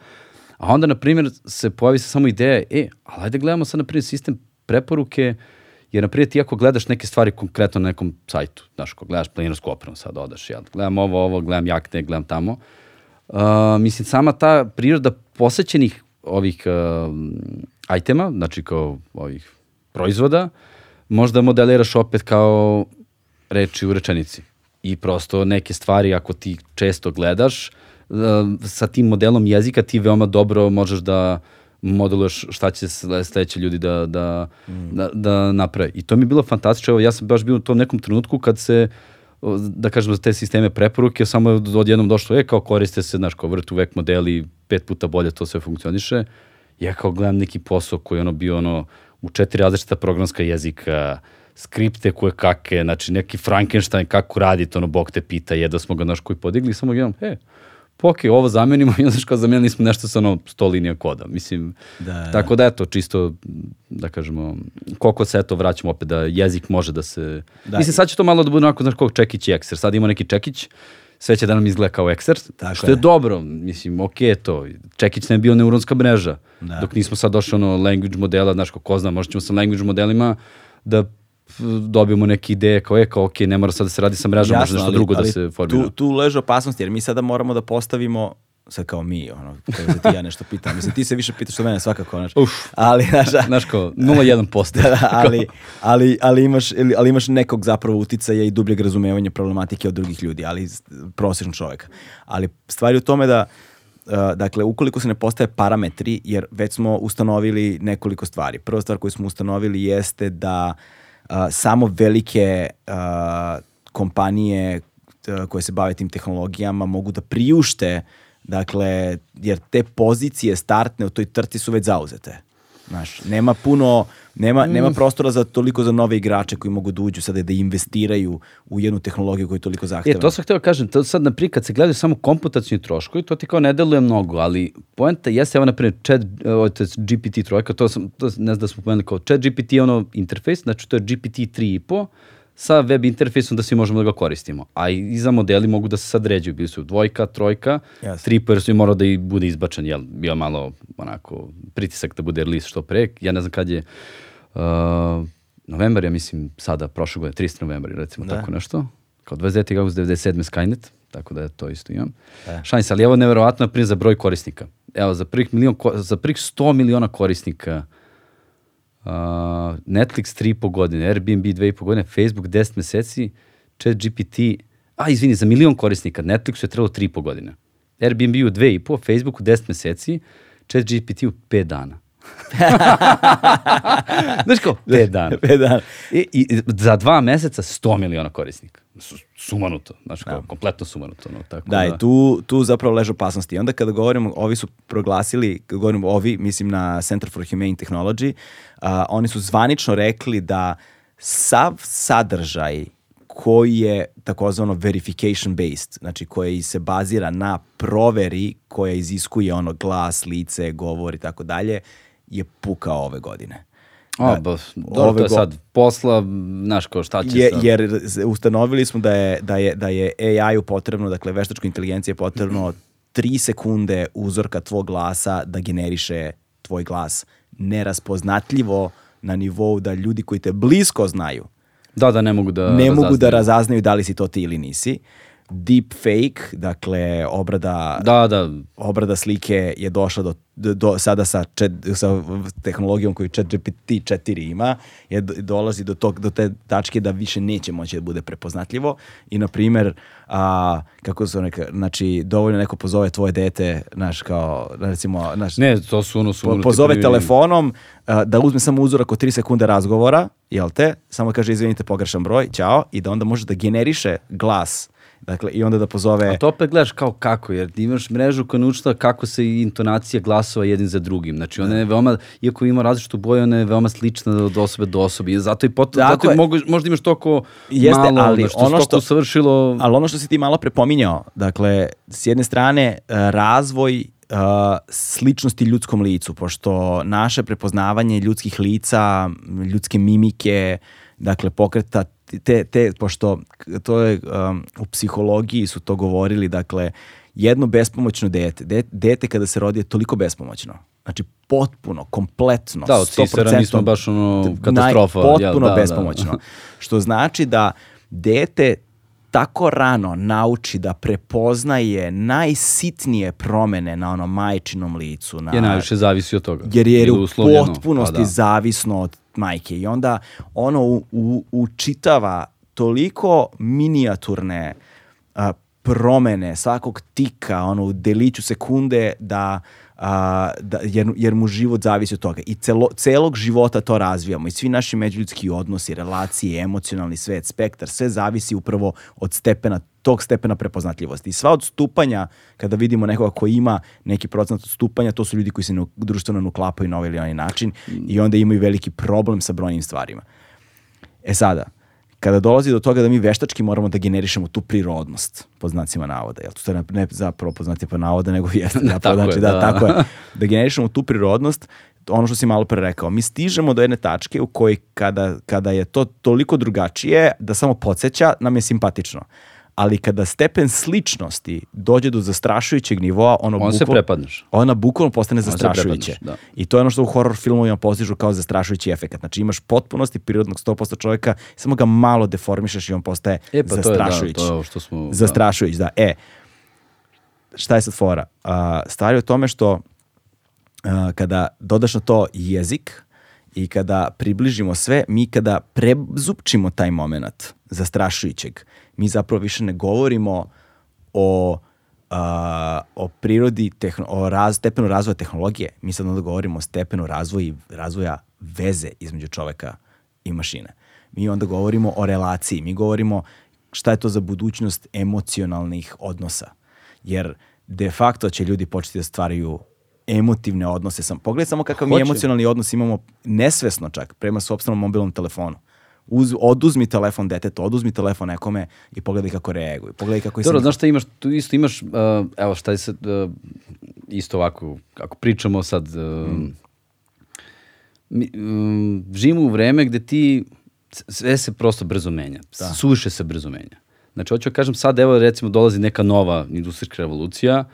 a onda, na primjer, se pojavi se samo ideja, e, ali ajde gledamo sad, na primjer, sistem preporuke, jer, na ti ako gledaš neke stvari konkretno na nekom sajtu, znaš, ako gledaš planinarsku opremu, sad odaš, ja gledam ovo, ovo, gledam jakne, gledam tamo, Uh, mislim, sama ta priroda posećenih ovih uh, itema, znači kao ovih proizvoda, možda modeliraš opet kao reči u rečenici. I prosto neke stvari, ako ti često gledaš, uh, sa tim modelom jezika ti veoma dobro možeš da modeluješ šta će sle- sledeći ljudi da, da, da, da naprave. I to mi je bilo fantastično. Evo, ja sam baš bio u tom nekom trenutku kad se da kažemo za te sisteme preporuke, samo je odjednom došlo, e, kao koriste se, znaš, kao vrt uvek modeli, pet puta bolje to sve funkcioniše. Ja kao gledam neki posao koji je ono bio ono, u četiri različita programska jezika, skripte koje kake, znači neki Frankenstein kako radi, to ono, Bog te pita, jedva smo ga, znaš, koji podigli, samo gledam, e, okej, ovo zamenimo i onda kao zamenili smo nešto sa ono 100 linija koda. Mislim, Da, da. tako da eto, čisto, da kažemo, koliko se eto vraćamo opet da jezik može da se... Da, Mislim, sad će to malo da bude onako, znaš, kao čekić i ekser. Sad ima neki čekić, sve će da nam izgleda kao ekser, Tako što je. je. dobro. Mislim, okej je to. Čekić ne bi bio neuronska mreža. Da. Dok nismo sad došli ono language modela, znaš, ko, ko zna, možda ćemo sa language modelima da dobijemo neke ideje kao je, kao ok, ne mora sad da se radi sa mrežom, može nešto drugo da se formira. Tu, tu leže opasnost, jer mi sada moramo da postavimo sad kao mi, ono, kao da ti ja nešto pitam. Mislim, ti se više pitaš od mene svakako, znaš. Uf. Ali, znaš, Znaš kao, 0,1%. da, da, ali, ali, ali, imaš, ali imaš nekog zapravo uticaja i dubljeg razumevanja problematike od drugih ljudi, ali prosječnog čoveka. Ali stvar je u tome da Uh, dakle, ukoliko se ne postave parametri, jer već smo ustanovili nekoliko stvari. Prva stvar koju smo ustanovili jeste da uh, samo velike uh, kompanije koje se bave tim tehnologijama mogu da priušte Dakle, jer te pozicije startne u toj trci su već zauzete. Znaš, nema puno, nema, nema prostora za toliko za nove igrače koji mogu da uđu sada da investiraju u jednu tehnologiju koju je toliko E, zahtevna. to sam htio kažem, to sad, naprijed, kad se gledaju samo komputacijni troškovi, to ti kao ne deluje mnogo, ali poenta jeste, evo, naprijed, chat, ovo, to je GPT trojka, to sam, to ne znam da smo pomenuli kao chat GPT je ono interfejs, znači to je GPT 3.5, sa web interfejsom da svi možemo da ga koristimo. A i za modeli mogu da se sad ređuju, bili su dvojka, trojka, Jasno. tri jer su i morao da i bude izbačen, jel, bio malo onako pritisak da bude release što pre. Ja ne znam kad je uh, novembar, ja mislim sada, prošle godine, 30. novembar, recimo Da. tako nešto. Kao 29. august 97. Skynet, tako da to isto imam. Da. Šalim se, ali evo neverovatno naprijed za broj korisnika. Evo, za prvih, milion, za prvih 100 miliona korisnika uh, Netflix 3,5 godine, Airbnb 2,5 godine, Facebook 10 meseci, chat GPT a izvini, za milion korisnika Netflixu je trebalo 3,5 godine. Airbnb-u 2,5, Facebooku 10 meseci, chat GPT-u 5 dana. Znaš kao, 5 dana. Pet dana. I, I za dva meseca 100 miliona korisnika. Su, sumanuto, znaš kao, kompletno sumanuto. No, tako Da, i tu, tu zapravo leže opasnosti. I onda kada govorimo, ovi su proglasili, kada govorimo ovi, mislim na Center for Humane Technology, a, oni su zvanično rekli da sav sadržaj koji je takozvano verification based, znači koji se bazira na proveri koja iziskuje ono glas, lice, govor i tako dalje, je pukao ove godine. A, ba, dobro, ove to je sad posla, znaš kao šta će Je, sad. jer ustanovili smo da je, da je, da je AI-u potrebno, dakle veštačkoj inteligenciji je potrebno 3 sekunde uzorka tvog glasa da generiše tvoj glas neraspoznatljivo na nivou da ljudi koji te blisko znaju Da, da, ne mogu da ne mogu da razaznaju. razaznaju da li si to ti ili nisi. Deep fake, dakle obrada Da, da, obrada slike je došla do, do, sada sa, chat, sa tehnologijom koju ChatGPT 4 ima, je, do- dolazi do, tog, do te tačke da više neće moći da bude prepoznatljivo. I na primer a, kako su neka, znači dovoljno neko pozove tvoje dete, znaš kao recimo, znaš, ne, to su ono su... po- pozove telefonom a, da uzme samo uzorak od 3 sekunde razgovora, jel te, samo kaže izvinite pogrešan broj, ćao, i da onda može da generiše glas, dakle i onda da pozove A to opet gledaš kao kako, jer imaš mrežu koja naučila kako se intonacija glasova jedin za drugim. Znači ona je veoma, iako ima različitu boju, ona je veoma slična od osobe do osobe. I zato i pot, Tako zato je. mogu, možda imaš toliko Jeste, malo, ali da što ono što- usavršilo... Ali ono što si ti malo prepominjao, dakle, s jedne strane, e, razvoj e, sličnosti ljudskom licu, pošto naše prepoznavanje ljudskih lica, ljudske mimike, dakle, pokreta, te, te, pošto to je, um, u psihologiji su to govorili, dakle, jedno bespomoćno dete, de- dete kada se rodi je toliko bespomoćno. Znači, potpuno, kompletno, Da, od Cicera mi smo 100% baš ono naj- katastrofa. jel, potpuno da, da. bespomoćno. Što znači da dete tako rano nauči da prepoznaje najsitnije promene na onom majčinom licu. Na, Je najviše zavisi od toga. jer je u potpunosti pa da. zavisno od majke. I onda ono u, u, učitava toliko minijaturne a, promene svakog tika, ono u deliću sekunde da, a, da jer, jer mu život zavisi od toga. I celo, celog života to razvijamo i svi naši međuljudski odnosi, relacije, emocionalni svet, spektar, sve zavisi upravo od stepena tog stepena prepoznatljivosti. I sva odstupanja, kada vidimo nekoga ko ima neki procenat odstupanja, to su ljudi koji se ne, društveno ne uklapaju na ovaj ili onaj način i onda imaju veliki problem sa brojnim stvarima. E sada, kada dolazi do toga da mi veštački moramo da generišemo tu prirodnost, po znacima navoda, jel to je ne zapravo po znacima navoda, nego jeste zapravo, Tako je, znači, da, da. tako je, da generišemo tu prirodnost, ono što si malo pre rekao, mi stižemo do jedne tačke u kojoj kada, kada je to toliko drugačije, da samo podsjeća, nam je simpatično. Ali kada stepen sličnosti dođe do zastrašujućeg nivoa, ono On se bukval- prepadneš. ona bukvalno postane se zastrašujuće. da. I to je ono što u horror filmovima postižu kao zastrašujući efekat. Znači imaš potpunosti prirodnog 100% čovjeka, samo ga malo deformišeš i on postaje E, pa to je, da, zastrašujući. to što smo- da. Zastrašujući, da. E, šta je sad fora? A, stvar je u tome što a, kada dodaš na to jezik i kada približimo sve, mi kada prezupčimo taj moment zastrašujućeg, mi zapravo više ne govorimo o a, o prirodi, tehno, o raz, stepenu razvoja tehnologije, mi sad onda govorimo o stepenu razvoja, razvoja veze između čoveka i mašine. Mi onda govorimo o relaciji, mi govorimo šta je to za budućnost emocionalnih odnosa. Jer de facto će ljudi početi da stvaraju emotivne odnose. Sam, pogledaj samo kakav mi Hoće. emocionalni odnos imamo nesvesno čak prema sopstvenom mobilnom telefonu. Uz, oduzmi telefon detetu, oduzmi telefon nekome i pogledaj kako reaguju. Pogledaj kako je Dobro, znaš šta imaš, tu isto imaš, uh, evo šta je sad, uh, isto ovako, ako pričamo sad, uh, mi, um, živimo u vreme gde ti, sve se prosto brzo menja, Da. suviše se brzo menja. Znači, hoću da kažem sad, evo recimo dolazi neka nova industrijska revolucija,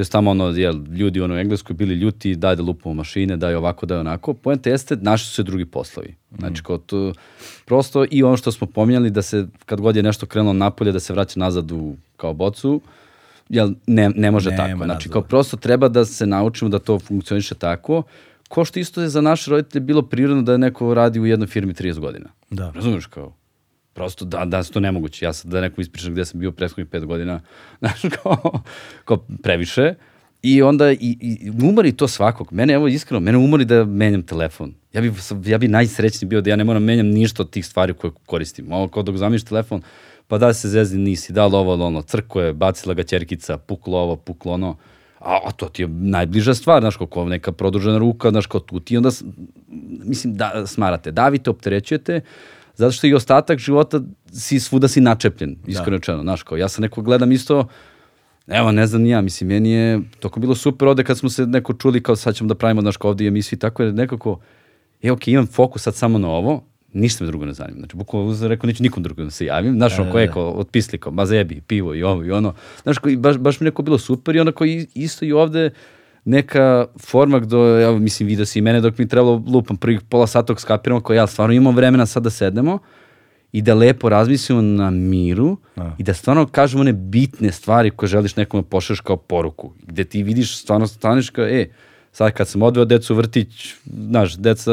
gde su tamo ono, jel, ljudi ono, u Engleskoj bili ljuti, daj da lupamo mašine, daj ovako, daj onako. Poenta jeste, našli su se drugi poslovi. Znači, kao to, prosto i ono što smo pominjali, da se, kad god je nešto krenulo napolje, da se vraća nazad u, kao bocu, jel, ne, ne može Nema tako. Znači, kao prosto treba da se naučimo da to funkcioniše tako, ko što isto je za naše roditelje bilo prirodno da neko radi u jednoj firmi 30 godina. Da. Razumeš kao? Prosto da, danas je to nemoguće. Ja sad da nekom ispričam gde sam bio prethodnih pet godina, znaš, kao, kao previše. I onda i, i umori to svakog. Mene, evo iskreno, mene umori da menjam telefon. Ja bi, ja bi najsrećniji bio da ja ne moram menjam ništa od tih stvari koje koristim. Ovo kao dok zamiš telefon, pa da se zezdi nisi, da li ovo, da ono, crko je, bacila ga čerkica, puklo ovo, puklo ono. A, a to ti je najbliža stvar, znaš, kako neka produžena ruka, znaš, kao tu ti onda, mislim, da, smarate, davite, opterećujete, zato što i ostatak života si svuda si načepljen, iskreno rečeno, znaš, kao ja sam neko gledam isto, Evo, ne znam ni ja, mislim, meni je toko bilo super ovde kad smo se neko čuli kao sad ćemo da pravimo, znaš, kao ovde emisiju i tako je nekako, e, ok, imam fokus sad samo na ovo, ništa me drugo ne zanima. Znači, bukvalno sam rekao, neću nikom drugom da se javim. Znaš, ono, ko je kao, otpisli, kao, ma zebi, pivo i ovo i ono. Znaš, kao, baš, baš mi neko bilo super i onako isto i ovde neka forma gde, ja mislim, vidio si i mene dok mi je trebalo lupam prvih pola sata dok skapiramo, kao ja stvarno imam vremena sad da sednemo i da lepo razmislimo na miru i da stvarno kažemo one bitne stvari koje želiš nekome pošaš kao poruku. Gde ti vidiš, stvarno staneš kao, e, sad kad sam odveo decu u vrtić, znaš, deca,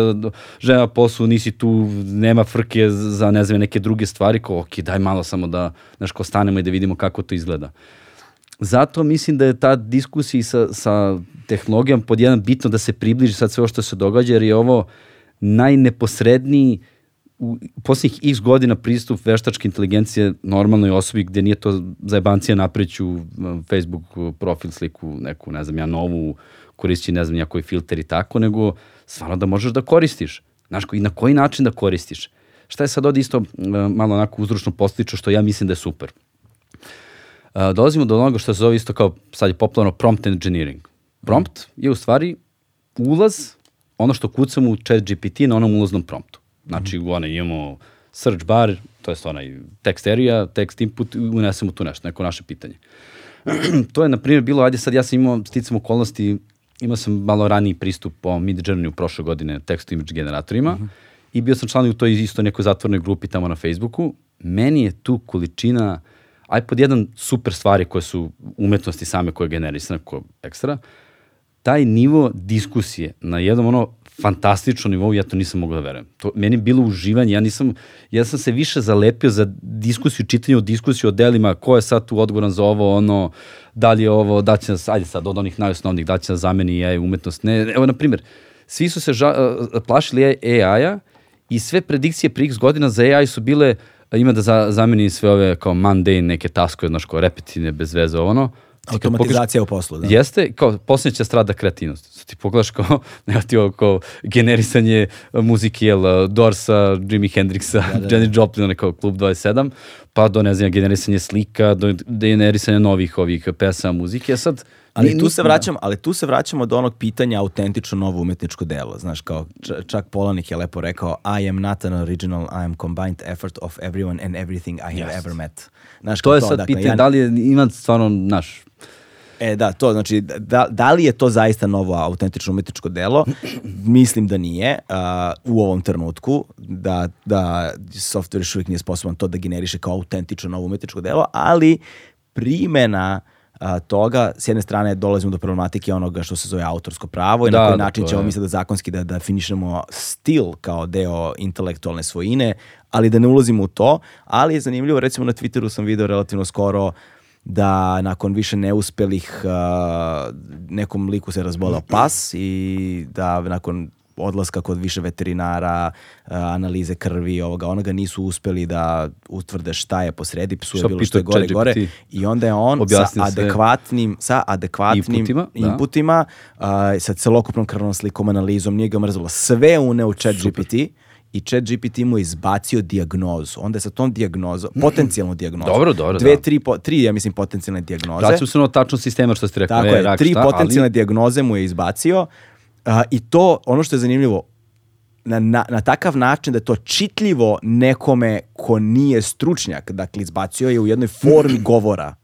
žena na poslu, nisi tu, nema frke za, ne znam, neke druge stvari, kao, ok, daj malo samo da, znaš, kao stanemo i da vidimo kako to izgleda. Zato mislim da je ta diskusija sa, sa tehnologijom pod jedan bitno da se približi sad sve ovo što se događa, jer je ovo najneposredniji u poslednjih x godina pristup veštačke inteligencije normalnoj osobi gde nije to zajebancija napreću Facebook profil sliku, neku, ne znam ja, novu, koristi ne znam ja koji filter i tako, nego stvarno da možeš da koristiš. Znaš, i na koji način da koristiš. Šta je sad ovde isto malo onako uzročno postiče, što ja mislim da je super. Uh, dolazimo do onoga što se zove isto kao, sad je popularno prompt engineering. Prompt je u stvari ulaz, ono što kucamo u chat GPT na onom ulaznom promptu. Znači, mm. onaj, imamo search bar, to je onaj text area, text input, unesemo tu nešto, neko naše pitanje. to je, na primjer, bilo, ajde sad ja sam imao, sticam okolnosti, imao sam malo raniji pristup po Mid Journey u prošle godine text image generatorima mm -hmm. i bio sam član u toj isto nekoj zatvornoj grupi tamo na Facebooku. Meni je tu količina, aj pod jedan super stvari koje su umetnosti same koje generisane ko ekstra, taj nivo diskusije na jednom ono fantastičnom nivou, ja to nisam mogao da verujem. To, meni je bilo uživanje, ja nisam, ja sam se više zalepio za diskusiju, čitanje o diskusiju o delima, ko je sad tu odgovoran za ovo, ono, da li je ovo, da će nas, ajde sad, od onih najosnovnih, da će nas zameni AI umetnost. Ne, evo, na primjer, svi su se ža, plašili AI-a i sve predikcije pri x godina za AI su bile ima da za, zameni sve ove kao mundane neke taskove, znaš, kao repetitivne, bez veze, ono. Automatizacija u poslu, da. Jeste, kao posljednje će strada kreativnost. Ti pogledaš kao, nema ti ovo kao generisanje muzike, jel, Dorsa, Jimi Hendrixa, da, da. Jenny Joplina, kao Klub 27, pa do, ne znam, generisanje slika, do generisanja novih ovih pesama muzike. Sad, Ali tu se vraćamo, ali tu se vraćamo do onog pitanja autentično novo umetničko delo. Znaš, kao čak Polanik je lepo rekao I am not an original, I am combined effort of everyone and everything I have Yes. ever met. Znaš, To je sad dakle, pitanje, ja- da li je, ima stvarno, naš, E da, to znači, da, da li je to zaista novo autentično umetničko delo? Mislim da nije uh, u ovom trenutku, da, da software još uvijek nije sposoban to da generiše kao autentično novo umetničko delo, ali primena a, toga, s jedne strane dolazimo do problematike onoga što se zove autorsko pravo i Da, na koji da, način ćemo mi sada zakonski da, da finišemo stil kao deo intelektualne svojine, ali da ne ulazimo u to, ali je zanimljivo, recimo na Twitteru sam video relativno skoro da nakon više neuspelih uh, nekom liku se razbolao pas i da nakon odlaska kod više veterinara, uh, analize krvi i ovoga, onoga nisu uspeli da utvrde šta je posredi, psu je bilo što je gore gore. I onda je on sa adekvatnim, sa adekvatnim Inputima, da. inputima, uh, sa celokupnom krvnom slikom, analizom, nije ga mrzalo, sve uneo u chat GPT i chat GPT mu je izbacio diagnozu. Onda je sa tom diagnozom, potencijalnu diagnozu, Dobro, dobro, dve, da. tri, po, tri, ja mislim, potencijalne diagnoze. vraćam se na tačno sistema što ste rekli. Tako je, rak, tri šta, potencijalne ali- dijagnoze mu je izbacio a, i to, ono što je zanimljivo, na, na, na takav način da je to čitljivo nekome ko nije stručnjak, dakle izbacio je u jednoj formi govora.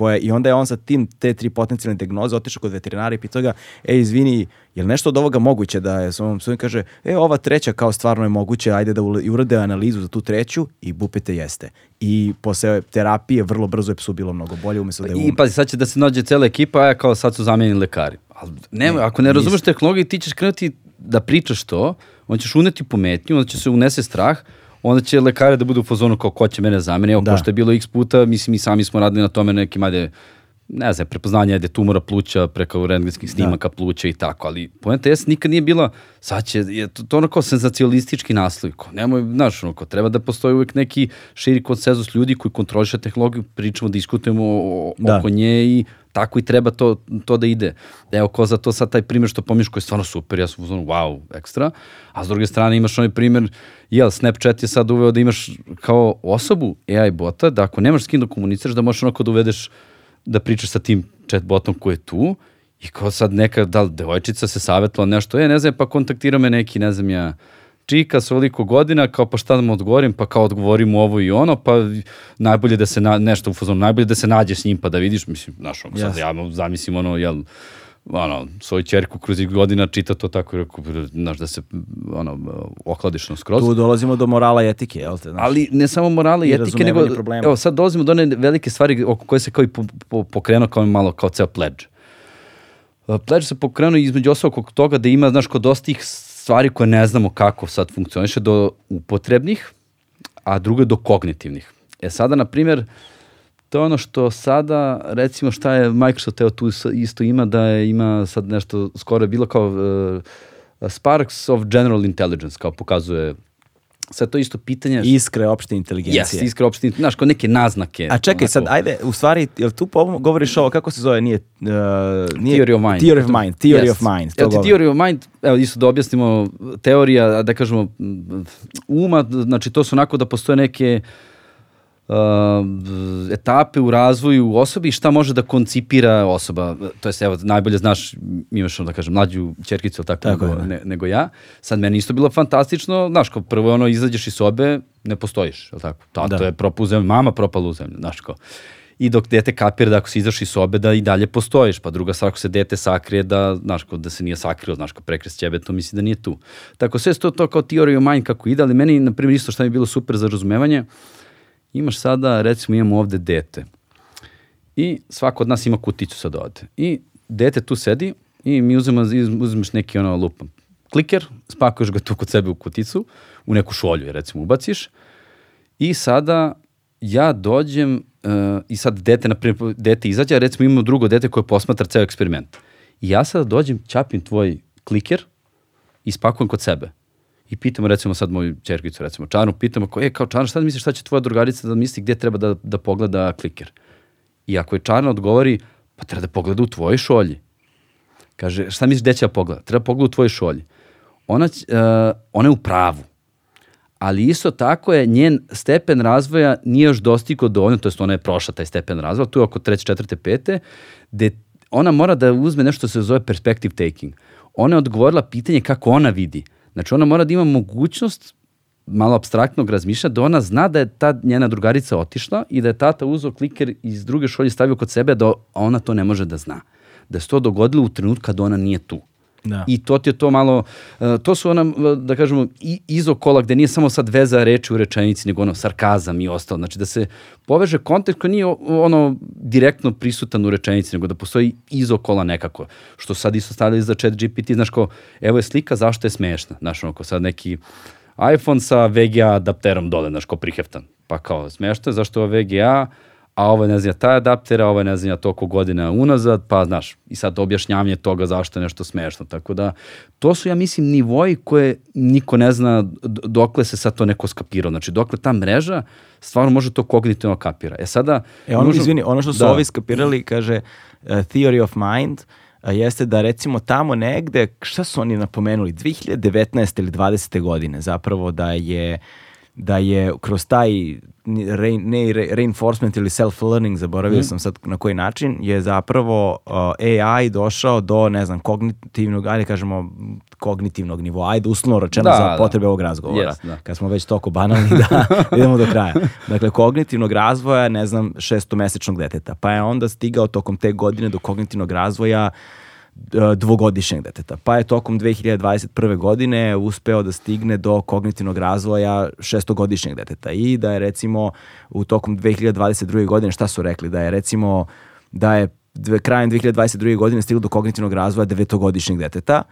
Koje, I onda je on sa tim te tri potencijalne dijagnoze otišao kod veterinara i pitao ga, e, izvini, je li nešto od ovoga moguće da je, sam sam kaže, e, ova treća kao stvarno je moguće, ajde da i urade analizu za tu treću i bupete jeste. I posle terapije vrlo brzo je psu bilo mnogo bolje, umjesto da je I umro. pazi, sad će da se nađe cela ekipa, a kao sad su zamenjeni lekari. Ali nema, Ne, ako ne razumeš tehnologiju, ti ćeš krenuti da pričaš to, on ćeš uneti pometnju, onda će se unese strah, onda će lekare da budu u fazonu kao ko će mene zameni, evo Da. ko što je bilo x puta, mislim i sami smo radili na tome nekim, ajde, ne znam, prepoznanje ajde tumora pluća preko rentgenskih snimaka pluća i tako, ali poenta jes nikad nije bila, sad će, je to, to ono kao senzacionalistički naslov, kao nemoj, znaš, ono, kao, treba da postoji uvek neki širi konsenzus ljudi koji kontroliše tehnologiju, pričamo, diskutujemo o, Da. oko nje i tako i treba to, to da ide. Evo, ko za to sad taj primjer što pominješ koji je stvarno super, ja sam uzmano wow, ekstra, a s druge strane imaš onaj primjer, jel, Snapchat je sad uveo da imaš kao osobu AI bota, da ako nemaš s kim da komuniciraš, da možeš onako da uvedeš da pričaš sa tim chat botom koji je tu i kao sad neka, da li devojčica se savjetila nešto, e, ne znam, pa kontaktira me neki, ne znam ja, čika sa ovoliko godina, kao pa šta da mu odgovorim, pa kao odgovorim mu ovo i ono, pa najbolje da se, na, nešto u fazonu, najbolje da se nađe s njim pa da vidiš, mislim, znaš, ono, sad ja zamislim ono, jel, ono, svoju čerku kroz godina čita to tako, rekao, znaš, da se, ono, ohladiš no skroz. Tu dolazimo do morala i etike, jel te? Znaš? Ali ne samo morala i, I etike, nego, problema. evo sad dolazimo do one velike stvari oko koje se kao i po, po, pokrenuo kao malo kao ceo pledge. Uh, Pledge se pokrenuo između ostalog toga da ima, znaš, kod dosta tih stvari koje ne znamo kako sad funkcioniše, do upotrebnih, a drugo do kognitivnih. E sada, na primjer, to je ono što sada, recimo šta je Microsoft, evo tu isto ima da je, ima sad nešto, skoro je bilo kao uh, Sparks of General Intelligence, kao pokazuje sad to je isto pitanje Iskre opšte inteligencije. Jes, iskra opštine, znaš, kao neke naznake. A čekaj, sad, onako. ajde, u stvari, jel tu po- govoriš ovo, kako se zove, nije... Uh, nije Theory of mind. Theory of mind, theory Yes. of mind. To Evo ti theory of mind, evo isto da objasnimo, teorija, da kažemo, uma, znači to su onako da postoje neke uh, etape u razvoju osobi i šta može da koncipira osoba. To jest, evo, najbolje znaš, imaš, da kažem, mlađu čerkicu, ili tako, Tako nego, da. ne, nego ja. Sad, meni isto bilo fantastično, znaš, kao prvo ono, izađeš iz sobe, ne postojiš, je li tako? Tato Da. je propao u zemlju, mama propala u zemlju, znaš, kao. I dok dete kapira da ako si izašao iz sobe da i dalje postojiš, pa druga stvar ako se dete sakrije da, znaš, kao da se nije sakrio, znaš, kao prekres ćebe, to misli da nije tu. Tako sve to, to kao theory of mind kako ide, ali meni, na primjer, isto što mi je bilo super za razumevanje, imaš sada, recimo imamo ovde dete i svako od nas ima kuticu sad ovde. I dete tu sedi i mi uzmemo, uzmeš neki ono lupa kliker, spakuješ ga tu kod sebe u kuticu, u neku šolju je recimo ubaciš i sada ja dođem uh, i sad dete, na primjer, dete izađe, a recimo imamo drugo dete koje posmatra ceo eksperiment. I ja sada dođem, ćapim tvoj kliker i spakujem kod sebe. I pitamo recimo sad moju čerkicu, recimo Čarnu, pitamo, ko, e, kao Čarna, šta misliš šta će tvoja drugarica da misli gdje treba da, da pogleda kliker? I ako je Čarna odgovori, pa treba da pogleda u tvojoj šolji. Kaže, šta misliš gde će da pogleda? Treba pogleda u tvojoj šolji. Ona, uh, ona je u pravu. Ali isto tako je njen stepen razvoja nije još dostigao dovoljno, to jest ona je prošla taj stepen razvoja, tu je oko treće, četvrte, pete, gde ona mora da uzme nešto što se zove perspective taking. Ona je odgovorila pitanje kako ona vidi. Znači ona mora da ima mogućnost malo abstraktnog razmišljanja, da ona zna da je ta njena drugarica otišla i da je tata uzeo kliker iz druge šolje stavio kod sebe, da ona to ne može da zna. Da se to dogodilo u trenutku kad ona nije tu. Da. I to ti je to malo, uh, to su ona, uh, da kažemo, izokola gde nije samo sad veza reči u rečenici, nego ono sarkazam i ostalo. Znači da se poveže kontekst koji nije ono direktno prisutan u rečenici, nego da postoji izokola nekako. Što sad isto stavljaju za chat GPT, znaš ko, evo je slika, zašto je smešna? Znaš, ono ko sad neki iPhone sa VGA adapterom dole, znaš, ko priheftan. Pa kao, smešno je, zašto je VGA, a ovo je ne znam ja taj adapter, a ovo je ne znam ja toliko godina unazad, pa znaš, i sad objašnjavanje toga zašto je nešto smešno. Tako da, to su, ja mislim, nivoji koje niko ne zna dokle se sad to neko skapirao. Znači, dokle ta mreža stvarno može to kognitivno kapira. E sada... E, ono, nužno- izvini, ono što su Da. ovi skapirali, kaže, uh, theory of mind, a, jeste da recimo tamo negde, šta su oni napomenuli, 2019. ili 20. godine zapravo da je da je kroz taj re, ne re- reinforcement ili self-learning, zaboravio Mhm. sam sad na koji način, je zapravo uh, AI došao do, ne znam, kognitivnog, ajde kažemo, kognitivnog nivoa, ajde uslovno rečeno Da, za da. potrebe ovog razgovora, Jest, da. kad smo već toliko banalni da idemo do kraja. Dakle, kognitivnog razvoja, ne znam, šestomesečnog deteta. Pa je onda stigao tokom te godine do kognitivnog razvoja e, dvogodišnjeg deteta. Pa je tokom 2021. godine uspeo da stigne do kognitivnog razvoja šestogodišnjeg deteta. I da je recimo u tokom 2022. godine, šta su rekli? Da je recimo, da je krajem 2022. godine stiglo do kognitivnog razvoja devetogodišnjeg deteta,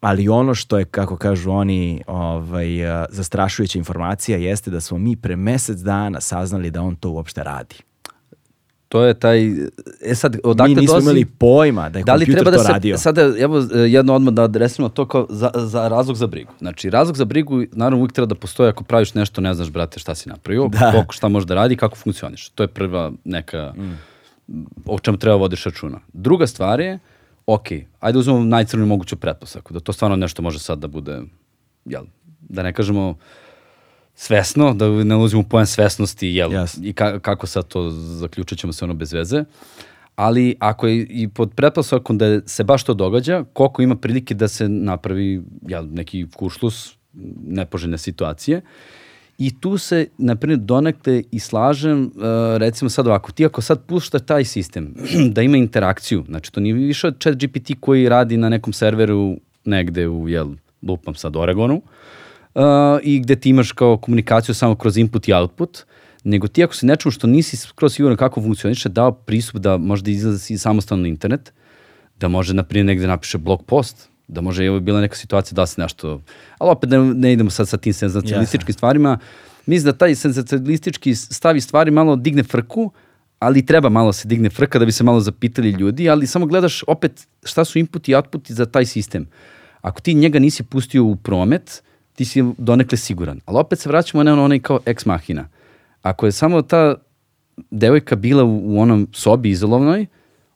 ali ono što je, kako kažu oni, ovaj, a, zastrašujuća informacija jeste da smo mi pre mesec dana saznali da on to uopšte radi. To je taj, e sad, odakle mi nismo dolazi- imali pojma da je da li kompjuter treba da to se, radio. sada, evo, e, jedno odmah da adresimo to kao za, za razlog za brigu. Znači, razlog za brigu, naravno, uvijek treba da postoji ako praviš nešto, ne znaš, brate, šta si napravio, Da. koliko šta može da radi kako funkcioniš. To je prva neka, o čemu treba vodiš računa. Druga stvar je, ok, ajde uzmemo najcrniju moguću pretpostavku, da to stvarno nešto može sad da bude, jel, da ne kažemo svesno, da ne ulazimo u pojam svesnosti, jel, Jasno. i ka, kako sad to zaključit ćemo se ono bez veze. Ali ako je i pod pretpostavkom da se baš to događa, koliko ima prilike da se napravi jel, neki kuršlus, nepoželjne situacije. I tu se, na primjer, donekle i slažem, uh, recimo sad ovako, ti ako sad puštaš taj sistem da ima interakciju, znači to nije više chat GPT koji radi na nekom serveru negde u, jel, lupam sad Oregonu, uh, i gde ti imaš kao komunikaciju samo kroz input i output, nego ti ako se nečemu što nisi skroz siguran kako funkcioniše, dao pristup da možda izlazi samostalno na internet, da može, na primjer, negde napiše blog post, da može, evo, bila neka situacija da se nešto, ali opet ne, ne idemo sad sa tim senzacionalističkim stvarima, mislim da taj senzacionalistički stavi stvari malo digne frku, ali treba malo se digne frka da bi se malo zapitali ljudi, ali samo gledaš opet šta su inputi i outputi za taj sistem. Ako ti njega nisi pustio u promet, ti si donekle siguran. Ali opet se vraćamo na onaj kao ex machina. Ako je samo ta devojka bila u, u onom sobi izolovnoj,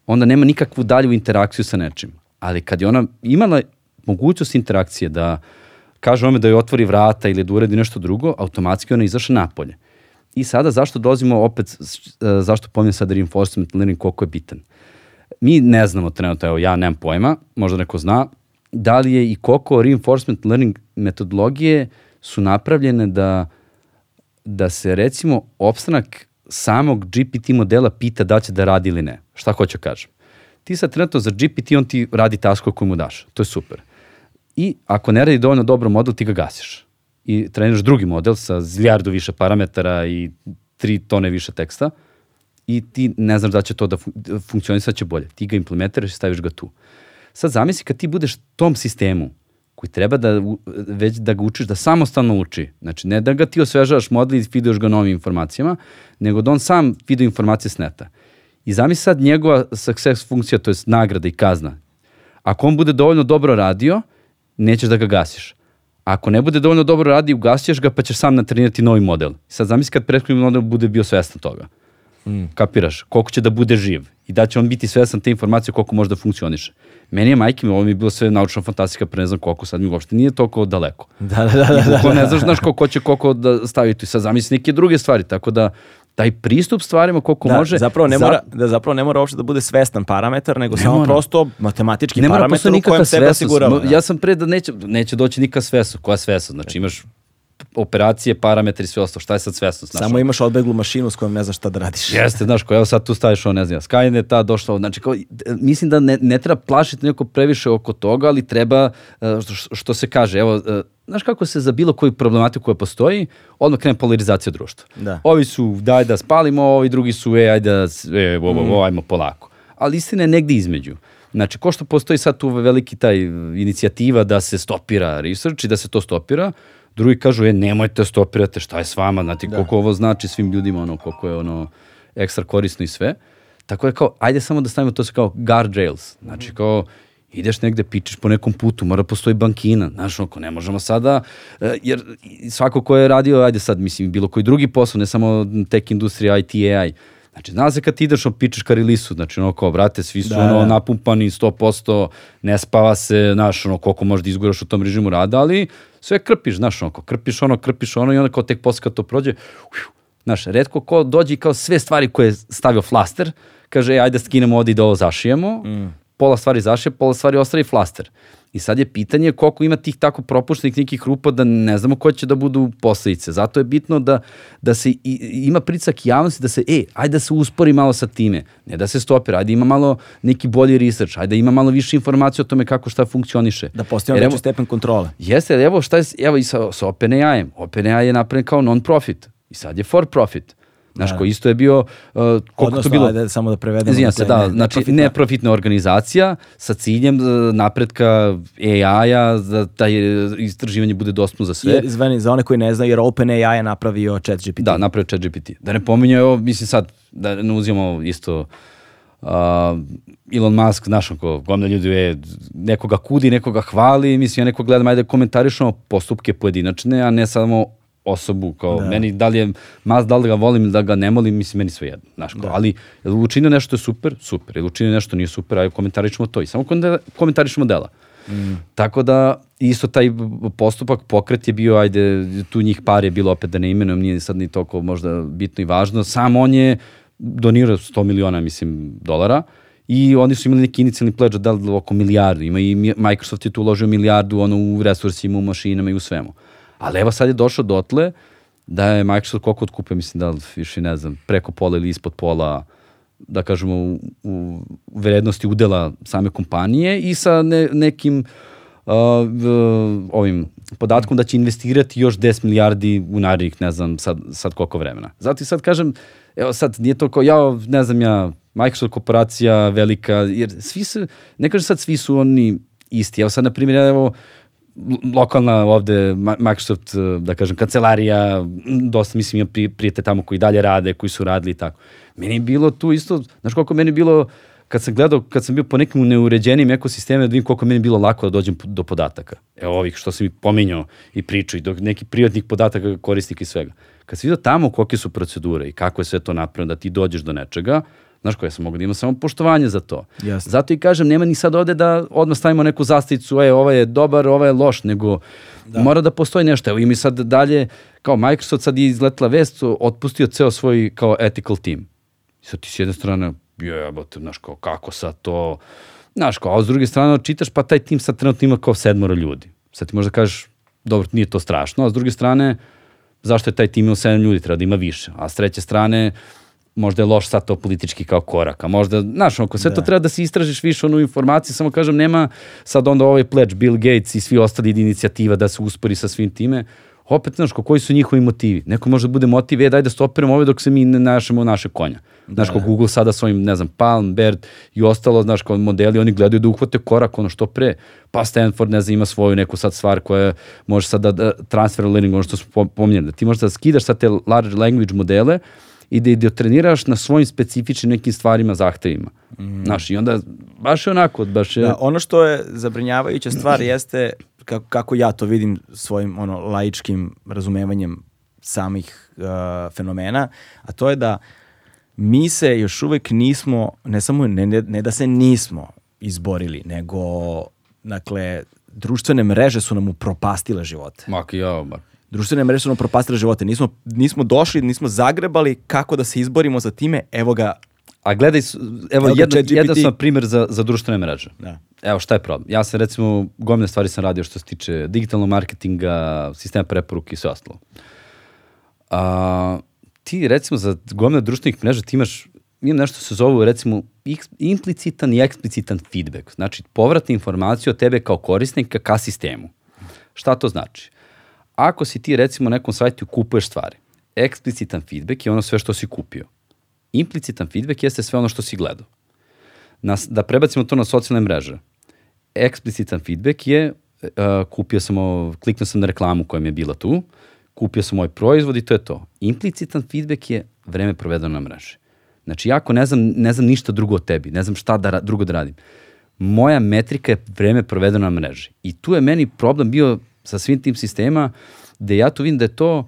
onda nema nikakvu dalju interakciju sa nečim. Ali kad je ona imala mogućnost interakcije da kaže ome da joj otvori vrata ili da uredi nešto drugo, automatski ona izaša napolje. I sada zašto dolazimo opet, e, zašto pominjem sada reinforcement learning koliko je bitan. Mi ne znamo trenutno, evo ja nemam pojma, možda neko zna, da li je i koliko reinforcement learning metodologije su napravljene da, da se recimo opstanak samog GPT modela pita da će da radi ili ne. Šta hoću da kažem? Ti sad trenutno za GPT on ti radi taskove koje mu daš. To je super. I ako ne radi dovoljno dobro model, ti ga gasiš. I treniraš drugi model sa ziljardu više parametara i tri tone više teksta i ti ne znaš da će to da fun funkcionisat će bolje. Ti ga implementiraš i staviš ga tu. Sad zamisli kad ti budeš tom sistemu koji treba da, već da ga učiš da samostalno uči. Znači, ne da ga ti osvežavaš model i feeduješ ga novim informacijama, nego da on sam feeduje informacije s neta. I zamisli sad njegova success funkcija, to je nagrada i kazna. Ako on bude dovoljno dobro radio, nećeš da ga gasiš. Ako ne bude dovoljno dobro radio, ugasiješ ga pa ćeš sam natrenirati novi model. Sad zamisli kad prethodni model bude bio svestan toga. Kapiraš? Koliko će da bude živ i da će on biti svestan te informacije koliko može da funkcioniše. Meni je majke mi, ovo mi je bilo sve naučna fantastika pre ne znam koliko, sad mi uopšte nije toliko daleko. Da, da, da. da, Ko da. ne znaš, znaš koliko će koliko da stavi tu i sad zamisli neke druge stvari, tako da taj pristup stvarima koliko Da, može. zapravo ne za- mora, da zapravo ne mora uopšte da bude svestan parametar, nego samo mora. prosto matematički ne da parametar u kojem sebe osigurava. Mo- Ja sam pre da neće, neće doći nikakva svesnost. Koja svesnost? Znači imaš operacije, parametri sve ostalo. Šta je sad svesnost? Znaš, Samo imaš odbeglu mašinu s kojom ne znaš šta da radiš. Jeste, znaš, ko evo sad tu staviš ovo, ne znam, Skynet, ta došla, znači kao, mislim da ne, ne treba plašiti neko previše oko toga, ali treba, e, što, što se kaže, evo, e, znaš kako se za bilo koju problematiku koja postoji, odmah krene polarizacija društva. Da. Ovi su, daj da spalimo, ovi drugi su, e, ajde da, e, ovo, ovo, ajmo polako. Ali istina je negde između. Znači, ko što postoji sad tu veliki taj inicijativa da se stopira research i da se to stopira, drugi kažu, e, nemojte stopirate, šta je s vama, znate, koliko ovo znači svim ljudima, ono, koliko je ono ekstra korisno i sve. Tako je kao, ajde samo da stavimo to se kao guardrails. Znači, kao, ideš negde, pičeš po nekom putu, mora postoji bankina, znaš, oko ne možemo sada, e, jer svako ko je radio, ajde sad, mislim, bilo koji drugi posao, ne samo tech industrija, IT, AI, Znači, zna se kad ti ideš, on pičeš ka znači ono kao, brate, svi su Da, ono da. napumpani 100%, ne spava se, znaš, ono, koliko možeš da izguraš u tom režimu rada, ali sve krpiš, znaš, ono, kao, krpiš ono, krpiš ono i onda kao tek posle kad to prođe, uju, znaš, redko ko dođe i kao sve stvari koje je stavio flaster, kaže, e, ajde skinemo ovde i da ovo zašijemo, Mm. pola stvari zašije, pola stvari ostavi flaster. I sad je pitanje koliko ima tih tako propuštenih nekih rupa da ne znamo koje će da budu posledice. Zato je bitno da, da se i, ima pricak javnosti da se, e, ajde da se uspori malo sa time. Ne da se stopira, ajde ima malo neki bolji research, ajde ima malo više informacije o tome kako šta funkcioniše. Da postavimo Jer veći stepen kontrole. Jeste, evo šta je, evo i sa, sa OpenAI-em. OpenAI je napravljen kao non-profit i sad je for profit. Znaš, Da. ko isto je bio, uh, koliko Odnosno, to bilo... ajde samo da prevedemo. Izvinjam se, da, ne- znači neprofitna- neprofitna organizacija sa ciljem uh, napretka AI-a, da taj istraživanje bude dostupno za sve. Jer, zveni, za one koji ne znaju, jer OpenAI je napravio ChatGPT. Da, napravio chat GPT. Da ne pominje, evo, mislim sad, da ne uzimamo isto uh, Elon Musk, znaš, ako gomna ljudi je, nekoga kudi, nekoga hvali, mislim, ja nekog gledam, ajde komentarišemo postupke pojedinačne, a ne samo osobu, kao Da. meni, da li je Musk, da li ga volim ili da ga ne volim, mislim, meni sve jedno, znaš, kao, ali je li učinio nešto je super, super, je li učinio nešto nije super, ajde komentarišemo to i samo komentarišemo dela. Tako da isto taj postupak, pokret je bio, ajde, tu njih par je bilo opet da ne imenujem, nije sad ni toliko možda bitno i važno, sam on je donirao 100 miliona, mislim, dolara i oni su imali neki inicijalni pledge da li oko milijardu, ima i Mi- Microsoft je tu uložio milijardu ono, u resursima, u mašinama i u svemu. Ali evo sad je došao dotle da je Microsoft koliko otkupio, mislim da li više ne znam, preko pola ili ispod pola da kažemo u, u vrednosti udela same kompanije i sa ne, nekim uh, ovim podatkom da će investirati još 10 milijardi u narednih, ne znam, sad, sad koliko vremena. Zato i sad kažem, evo sad nije to kao, ja ne znam ja, Microsoft korporacija velika, jer svi su, ne kažem sad svi su oni isti, evo sad na primjer, evo, lokalna ovde Microsoft, eh, da kažem, kancelarija, dosta mislim ima pri, prijete tamo koji dalje rade, koji su radili i tako. Meni je bilo tu isto, znaš koliko meni je bilo, kad sam gledao, kad sam bio po nekim neuređenim ekosistemima, da vidim koliko meni je bilo lako da dođem do podataka. Evo ovih što sam i pominjao i pričao i do nekih privatnih podataka korisnika i svega. Kad sam vidio tamo kolike su procedure i kako je sve to napravljeno, da ti dođeš do nečega, znaš koje sam mogu da imam samo poštovanje za to. Jasno. Zato i kažem, nema ni sad ovde da odmah stavimo neku zastavicu, e, ovaj je dobar, ovaj je loš, nego mora da postoji nešto. Evo i mi sad dalje, kao Microsoft sad je izletela vest, otpustio ceo svoj kao ethical team. I sad ti s jedne strane, jebote, znaš, kao, kako sad to, znaš, kao, a s druge strane čitaš, pa taj tim sad trenutno ima kao sedmora ljudi. Sad ti možda kažeš, dobro, nije to strašno, a s druge strane, zašto je taj tim imao sedam ljudi, treba da ima više. A s treće strane, možda je loš sad to politički kao korak, a možda, znaš, ako sve to treba da se istražiš više onu informaciju, samo kažem, nema sad onda ovaj pledge Bill Gates i svi ostali inicijativa da se uspori sa svim time, opet, znaš, ko, koji su njihovi motivi? Neko može da bude motiv, e, daj da stopiramo ove dok se mi ne našemo naše konja. Znaš, kao Google sada svojim, ne znam, Palm, Bird i ostalo, znaš, kao modeli, oni gledaju da uhvate korak, ono što pre. Pa Stanford, ne znam, ima svoju neku sad stvar koja može sad da, da transfer learning, ono što smo pom- pominjali, da ti možeš da skidaš sad te large language modele i da ih treniraš na svojim specifičnim nekim stvarima, zahtevima. Znaš, i onda baš je onako, baš je... Da, ono što je zabrinjavajuća stvar jeste kako, kako ja to vidim svojim ono laičkim razumevanjem samih uh, fenomena, a to je da mi se još uvek nismo, ne samo, ne, ne, ne da se nismo izborili, nego, dakle, društvene mreže su nam upropastile živote. Mak, ja, mak. Društvene mreže su nam propastile živote. Nismo, nismo došli, nismo zagrebali kako da se izborimo za time. Evo ga, A gledaj, evo, Evo jedan, jedan sam primjer za, za društvene mreže. Da. Evo šta je problem. Ja sam recimo, gomile stvari sam radio što se tiče digitalnog marketinga, sistema preporuke i sve ostalo. A, ti recimo za gomile društvenih mreža ti imaš, imam nešto što se zove recimo implicitan i eksplicitan feedback. Znači povratna informacija od tebe kao korisnika ka sistemu. Šta to znači? Ako si ti recimo na nekom sajtu kupuješ stvari, eksplicitan feedback je ono sve što si kupio. Implicitan feedback jeste sve ono što si gledao. Na, da prebacimo to na socijalne mreže. Eksplicitan feedback je uh, kupio sam, kliknuo sam na reklamu koja mi je bila tu, kupio sam ovaj proizvod i to je to. Implicitan feedback je vreme provedeno na mreži. Znači, ja ako ne znam, ne znam ništa drugo od tebi, ne znam šta da, drugo da radim, moja metrika je vreme provedeno na mreži. I tu je meni problem bio sa svim tim sistema, gde ja tu vidim da je to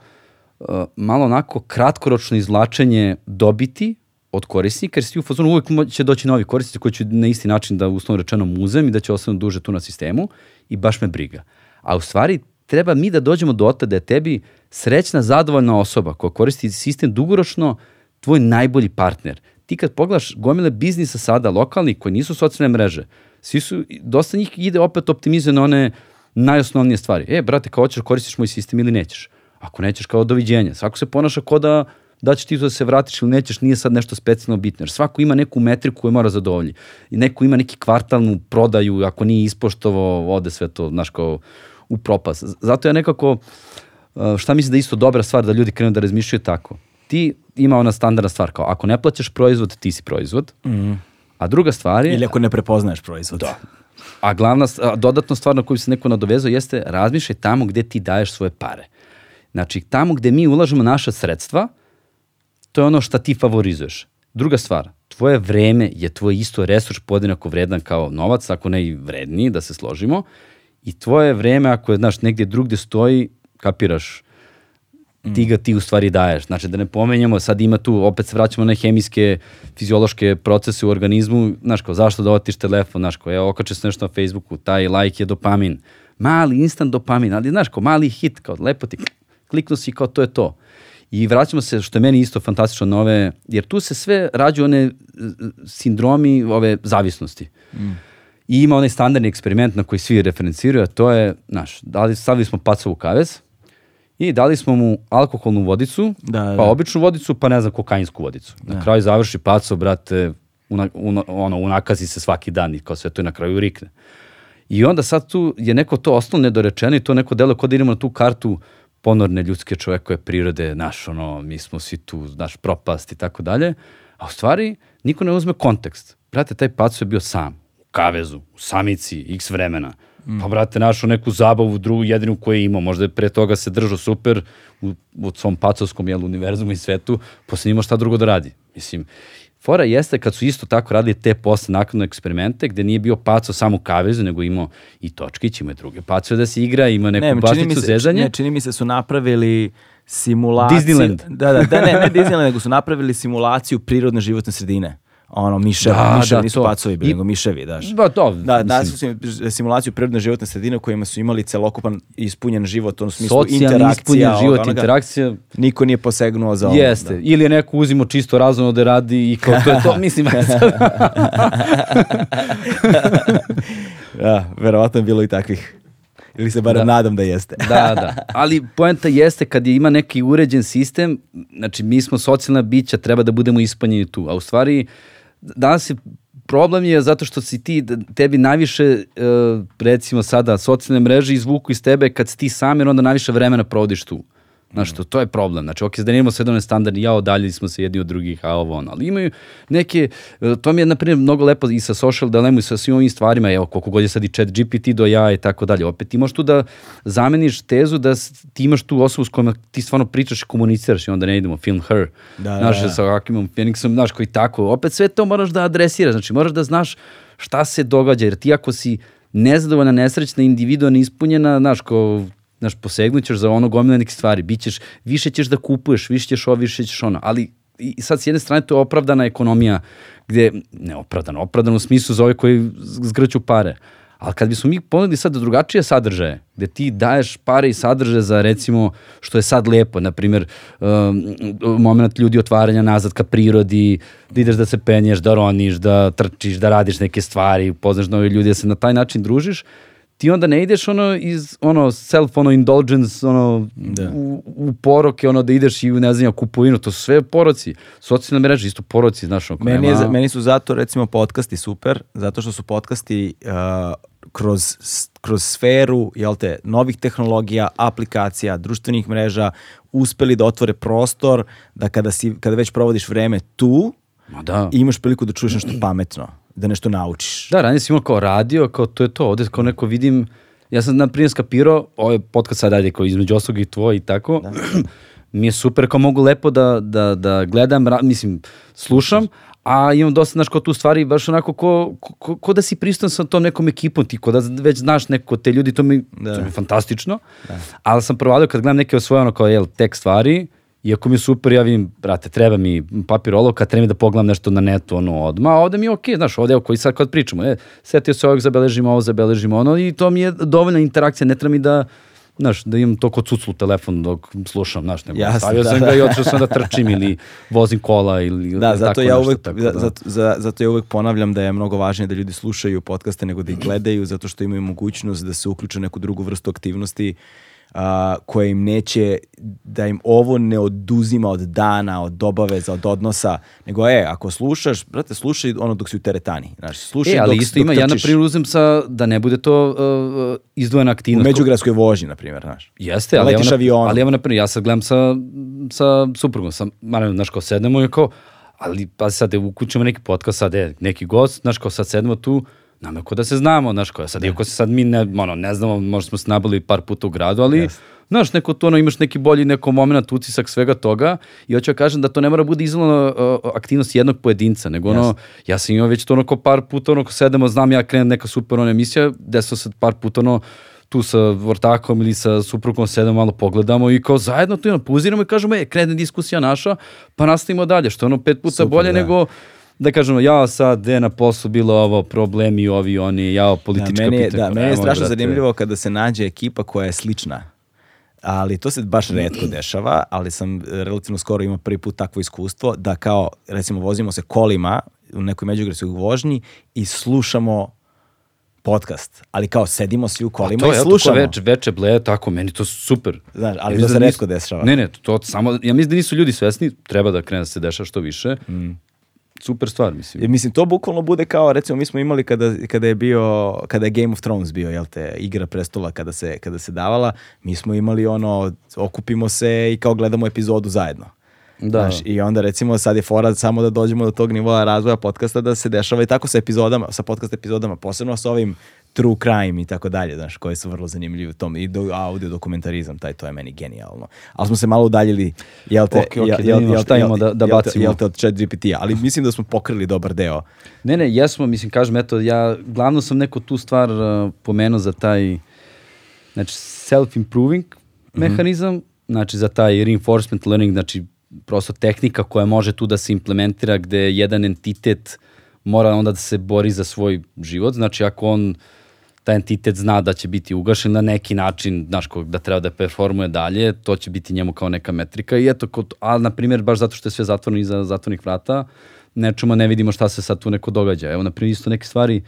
uh, malo onako kratkoročno izvlačenje dobiti od korisnika, jer si u fazonu uvek će doći novi korisnici koji će na isti način da uslovno rečeno muzem i da će ostanu duže tu na sistemu i baš me briga. A u stvari treba mi da dođemo do otada da je tebi srećna, zadovoljna osoba koja koristi sistem dugoročno tvoj najbolji partner. Ti kad pogledaš gomile biznisa sada, lokalnih, koji nisu socijalne mreže, svi su, dosta njih ide opet optimizuje na one najosnovnije stvari. E, brate, kao hoćeš da koristiš moj sistem ili nećeš. Ako nećeš, kao doviđenja. Svako se ponaša kao da da će ti to da se vratiš ili nećeš, nije sad nešto specijalno bitno. Jer svako ima neku metriku koju mora zadovolji. I neko ima neki kvartalnu prodaju, ako nije ispoštovao, ode sve to, znaš, kao u propast. Zato ja nekako, uh, šta mislim da je isto dobra stvar da ljudi krenu da razmišljaju tako. ti ima ona standardna stvar, kao ako ne plaćaš proizvod, ti si proizvod. A druga stvar je... Ili ako ne prepoznaješ proizvod. Da. A glavna, a dodatna stvar na koju se neko nadovezao jeste razmišljaj tamo gde ti daješ svoje pare. Znači, tamo gde mi ulažemo naša sredstva, to je ono što ti favorizuješ. Druga stvar, tvoje vreme je tvoj isto resurs podjednako vredan kao novac, ako ne i vredniji, da se složimo. I tvoje vreme, ako je, znaš, negdje drugde stoji, kapiraš, ti ga ti u stvari daješ. Znači da ne pomenjamo, sad ima tu, opet se vraćamo na hemijske, fiziološke procese u organizmu, znaš kao, zašto da otiš telefon, znaš kao, evo, okače se nešto na Facebooku, taj like je dopamin. Mali, instant dopamin, ali znaš kao, mali hit, kao, lepo ti, kliknu si kao, to je to. I vraćamo se, što je meni isto fantastično nove, jer tu se sve rađu one sindromi ove zavisnosti. I ima onaj standardni eksperiment na koji svi referenciraju, a to je, znaš, dali, stavili smo pacovu kavez i dali smo mu alkoholnu vodicu, Da, da. pa običnu vodicu, pa ne znam, kokainsku vodicu. Na kraju završi paco, brate, una, una, ono, unakazi se svaki dan i kao sve to i na kraju rikne. I onda sad tu je neko to ostalo nedorečeno i to neko delo kod da idemo na tu kartu ponorne ljudske čovekove prirode, naš, ono, mi smo svi tu, naš propast i tako dalje. A u stvari, niko ne uzme kontekst. Brate, taj paco je bio sam, u kavezu, u samici, x vremena. Pa, brate, našao neku zabavu, drugu, jedinu koju je imao. Možda je pre toga se držao super u, u svom pacovskom jel, univerzumu i svetu, posle nije imao šta drugo da radi. Mislim, Fora jeste kad su isto tako radili te posle naknadno eksperimente gde nije bio paco samo u kavezu, nego imao i točkić, imao i druge pacove da se igra, ima neku Ne, se, zezanje. ne, čini mi se su napravili simulaciju. Disneyland. Da, da, da, ne, ne Disneyland, nego su napravili simulaciju prirodne životne sredine. Ono, miševi, Da, miševi da, nisu to. pacovi bili, I- nego miševi, daš. Ba, to, Da, da su sim- simulaciju prirodne životne sredine u kojima su imali celokupan ispunjen život, ono smislu socijalni interakcija. ispunjen život, onoga. interakcija, Niko nije posegnuo za ovo. jeste. Da. Ili je neko uzimo čisto razumno da radi i kao to je to, mislim, Da, verovatno je bilo i takvih. Ili se barem Da. nadam da jeste. da, da. Ali poenta jeste kad je ima neki uređen sistem, znači mi smo socijalna bića, treba da budemo ispunjeni tu. A u stvari, danas je problem je zato što si ti, tebi najviše, e, recimo sada, socijalne mreže izvuku iz tebe kad si ti sam, jer onda najviše vremena provodiš tu. Znaš, to, to je problem. Znači, ok, da nemamo sve one standardi, ja odaljili smo se jedni od drugih, a ovo ono. Ali imaju neke, e, to mi je, na primjer, mnogo lepo i sa social dilemu i sa svim ovim stvarima, evo, koliko god je sad i chat GPT do ja i tako dalje. Opet ti možeš tu da zameniš tezu da ti imaš tu osobu s kojom ti stvarno pričaš i komuniciraš i onda ne idemo film her. Da, znaš, da, da. sa Hakimom Phoenixom, znaš, koji tako. Opet sve to moraš da adresiraš, znači moraš da znaš šta se događa, jer ti ako si nezadovoljna, nesrećna, individua, neispunjena, znaš, ko znaš, posegnućeš za ono gomile nekih stvari, bićeš, više ćeš da kupuješ, više ćeš ovo, više ćeš ono, ali i sad s jedne strane to je opravdana ekonomija gde, ne opravdana, opravdana u smislu za ove koji zgrću pare, ali kad bismo mi ponudili sad drugačije sadržaje, gde ti daješ pare i sadržaje za recimo što je sad lepo, na primjer um, moment ljudi otvaranja nazad ka prirodi, da ideš da se penješ, da roniš, da trčiš, da radiš neke stvari, upoznaš nove ljudi, da se na taj način družiš, ti onda ne ideš ono iz ono self ono indulgence ono u, u poroke ono da ideš i u ne znam kupovinu to su sve poroci. Socijalne mreže isto poroci znaš ono, Meni, je, meni su zato recimo podcasti super, zato što su podcasti uh, kroz, kroz sferu jel te, novih tehnologija, aplikacija, društvenih mreža uspeli da otvore prostor da kada, si, kada već provodiš vreme tu, Ma da. imaš priliku da čuješ nešto pametno, da nešto naučiš. Da, ranije si imao kao radio, kao to je to, ovde kao neko vidim, ja sam na primjer skapirao, ovaj podcast sad ajde kao između ostalog i tvoj i tako, mi je super kao mogu lepo da, da, da gledam, ra- mislim, slušam, a imam dosta, znaš, kao tu stvari, baš onako ko, ko, ko da si prisutan sa tom nekom ekipom, ti ko da već znaš neko te ljudi, to mi, to mi je fantastično, ali sam provalio kad gledam neke svoje ono kao, jel, tek stvari, Iako mi je super, ja vidim, brate, treba mi papir olovka, treba mi da pogledam nešto na netu, ono, odmah, a ovde mi je okej, znaš, ovde, koji sad kad pričamo, e, setio se ovog, zabeležimo ovo, zabeležimo ono, i to mi je dovoljna interakcija, ne treba mi da, znaš, da imam to kod cuclu telefon dok slušam, znaš, nego Jasno, stavio da, sam da. ga i otišao sam da trčim ili vozim kola ili Da, tako zato ja nešto, uvek, tako da. zato, za, zato ja uvek ponavljam da je mnogo važnije da ljudi slušaju podcaste nego da ih gledaju, zato što imaju mogućnost da se uključe neku drugu vrstu aktivnosti a, koje im neće, da im ovo ne oduzima od dana, od obaveza, od odnosa, nego e, ako slušaš, brate, slušaj ono dok si u teretani. Znaš, slušaj E, ali dok, isto dok ima, ja na trčiš. primjer uzem sa, da ne bude to uh, izdvojena U aktivnost. međugradskoj vožnji, na primjer, znaš. Jeste, ali Letiš evo, na, avionom. ali evo na primjer, ja sad gledam sa, sa suprugom, sa, naravno, znaš, kao sednemo i kao, ali pa sad uključimo neki podcast, sad je neki gost, znaš, kao sad sednemo tu, nam je ko da se znamo, znaš, kao sad, iako se sad mi ne, ono, ne znamo, možda smo se nabili par puta u gradu, ali, Jeste. znaš, neko to, ono, imaš neki bolji neko moment, utisak svega toga i hoću da kažem da to ne mora bude izolana uh, aktivnost jednog pojedinca, nego ono, ja sam imao već to ono ko par puta, ono, ko sedemo, znam ja krenem neka super ono emisija, desilo se par puta ono, tu sa Vortakom ili sa suprugom sedemo malo pogledamo i kao zajedno tu ono, pauziramo i kažemo, e, krene diskusija naša, pa nastavimo dalje, što je ono pet puta Super, bolje da. nego da kažemo, ja sad, de na poslu bilo ovo, problemi ovi, oni, ja, politička da, meni je, pitanja. da, meni je strašno brate. zanimljivo kada se nađe ekipa koja je slična. Ali to se baš redko dešava, ali sam e, relativno skoro imao prvi put takvo iskustvo da kao, recimo, vozimo se kolima u nekoj međugradskoj vožnji i slušamo podcast. Ali kao sedimo svi u Pa kolima to i je, slušamo. Veče, veče ble, tako, meni to super. Znaš, ali Ja to se da retko nisu- dešava. Ne, ne, to samo, ja mislim da nisu ljudi svesni, treba da krene da se dešava što više. Mm. Super stvar, mislim. Jer, mislim, to bukvalno bude kao, recimo, mi smo imali kada, kada je bio, kada je Game of Thrones bio, jel te, igra prestola kada se, kada se davala, mi smo imali ono, okupimo se i kao gledamo epizodu zajedno. Da. Znaš, I onda recimo sad je fora samo da dođemo do tog nivoa razvoja podcasta da se dešava i tako sa epizodama, sa podcast epizodama, posebno sa ovim true crime i tako dalje, znaš, koji su vrlo zanimljivi u tom i do, audio dokumentarizam, taj to je meni genijalno. Ali smo se malo udaljili, jel te, Ok, ok, jel, da jel, jel, šta jel- da- da jel bacimo. Jel te od chat GPT-a, ali mislim da smo pokrili dobar deo. Ne, ne, jesmo, mislim, kažem, eto, ja glavno sam neko tu stvar uh, pomenuo za taj, znači, self-improving mehanizam, znači, za taj reinforcement learning, znači, prosto tehnika koja može tu da se implementira gde jedan entitet mora onda da se bori za svoj život, znači, ako on taj entitet zna da će biti ugašen na neki način, znaš, ko- da treba da performuje dalje, to će biti njemu kao neka metrika i eto, kod, a na primjer, baš zato što je sve zatvoreno iza zatvornih vrata, nečemo ne vidimo šta se sad tu neko događa. Evo, na primjer, isto neke stvari,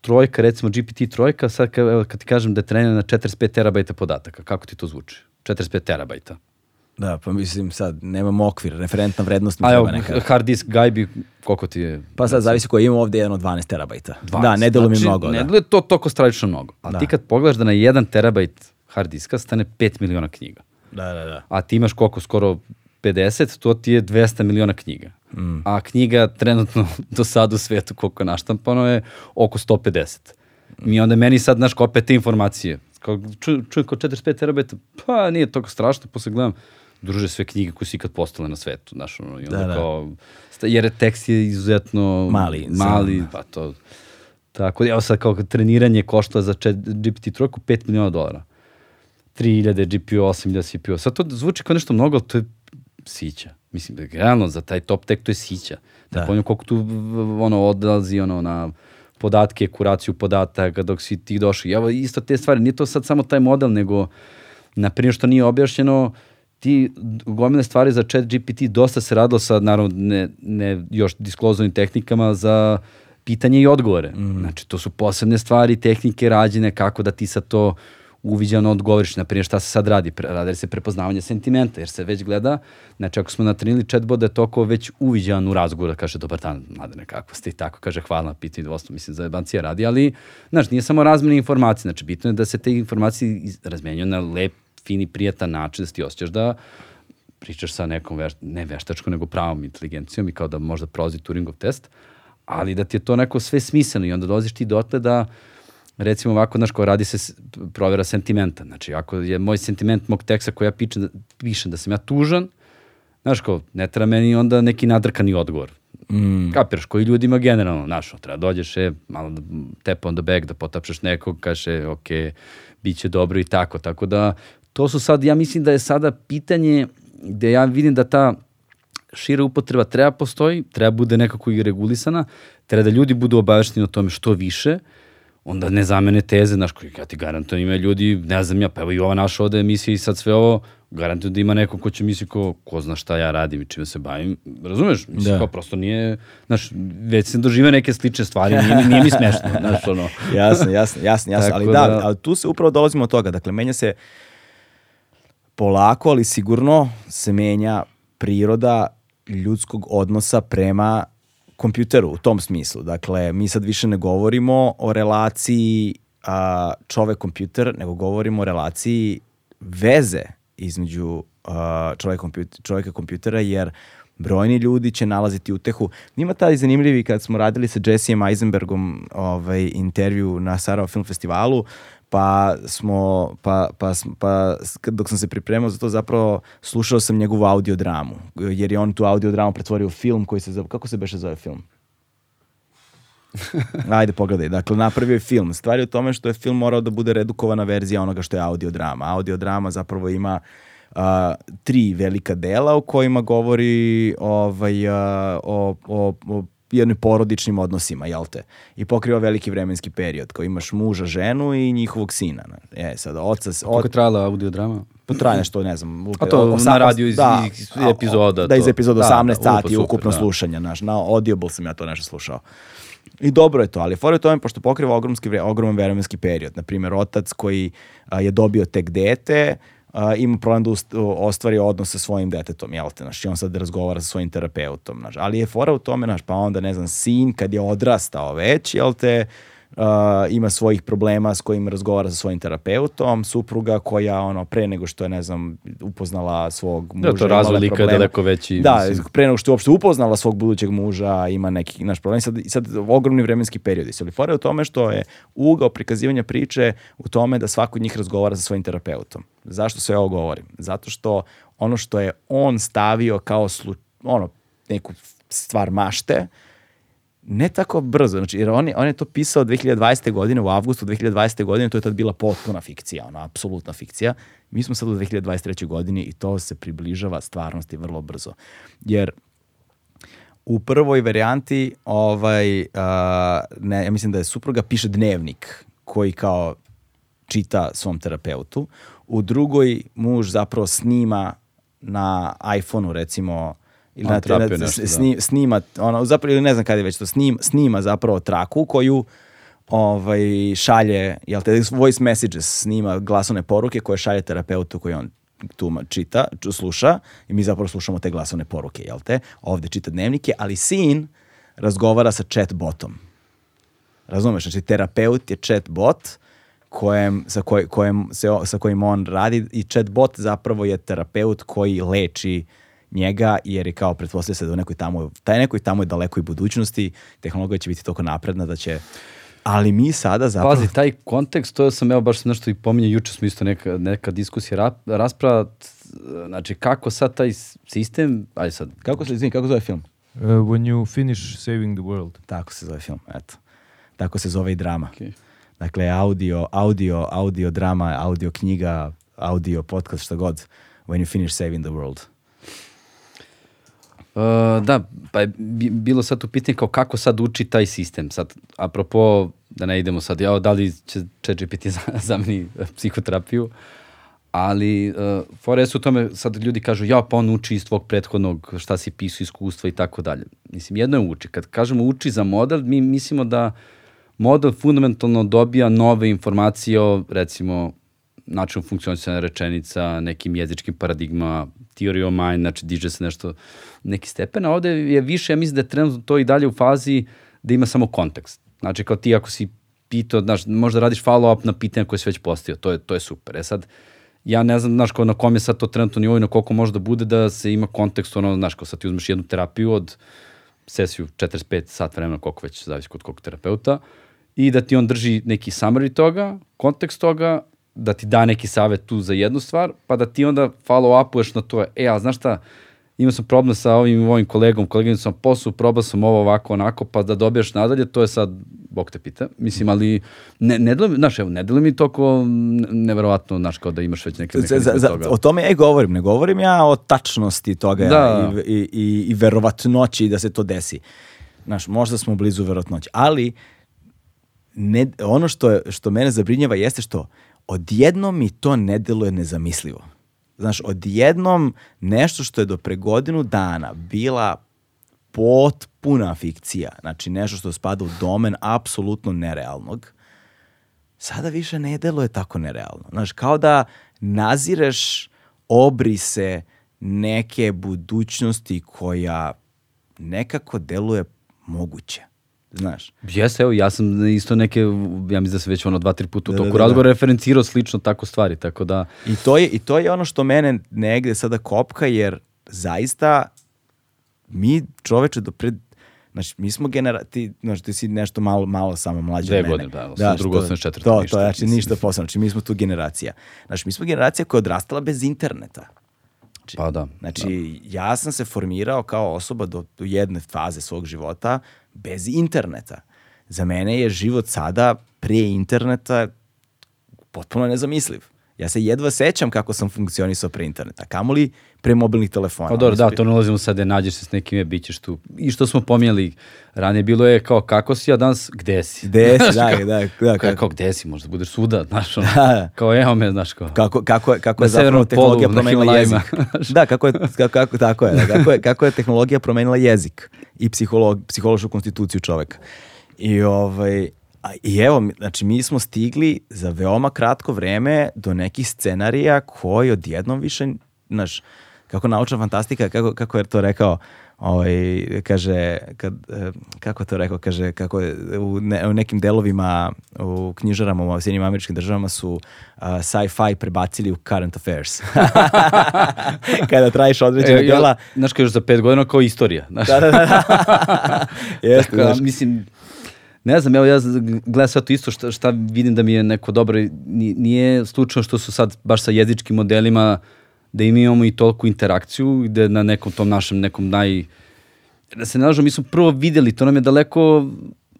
trojka, recimo GPT trojka, sad kad, evo, kad ti kažem da je trenira na 45 terabajta podataka, kako ti to zvuči? 45 terabajta. Da, pa mislim sad, nemamo okvir, referentna vrednost mi A treba neka. hard disk guy bi, koliko ti je? Pa sad zavisi koji imamo ovdje jedan od 12 terabajta. 12. Da, ne delo mi Znači, mnogo. Ne da. deluje to toliko stravično mnogo. A Da. ti kad pogledaš da na 1 terabajt hard diska stane 5 miliona knjiga. da, da, da. a ti imaš koliko, skoro 50, to ti je 200 miliona knjiga. Mm. A knjiga trenutno do sada u svetu koliko je naštampano je oko 150. Mi onda meni sad, znaš, opet te informacije, kao, čujem ču, kao 45 terabajta, pa nije toliko strašno, posle gledam, druže sve knjige koje su ikad postale na svetu, znaš, ono, i onda Da, da. kao, jer je tekst je izuzetno Mali, mali sam. pa to, tako, evo sad kao treniranje košta za GPT trojku 5 miliona dolara. 3000 GPU, 8000 CPU. Sad to zvuči kao nešto mnogo, ali to je sića. Mislim, da realno za taj top tech to je sića. Da. Da. Pojmo koliko tu ono, odlazi ono, na podatke, kuraciju podataka dok si ti došao. Evo isto te stvari, nije to sad samo taj model, nego na primjer što nije objašnjeno, ti gomile stvari za chat GPT dosta se radilo sa, naravno, ne, ne još disklozovnim tehnikama za pitanje i odgovore. Mm. Znači, to su posebne stvari, tehnike rađene, kako da ti sad to uviđano odgovoriš, na primjer šta se sad radi, radi se prepoznavanje sentimenta, jer se već gleda, znači ako smo natrenili chatbot da je toko već uviđan u razgovoru, da kaže dobar dan, mladene, kako ste? I tako, kaže hvala na pitanju dvostvo, mislim za jebancija radi, ali, znaš, nije samo razmena informacije, znači bitno je da se te informacije razmenjuju na lep, fini, prijatan način, da se ti osjećaš da pričaš sa nekom, veš, ne veštačkom, nego pravom inteligencijom i kao da možda prolazi Turingov test, ali da ti je to neko sve smisleno i onda dolaziš ti dotle da recimo ovako, znaš, kao radi se provera sentimenta. Znači, ako je moj sentiment mog teksta koji ja pičem, pišem da sam ja tužan, znaš, kao, ne treba meni onda neki nadrkani odgovor. Mm. Kapiraš, koji ljudima generalno, znaš, treba dođeš, e, malo da tap on the back, da potapšaš nekog, kaže, ok, bit će dobro i tako. Tako da, to su sad, ja mislim da je sada pitanje gde ja vidim da ta šira upotreba treba postoji, treba bude nekako i regulisana, treba da ljudi budu obavešteni o tome što više, onda ne zamene teze, znaš, koji ja ti garantujem ima ljudi, ne znam ja, pa evo i ova naša ovde emisija i sad sve ovo, garantujem da ima neko ko će misli ko, ko zna šta ja radim i čime se bavim, razumeš? Mislim, Da. kao prosto nije, znaš, već sam doživio neke slične stvari, nije, nije mi smešno, znaš, ono. jasno, jasno, jasno, jasno. Ali da, da- ali tu se upravo dolazimo od toga. Dakle, menja se polako, ali sigurno se menja priroda ljudskog odnosa prema kompjuteru u tom smislu. Dakle, mi sad više ne govorimo o relaciji a, čovek-kompjuter, nego govorimo o relaciji veze između a, čovek kompjuter, čoveka kompjutera, jer brojni ljudi će nalaziti utehu. Ima taj zanimljivi kad smo radili sa Jessijem Eisenbergom ovaj, intervju na Sarajevo Film Festivalu, pa smo, pa, pa, pa dok sam se pripremao za to zapravo slušao sam njegovu audiodramu, jer je on tu audiodramu pretvorio u film koji se zove, kako se beše zove film? Ajde, pogledaj. Dakle, napravio je film. Stvar je u tome što je film morao da bude redukovana verzija onoga što je audiodrama. Audiodrama zapravo ima uh, tri velika dela u kojima govori ovaj, uh, o, o, o jednoj porodičnim odnosima, jel te? I pokriva veliki vremenski period, kao imaš muža, ženu i njihovog sina. E, sad, oca... Koliko je trajala audiodrama? Potraje nešto, ne znam. A to 18, na radiju iz, da, iz epizoda. Da, iz epizoda da, 18 da, sati super, ukupno da. slušanja. Naš, na Audible sam ja to nešto slušao. I dobro je to, ali fora je tome pošto pokriva ogromski, ogroman vremenski period. Naprimjer, otac koji a, je dobio tek dete, ima problem da ostvari odnos sa svojim detetom, jel te, znaš, i on sad razgovara sa svojim terapeutom, znaš, ali je fora u tome, znaš, pa onda, ne znam, sin kad je odrastao već, jel te, uh, ima svojih problema s kojim razgovara sa svojim terapeutom, supruga koja ono pre nego što je ne znam upoznala svog muža Da, to imala razvoj lika je daleko veći, Da, mislim. pre nego što je uopšte upoznala svog budućeg muža, ima neki naš problem. Sad, sad ogromni vremenski periodi. Se li fora je u tome što je ugao prikazivanja priče u tome da svako od njih razgovara sa svojim terapeutom. Zašto sve ovo govorim? Zato što ono što je on stavio kao slu, ono, neku stvar mašte, ne tako brzo, znači, jer on je, on je to pisao 2020. godine, u avgustu 2020. godine, to je tad bila potpuna fikcija, ona, apsolutna fikcija. Mi smo sad u 2023. godini i to se približava stvarnosti vrlo brzo. Jer u prvoj varijanti, ovaj, a, ne, ja mislim da je supruga piše dnevnik koji kao čita svom terapeutu. U drugoj muž zapravo snima na iPhoneu recimo ili na, na- nešto, da. sni, snima ono zapravo ili ne znam kada je već to snim, snima zapravo traku koju ovaj šalje jel te voice messages snima glasovne poruke koje šalje terapeutu koji on tuma čita, ču, sluša i mi zapravo slušamo te glasovne poruke, jel te? Ovde čita dnevnike, ali sin razgovara sa chat botom. Razumeš? Znači, terapeut je chat bot kojem, sa, koj, kojem, se, sa kojim on radi i chat bot zapravo je terapeut koji leči njega jer je kao pretpostavlja se da u nekoj tamo, taj nekoj tamo je dalekoj budućnosti, tehnologija će biti toliko napredna da će ali mi sada zapravo... Pazi, taj kontekst, to sam, evo, baš sam nešto i pominjao, juče smo isto neka, neka diskusija, rap, rasprava, znači kako sad taj sistem, aj sad, Kako se, izvini, kako zove film? Uh, when you finish saving the world. Tako se zove film, eto. Tako se zove i drama. Okej. Dakle, audio, audio, audio drama, audio knjiga, audio podcast, šta god. When you finish saving the world. Uh, da, pa je bi- bilo sad u pitanje kao kako sad uči taj sistem. Sad, apropo, da ne idemo sad, ja, da li će ChatGPT za, zameni psihoterapiju, ali uh, fora su u tome, sad ljudi kažu, ja, pa on uči iz tvog prethodnog, šta si pisao, iskustva i tako dalje. Mislim, jedno je uči. Kad kažemo uči za model, mi mislimo da model fundamentalno dobija nove informacije o, recimo, načinu funkcionisanja rečenica, nekim jezičkim paradigma, theory of mind, znači diže se nešto, neki stepen, a ovde je više, ja mislim da je trenutno to i dalje u fazi da ima samo kontekst. Znači, kao ti ako si pitao, znaš, možda radiš follow-up na pitanje koje si već postio, to je, to je super. E sad, ja ne znam, znaš, kao na kom je sad to trenutno nivo i na koliko može da bude da se ima kontekst, ono, znaš, kao sad ti uzmeš jednu terapiju od sesiju 45 sat vremena, koliko već zavisi kod kog terapeuta, i da ti on drži neki summary toga, kontekst toga, da ti da neki savjet tu za jednu stvar, pa da ti onda follow-upuješ na to, e, a znaš šta, imao sam problem sa ovim mojim kolegom, koleginicom na poslu, probao sam ovo ovako, onako, pa da dobiješ nadalje, to je sad, Bog te pita. Mislim, ali ne, ne deluje, znaš, evo, ne deluje mi toliko neverovatno, znaš, kao da imaš već neke mehanizme za, za, toga. o tome ja i govorim. Ne govorim ja o tačnosti toga Da. i, i, i, i verovatnoći da se to desi. Znaš, možda smo blizu verovatnoći. Ali ne, ono što, je, što mene zabrinjava jeste što odjednom mi to ne deluje nezamislivo. Znaš, odjednom nešto što je do pre godinu dana bila potpuna fikcija, znači nešto što spada u domen apsolutno nerealnog, sada više ne deluje tako nerealno. Znaš, kao da nazireš obrise neke budućnosti koja nekako deluje moguće. Znaš, Jeste, evo, ja sam isto neke, ja mislim da sam već ono dva, tri puta u Da, toku da, da, da. razgovora referencirao slično tako stvari, tako da... I to je, i to je ono što mene negde sada kopka, jer zaista mi čoveče do pred... Znači, mi smo genera... Ti, znači, ti si nešto malo, malo samo mlađi Dve od mene. godine, da, sam drugo, osnovne, četvrte, To, ništa, to, znači, ništa posebno. Znači, mi smo tu generacija. Znači, mi smo generacija koja je odrastala bez interneta. Znači, Pa da, Znači, ja sam se formirao kao osoba do, do jedne faze svog života bez interneta. Za mene je život sada prije interneta potpuno nezamisliv. Ja se jedva sećam kako sam funkcionisao pre interneta, kamoli pre mobilnih telefona. Pa dobro, da, to ne ulazimo sad da nađeš se s nekim, je, bit ćeš tu. I što smo pominjali, ranije bilo je kao kako si, a danas gde si? Gde si, da, da, da, Kao, kako- kao gde si, možda budeš svuda, znaš, ono, Da. kao evo me, znaš, kao. Kako, kako, kako je zapravo tehnologija polu, promenila jezik. Da, kako je, kako, kako, tako je, da, kako je, kako je tehnologija promenila jezik i psiholog, psihološku konstituciju čoveka. I, ovaj, a, I evo, znači mi smo stigli za veoma kratko vreme do nekih scenarija koji odjednom više, znaš, kako naučna fantastika, kako, kako je to rekao, ovaj, kaže, kad, eh, kako je to rekao, kaže, kako je u, ne- u nekim delovima u knjižarama u Sjedinjim američkim državama su a, sci-fi prebacili u current affairs. Kada trajiš određena E, dela, znaš, kao još za pet godina kao istorija, znaš. da, da, da. Jeste, Tako da, znaš, mislim, ne znam, evo ja gledam sad to isto šta, šta vidim da mi je neko dobro, ni- nije slučajno što su sad baš sa jezičkim modelima da im imamo i toliku interakciju gde na nekom tom našem nekom naj... Da se ne lažemo, mi smo prvo videli, to nam je daleko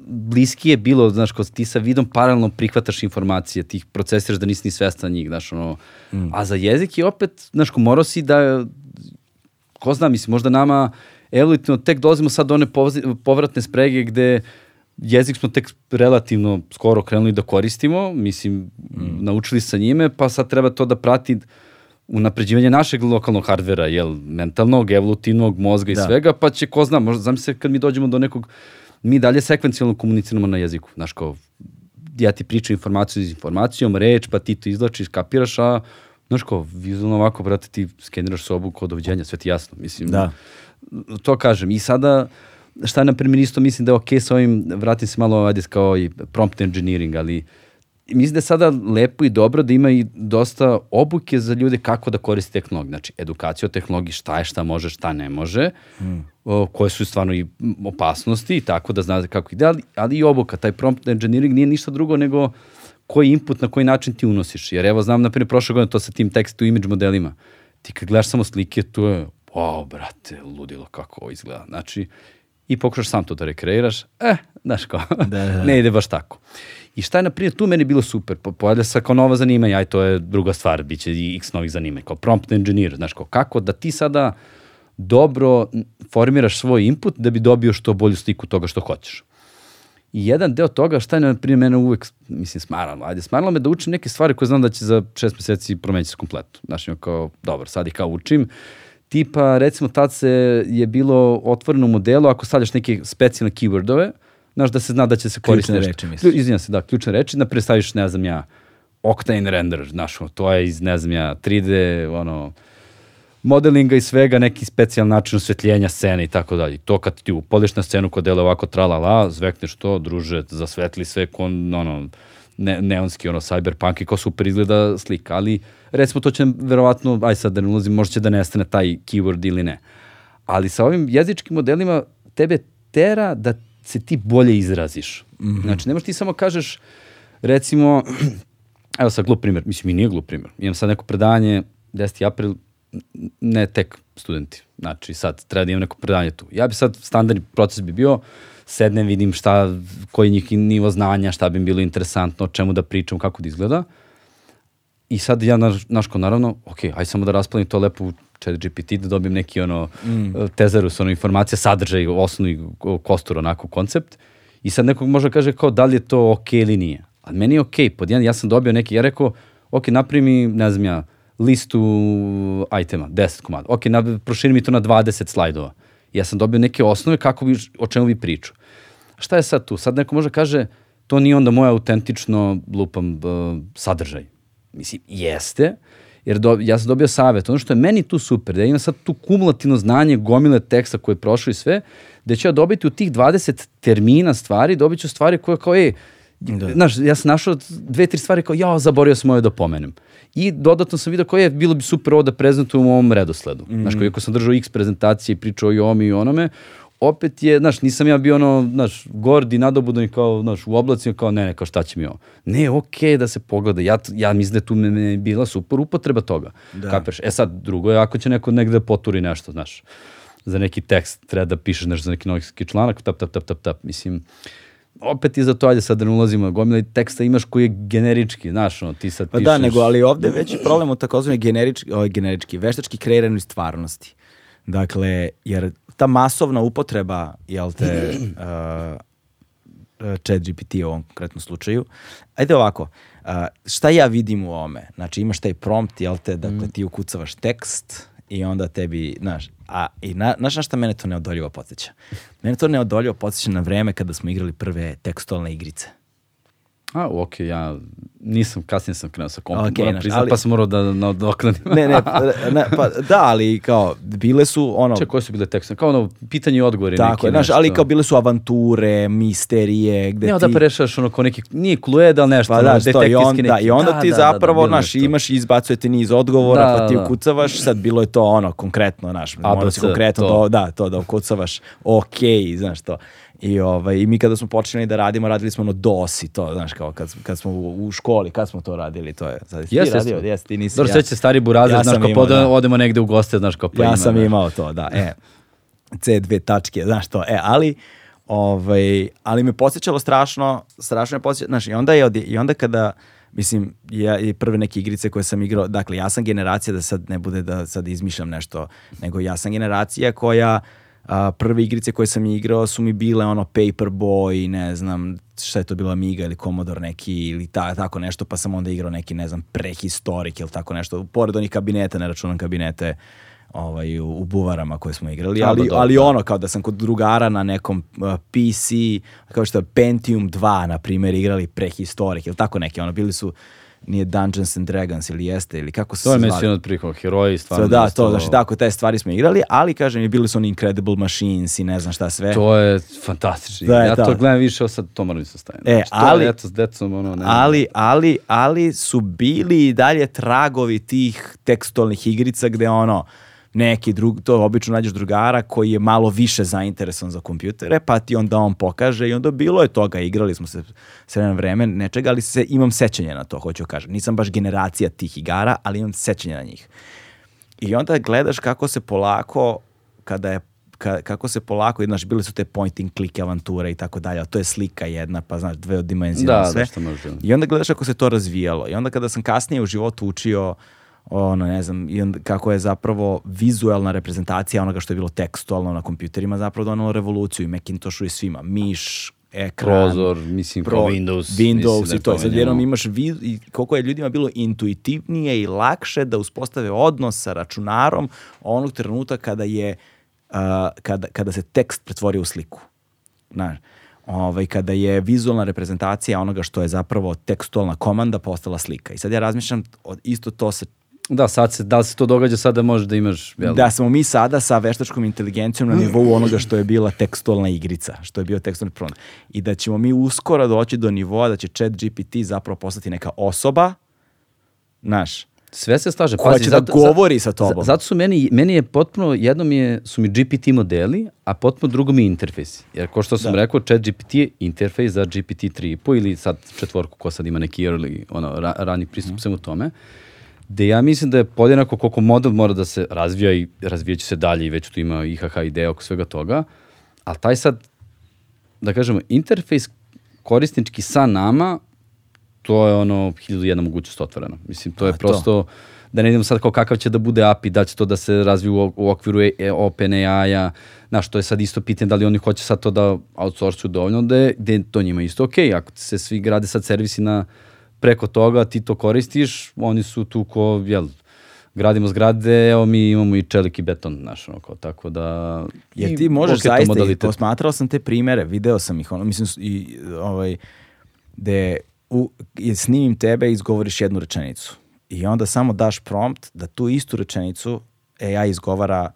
bliskije bilo, znaš, kao ti sa vidom paralelno prihvataš informacije, ti ih procesiraš da nisi ni svestan njih, znaš, ono, a za jezik je opet, znaš, ko morao si da, ko zna, mislim, možda nama evolutivno tek dolazimo sad do one povratne sprege gde jezik smo tek relativno skoro krenuli da koristimo, mislim, naučili sa njime, pa sad treba to da prati unapređivanje našeg lokalnog hardvera, jel, mentalnog, evolutivnog, mozga i Da. svega, pa će, ko zna, možda, znam se kad mi dođemo do nekog, mi dalje sekvencijalno komuniciramo na jeziku, znaš, kao, ja ti pričam informaciju iz informacijom, reč, pa ti to izlačiš, kapiraš, a znaš kao, vizualno ovako, brate, ti skeniraš sobu kod doviđenja, sve ti jasno, mislim, Da. to kažem. I sada, šta na primjer isto mislim da je okej sa ovim, vratim se malo ajde kao i prompt engineering, ali mislim da je sada lepo i dobro da ima i dosta obuke za ljude kako da koriste tehnologiju. Znači, edukacija o tehnologiji, šta je, šta može, šta ne može, o, koje su stvarno i opasnosti i tako da znate kako ide, ali, ali i obuka. Taj prompt engineering nije ništa drugo nego koji input, na koji način ti unosiš. Jer evo znam, na primjer, prošle godine to sa tim text to image modelima. Ti kad gledaš samo slike, to je, wow, brate, ludilo kako ovo izgleda. Znači, i pokušaš sam to da rekreiraš, eh, znaš kao, Da, da. ne ide baš tako. I šta je, na primjer, tu meni bilo super, po- pojavlja se kao nova zanimanja, aj to je druga stvar, bit će i x novih zanimanja, kao prompt engineer, znaš, kao kako da ti sada dobro formiraš svoj input da bi dobio što bolju sliku toga što hoćeš. I jedan deo toga, šta je na primjer mene uvek, mislim, smaralo, ajde, smaralo me da učim neke stvari koje znam da će za šest meseci promeniti se kompletno. Znaš, kao, dobro, sad ih kao učim, tipa, recimo, tad se je bilo otvoreno u modelu, ako stavljaš neke specijalne keywordove, znaš da se zna da će se koristiti Ključne nešto. reči, misliš? Izvinjam se, da, ključne reči, naprijed staviš, ne znam ja, Octane render, znaš, to je iz, ne znam ja, 3D, ono, modelinga i svega, neki specijalni način osvetljenja scene i tako dalje. To kad ti upoliš na scenu kod dele ovako tralala, zvekneš to, druže, zasvetli sve kon, ono, ne, neonski, ono, cyberpunk i kao super izgleda slika, ali recimo to će verovatno, aj sad da ne ulazim, možda će da nestane taj keyword ili ne. Ali sa ovim jezičkim modelima tebe tera da se ti bolje izraziš. Znači, ne možeš ti samo kažeš, recimo, evo sad glup primjer, mislim i nije glup primjer. Imam sad neko predanje, 10. april, ne tek studenti. Znači sad treba da imam neko predanje tu. Ja bi sad, standardni proces bi bio, sednem, vidim šta, koji je njih nivo znanja, šta bi im bilo interesantno, o čemu da pričam, kako da izgleda. I sad ja, naš, naš ko naravno, ok, aj samo da rasplanim to lepo u chat GPT, da dobijem neki ono mm. tezarus, ono informacija, sadržaj, osnovni kostur, onako koncept. I sad nekog može da kaže kao da li je to ok ili nije. Ali meni je ok, pod jedan, ja sam dobio neki, ja rekao, ok, napravi mi, ne znam ja, listu itema, 10 komada. Ok, na, proširi mi to na 20 slajdova. Ja sam dobio neke osnove kako bi, o čemu bi pričao. Šta je sad tu? Sad neko može kaže, to nije onda moje autentično lupam uh, sadržaj. Mislim, jeste, Jer do, ja sam dobio savjet. Ono što je meni tu super, da ja imam sad tu kumulativno znanje, gomile teksta koje je prošlo i sve, da ću ja dobiti u tih 20 termina stvari, dobit ću stvari koje kao, ej, Da. Znaš, ja sam našao dve, tri stvari kao, ja, zaborio sam ovo da pomenem. I dodatno sam vidio kao je, bilo bi super ovo da prezentujem u ovom redosledu. Mm. Znaš, kao iako sam držao x prezentacije i pričao i o ovom i onome, opet je, znaš, nisam ja bio ono, znaš, gordi, nadobudan i kao, znaš, u oblacima, kao, ne, ne, kao šta će mi ovo. Ne, okej da se pogleda, ja, ja mislim da je tu me, me bila super upotreba toga. Da. Kapeš? E sad, drugo je ako će neko negde da poturi nešto, znaš, za neki tekst, treba da pišeš nešto za neki novinski članak, tap, tap, tap, tap, tap, mislim, opet i za to, ajde sad da ne ulazimo, gomila teksta imaš koji je generički, znaš, ono, ti sad Pa pišeš... da, nego, ali ovde je veći problem u takozvani generički, ovaj, generički, veštački kreiranoj stvarnosti. Dakle, jer ta masovna upotreba, jel te, uh, chat GPT u ovom konkretnom slučaju, ajde ovako, uh, šta ja vidim u ovome? Znači, imaš taj prompt, jel te, dakle, ti ukucavaš tekst i onda tebi, znaš, a i na, znaš na šta mene to neodoljivo podsjeća? Mene to neodoljivo podsjeća na vreme kada smo igrali prve tekstualne igrice. A, okej, ja nisam, kasnije sam krenuo sa kompom, Okej, moram priznat, ali- pa sam morao da nadoknadim. Ne, ne, ne, pa da, ali kao, bile su ono... Če, koje su bile tekste? Kao ono, pitanje i odgovori Tako neki, je, znaš, ali kao bile su avanture, misterije, gde Ne, ti... da pa rešaš ono kao neki, nije klued, ali nešto, Pa ono, da, što, i, on, detektivski da, neki. i onda Da, ti da, da, da, zapravo, bilo znaš, nešto. imaš, izbacujete niz odgovora, Da, pa ti da. ukucavaš, sad bilo je to ono, konkretno, znaš, mora si konkretno, to. Da, da, to da ukucavaš, ok, znaš to. I, ovaj, I mi kada smo počeli da radimo, radili smo ono DOS i to, znaš, kao kad, kad smo u, u školi, kad smo to radili, to je, sad jesi ti Jeste, radio, jesi, ti nisi, Dobro, ja- sve će stari burazer, Ja znaš, kao imao, da. odemo negde u goste, znaš, kao pa ja ima, sam znaš. imao to, da. E, C2 tačke, znaš to. E, ali, ovaj, ali me podsjećalo strašno, strašno me podsjećalo, znaš, i onda, je, i onda kada, mislim, ja, i prve neke igrice koje sam igrao, dakle, ja sam generacija, da sad ne bude da sad izmišljam nešto, nego ja sam generacija koja, a, prve igrice koje sam igrao su mi bile ono Paperboy, ne znam šta je to bilo Amiga ili Commodore neki ili ta, tako nešto, pa sam onda igrao neki, ne znam, prehistorik ili tako nešto, pored onih kabineta, ne računam kabinete ovaj, u, u buvarama koje smo igrali, ali, dobro, ali da. ono, kao da sam kod drugara na nekom uh, PC, kao što je Pentium 2, na primjer, igrali prehistorik, ili tako neki, ono, bili su, nije Dungeons and Dragons ili jeste, ili kako se To je zvali? sve od prikova, heroji, stvarno. So, da, to, znači tako, te stvari smo igrali, ali kažem, i bili su oni Incredible Machines i ne znam šta sve. To je fantastično. Da ja to to. gledam više, ovo sad to moram se stavim. E, Znači, to ali- je, eto, s decom, ono, ne. ali, ali, ali su bili i dalje tragovi tih tekstualnih igrica gde ono, neki drug, to obično nađeš drugara koji je malo više zainteresovan za kompjutere, pa ti onda on pokaže i onda bilo je toga, igrali smo se s vremena na vreme nečega, ali se, imam sećanje na to, hoću kažem. Nisam baš generacija tih igara, ali imam sećanje na njih. I onda gledaš kako se polako, kada je ka, kako se polako, znaš, bile su te point and click avanture i tako dalje, to je slika jedna, pa znaš, dve dimenzije Da, sve. da, što može. I onda gledaš kako se to razvijalo. I onda kada sam kasnije u životu učio ono, ne znam, i onda kako je zapravo vizualna reprezentacija onoga što je bilo tekstualno na kompjuterima zapravo donalo revoluciju i Macintoshu i svima. Miš, ekran, Prozor, mislim, pro- Windows. Windows mislim da i to. Sad jednom imaš vid, i koliko je ljudima bilo intuitivnije i lakše da uspostave odnos sa računarom onog trenutka kada je uh, kada, kada se tekst pretvorio u sliku. Znaš, ovaj, kada je vizualna reprezentacija onoga što je zapravo tekstualna komanda postala slika. I sad ja razmišljam isto to sa Da, sad se, da li se to događa sad da možeš da imaš, jel? da smo mi sada sa veštačkom inteligencijom na nivou onoga što je bila tekstualna igrica, što je bio tekstualni prompt. I da ćemo mi uskoro doći do nivoa da će chat GPT zapravo postati neka osoba, znaš, Sve se slaže. koja će da govori sa tobom. Zato su meni, meni je potpuno, jedno mi je, su mi GPT modeli, a potpuno drugo mi je interfejs. Jer ko što sam Da. rekao, chat GPT je interfejs za GPT 3.5 ili sad četvorku ko sad ima neki early, ono, ra, rani pristup Mhm. svemu tome. Gde ja mislim da je podjednako koliko model mora da se razvija i razvijat će se dalje i već tu ima IHH ideja oko svega toga, ali taj sad, da kažemo, interfejs korisnički sa nama, to je ono hiljadu jedna mogućnost otvorena. Mislim, to je A, to. prosto, da ne idemo sad kao kakav će da bude API, da će to da se razvije u, u okviru e, e, OpenAI-a, znaš, to je sad isto pitanje da li oni hoće sad to da outsourcuju dovoljno, da je, da je to njima isto okej, ako se svi grade sad servisi na preko toga, ti to koristiš, oni su tu ko, jel, gradimo zgrade, evo mi imamo i čelik i beton, znaš, ono, kao, tako da... Jer i ti možeš zaista, i modalitet. posmatrao sam te primere, video sam ih, ono, mislim, i, ovaj, gde u, snimim tebe i izgovoriš jednu rečenicu. i onda samo daš prompt da tu istu rečenicu AI izgovara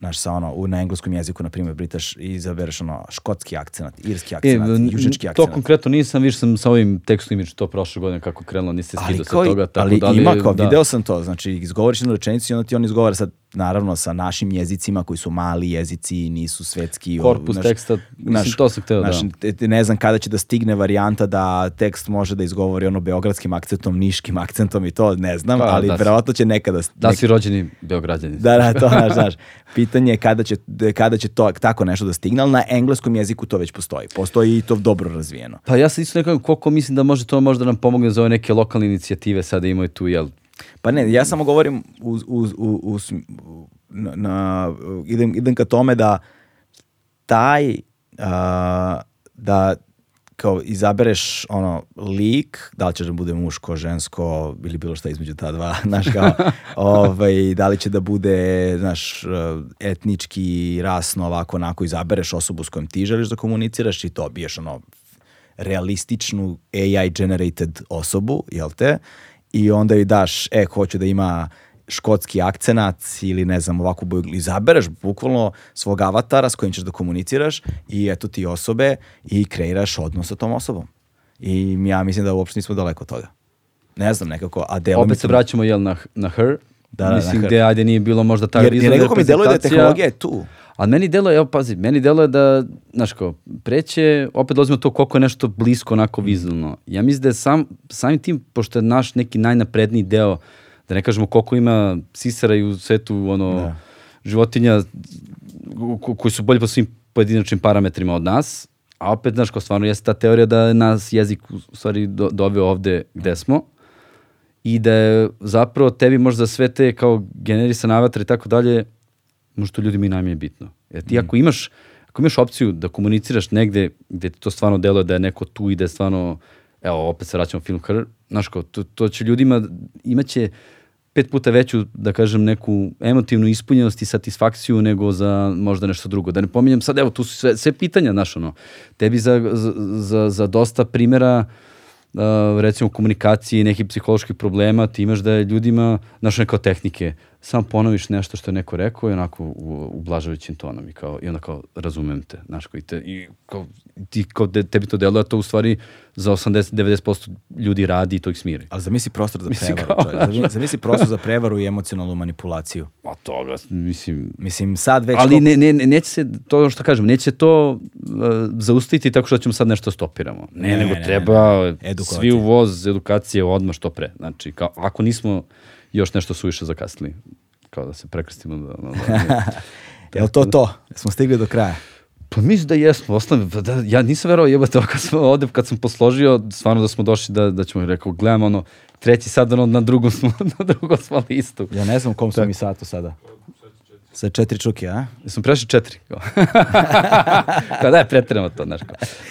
znaš, sa ono, u, na engleskom jeziku, na primjer, britaš i izabereš ono, škotski akcenat, irski E, akcenat, južnički to akcenat. konkretno nisam, više sam sa ovim tekstom imidž to prošle godine kako krenulo, niste ali, skidao i- toga, tako ali da li, ima kao, da. video sam to, znači izgovoriš jednu rečenicu i onda ti on izgovara sad, naravno, sa našim jezicima koji su mali jezici, nisu svetski. Korpus znaš, teksta, mislim, to sam hteo da- te- te ne znam kada će da stigne varijanta da tekst može da izgovori ono beogradskim akcentom, niškim akcentom i to, ne znam, Pa, ali da verovatno će nekada... Da nek- si rođeni Beograđani. Da, da, to znaš, znaš. Pitanje je kada će, kada će to, tako nešto da stigne, ali na engleskom jeziku to već postoji. Postoji i to dobro razvijeno. Pa ja sam isto nekako koliko mislim da može to možda nam pomogne za ove neke lokalne inicijative sada imaju tu, jel? Pa ne, ja samo govorim uz, uz, u- u sm- u- na, na- idem, idem ka tome da taj a, da kao izabereš ono lik, da li će da bude muško, žensko ili bilo šta između ta dva, znaš kao, ovaj, da li će da bude, znaš, etnički, rasno, ovako, onako, izabereš osobu s kojom ti želiš da komuniciraš i to biješ ono realističnu AI generated osobu, jel te? I onda joj daš, e, hoću da ima škotski akcenat ili ne znam ovako izabereš bukvalno svog avatara s kojim ćeš da komuniciraš i eto ti osobe i kreiraš odnos sa tom osobom. I ja mislim da uopšte nismo daleko od toga. Ne znam nekako, a delo mi Opet se vraćamo, jel, na, na her. Da, da, mislim, her. gde, ajde, nije bilo možda ta Jer, jer nekako mi deluje da je tehnologija je tu. Ali meni deluje, evo pazi, meni deluje da, znaš kao, preće, opet dolazimo do to koliko je nešto blisko onako vizualno. Ja mislim da je sam, samim tim, pošto je naš neki najnapredniji deo, da ne kažemo koliko ima sisara i u svetu, ono, Da. životinja ko- koji su bolji po svim pojedinačnim parametrima od nas, a opet, znaš, kao stvarno jeste ta teorija da nas jezik u u stvari do, doveo ovde gde smo i da je zapravo tebi možda sve te kao generisan avatar i tako dalje, možda to ljudima i najmanje bitno. Jer ti ako imaš, ako imaš opciju da komuniciraš negde gde ti to stvarno deluje da je neko tu i da je stvarno, evo, opet se vraćamo film Her, znaš kao, to, to će ljudima, imaće pet puta veću, da kažem, neku emotivnu ispunjenost i satisfakciju nego za možda nešto drugo. Da ne pominjem sad, evo, tu su sve, sve pitanja, znaš, ono, tebi za, za, za, za dosta primjera uh, recimo komunikacije i nekih psiholoških problema, ti imaš da je ljudima, znaš, kao tehnike, samo ponoviš nešto što je neko rekao i onako u, ublažavajućim tonom i, kao, i onda kao razumem te, znaš, kao, i, te, i kao, ti, kao de, tebi to deluje, a to u stvari za 80-90% ljudi radi i to ih smiri. Ali zamisli prostor za Mislim, prevaru. kao, čovječe. Zamisli- Zamisli prostor za prevaru i emocionalnu manipulaciju. A toga, mislim, Mislim, sad već... ali to- ne, ne, ne, neće se, to što kažem, neće to uh, zaustaviti tako što ćemo sad nešto stopiramo. Ne, Ne, nego ne, ne, treba ne. Edukovati. svi u voz, edukacije odmah što pre. Znači, kao, ako nismo još nešto suviše zakasnili, kao da se prekrstimo. Da, da, da, Jel to to? Smo stigli do kraja. Pa mislim da jesmo, osnovno, da, ja nisam verovao jebate, kad sam ovde, kad sam posložio, stvarno da smo došli da, da ćemo, rekao, gledam ono, treći sad ono, na drugom smo, na drugom smo listu. Ja ne znam u kom smo mi satu sada. Sa četiri čuke, a? Jesmo prešli četiri. Kao. kao daj, pretiramo to, znaš.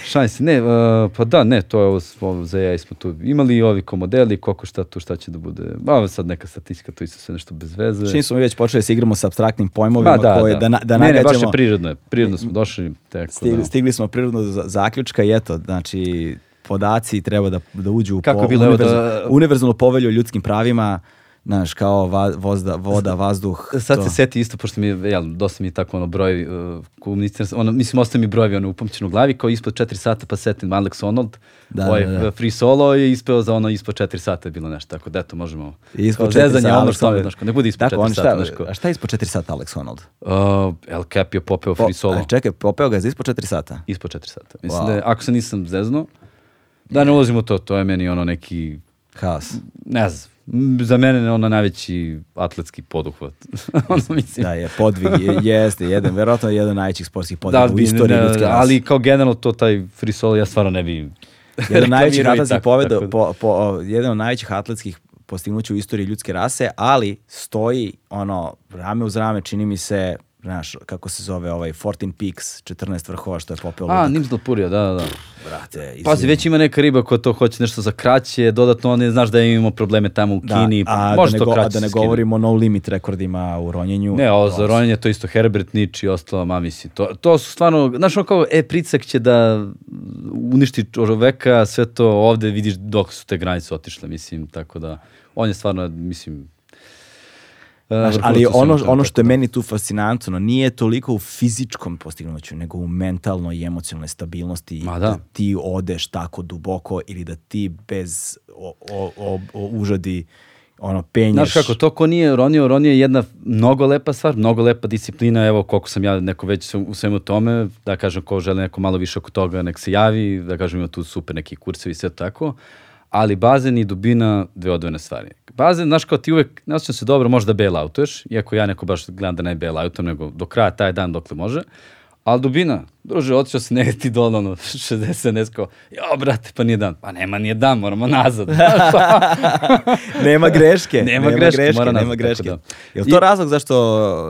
Šalim se, ne, uh, pa da, ne, to je ovo, ovo za AI smo tu imali i ovi komodeli, koliko šta tu, šta će da bude. A ovo sad neka statistika, to isto sve nešto bez veze. Čim smo mi već počeli da se igramo sa abstraktnim pojmovima Ma da, koje da. da, na- da ne, ne, baš je nagađamo. prirodno, je, prirodno smo došli. Tako, Stigli, da. stigli smo prirodno do za- zaključka i eto, znači podaci treba da, da uđu u Kako po, je bilo, da- univerzalnu povelju o ljudskim pravima, znaš, kao va, vozda, voda, vazduh. Sad to. se seti isto, pošto mi je, jel, dosta mi je tako ono broj, uh, ono, mislim, ostaju mi brojevi ono upamćeno u glavi, kao ispod 4 sata pa setim Alex Honnold, Da, ovaj da, da. uh, free solo je ispeo za ono ispod 4 sata je bilo nešto, tako da eto možemo, Ispod kao četiri zezanje, sata, ono što kao, ne bude ispod Tako, 4 on sata, šta, znaš, kao, a šta je ispod 4 sata Alex Honnold? uh, El Cap je popeo free solo, a čekaj, popeo ga je za ispod 4 sata. ispod 4 sata. Mislim Wow. da je, ako se nisam zezno, da ne ulazim u to, to je meni ono neki, Haos. ne znam, za mene je ono najveći atletski poduhvat. ono mislim. Da, je podvig, je, jeste, jedan, verovatno jedan najvećih sportskih Da, podviga u bi, istoriji ne, rase. ali kao generalno to taj free solo ja stvarno ne bi Jedan od najvećih reklamirao i atletskih tako, poveda, tako da. po, po, o, jedan od najvećih atletskih postignuća u istoriji ljudske rase, ali stoji ono rame uz rame, čini mi se, znaš, kako se zove ovaj 14 Peaks, 14 vrhova što je popeo A, ludak. Nimsdal Purija, da, da, da. Brate, Pazi, izvini. već ima neka riba koja to hoće nešto za kraće, dodatno ne znaš da imamo probleme tamo u Da, Kini, a, može da ne, to go, a kraće da ne govorimo o no limit rekordima u ronjenju. Ne, To za ronjenje to isto Herbert Nič i ostalo, ma misli. To, to su stvarno, znaš ono kao, e, pricak će da uništi čoveka, sve to ovde vidiš dok su te granice otišle, mislim, tako da on je stvarno, mislim, Znaš, vrhunac ali ono, ono što je da. meni tu fascinantno, nije toliko u fizičkom postignuću, nego u mentalnoj i emocionalnoj stabilnosti. Ma da. ti odeš tako duboko ili da ti bez o, o, o, o užadi ono, penješ. Znaš kako, to ko nije ronio, ronio je jedna mnogo lepa stvar, mnogo lepa disciplina, evo koliko sam ja neko već u svemu tome, da kažem ko želi neko malo više oko toga, nek se javi, da kažem ima tu super neki kursevi i sve tako, ali bazen i dubina dve odvojene stvari. Bazen, znaš kao ti uvek, ne osjećam se dobro, možda bail outuješ, iako ja neko baš gledam da ne bail outam, nego do kraja taj dan dokle može, ali dubina, druže, otišao si negdje ti dole, ono, 60, nesko, jo, brate, pa nije dan. Pa nema, nije dan, moramo nazad. nema greške. Nema greške, mora nazad, nema tako greške. da. Je li to I- razlog zašto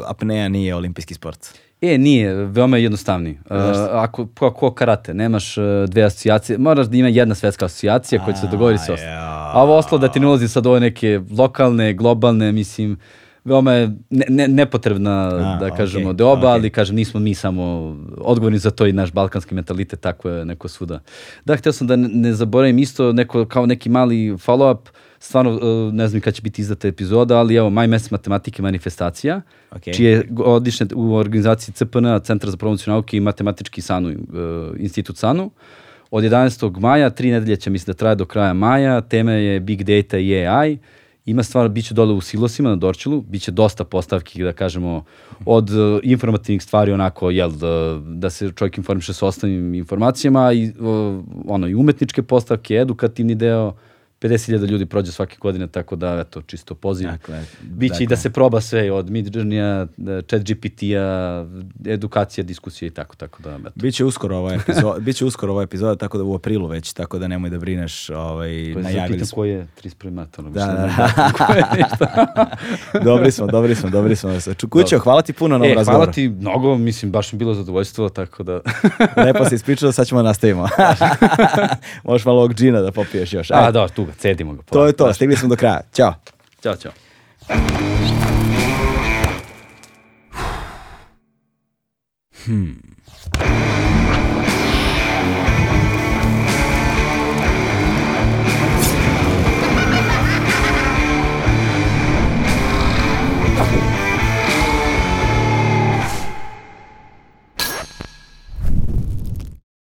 apnea nije olimpijski sport? E, nije, veoma je jednostavniji. Uh, ako, ko, ko karate, nemaš uh, dve asocijacije, moraš da ima jedna svetska asocijacija koja će se dogovoriti sa ja. A ovo ostalo da ti ne ulazi sad ove neke lokalne, globalne, mislim, veoma je ne, ne, nepotrebna, A, da kažemo, deoba, okej. ali kažem, nismo mi samo odgovorni za to i naš balkanski mentalitet, tako je neko svuda. Da, htio sam da ne, ne zaboravim isto neko, kao neki mali follow-up, stvarno uh, ne znam kad će biti izdata epizoda, ali evo, maj mesec matematike manifestacija, Okej. čije godišnje u organizaciji CPN, Centar za promociju nauke i matematički SANU, uh, institut SANU. Od 11. maja, tri nedelje će mislim da traje do kraja maja, tema je Big Data i AI, ima stvar, bit će dole u silosima na Dorčelu, bit će dosta postavki, da kažemo, od uh, informativnih stvari onako, jel, da, da se čovjek informiše sa osnovnim informacijama, i, uh, ono, i umetničke postavke, edukativni deo, 50.000 ljudi prođe svake godine, tako da, eto, čisto poziv. Dakle, Biće i da dakle. se proba sve od Midjourney-a, chat GPT-a, edukacija, diskusija i tako, tako da, eto. Biće uskoro ova epizoda, biće uskoro ova epizoda, tako da u aprilu već, tako da nemoj da brineš, ovaj, Pa najavili smo. koji je 31. mart, ono, Da, da, ništa. dobri smo, dobri smo, dobri smo. Kućo, hvala ti puno na ovom E, razgovoru. hvala ti mnogo, mislim, baš mi bilo zadovoljstvo, tako da... Lepo si ispričao, sad ćemo da nastavimo. Možeš malo ovog džina da popiješ još. A, da, tu ga, cedimo ga. to je to, stigli smo do kraja. Ćao. Ćao, čao. Hmm.